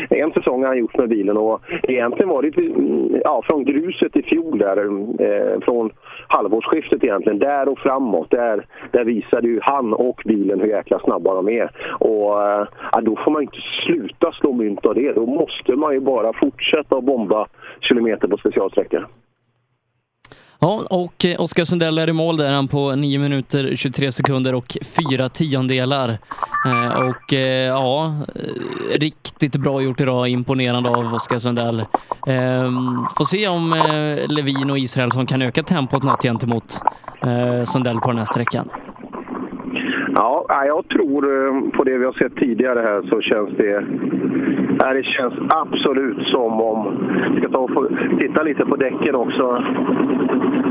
det är en säsong han gjort med bilen och egentligen var det mm, ja, från gruset i fjol där, eh, från halvårsskiftet egentligen, där och framåt, där, där visade ju han och bilen hur jäkla snabba de är. Och eh, ja, då får man inte sluta slå mynt av det, då måste man ju bara fortsätta att bomba kilometer på specialsträckor. Ja, och eh, Oskar Sundell är i mål där han på 9 minuter 23 sekunder och 4 tiondelar. Eh, och eh, ja, riktigt bra gjort idag. Imponerande av Oskar Sundell. Ehm, får se om Levin och Israelsson kan öka tempot något gentemot Sundell på den här sträckan. Ja, jag tror på det vi har sett tidigare här så känns det... Nej, det känns absolut som om... Vi ska ta och titta lite på däcken också.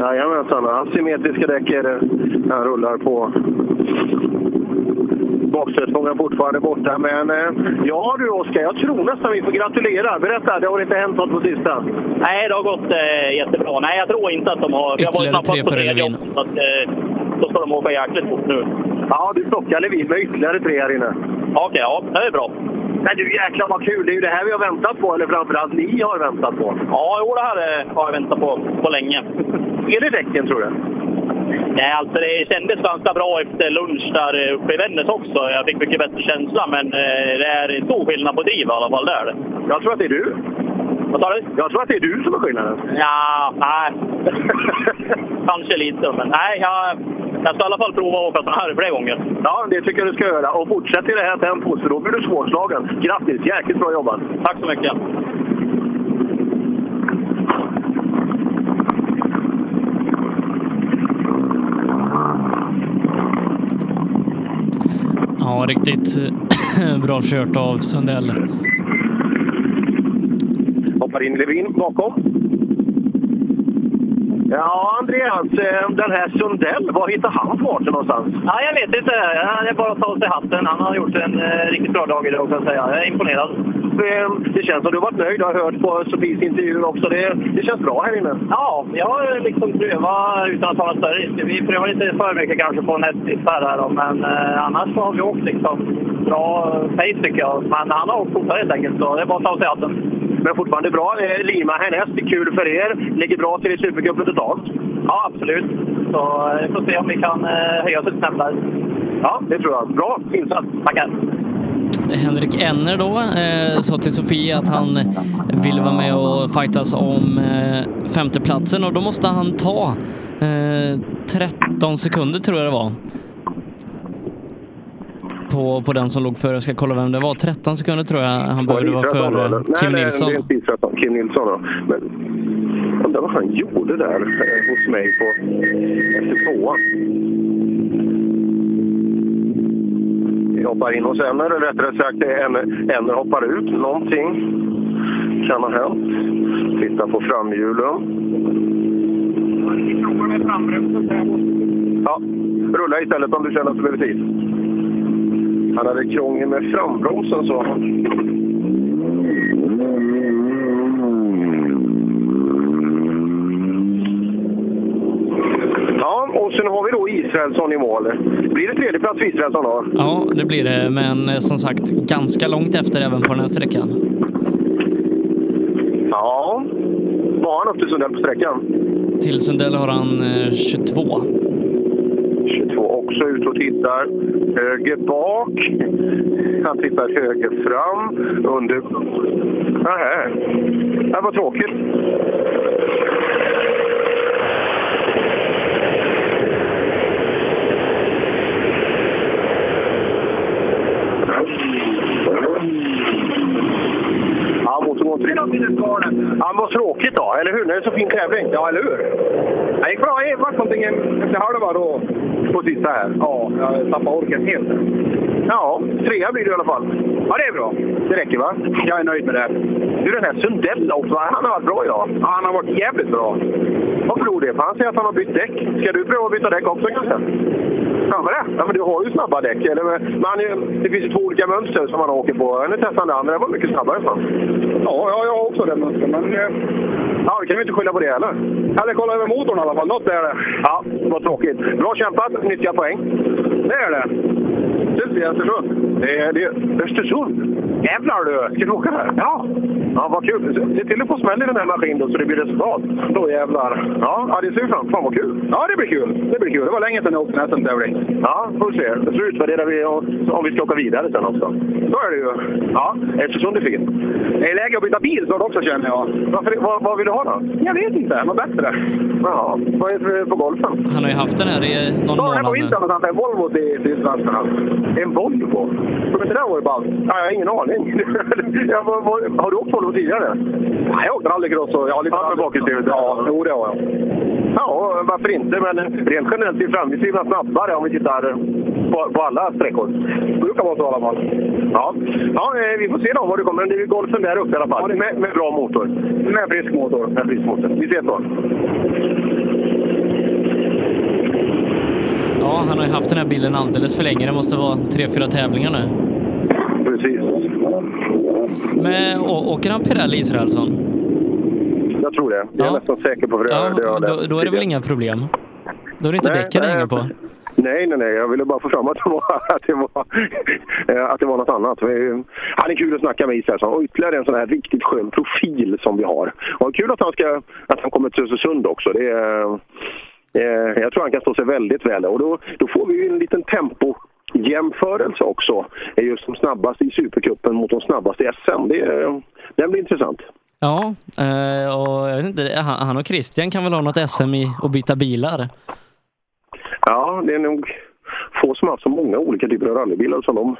Jajamensan, asymmetriska däck är det. Han rullar på. Bakstötfångaren fortfarande borta, men eh, ja du Oskar, jag tror nästan vi får gratulera. Berätta, det har inte hänt något på sista? Nej, det har gått eh, jättebra. Nej, jag tror inte att de har... Ytterligare tre före tredje Levin. så att, eh, då ska de åka jäkligt fort nu. Ja, du plockar Levin med ytterligare tre här inne. Okej, ja, det är bra. Men du jäklar vad kul! Det är ju det här vi har väntat på, eller framförallt ni har väntat på. Ja, jo, det här eh, har jag väntat på, på länge. Är det däcken tror du? Nej, alltså det kändes ganska bra efter lunch där eh, uppe i Vännäs också. Jag fick mycket bättre känsla, men eh, det är stor skillnad på driv i alla fall. Det är det. Jag tror att det är du. Vad sa du? Jag tror att det är du som är skillnaden. Ja, nej. Kanske lite, men nej. Jag, jag ska i alla fall prova att åka såna här fler gånger. Ja, det tycker jag du ska göra. Och fortsätt i det här tempot, för då blir du svårslagen. Grattis! Jäkligt bra jobbat! Tack så mycket! Ja, riktigt bra kört av Sundell. Hoppar in Levin bakom. Ja, Andreas, eh, den här Sundell, var hittar han farten någonstans? Ja, jag vet inte. Det är bara att ta av sig hatten. Han har gjort en eh, riktigt bra dag idag, kan jag säga. Jag är imponerad. Eh, Det känns som du har varit nöjd. Jag har hört på Sofies intervjuer också. Det, det känns bra här inne. Ja, jag har liksom prövat utan att ta några större risker. Vi prövar inte för mycket kanske på en hästsitsar här då, men eh, annars har vi åkt liksom bra pace tycker jag. Men han har åkt fortare helt enkelt, så det är bara att ta av sig hatten. Men fortfarande bra. Eh, Lima härnäst, kul för er. Ligger bra till i Supercupen totalt. Ja, absolut. Så eh, vi får se om vi kan eh, höja oss ett snäpp där. Ja, det tror jag. Bra insats. Tackar. Henrik Enner då eh, sa till Sofie att han vill vara med och fightas om eh, femteplatsen och då måste han ta eh, 13 sekunder tror jag det var. På, på den som låg före. Jag ska kolla vem det var. 13 sekunder tror jag han behövde vara före? Kim nej, Nilsson. Nej, det är inte. Kim Nilsson. då. Men undrar vad han gjorde där eh, hos mig på, efter tvåan. Vi hoppar in hos Enner, eller rättare sagt Enner, Enner hoppar ut. Någonting kan ha hänt. Titta på framhjulen. Ja, rulla istället om du känner att du behöver tid. Han hade krångel med frambromsen sa han. Ja, och sen har vi då Israelsson i mål. Blir det tredje plats för Israelsson då? Ja, det blir det, men eh, som sagt ganska långt efter även på den här sträckan. Ja. Var han upp till Sundell på sträckan? Till Sundell har han eh, 22. 22 också ut och tittar. Höger bak. Han tittar höger fram. Under... Ah, Nähä. Det var tråkigt. Ja, motorn går inte tråkigt då, eller hur? Det är så fin tävling. Ja, eller hur? Det gick bra. Det vart någonting efter halva då på sista här. Ja, jag tappade orken helt. Ja, trea blir det i alla fall. Ja, det är bra. Det räcker va? Jag är nöjd med det. Du, den här Sundell också, han har varit bra idag. Ja, han har varit jävligt bra. Vad beror det på? Han säger att han har bytt däck. Ska du pröva att byta däck också kanske? Kanske det? Ja, men du har ju snabba däck. Eller, men det finns ju två olika mönster som han åker på. Nu testade han det andra. Det var mycket snabbare. Fan. Ja, ja, jag har också det mönstret. Men ja, vi kan ju inte skylla på det heller. Eller kolla över motorn i alla fall. Något är det. Ja, vad tråkigt. Bra kämpat. Nyttiga poäng. Det är det. Syns vi i Östersund? Det är, det är Östersund? Jävlar du! Ska du åka där? Ja. Ja, vad kul. Se till att få smäll i den här maskinen då, så det blir resultat. Då jävlar. Ja, ja det ser vi fram Fan vad kul. Ja, det blir kul. Det blir kul. Det var länge sedan jag åkte en SM-tävling. Ja, får vi se. Så utvärderar vi om vi ska åka vidare sen också. Så är det ju. Ja, Östersund är fint. Det är läge att byta bil snart också känner jag. Varför, vad, vad vill du ha då? Jag vet inte. Något bättre. Ja, vad är det för- på golfen? Han har ju haft den här i någon Ja, här på månad nu. vintern någonstans. En Volvo till Sydsvenskarna. En Volvo? Kommer inte det vara ballt? Ja, jag har ingen aning. Ja, vad, vad, har du åkt Volvo tidigare? Nej, jag åkte rallycross och jag har lite ja, bakhjulsdrivet. Ja, jo, det har jag. Ja, varför inte? Men rent generellt är framhjulsdrivna snabbare om vi tittar på, på alla sträckor. Det brukar vara så i alla fall. Ja, ja eh, vi får se då vad det kommer. Det är golfen där uppe i alla fall. Med, med bra motor. Med frisk motor. Med frisk motor. Vi ses då. Ja, han har ju haft den här bilen alldeles för länge. Det måste vara tre, fyra tävlingar nu. Men åker han Pirelli Israelsson? Jag tror det. Jag är nästan säker på det. Ja, det då, då är det väl inga problem? Då är det inte Nej, däcken det hänger på? Nej, nej, nej. Jag ville bara få fram att det var, att det var, eh, att det var något annat. Han är kul att snacka med Israelsson. Och ytterligare en sån här riktigt skön profil som vi har. Och kul att han, ska, att han kommer till Östersund också. Det är, eh, jag tror han kan stå sig väldigt väl. Och då, då får vi ju en liten tempo jämförelse också. Eh, Just de snabbaste i Supercupen mot de snabbaste i SM. Det, är- den blir intressant. Ja, eh, och jag vet inte, han, och Christian kan väl ha något SM i att byta bilar? Ja, det är nog få som har haft så många olika typer av rallybilar som de,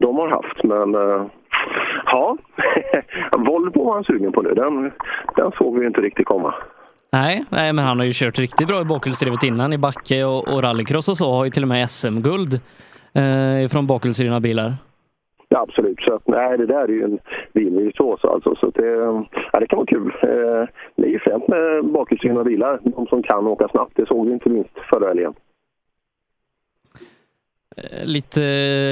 de har haft. Men eh, ja, Volvo var han sugen på nu. Den, den såg vi inte riktigt komma. Nej, nej, men han har ju kört riktigt bra i bakhjulsdrivet innan i backe och, och rallycross och så. Har ju till och med SM-guld eh, från bakhjulsdrivna bilar. Ja, absolut. Så att, nej, det där är ju en bilvirtuos alltså. Så det, ja, det kan vara kul. Eh, det är ju fränt med bakhjulsdrivna bilar. De som kan åka snabbt. Det såg vi inte minst förra helgen. Eh, Lite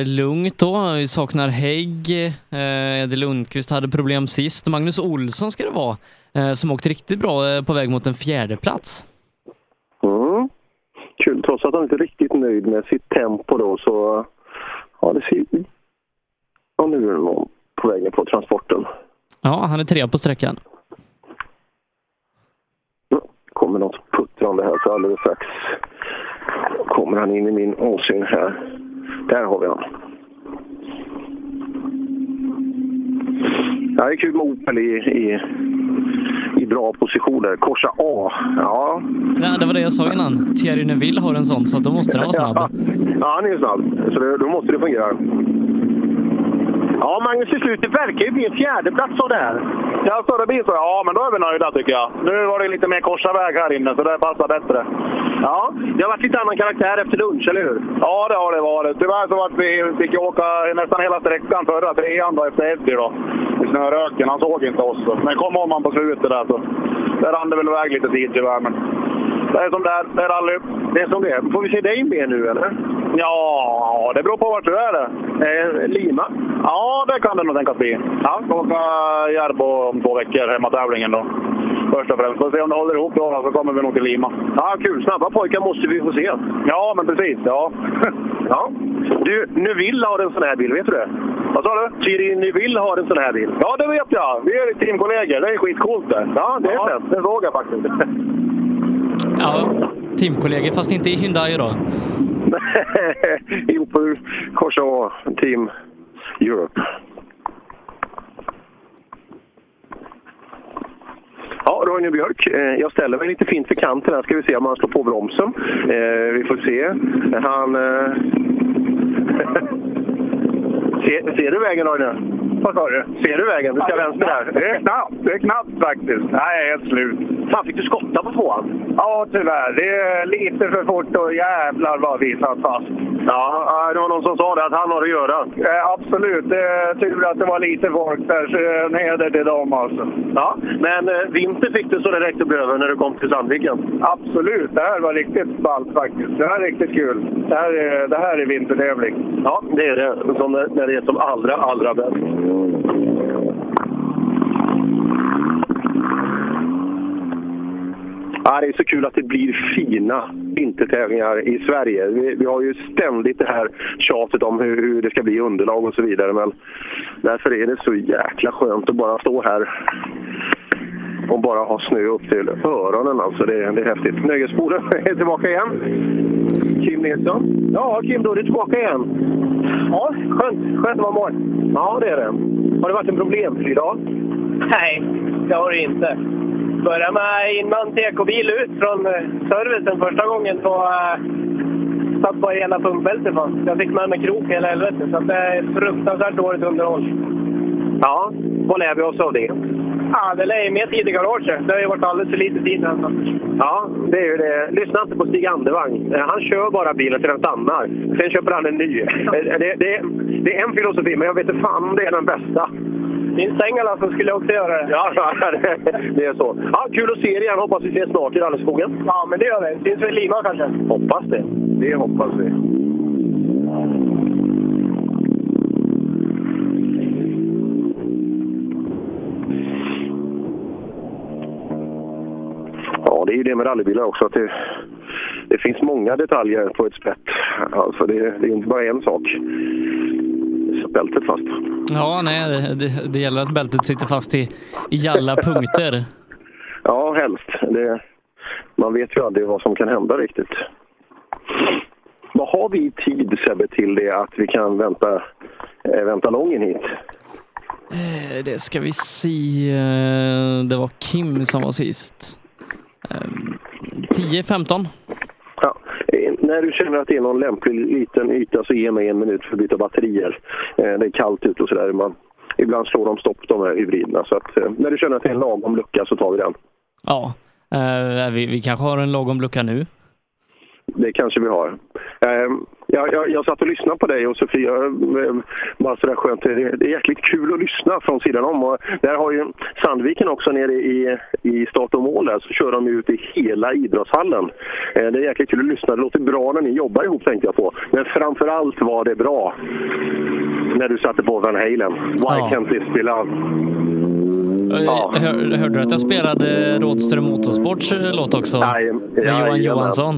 lugnt då. Vi saknar Hägg. Eh, Eddie Lundqvist hade problem sist. Magnus Olsson ska det vara, eh, som åkte riktigt bra eh, på väg mot en fjärde plats. Kul, trots att han inte är riktigt nöjd med sitt tempo då så... Ja, det ser. Ja, nu är det någon på vägen på transporten. Ja, han är trea på sträckan. kommer något puttrande här så alldeles strax kommer han in i min åsyn här. Där har vi han. Ja, det är kul med Opel i, i, i bra positioner. Korsa A. Ja, Ja, det var det jag sa innan. Thierry Neuville har en sån, så då måste den vara snabb. Ja, han är ju snabb. Så det, då måste det fungera. Ja, Magnus, till slut, det verkar ju bli en fjärdeplats av det här. Ja, det blir så. Ja, men då är vi nöjda tycker jag. Nu var det lite mer korsarväg här inne, så det passar bättre. Ja, det har varit lite annan karaktär efter lunch, eller hur? Ja, det har det varit. Tyvärr så att vi fick åka nästan hela sträckan förra trean då efter Eddie då. I snöröken. Han såg inte oss. Men kom om han på slutet där så. Där rann det väl iväg lite tid tyvärr. Men det är som det är. Det är rally. Det är som det är. Får vi se dig med nu, eller? Ja, det beror på vart du är. Eh, Lima? Ja, det kan det nog tänkas bli. Ja, åka Järbo om två veckor, hemmatävlingen då. Först och främst. Får se om det håller ihop då, så kommer vi nog till Lima. Ja, kul. Snabba pojkar måste vi få se. Ja, men precis. Ja. ja. Du, Neville har en sån här bil, vet du det? Vad sa du? Thierry Neville har en sån här bil. Ja, det vet jag. Vi är teamkollegor. Det är skitcoolt det. Ja, det är ja, fränt. Det såg jag faktiskt. Ja, teamkollegor, fast inte i Hyundai då. I Opel Korsa A Team Europe. Ja, Roine Björk. Eh, jag ställer mig lite fint för kanten här. Ska vi se om han slår på bromsen. Eh, vi får se. Han... Eh, ser, ser du vägen, Roine? Vad sa du? Ser du vägen? Du ska vänster där. Det är knappt. Det är knappt faktiskt. Nej, jag är helt slut. Fan, fick du skotta på tvåan? Ja, tyvärr. Det är lite för fort och jävlar vad vi satt fast. Ja, det var någon som sa det, att han har att göra. Eh, absolut. Det är tur att det var lite folk där. Så eh, en heder till dem alltså. Ja, men eh, vinter fick du så det räckte över när du kom till Sandviken? Absolut. Det här var riktigt ballt faktiskt. Det här är riktigt kul. Det här är, det här är vintertävling. Ja, det är det. Som när det är som allra, allra bäst. Ja, det är så kul att det blir fina vintertävlingar i Sverige. Vi, vi har ju ständigt det här tjatet om hur, hur det ska bli underlag och så vidare. Men därför är det så jäkla skönt att bara stå här och bara ha snö upp till öronen. Alltså det, det är häftigt. Nöjesborden är tillbaka igen. Kim Nilsson. Ja, Kim, då är du tillbaka igen. Ja, skönt. Skönt att vara mål. Ja, det är det. Har det varit en problemfri dag? Nej, det har det inte. Började med innan TK-bil ut från eh, servicen första gången så satt bara ena pumpbältet fast. Jag fick med mig krok hela helvetet. Så det är fruktansvärt dåligt underhåll. Ja, vad lär vi oss av det? Ja, det lär ju mer tid i garaget. Det har ju varit alldeles för lite tid alltså. Ja, det är ju det. Lyssna inte på Stig Andevang. Eh, Han kör bara bilen till den stannar. Sen köper han en ny. Eh, Det, det, det är en filosofi, men jag vet inte fan om det är den bästa. Min alla fall skulle jag också göra det. Ja, det, det är så. Ja, kul att se er igen. Hoppas vi ses snart i rallyskogen. Ja, men det gör vi. Syns vi i Lima kanske? Hoppas det. Det hoppas vi. Ja, det är ju det med rallybilar också. Att det, det finns många detaljer på ett spett. Alltså det, det är inte bara en sak. Så bältet fast. Ja, nej, det, det, gäller att bältet sitter fast i, i alla punkter. Ja, helst. Det, man vet ju aldrig vad som kan hända riktigt. Vad har vi tid, Sebbe, till det att vi kan vänta, eh, vänta lången hit? Eh, Det ska vi se. eh, Det var Kim som var sist. Ehm, 10-15. Ja, eh, när du känner att det är någon lämplig liten yta så ge mig en minut för att byta batterier. Eh, Det är kallt ute och sådär. Ibland slår de stopp de här hybriderna. Så att, eh, när du känner att det är en lagom lucka så tar vi den. Ja, vi, vi kanske har en lagom lucka nu. Det kanske vi har. Eh, Jag, jag, jag satt och lyssnade på dig och Sofia. eh, Bara sådär skönt. Det är, jäkligt kul att lyssna från sidan om. Och där har ju Sandviken också nere i, i start och mål där, så kör de ut i hela idrottshallen. Eh, Det är jäkligt kul att lyssna. Det låter bra när ni jobbar ihop tänkte jag på. Men framför allt var det bra när du satte på Van Halen. Why Ja. can't this be love? Ja. Hör, hörde du att jag spelade Rådström Motorsports eh, låt också? Med Johan jajamän. Johansson.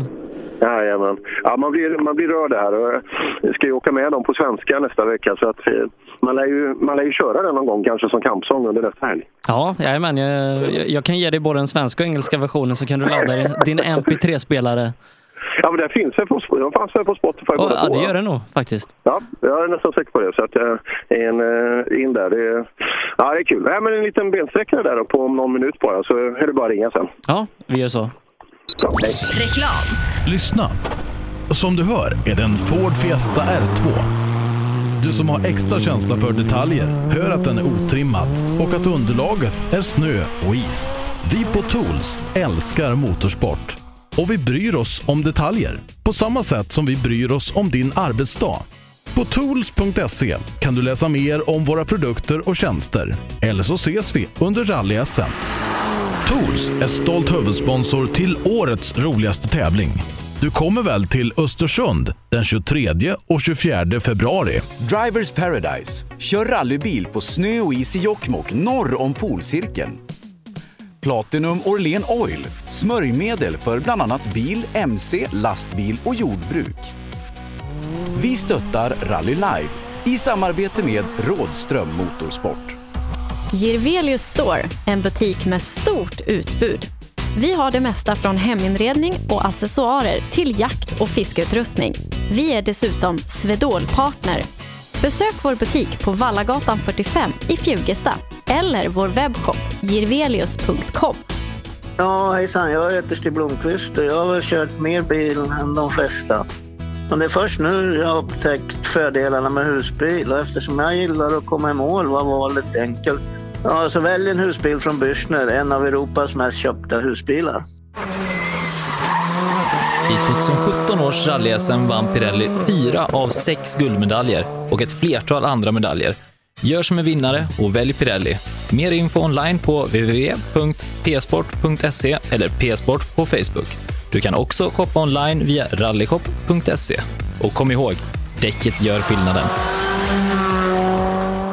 Jajamän. Ja, man, blir, man blir rörd här. Jag ska ju åka med dem på svenska nästa vecka. Så att, eh, man, lär ju, man lär ju köra den någon gång kanske som kampsång under nästa helg. Ja, jajamän. Jag, jag, jag kan ge dig både den svenska och engelska versionen så kan du ladda din, din MP3-spelare. Ja, men det finns väl på, de fanns väl på Spotify båda ja, det gör det nog faktiskt. Ja, jag är nästan säker på det. Så att, eh, en, eh, in där. Det, är- ja, det är kul. Ja, men en liten bensträckare där då, på någon minut bara, så är det bara att ringa sen. Ja, vi gör så. Reklam. Lyssna. Som du hör är det en Ford Fiesta R2. Du som har extra känsla för detaljer hör att den är otrimmad och att underlaget är snö och is. Vi på Tools älskar motorsport och vi bryr oss om detaljer på samma sätt som vi bryr oss om din arbetsdag. På tools.se kan du läsa mer om våra produkter och tjänster. Eller så ses vi under rally-SM. Tools är stolt huvudsponsor till årets roligaste tävling. Du kommer väl till Östersund den 23 och 24 februari? Drivers Paradise. Kör rallybil på snö och is i Jokkmokk norr om polcirkeln. Platinum Orlen Oil. Smörjmedel för bland annat bil, mc, lastbil och jordbruk. Vi stöttar Rally Live i samarbete med Rådström Motorsport. Girvelius Store, en butik med stort utbud. Vi har det mesta från heminredning och accessoarer till jakt och fiskeutrustning. Vi är dessutom Swedol-partner. Besök vår butik på Vallagatan 45 i Fjugesta eller vår webbshop girvelius.com. Ja, hejsan. Jag heter Stig Blomqvist och jag har väl kört mer bil än de flesta. Men det är först nu jag har upptäckt fördelarna med husbil och eftersom jag gillar att komma i mål var valet enkelt. Ja, så välj en husbil från Bürstner, en av Europas mest köpta husbilar. I 2017 års rally-SM vann Pirelli fyra av sex guldmedaljer och ett flertal andra medaljer. Gör som en vinnare och välj Pirelli. Mer info online på www.psport.se eller psport på Facebook. Du kan också shoppa online via rallyshop.se. Och kom ihåg, däcket gör skillnaden.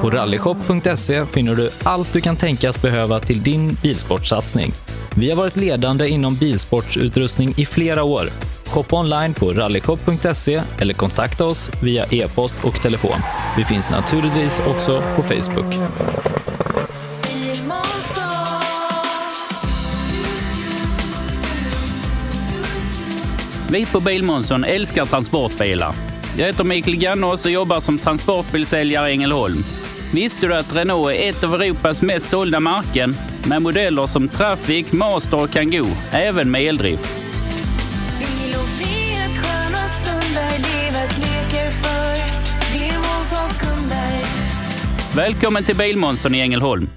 På rallyshop.se finner du allt du kan tänkas behöva till din bilsportsatsning. Vi har varit ledande inom bilsportsutrustning i flera år. Shoppa online på rallyshop.se eller kontakta oss via e-post och telefon. Vi finns naturligtvis också på Facebook. Vi på Bilmånsson älskar transportbilar. Jag heter Mikael Gannås och jobbar som transportbilsäljare i Ängelholm. Visste du att Renault är ett av Europas mest sålda märken med modeller som Traffic, Master och Kangoo, även med eldrift? Välkommen till Bilmånsson i Ängelholm.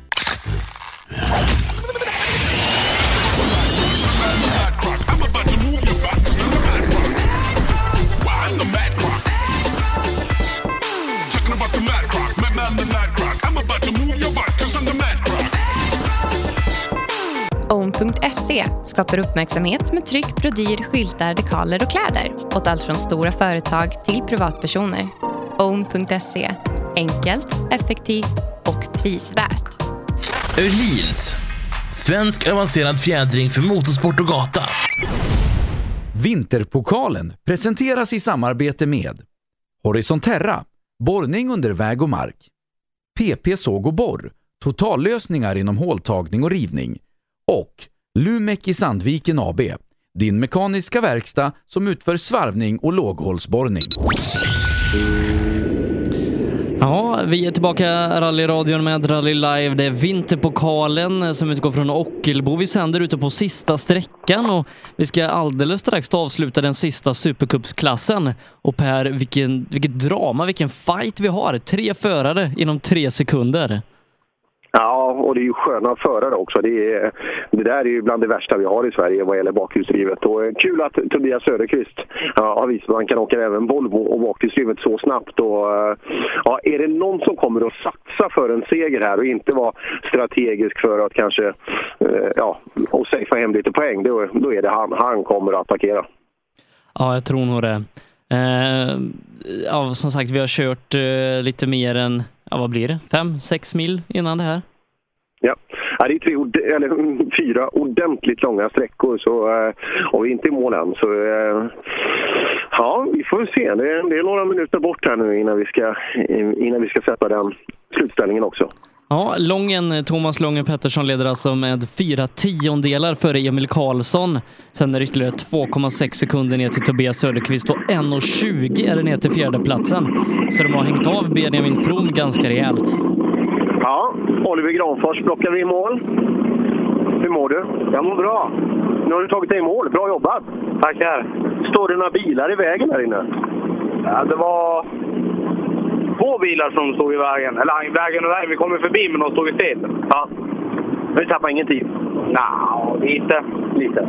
Own.se skapar uppmärksamhet med tryck, brodyr, skyltar, dekaler och kläder åt allt från stora företag till privatpersoner. Own.se enkelt, effektivt och prisvärt. Öhlins. Svensk avancerad fjädring för motorsport och gata. Vinterpokalen presenteras i samarbete med Horizon Terra, borrning under väg och mark. PP Såg och Borr, totallösningar inom håltagning och rivning. Och Lumek i Sandviken AB, din mekaniska verkstad som utför svarvning och låghålsborrning. Ja, vi är tillbaka rallyradion med Rally Live. Det är Vinterpokalen som utgår från Ockelbo. Vi sänder ute på sista sträckan och vi ska alldeles strax avsluta den sista Supercupsklassen. Och Per, vilken, vilket drama, vilken fight vi har. Tre förare inom tre sekunder. Ja, och det är ju sköna förare också. Det, är, det där är ju bland det värsta vi har i Sverige vad gäller bakhjulsdrivet. Och eh, kul att Tobias Söderqvist ja, har visat att han kan åka även Volvo och bakhjulsdrivet så snabbt. Och, eh, ja, är det någon som kommer att satsa för en seger här och inte vara strategisk för att kanske eh, ja, och safea hem lite poäng, då, då är det han. Han kommer att attackera. Ja, jag tror nog det. Eh, ja, som sagt, vi har kört eh, lite mer än, ja, vad blir det? Fem, sex mil innan det här. Ja. det är tre, eller, fyra ordentligt långa sträckor så, eh, och vi är inte i mål än. Så, eh, ja, vi får väl se. Det är, det är några minuter bort här nu innan vi ska, eh, innan vi ska sätta den slutställningen också. Ja, Lången, Thomas Lången Pettersson leder alltså med fyra tiondelar före Emil Karlsson. Sen är det ytterligare 2,6 sekunder ner till Tobias Söderqvist och 1,20 är det ner till fjärdeplatsen. Så de har hängt av Benjamin From ganska rejält. Ja, Oliver Granfors plockar vi i mål. Hur mår du? Jag mår bra. Nu har du tagit dig i mål. Bra jobbat! Tackar! Står det några bilar i vägen här inne? Ja, det var två bilar som stod i vägen. Eller vägen och vägen. Vi kom förbi men de stod i still. Ja. Men du tappade ingen tid? Nja, lite. Lite.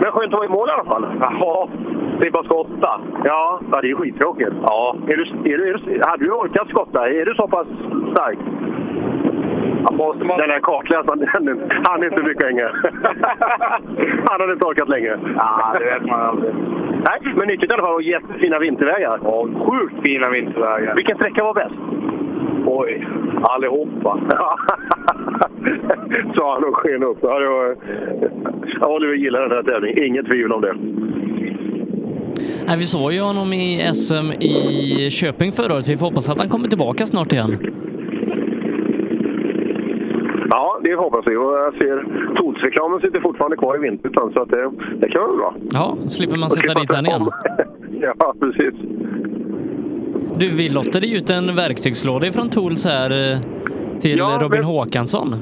Men skönt att vara i mål i alla fall. Ja, slippa skotta. Ja, ja det är skittråkigt. Ja. Är du, är du, är du, hade du orkat skotta? Är du så pass stark? Den här kartläsaren, han, är inte mycket länge. han hade inte orkat länge. Ja, det vet man aldrig. Nej, men nyttigt i alla fall och jättefina vintervägar. Ja, sjukt fina vintervägar. Vilken sträcka var bäst? Oj, allihopa. Sa han och sken upp. Ja, det var... ja, Oliver gillar den här tävlingen, inget tvivel om det. Nej, vi såg ju honom i SM i Köping förra året. Vi får hoppas att han kommer tillbaka snart igen. Det hoppas vi. Och jag ser Tools-reklamen sitter fortfarande kvar i Vintertan, så att det, det kan vara bra. Ja, slipper man sätta dit den igen. ja, precis. Du, vi lottade ju ut en verktygslåda från Tools här eh, till Ja, Robin men- Håkansson.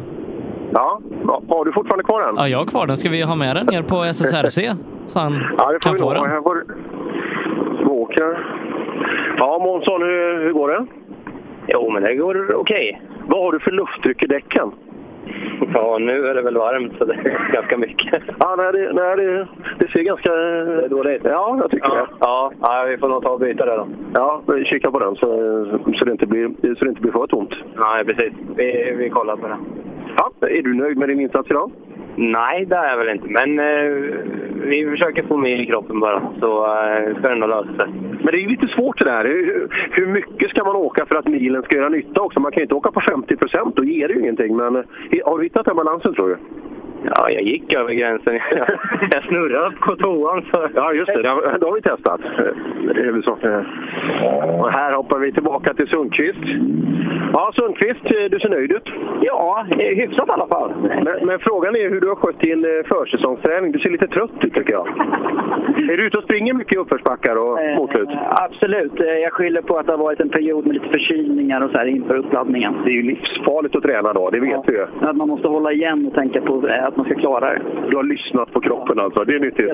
Ja, har du fortfarande kvar den? Ja, jag har kvar den. Ska vi ha med den ner på SSRC? Så han Ja, det får kan vi få den. Här var Åker. Ja, Månsson, hur, hur går det? Jo, men det går okej. Vad har du för lufttryck i däcken? Ja, nu är det väl varmt så det är ganska mycket. Ja, nej, det, nej, det, det ser ganska... Det är dåligt. Ja, jag tycker Ja, det. ja, ja, vi får nog ta och byta det då. Ja, kika på den så, så, det inte blir, så det inte blir för tomt. Nej, precis. Vi, vi kollar på det. Ja, är du nöjd med din insats idag? Nej, det är jag väl inte. Men eh, vi försöker få med i kroppen bara, så eh, ska det nog lösa sig. Men det är ju lite svårt det där. Hur, hur mycket ska man åka för att milen ska göra nytta också? Man kan ju inte åka på 50 procent, då ger det ju ingenting. Men eh, har du hittat den balansen tror du? Ja, jag gick över gränsen. jag snurrade på toan. Så... Ja, just det. Det har, det har vi testat. Det är väl så. Och här hoppar vi tillbaka till Sundqvist. Ja, Sundqvist, du ser nöjd ut. Ja, hyfsat i alla fall. Men, men frågan är hur du har skött din eh, försäsongsträning. Du ser lite trött ut tycker jag. är du ute och springer mycket i uppförsbackar och motslut? Absolut. Eh, Jag skyller på att det har varit en period med lite förkylningar och så här inför uppladdningen. Det är ju livsfarligt att träna då, det vet vi ju. Att man måste hålla igen och tänka på eh, att man ska klara det. Du har lyssnat på kroppen alltså, det är nyttigt.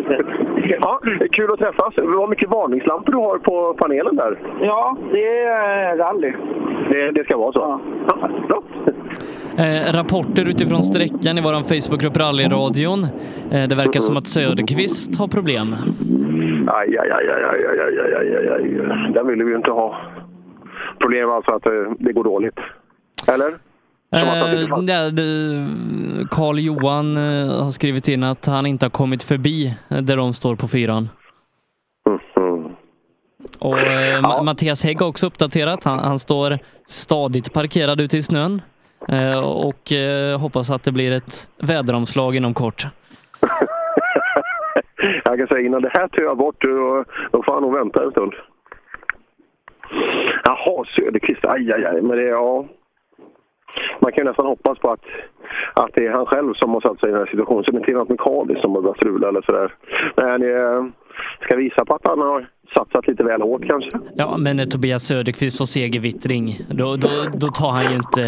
Ja, kul att träffas. Vad mycket varningslampor du har på panelen där. Ja, det är rally. Det, det ska vara så. Ja. Bra. Eh, rapporter utifrån sträckan i vår Facebookgrupp Rallyradion. Eh, det verkar som att Söderqvist har problem. Aj, aj, aj, aj, aj, aj, aj, aj, aj, aj. Den vill vi ju inte ha. Problem alltså att eh, det går dåligt. Eller? Eh, nej, det- Carl Johan eh, har skrivit in att han inte har kommit förbi eh, där de står på fyran. Och eh, Ma- Mattias Hägg har också uppdaterat. Han, han står stadigt parkerad ute i snön och hoppas att det blir ett väderomslag inom kort. Jag kan säga innan det här töar bort, då får han nog vänta en stund. Jaha, Söderqvist. Aj, aj, aj. Men det, ja. Man kan ju nästan hoppas på att, att det är han själv som har satt sig i den här situationen. Så det inte är något mekaniskt som har börjat strula eller sådär. Men eh, ska visa på att han har satsat lite väl hårt kanske. Ja, men när Tobias Söderqvist får segervittring, då, då, då tar han ju inte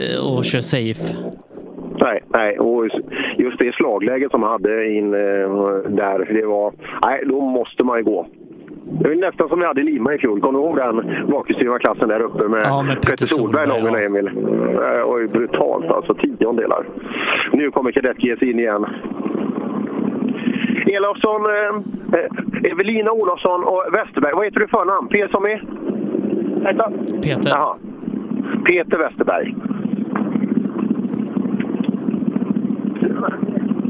eh, och kör safe. Nej, nej. Och just det slagläget som han hade in eh, där, det var... Nej, då måste man ju gå. Det är nästan som vi hade i Lima i fjol. Kommer du ihåg den bakhjulsdrivna klassen där uppe med, Ja, med Petter Solberg, Lången och Emil? Det var ju brutalt alltså. Tiondelar. Nu kommer Kadett in igen. Elofsson, eh, eh, Evelina Olofsson och Westerberg. Vad heter du för namn? P som är? Peter. Jaha. Peter Westerberg.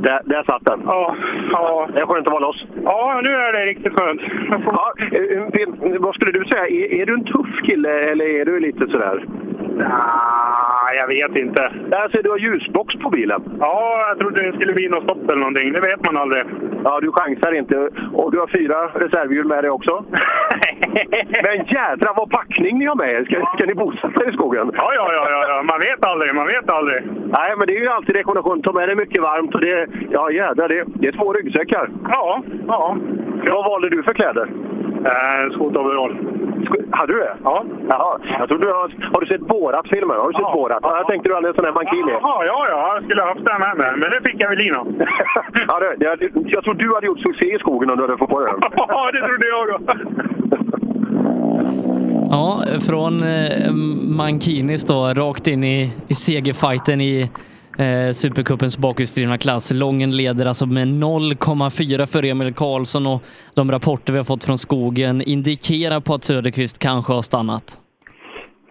Där, där satt den. Ja, ja. Det är skönt att vara loss. Ja, nu är det riktigt skönt. Ja, eh, Peter, vad skulle du säga? Är, är du en tuff kille eller är du lite sådär? Nej, jag vet inte. Alltså, du har ljusbox på bilen. Ja, jag trodde det skulle bli något stopp eller någonting. Det vet man aldrig. Ja, du chansar inte. Och du har fyra reservhjul med dig också. Men jädra vad packning ni har med er! Ska, ska ni bosätta er i skogen? Ja, ja, ja, ja, ja. Man vet aldrig. Man vet aldrig. Nej, men det är ju alltid rekommendation. Ta med dig mycket varmt och det... Ja, jädrar. Det, det är två ryggsäckar. Ja, ja. Vad valde du för kläder? Eh, skoteroverall. Sk- Hade du det? Ja. Jaha. Jag trodde du har, har du sett Borat-filmen? Har du sett Ja. Borat? Ja, jag tänkte du hade en sån här mankini. Jaha, ja, ja. Jag skulle ha haft den med mig. Men det fick jag väl Lina. ja, det, det, jag tror du hade gjort succé i skogen om du hade fått på den. Ja, det trodde jag också. Ja, från eh, Mankinis då, rakt in i, i segerfighten i eh, Supercupens bakhjulsdrivna klass. Lången leder alltså med 0,4 för Emil Karlsson och de rapporter vi har fått från skogen indikerar på att Söderqvist kanske har stannat.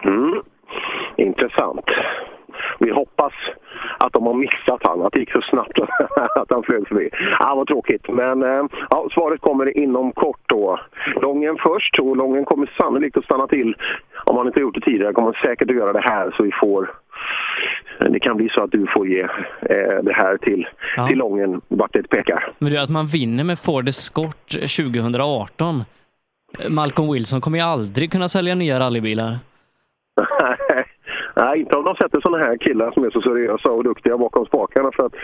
Mm. Intressant. Vi hoppas att de har missat han, att det gick så snabbt att han flög förbi. Ja, vad tråkigt. Men eh, ja, svaret kommer inom kort då. Lången först och Lången kommer sannolikt att stanna till. Om han inte gjort det tidigare kommer han säkert att göra det här så vi får det kan bli så att du får ge eh, det här till, Ja. till Lången vart det pekar. Men det är att man vinner med Ford Escort 2018. Malcolm Wilson kommer ju aldrig kunna sälja nya rallybilar. Nej, inte om de sätter sådana här killar som är så seriösa och duktiga bakom spakarna. För att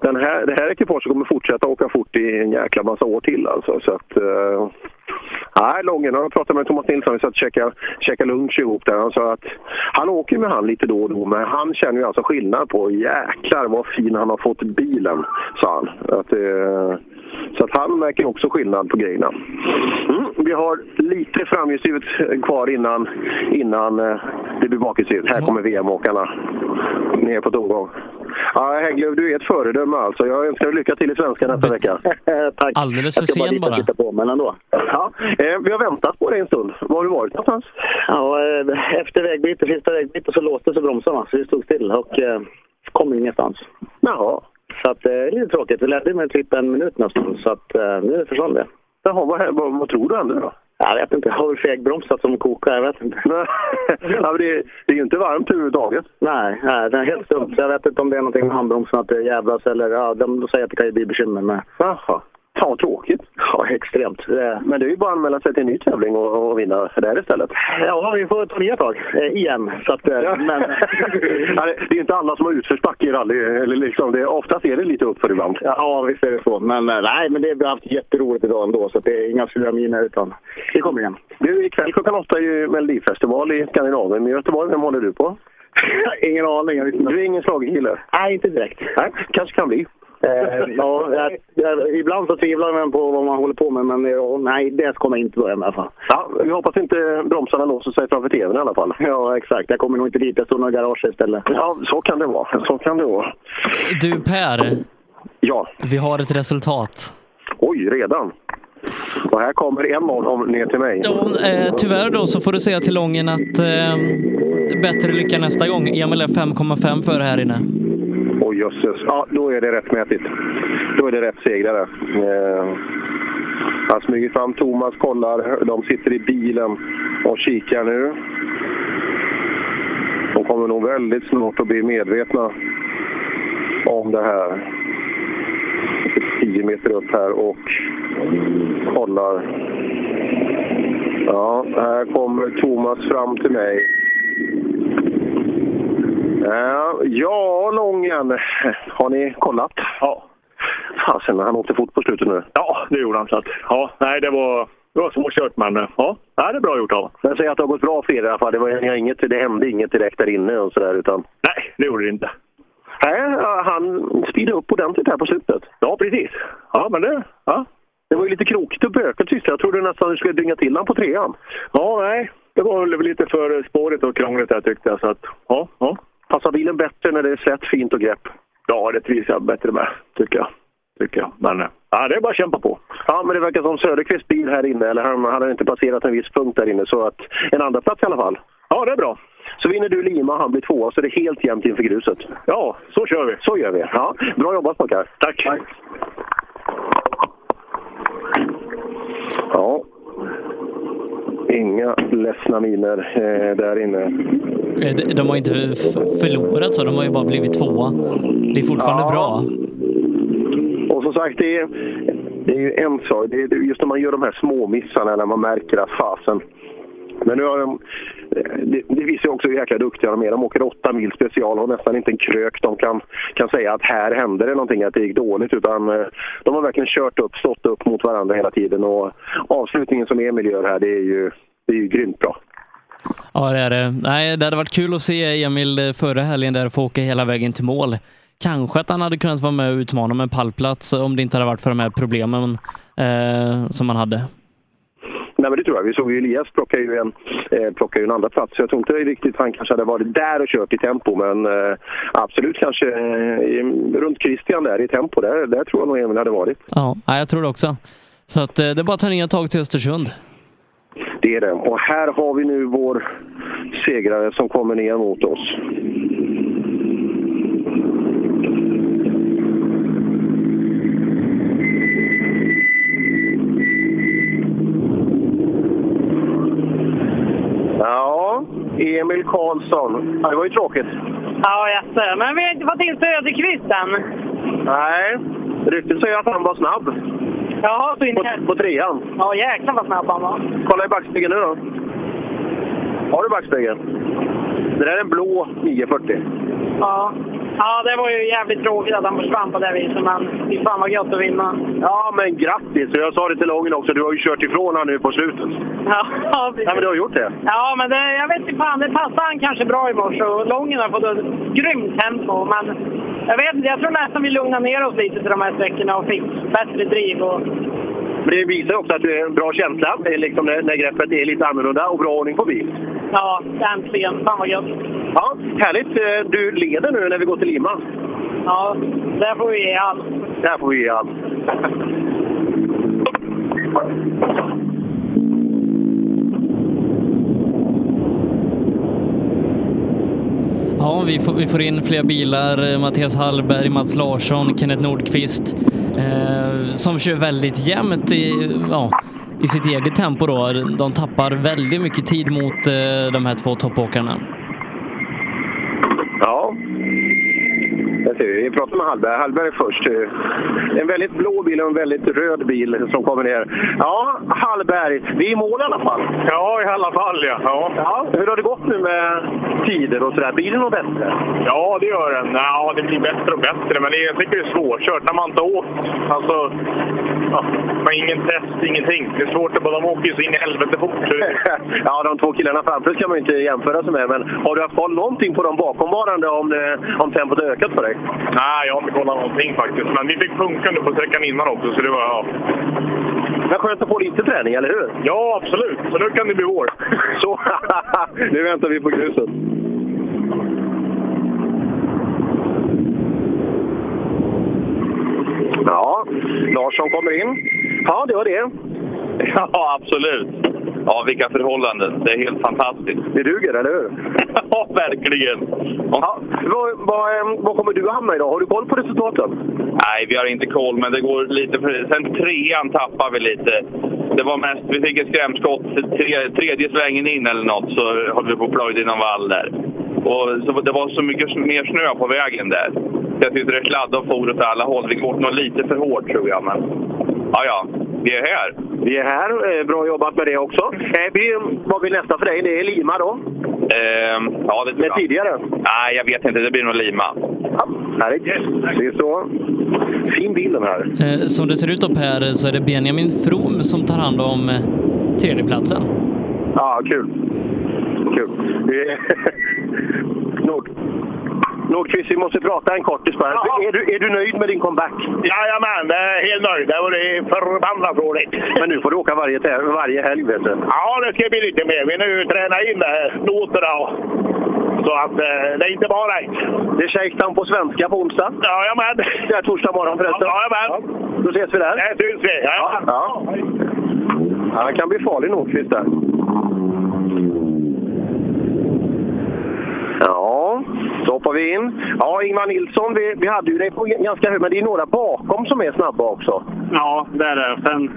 den här, det här ekipaget kommer fortsätta åka fort i en jäkla massa år till. Alltså. Så att, eh, nej, Lången, jag pratade med Thomas Nilsson, vi satt och käkade, käkade lunch ihop där. Han sa att han åker med han lite då och då, men han känner ju alltså skillnad på jäklar vad fin han har fått bilen, sa han. Att, eh, så att han märker också skillnad på grejerna. Mm, vi har lite framhjulsdrivet kvar innan, innan eh, det blir bakhjulsdrivet. Här kommer VM-åkarna ner på tomgång. Ja, Hägglöf, du är ett föredöme alltså. Jag önskar dig lycka till i svenska nästa vecka. Tack. Alldeles för Jag ska bara sen dit och bara. titta på, men ändå. Ja, eh, vi har väntat på dig en stund. Var har du varit någonstans? Ja, eh, efter vägbytet, sista vägbytet så låste sig bromsarna så vi stod still och eh, kom ingenstans. Jaha. Så att, eh, det är lite tråkigt. Vi ledde med typ en minut nästan så att eh, nu försvann det. Jaha, vad, vad, vad tror du hände då? Jag vet inte. Jag har väl fegbromsat som kokar. Jag vet inte. ja, men det, det är ju inte varmt överhuvudtaget. Nej, nej, det är helt stumt. Jag vet inte om det är någonting med handbromsen att det jävlas eller ja, de, de säger att det kan ju bli bekymmer med. Jaha. Fan vad tråkigt. Ja, extremt. Det, Men det är ju bara att anmäla sig till en ny tävling och, och vinna där istället. ja, vi får ta nya tag eh, igen. Så att, eh, men, ja, det det är inte alla som har utförsbacke i rally. Eller liksom, det, oftast är det lite uppför ibland. ja, visst är det så. Men eh, nej, men det, vi har haft jätteroligt idag ändå. Så det är inga sura miner utan det kommer igen. Du, ikväll klockan åtta är ju Melodifestival i Skandinavien. I Göteborg, vem håller du på? Ingen aning. Du är ingen schlagerkille? Nej, inte direkt. Nej, kanske kan bli. Eh, ja, jag, jag, ibland så tvivlar man på vad man håller på med, men ja, nej, det kommer jag inte börja med i alla fall. Ja, vi hoppas inte bromsarna låser sig framför tvn i alla fall. Ja, exakt. Jag kommer nog inte dit. Jag står nog i garaget istället. Ja, så kan det vara. Så kan det vara. Du Per, Ja. vi har ett resultat. Oj, redan? Och här kommer en om ner till mig. Ja, eh, tyvärr då så får du säga till Lången att eh, bättre lycka nästa gång. Emil är 5,5 före här inne oh, jösses. Ja, då är det rättmätigt. Då är det rätt segrare. Eh, han smyger fram. Thomas kollar. De sitter i bilen och kikar nu. De kommer nog väldigt snart att bli medvetna om det här. 10 meter upp här och kollar. Ja, här kommer Thomas fram till mig. Ja, ja, Lången. Har ni kollat? Ja. Fasen, han åkte fort på slutet nu. Ja, det gjorde han. Så att, ja, nej, det var, det var svårkört, men eh, ja, nej, det är bra gjort av honom. Men säg att det har gått bra för er i alla fall. Det, var, inget, det hände inget direkt där inne och sådär utan... Nej, det gjorde det inte. Nej, han speedade upp ordentligt här på slutet. Ja, precis. Ja, men det... Ja. Det var ju lite krokigt och bökigt sist. Jag trodde nästan du skulle dynga till han på trean. Ja, nej. Det var väl lite för spårigt och krångligt där tyckte jag. Så att, ja, ja. Passar bilen bättre när det är slätt, fint och grepp? Ja, det trivs jag bättre med, tycker jag. Tycker jag. Men ja, det är bara att kämpa på. Ja, men det verkar som Söderqvists bil här inne, eller han hade inte passerat en viss punkt där inne, så att en andra plats i alla fall. Ja, det är bra. Så vinner du Lima, han blir tvåa, så det är helt jämnt inför gruset. Ja, så kör vi. Så gör vi. Ja, bra jobbat pojkar. Tack. Tack. Ja. Inga ledsna miner eh, där inne. Eh, de- De har inte förlorat så, de har ju bara blivit tvåa. Det är fortfarande Ja. bra. Och som sagt, det är, det är ju en sak. Det är just när man gör de här små missarna när man märker att fasen... Men nu har de, det, det visar ju också hur jäkla duktiga de är. De åker åtta mil special och nästan inte en krök de kan, kan säga att här hände det någonting, att det gick dåligt. Utan eh, de har verkligen kört upp, stått upp mot varandra hela tiden. Och avslutningen som Emil gör här, det är ju, det är ju grymt bra. Ja, det är det. Nej, det hade varit kul att se Emil eh, förra helgen där få åka hela vägen till mål. Kanske att han hade kunnat vara med och utmana med en pallplats om det inte hade varit för de här problemen eh, som han hade. Nej, men det tror jag. Vi såg ju Elias plocka ju en, eh, plocka ju en andra plats. Så Jag tror inte riktigt han kanske hade varit där och kört i tempo, men eh, absolut kanske eh, runt Christian där i tempo. Där, där tror jag nog Emil hade varit. Ja, jag tror det också. Så att, eh, det är bara att ta nya tag till Östersund. Det är det. Och här har vi nu vår segrare som kommer ner mot oss. Ja, Emil Karlsson. Ja, det var ju tråkigt. Ja, jaså. Men vi har inte fått in Söderqvist än. Nej, ryktet säger att han var snabb. Jaha, så in på, på trean. Ja, jäklar vad snabb han var. Kolla i backspegeln nu då. Har du backspegeln? Det där är en blå 940. Ja. ja, det var ju jävligt tråkigt att han försvann på det viset, men fy fan vad gött att vinna. Ja, men grattis! Jag sa det till Lången också, du har ju kört ifrån han nu på slutet. Ja, ja, precis. Nej, men du har gjort det. Ja, men det, jag vet inte fan, det passade han kanske bra i morse och Lången har fått ett grymt tempo. Men jag vet inte, jag tror nästan vi lugnar ner oss lite till de här sträckorna och fick bättre driv. Och, Men det visar också att du är en bra känsla, Det är liksom när, när greppet är lite annorlunda och bra ordning på bil. ja, äntligen. Fan vad gött. Ja, härligt. Eh, Du leder nu när vi går till Lima. Ja, där får vi ge allt. Där får vi ge allt. Ja, vi får, vi får in fler bilar. Eh, Mattias Hallberg, Mats Larsson, Kenneth Nordqvist eh, som kör väldigt jämnt i, ja, i sitt eget tempo. Då. De tappar väldigt mycket tid mot eh, de här två toppåkarna. Ja. det ser vi. Vi pratar med Hallberg. Hallberg först. Eh, En väldigt blå bil och en väldigt röd bil som kommer ner. Ja, Hallberg. Vi är i mål i alla fall. Ja, i alla fall ja. ja. Ja, hur har det gått nu med tider och sådär? Blir det något bättre? Ja, det gör den. Ja, det blir bättre och bättre, men det, jag tycker det är svårkört när man inte har åkt. Alltså, ja, man ingen test, ingenting. Det är svårt att bara, de åker ju så in i helvete fort. ja, de två killarna framför ska man ju inte jämföra sig med. Men har du haft koll någonting på de bakomvarande om, det, om tempot har ökat för dig? Nej, jag har inte kollat någonting faktiskt. Men vi fick funka nu på sträckan innan också, så det var... Ja, Men skönt att få lite träning, eller hur? ja absolut. Så nu kan det bli vår. Så, nu väntar vi på gruset. Ja, Larsson kommer in. Ja, det var det. Ja, absolut. Ja, vilka förhållanden. Det är helt fantastiskt. Det duger, eller hur? ja, verkligen. Ja. Vad, eh, kommer du att hamna idag? Har du koll på resultaten? Nej, vi har inte koll, men det går lite för... Sen trean tappar vi lite. Det var mest, vi fick ett skrämskott tre, tredje svängen in eller något så höll vi på att plöja i någon vall där. Och så det var så mycket mer snö på vägen där. Så jag tyckte det sladdade och for åt alla håll. Vi går nog lite för hårt tror jag, men ja, ja. Vi är här. Vi är här. Eh, Bra jobbat med det också. Eh, vi, vad blir nästa för dig? Det är Lima då? Ehm, ja, det tror Med jag. tidigare? Nej, jag vet inte. Det blir nog Lima. Härligt. Det är så. Fin bil den här. Eh, Som det ser ut upp här så är det Benjamin From som tar hand om eh, tredjeplatsen. Ja, kul. Kul. Nordqvist, vi måste prata en kortis bara. Är du, är du nöjd med din comeback? Jajamän, jag är helt nöjd. Det var det förbannat roligt. Men nu får du åka varje, varje helg, vet du. Ja, det ska bli lite mer. Vi nu tränar in noterna och så att eh, det är inte bara ett. Det är shakedown på svenska på onsdag. Jajamän. Det är torsdag morgon förresten. Jajamän. Då ses vi där. Det syns vi. Ja. Ja. Ja, han kan bli farlig Nordqvist där. Ja, så hoppar vi in. Ja, Ingvar Nilsson, vi, vi hade ju dig på ganska hög, men det är några bakom som är snabba också. Ja, det är det. Sen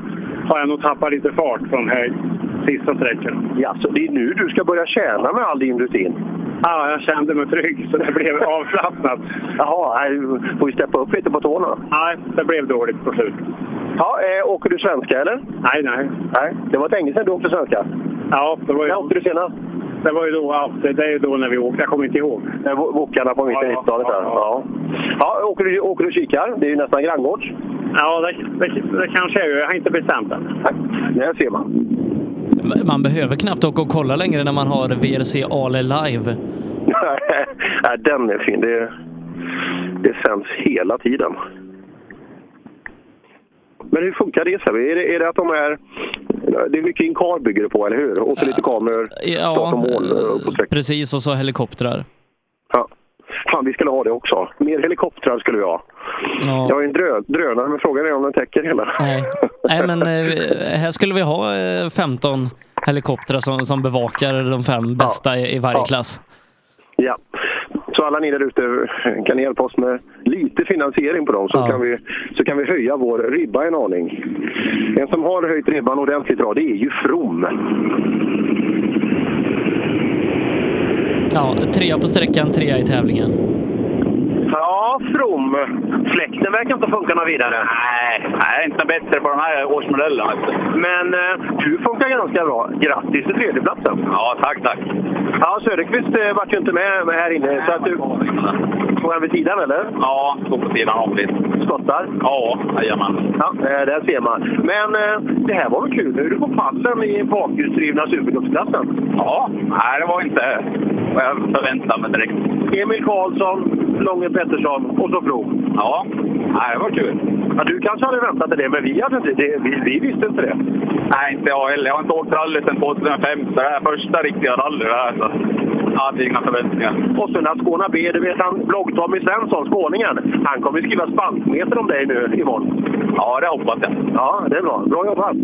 har jag nog tappat lite fart från här sista sträckan. Ja, så det är nu du ska börja tjäna med all din rutin? Ja, jag kände mig trygg så det blev avslappnat. Jaha, du får ju steppa upp lite på tårna. Nej, det blev dåligt på slutet. Ja, eh, åker du svenska eller? Nej, nej. Nej, det var länge sedan du åkte svenska. Ja, det var ju... När åkte du senast? Det var ju då, ja, det, det är ju då när vi åkte. Jag kommer inte ihåg. Wo- Wokarna på mitten Ja, 90-talet där. Ja. Ja, åker, du, åker du kikar? Det är ju nästan granngårds. Ja, det, det, det kanske är. Jag har inte bestämt än. Där ser man. Man behöver knappt åka och kolla längre när man har VRC Ale live. Nej, den är fin. Det, det sänds hela tiden. Men hur funkar det? Är, det är det att de är... Det är mycket Incar bygger det på, eller hur? Och så lite kameror, Ja, och mål eh, på precis. Och så helikoptrar. Ja. Fan, vi skulle ha det också. Mer helikoptrar skulle vi ha. Ja. Jag har ju en drö drönare, men frågan är om den täcker hela. Nej, Nej men eh, här skulle vi ha eh, 15 helikoptrar som, som bevakar de fem bästa i, i varje Ja. klass. Ja. Så alla ni där ute kan hjälpa oss med lite finansiering på dem så, kan, vi, så kan vi höja vår ribba en aning. En som har höjt ribban ordentligt bra, det är ju From. Ja, trea på sträckan, trea i tävlingen. Ja, From. Fläkten verkar inte funka något vidare. Nej, nej, inte bättre på de här årsmodellerna. Men eh, du funkar ganska bra. Grattis till tredjeplatsen. Ja, tack, tack. Ja, Söderqvist eh, vart ju inte med, med här inne. Så att du... Får han vid sidan eller? Ja, stå på sidan om lite. Skottar? Ja, jajamän. Ja, eh, där ser man. Men eh, det här var väl kul? Nu är du på pallen i bakhjulsdrivna supercupsklassen. Ja, nej, det var inte vad jag förväntade mig direkt. Emil Karlsson, Långe Pettersson och så From. Ja, nej, det var kul. Ja, du kanske hade väntat dig det, men vi, hade inte, det, vi, vi visste inte det. Nej, inte jag heller. Jag har inte åkt rally sedan 2005, så det här är första riktiga rally det här. Så jag hade inga förväntningar. Och sen att Skåna B, du vet han blogg-Tommy Svensson, skåningen, han kommer skriva spaltmeter om dig nu imorgon. Ja, det hoppas jag. Ja, det är bra. Bra jobbat!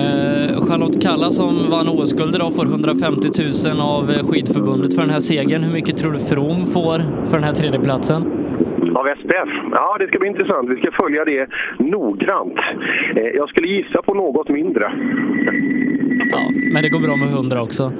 Eh, Charlotte Kalla som vann OS-guld idag får 150 000 av eh, skidförbundet för den här segern. Hur mycket tror du From får för den här tredjeplatsen? Av SPF? Ja, det ska bli intressant. Vi ska följa det noggrant. Eh, jag skulle gissa på något mindre. Ja, men det går bra med 100 också.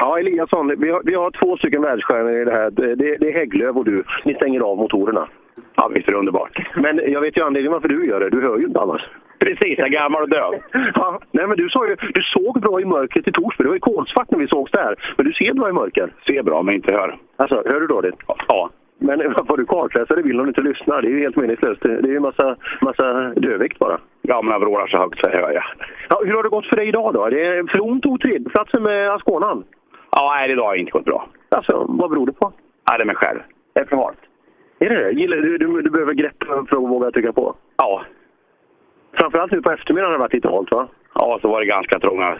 Ja, Eliasson, vi har, vi har två stycken världsstjärnor i det här. Det, det är Hägglöf och du. Ni stänger av motorerna. Ja, visst är det underbart. Men jag vet ju anledningen varför du gör det. Du hör ju inte annars. Precis, jag är gammal och död. Ja, nej, men du sa ju, du såg bra i mörkret i Torsby. Det var ju kolsvart när vi sågs där. Men du ser bra i mörker. Ser bra, men inte hör. Alltså, hör du dåligt? Ja. Men var du kartläsare vill hon inte lyssna. Det är ju helt meningslöst. Det är ju en massa, massa dödvikt bara. Ja, men jag vrålar så högt så hör jag. Ja, hur har det gått för dig idag då? Det är, From tog tredjeplatsen med Asconan. Ja, nej, idag har inte gått bra. Alltså, vad beror det på? Ja, det är mig själv. Det är för halt. Är det det? Gillar, du, du, du behöver grepp för att våga trycka på? Ja. Framförallt nu på eftermiddagen har det varit lite halt va? Ja, så var det ganska trånga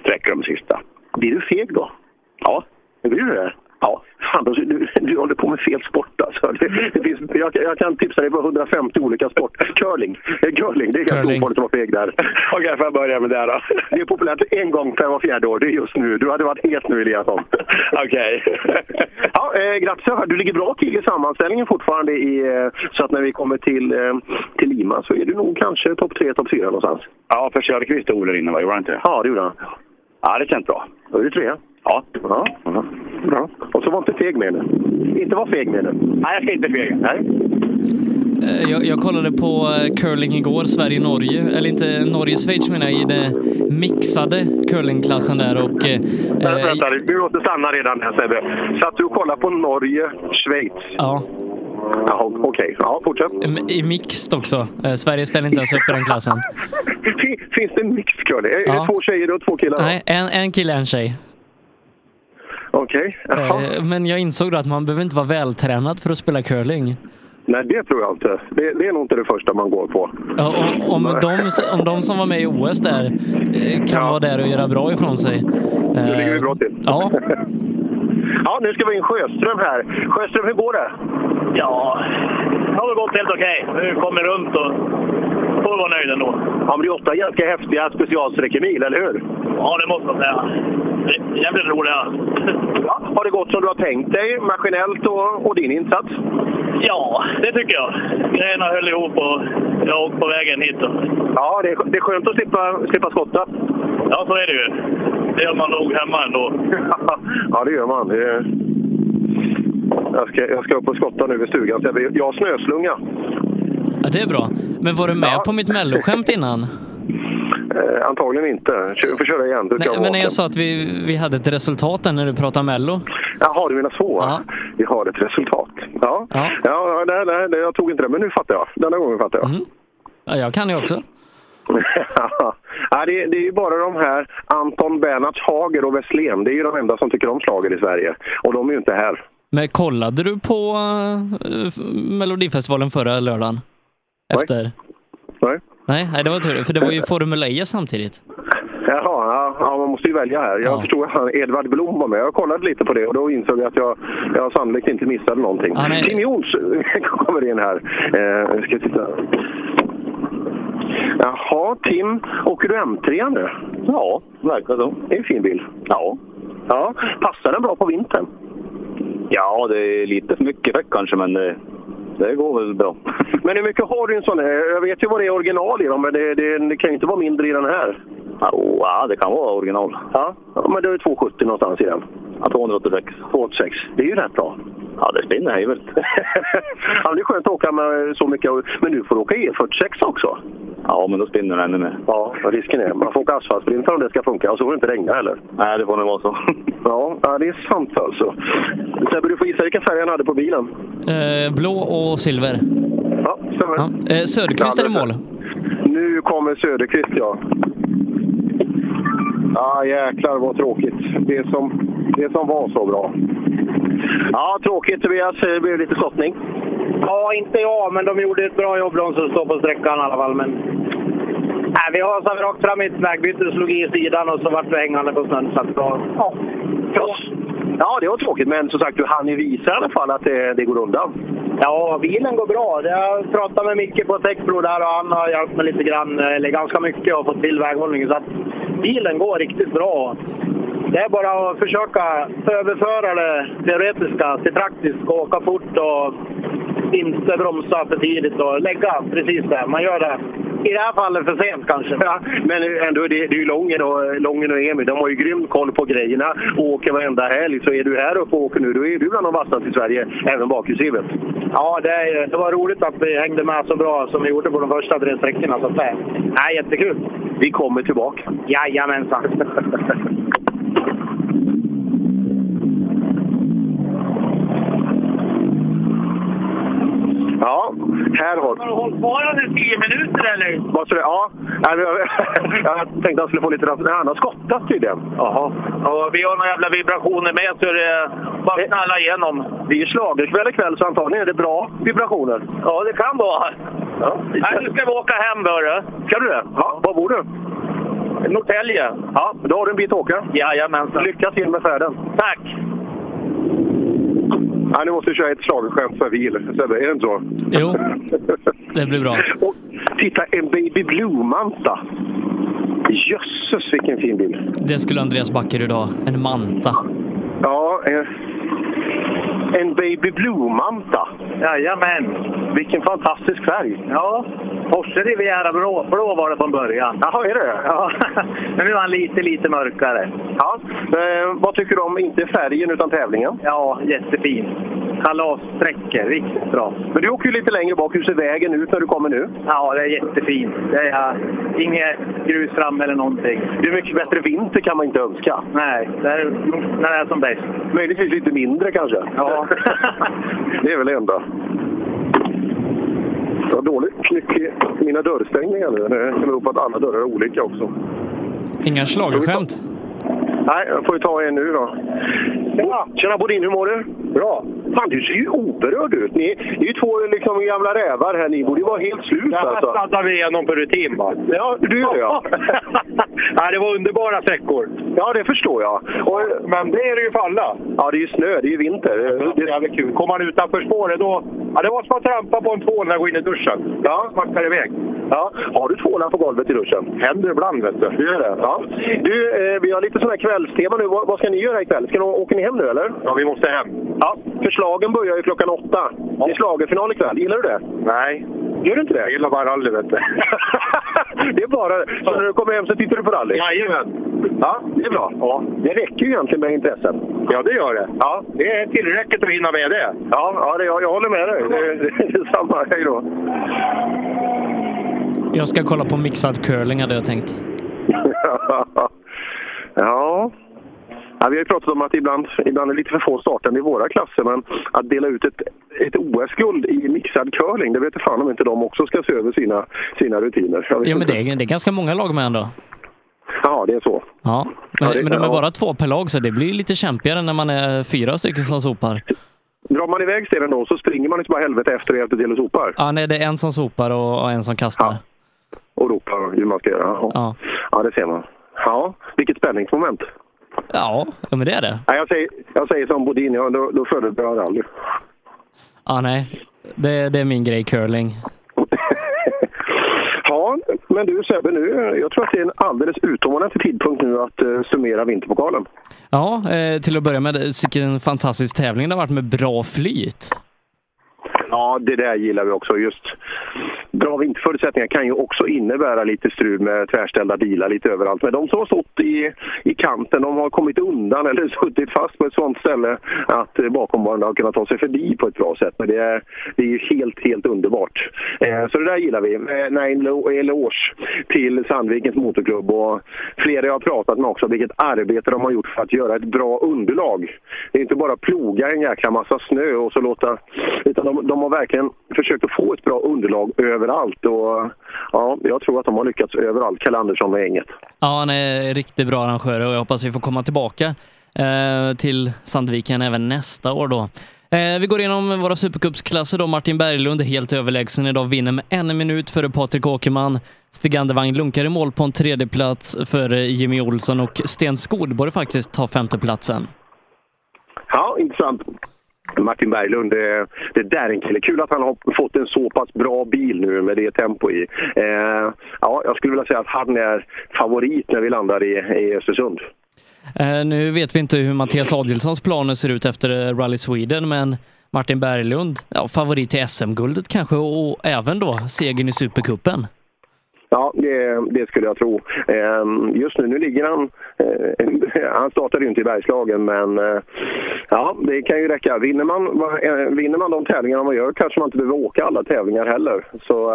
sträckor de sista. Blir du feg då? Ja. Blir du det? Ja. Anders, du, du håller på med fel sport alltså. Det, det finns, jag, jag kan tipsa dig på 150 olika sport. Curling, curling det är ganska ovanligt att vara feg där. Okej, får jag börja med det då? Det är populärt en gång per var fjärde år, det är just nu. Du hade varit het nu Eliasson. Okej. ja, eh, grattis, du ligger bra till i sammanställningen fortfarande i, eh, så att när vi kommer till, eh, till Lima så är du nog kanske topp tre, topp fyra någonstans. Ja, för Söderqvist och Ole inne, va? Gjorde han inte? Ja, det gjorde han. Ja, det känns bra. Då är du trea. Ja. Ja, ja. bra. Och så var inte feg med det. Inte var feg med det. Nej, jag ska inte fega. Nej. Eh, Jag, jag kollade på eh, curling igår, Sverige-Norge, eller inte Norge-Schweiz menar jag, i den mixade curlingklassen där och... eh, Vänta, vänta, du måste stanna redan där Sebbe. Så att du kollar på Norge, Schweiz. Ja. Jaha, okej. Ja, fortsätt. I- mixed också. Eh, Sverige ställer inte ens upp i den klassen. Fin- Finns det en mixed curling? Är Ja. det två tjejer och två killar? Nej, en, en kille, en tjej. Okej. Jaha. Eh, Men jag insåg då att man behöver inte vara vältränad för att spela curling. Nej, det tror jag inte. Det, det är nog inte det första man går på. Ja, om, om, de, om de som var med i OS där eh, kan vara där och göra bra ifrån sig. Nu ligger vi bra till. Ja. ja, nu ska vi in Sjöström här. Sjöström, hur går det? Ja, det har väl gått helt okej. Nu kommer runt och får vara nöjd ändå. Ja, men det är åtta ganska häftiga specialsträckemil, eller hur? Ja, det måste man säga. Jävligt roliga. Ja, har det gått som du har tänkt dig, maskinellt och, och din insats? Ja, det tycker jag. Grejerna höll ihop och jag åkte på vägen hit. Och... Ja, det är, det är skönt att slippa, slippa skotta. Ja, så är det ju. Det gör man nog hemma ändå. ja, det gör man. Det är... jag, ska, jag ska upp och skotta nu vid stugan. så Jag jag har snöslunga. ja, det är bra. Men var du med på mitt melloskämt innan? Eh, antagligen inte. Kör, får köra igen. Du Nej, men jag sa att vi, vi hade ett resultat där när du pratade mello. Jaha, du menar så? Vi har ett resultat. Ja, ja. ja nej, nej, nej, jag tog inte det. Men nu fattar jag. Denna gången fattar jag. Ja, jag kan ju också. ja, det, det är ju bara de här Anton Bernhards Hager och Westlén. Det är ju de enda som tycker om slager i Sverige. Och de är ju inte här. Men kollade du på uh, Melodifestivalen förra lördagen? Efter? Nej. Nej, nej, det var tur. För det var ju Formel E samtidigt. Jaha, ja, ja, man måste ju välja här. Jag förstod att han- Edvard Blom var med. Jag kollade lite på det och då insåg jag att jag, jag sannolikt inte missade någonting. Ja, nej. Tim Jons kommer in här. Eh, jag ska titta. Jaha, Tim. Åker du M3 nu? Ja, verkar så. Det är en fin bil. Ja. ja. Passar den bra på vintern? Ja, det är lite för mycket effekt kanske, men det, går väl bra. Men hur mycket har du en sån här? Jag vet ju vad det är original i dem, men det, det, det kan ju inte vara mindre i den här. Ja, det kan vara original. Ja, ja men det är 270 någonstans i den. Ja, 286. 286. Det är ju rätt bra. Ja, det spinner hejvilt. ja, det är skönt att åka med så mycket. Men du får åka E46 också. Ja, men då spinner det ännu mer. Ja, risken är Man får åka asfaltsprintar om det ska funka och så får det inte regna heller. Nej, det får nog vara så. Ja, det är sant alltså. Sebbe, du får gissa vilken färg han hade på bilen. Eh, blå och silver. Ja, stämmer. Ja. Eh, Söderqvist är i mål. Nu kommer Söderqvist, ja. Ja, jäklar vad tråkigt. Det som, det som var så bra. Ja, tråkigt Tobias. Det blev lite skottning. Ja, inte jag, men de gjorde ett bra jobb de som står på sträckan i alla fall. Men... Nej, vi hasade rakt fram i ett vägbyte, slog i sidan och så vart vi hängande på snön. Så att, ja. Ja. ja, det var tråkigt. Men som sagt, du hann ju visa i alla fall att det, det går undan. Ja, bilen går bra. Jag pratade med Micke på Techpro där och han har hjälpt mig lite grann, eller ganska mycket, och fått till väghållningen. Så att bilen går riktigt bra. Det är bara att försöka överföra det teoretiska till praktiskt och åka fort och inte bromsa för tidigt och lägga precis det. Man gör det i det här fallet för sent kanske. Ja, men ändå, det, det är ju Lången och, Lången och Emil. De har ju grym koll på grejerna och åker varenda helg. Så är du här uppe och åker nu, då är du bland de vassaste i Sverige, även bakhjulsdrivet. Ja, det, är- det var roligt att vi hängde med så bra som vi gjorde på de första tre sträckorna. Så att är jättekul. Vi kommer tillbaka. Jajamensan. Ja, här har... Har du hållit svarande i tio minuter eller? Vad sa du? Ja, jag, tänkte att han skulle få lite... Nej, han har skottat tydligen. Jaha. Och vi har några jävla vibrationer med så det bara knalla igenom. Det är ju schlagerkväll ikväll så antagligen är det bra vibrationer. Ja, det kan vara. Ja, Nej, nu ska vi åka hem, hörru. Ska du det? Ja, var bor du? Norrtälje. Ja, då har du en bit att åka. Jajamensan. Lycka till med färden. Tack! Ja, nu måste vi köra ett schlagerskämt för bil. Sebbe, är det inte så? Jo, det blir bra. Och titta, en Baby Blue-manta. Jösses vilken fin bil. Det skulle Andreas Backerud ha. En manta. Ja, en, en Baby Blue-manta. Jajamän. Vilken fantastisk färg. Ja, Porsche Riviera blå, blå var det från början. Jaha, är det? Ja, men nu är han lite, lite mörkare. Ja. Eh, vad tycker du om, inte färgen utan tävlingen? Ja, jättefin. Kalassträckor, riktigt bra. Men du åker ju lite längre bak. Hur ser vägen ut när du kommer nu? Ja, det är jättefint. Det är inget grus fram eller någonting. Det är mycket bättre vinter kan man inte önska. Nej, det är när det är som bäst. Möjligtvis lite mindre kanske? Ja. det är väl det enda. Jag har dåligt knyck i mina dörrstängningar nu. Det kan bero på att alla dörrar är olika också. Inga schlagerskämt? Nej, jag får ju ta en nu då. Tjena! Tjena Bodin, hur mår du? Bra. Fan, du ser ju oberörd ut. Ni är ju två liksom gamla rävar här. Ni borde ju vara helt slut Jag alltså. sladdar vi igenom på rutin bara. Ja, du gör det ja. ja. Det var underbara sträckor. Ja, det förstår jag. Och, Men det är det ju för alla. ja, det är ju snö. Det är ju vinter. Det är jävligt kul. Kommer man utanför spåret då... Ja, det var som att trampa på en tvål när jag går in i duschen. Ja. Smackar iväg. Ja. Har du tvålar på golvet i duschen? Händer ibland vet du. Du gör det? Ja. Du, eh, vi har lite sån här kvällstema nu. Vad, vad ska ni göra ikväll? Ska ni, åker ni hem nu eller? Ja, vi måste hem. Ja. Förslagen börjar ju klockan åtta. Det är schlagerfinal ikväll. Gillar du det? Nej. Gör du inte det? Jag gillar bara rally vet du. det är bara Så när du kommer hem så tittar du på rally? Jajamän. Ja, det är bra. Ja. Det räcker ju egentligen med intresset. Ja, det gör det. Ja. Det är tillräckligt att hinna med det. Ja, ja det, jag, jag håller med dig. Det, det, det är samma. Hej då. Jag ska kolla på mixad curling hade jag tänkt. ja. Ja, vi har ju pratat om att ibland, ibland är det lite för få startande i våra klasser, men att dela ut ett, ett OS-guld i mixad curling, det vet jag fan om inte de också ska se över sina, sina rutiner. Vet Ja, men inte. det är, det är ganska många lag med ändå. Ja, det är så. Ja, men, Ja, det- men de är ja. bara två per lag så det blir lite kämpigare när man är fyra stycken som sopar. Drar man iväg stenen då så springer man liksom bara helvete efter och hjälper till och sopar. Ja, nej, det är en som sopar och, och en som kastar. Och ropar hur man ska göra. Ja, Ja. ja det ser man. Ja, vilket spänningsmoment. Ja, men det är det. Nej, jag, säger, jag säger som Bodin, ja, då, då föredrar jag rally. Ja, nej. Det, det är min grej, curling. Ja, men du Sebbe, nu, jag tror att det är en alldeles utomordentlig tidpunkt nu att uh, summera vinterpokalen. Ja, eh, till att börja med, vilken fantastisk tävling det har varit med bra flyt. Ja, det där gillar vi också. Just bra vinterförutsättningar kan ju också innebära lite strul med tvärställda bilar lite överallt. Men de som har stått i, i kanten, de har kommit undan eller suttit fast på ett sånt ställe att eh, bakomvarande har kunnat ta sig förbi på ett bra sätt. Men det är, det är ju helt, helt underbart. Eh, så det där gillar vi. Eh, nej, en eloge till Sandvikens motorklubb och flera jag har pratat med också, vilket arbete de har gjort för att göra ett bra underlag. Det är inte bara ploga en jäkla massa snö och så låta... Utan de, de har verkligen försökt att få ett bra underlag överallt. Och, ja, jag tror att de har lyckats överallt, Kalle Andersson och gänget. Ja, han är riktigt bra arrangör och jag hoppas vi får komma tillbaka eh, till Sandviken även nästa år då. Eh, vi går igenom våra supercupsklasser då. Martin Berglund är helt överlägsen idag, vinner med en minut före Patrik Åkerman. Stig Andervang lunkar i mål på en tredje plats före Jimmy Olsson och Sten Skodborg faktiskt tar femteplatsen. Ja, intressant. Martin Berglund, det, det där är en kille. Kul att han har fått en så pass bra bil nu med det tempo i. Eh, ja, jag skulle vilja säga att han är favorit när vi landar i, i Östersund. Eh, nu vet vi inte hur Mattias Adielssons planer ser ut efter eh, Rally Sweden, men Martin Berglund, ja, favorit till SM-guldet kanske och även då segern i Supercupen. Ja, det, det skulle jag tro. Ehm, just nu, nu ligger han... Eh, han startade ju inte i Bergslagen, men eh, ja, det kan ju räcka. Vinner man, eh, vinner man de tävlingarna man gör kanske man inte behöver åka alla tävlingar heller. Så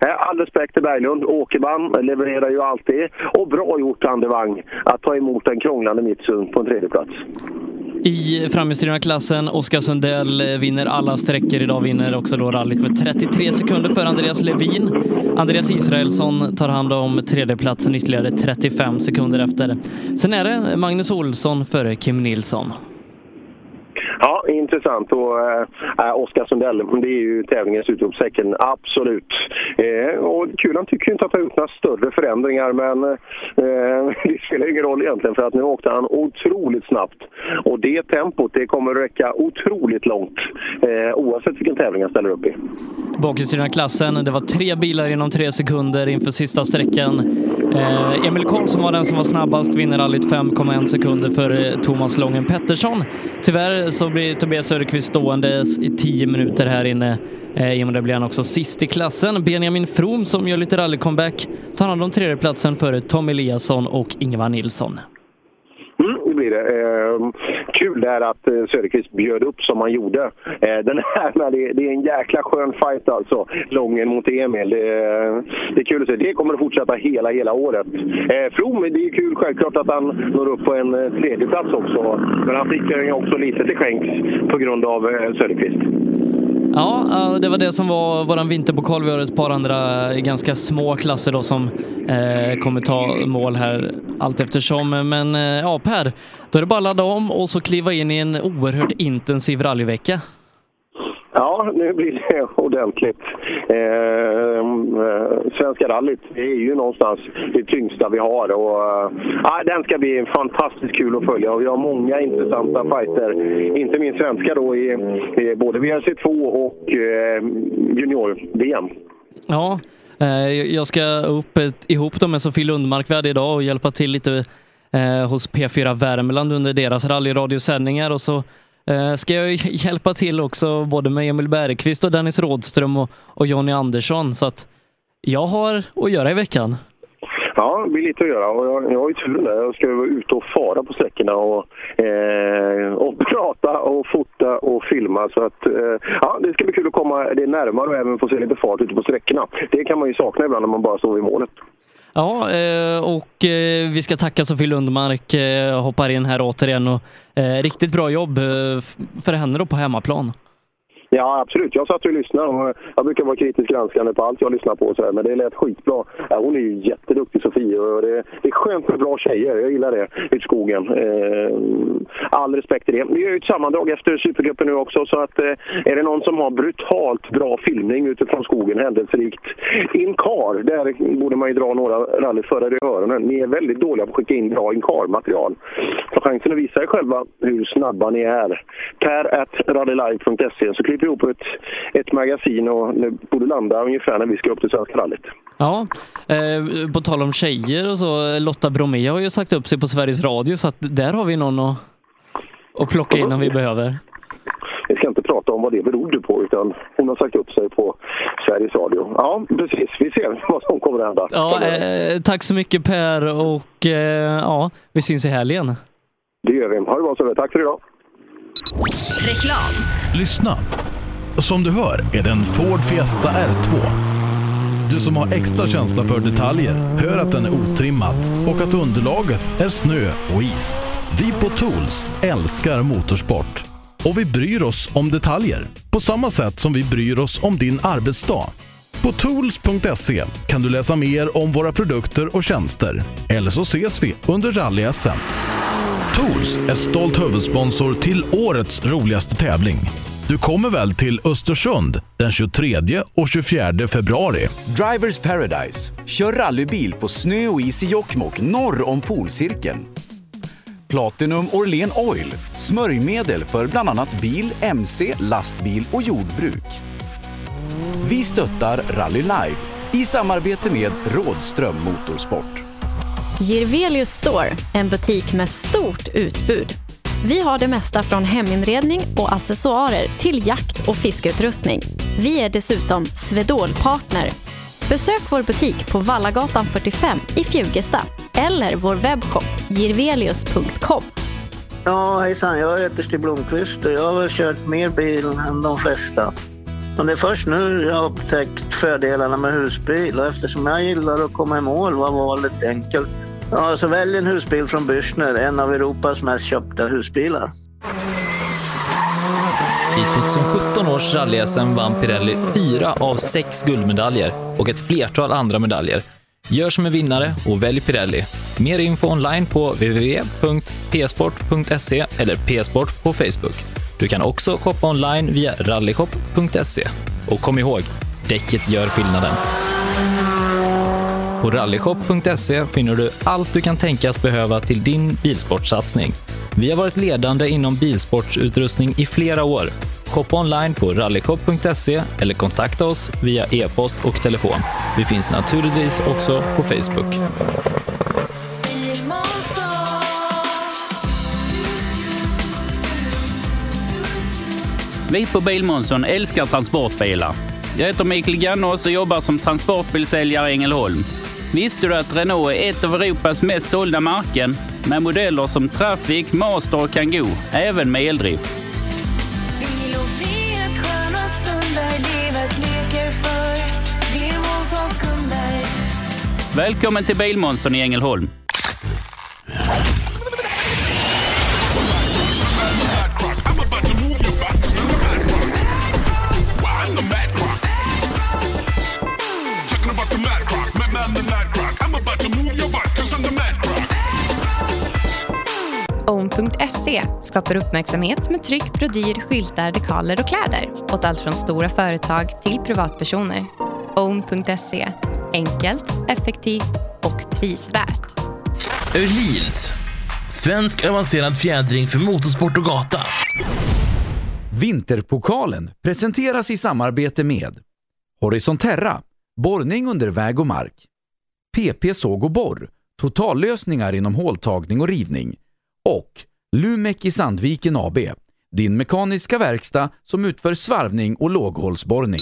all respekt till Berglund. Åkerman levererar ju alltid. Och bra gjort, Andevang, att ta emot en krånglande Mitsun på en tredje plats. I framhjulsdrivna klassen, Oskar Sundell eh, vinner alla sträckor idag, vinner också då rallyt med 33 sekunder för Andreas Levin. Andreas Israelsson tar hand om tredjeplatsen ytterligare 35 sekunder efter. Sen är det Magnus Olsson före Kim Nilsson. Ja, intressant. Och äh, Oskar Sundell, det är ju tävlingens utropstecken. Absolut. Eh, och Kulan tycker ju inte att han har gjort några större förändringar, men eh, det spelar ingen roll egentligen för att nu åkte han otroligt snabbt. Och det tempot, det kommer att räcka otroligt långt eh, oavsett vilken tävling han ställer upp i. Bakhjulsdrivna klassen. Det var tre bilar inom tre sekunder inför sista sträckan. Eh, Emil Karlsson var den som var snabbast, vinner rallyt 5,1 sekunder för eh, Thomas Lången Pettersson. Tyvärr så blir Tobias Söderqvist stående i tio minuter här inne. I och med det blir han också sist i klassen. Benjamin From som gör lite rally-comeback tar hand om tredjeplatsen före Tom Eliasson och Ingvar Nilsson. Ehm, det blir det. Eh, kul där att Söderqvist bjöd upp som han gjorde. Eh, den här, det, det är en jäkla skön fight alltså. Lången mot Emil. Det, det är kul att se. Det kommer att fortsätta hela, hela året. Eh, From, det är kul självklart att han når upp på en eh, tredjeplats också. Men han fick ju också lite till skänks på grund av eh, Söderqvist. Ja, eh, det var det som var våran vinterpokal. Vi har ett par andra ganska små klasser då som eh, kommer ta mål här allt eftersom. Men eh, ja, Per, då är det bara att ladda om och så kliva in i en oerhört intensiv rallyvecka. Ja, nu blir det ordentligt. Ehm, eh, Svenska rallyt det är ju någonstans det tyngsta vi har. Och, eh, den ska bli fantastiskt kul att följa och vi har många intressanta fighter. Inte minst svenska då i, i både VRC2 och eh, junior-VM. Ja, eh, jag ska upp ett, ihop dem med Sofie Lundmark vi hade idag och hjälpa till lite eh, hos P4 Värmland under deras rallyradiosändningar och så Eh, ska jag hjälpa till också både med Emil Bergqvist och Dennis Rådström och, och Jonny Andersson så att jag har att göra i veckan. Ja, det blir lite att göra. Och jag, jag har ju tur där. Jag ska ju vara ute och fara på sträckorna och, eh, och prata och fota och filma. Så att, eh, ja, det ska bli kul att komma det närmare och även få se lite fart ute på sträckorna. Det kan man ju sakna ibland när man bara står vid målet. Ja, eh, och eh, vi ska tacka Sofie Lundmark, eh, hoppar in här återigen och riktigt bra jobb för henne då på hemmaplan. Ja, absolut. Jag satt och lyssnade och jag brukar vara kritiskt granskande på allt jag lyssnar på så här, men det lät skitbra. Ja, hon är ju jätteduktig Sofie och det, det är skönt med bra tjejer. Jag gillar det ute i skogen. Eh, all respekt till det. Vi gör ju ett sammandrag efter Supercupen nu också så att eh, är det någon som har brutalt bra filmning utifrån skogen, händelserikt, in car, där borde man ju dra några rallyförare i öronen. Ni är väldigt dåliga på att skicka in bra in car-material. Ta chansen att visa er själva hur snabba ni är. Per at rallylive.se så vi ihop ett, ett magasin och det borde landa ungefär när vi ska upp till Svenska rallyt. Ja, eh, på tal om tjejer och så, Lotta Bromé har ju sagt upp sig på Sveriges Radio så att där har vi någon att, att plocka in om vi behöver. Vi ska inte prata om vad det berodde på utan hon har sagt upp sig på Sveriges Radio. Ja, precis. Vi ser vad som kommer att hända. Ja, eh, tack så mycket Per och eh, ja, vi syns i helgen. Det gör vi. Ha det bra så Tack för idag. Reklam. Lyssna. Som du hör är det en Ford Fiesta R2. Du som har extra känsla för detaljer hör att den är otrimmad och att underlaget är snö och is. Vi på Tools älskar motorsport och vi bryr oss om detaljer på samma sätt som vi bryr oss om din arbetsdag. På tools.se kan du läsa mer om våra produkter och tjänster. Eller så ses vi under rally-SM. Tools är stolt huvudsponsor till årets roligaste tävling. Du kommer väl till Östersund den 23 och 24 februari? Drivers Paradise. Kör rallybil på snö och is i Jokkmokk norr om polcirkeln. Platinum Orlen Oil. Smörjmedel för bland annat bil, mc, lastbil och jordbruk. Vi stöttar Rally Live i samarbete med Rådström Motorsport. Girvelius Store, en butik med stort utbud. Vi har det mesta från heminredning och accessoarer till jakt och fiskeutrustning. Vi är dessutom Swedol-partner. Besök vår butik på Vallagatan 45 i Fjugesta eller vår webbshop girvelius.com. Ja, hejsan. Jag heter Stig Blomqvist och jag har väl kört mer bil än de flesta. Och det är först nu jag har upptäckt fördelarna med husbil och eftersom jag gillar att komma i mål var valet enkelt. Ja, så välj en husbil från Bürstner, en av Europas mest köpta husbilar. I 2017 års rally vann Pirelli fyra av sex guldmedaljer och ett flertal andra medaljer. Gör som en vinnare och välj Pirelli. Mer info online på www.psport.se eller psport på Facebook. Du kan också shoppa online via rallyshop.se. Och kom ihåg, däcket gör skillnaden. På rallyshop.se finner du allt du kan tänkas behöva till din bilsportsatsning. Vi har varit ledande inom bilsportsutrustning i flera år. Shoppa online på rallyshop.se eller kontakta oss via e-post och telefon. Vi finns naturligtvis också på Facebook. Vi på Bilmånsson älskar transportbilar. Jag heter Mikael Gannås och jobbar som transportbilsäljare i Ängelholm. Visste du att Renault är ett av Europas mest sålda märken med modeller som Traffic, Master och Kangoo, även med eldrift? Välkommen till Bilmånsson i Ängelholm. Own.se skapar uppmärksamhet med tryck, brodyr, skyltar, dekaler och kläder åt allt från stora företag till privatpersoner. Own.se enkelt, effektivt och prisvärt. Öhlins. Svensk avancerad fjädring för motorsport och gata. Vinterpokalen presenteras i samarbete med Horizon Terra, borrning under väg och mark. PP Såg och Borr, totallösningar inom håltagning och rivning. Och Lumek i Sandviken AB, din mekaniska verkstad som utför svarvning och låghålsborrning.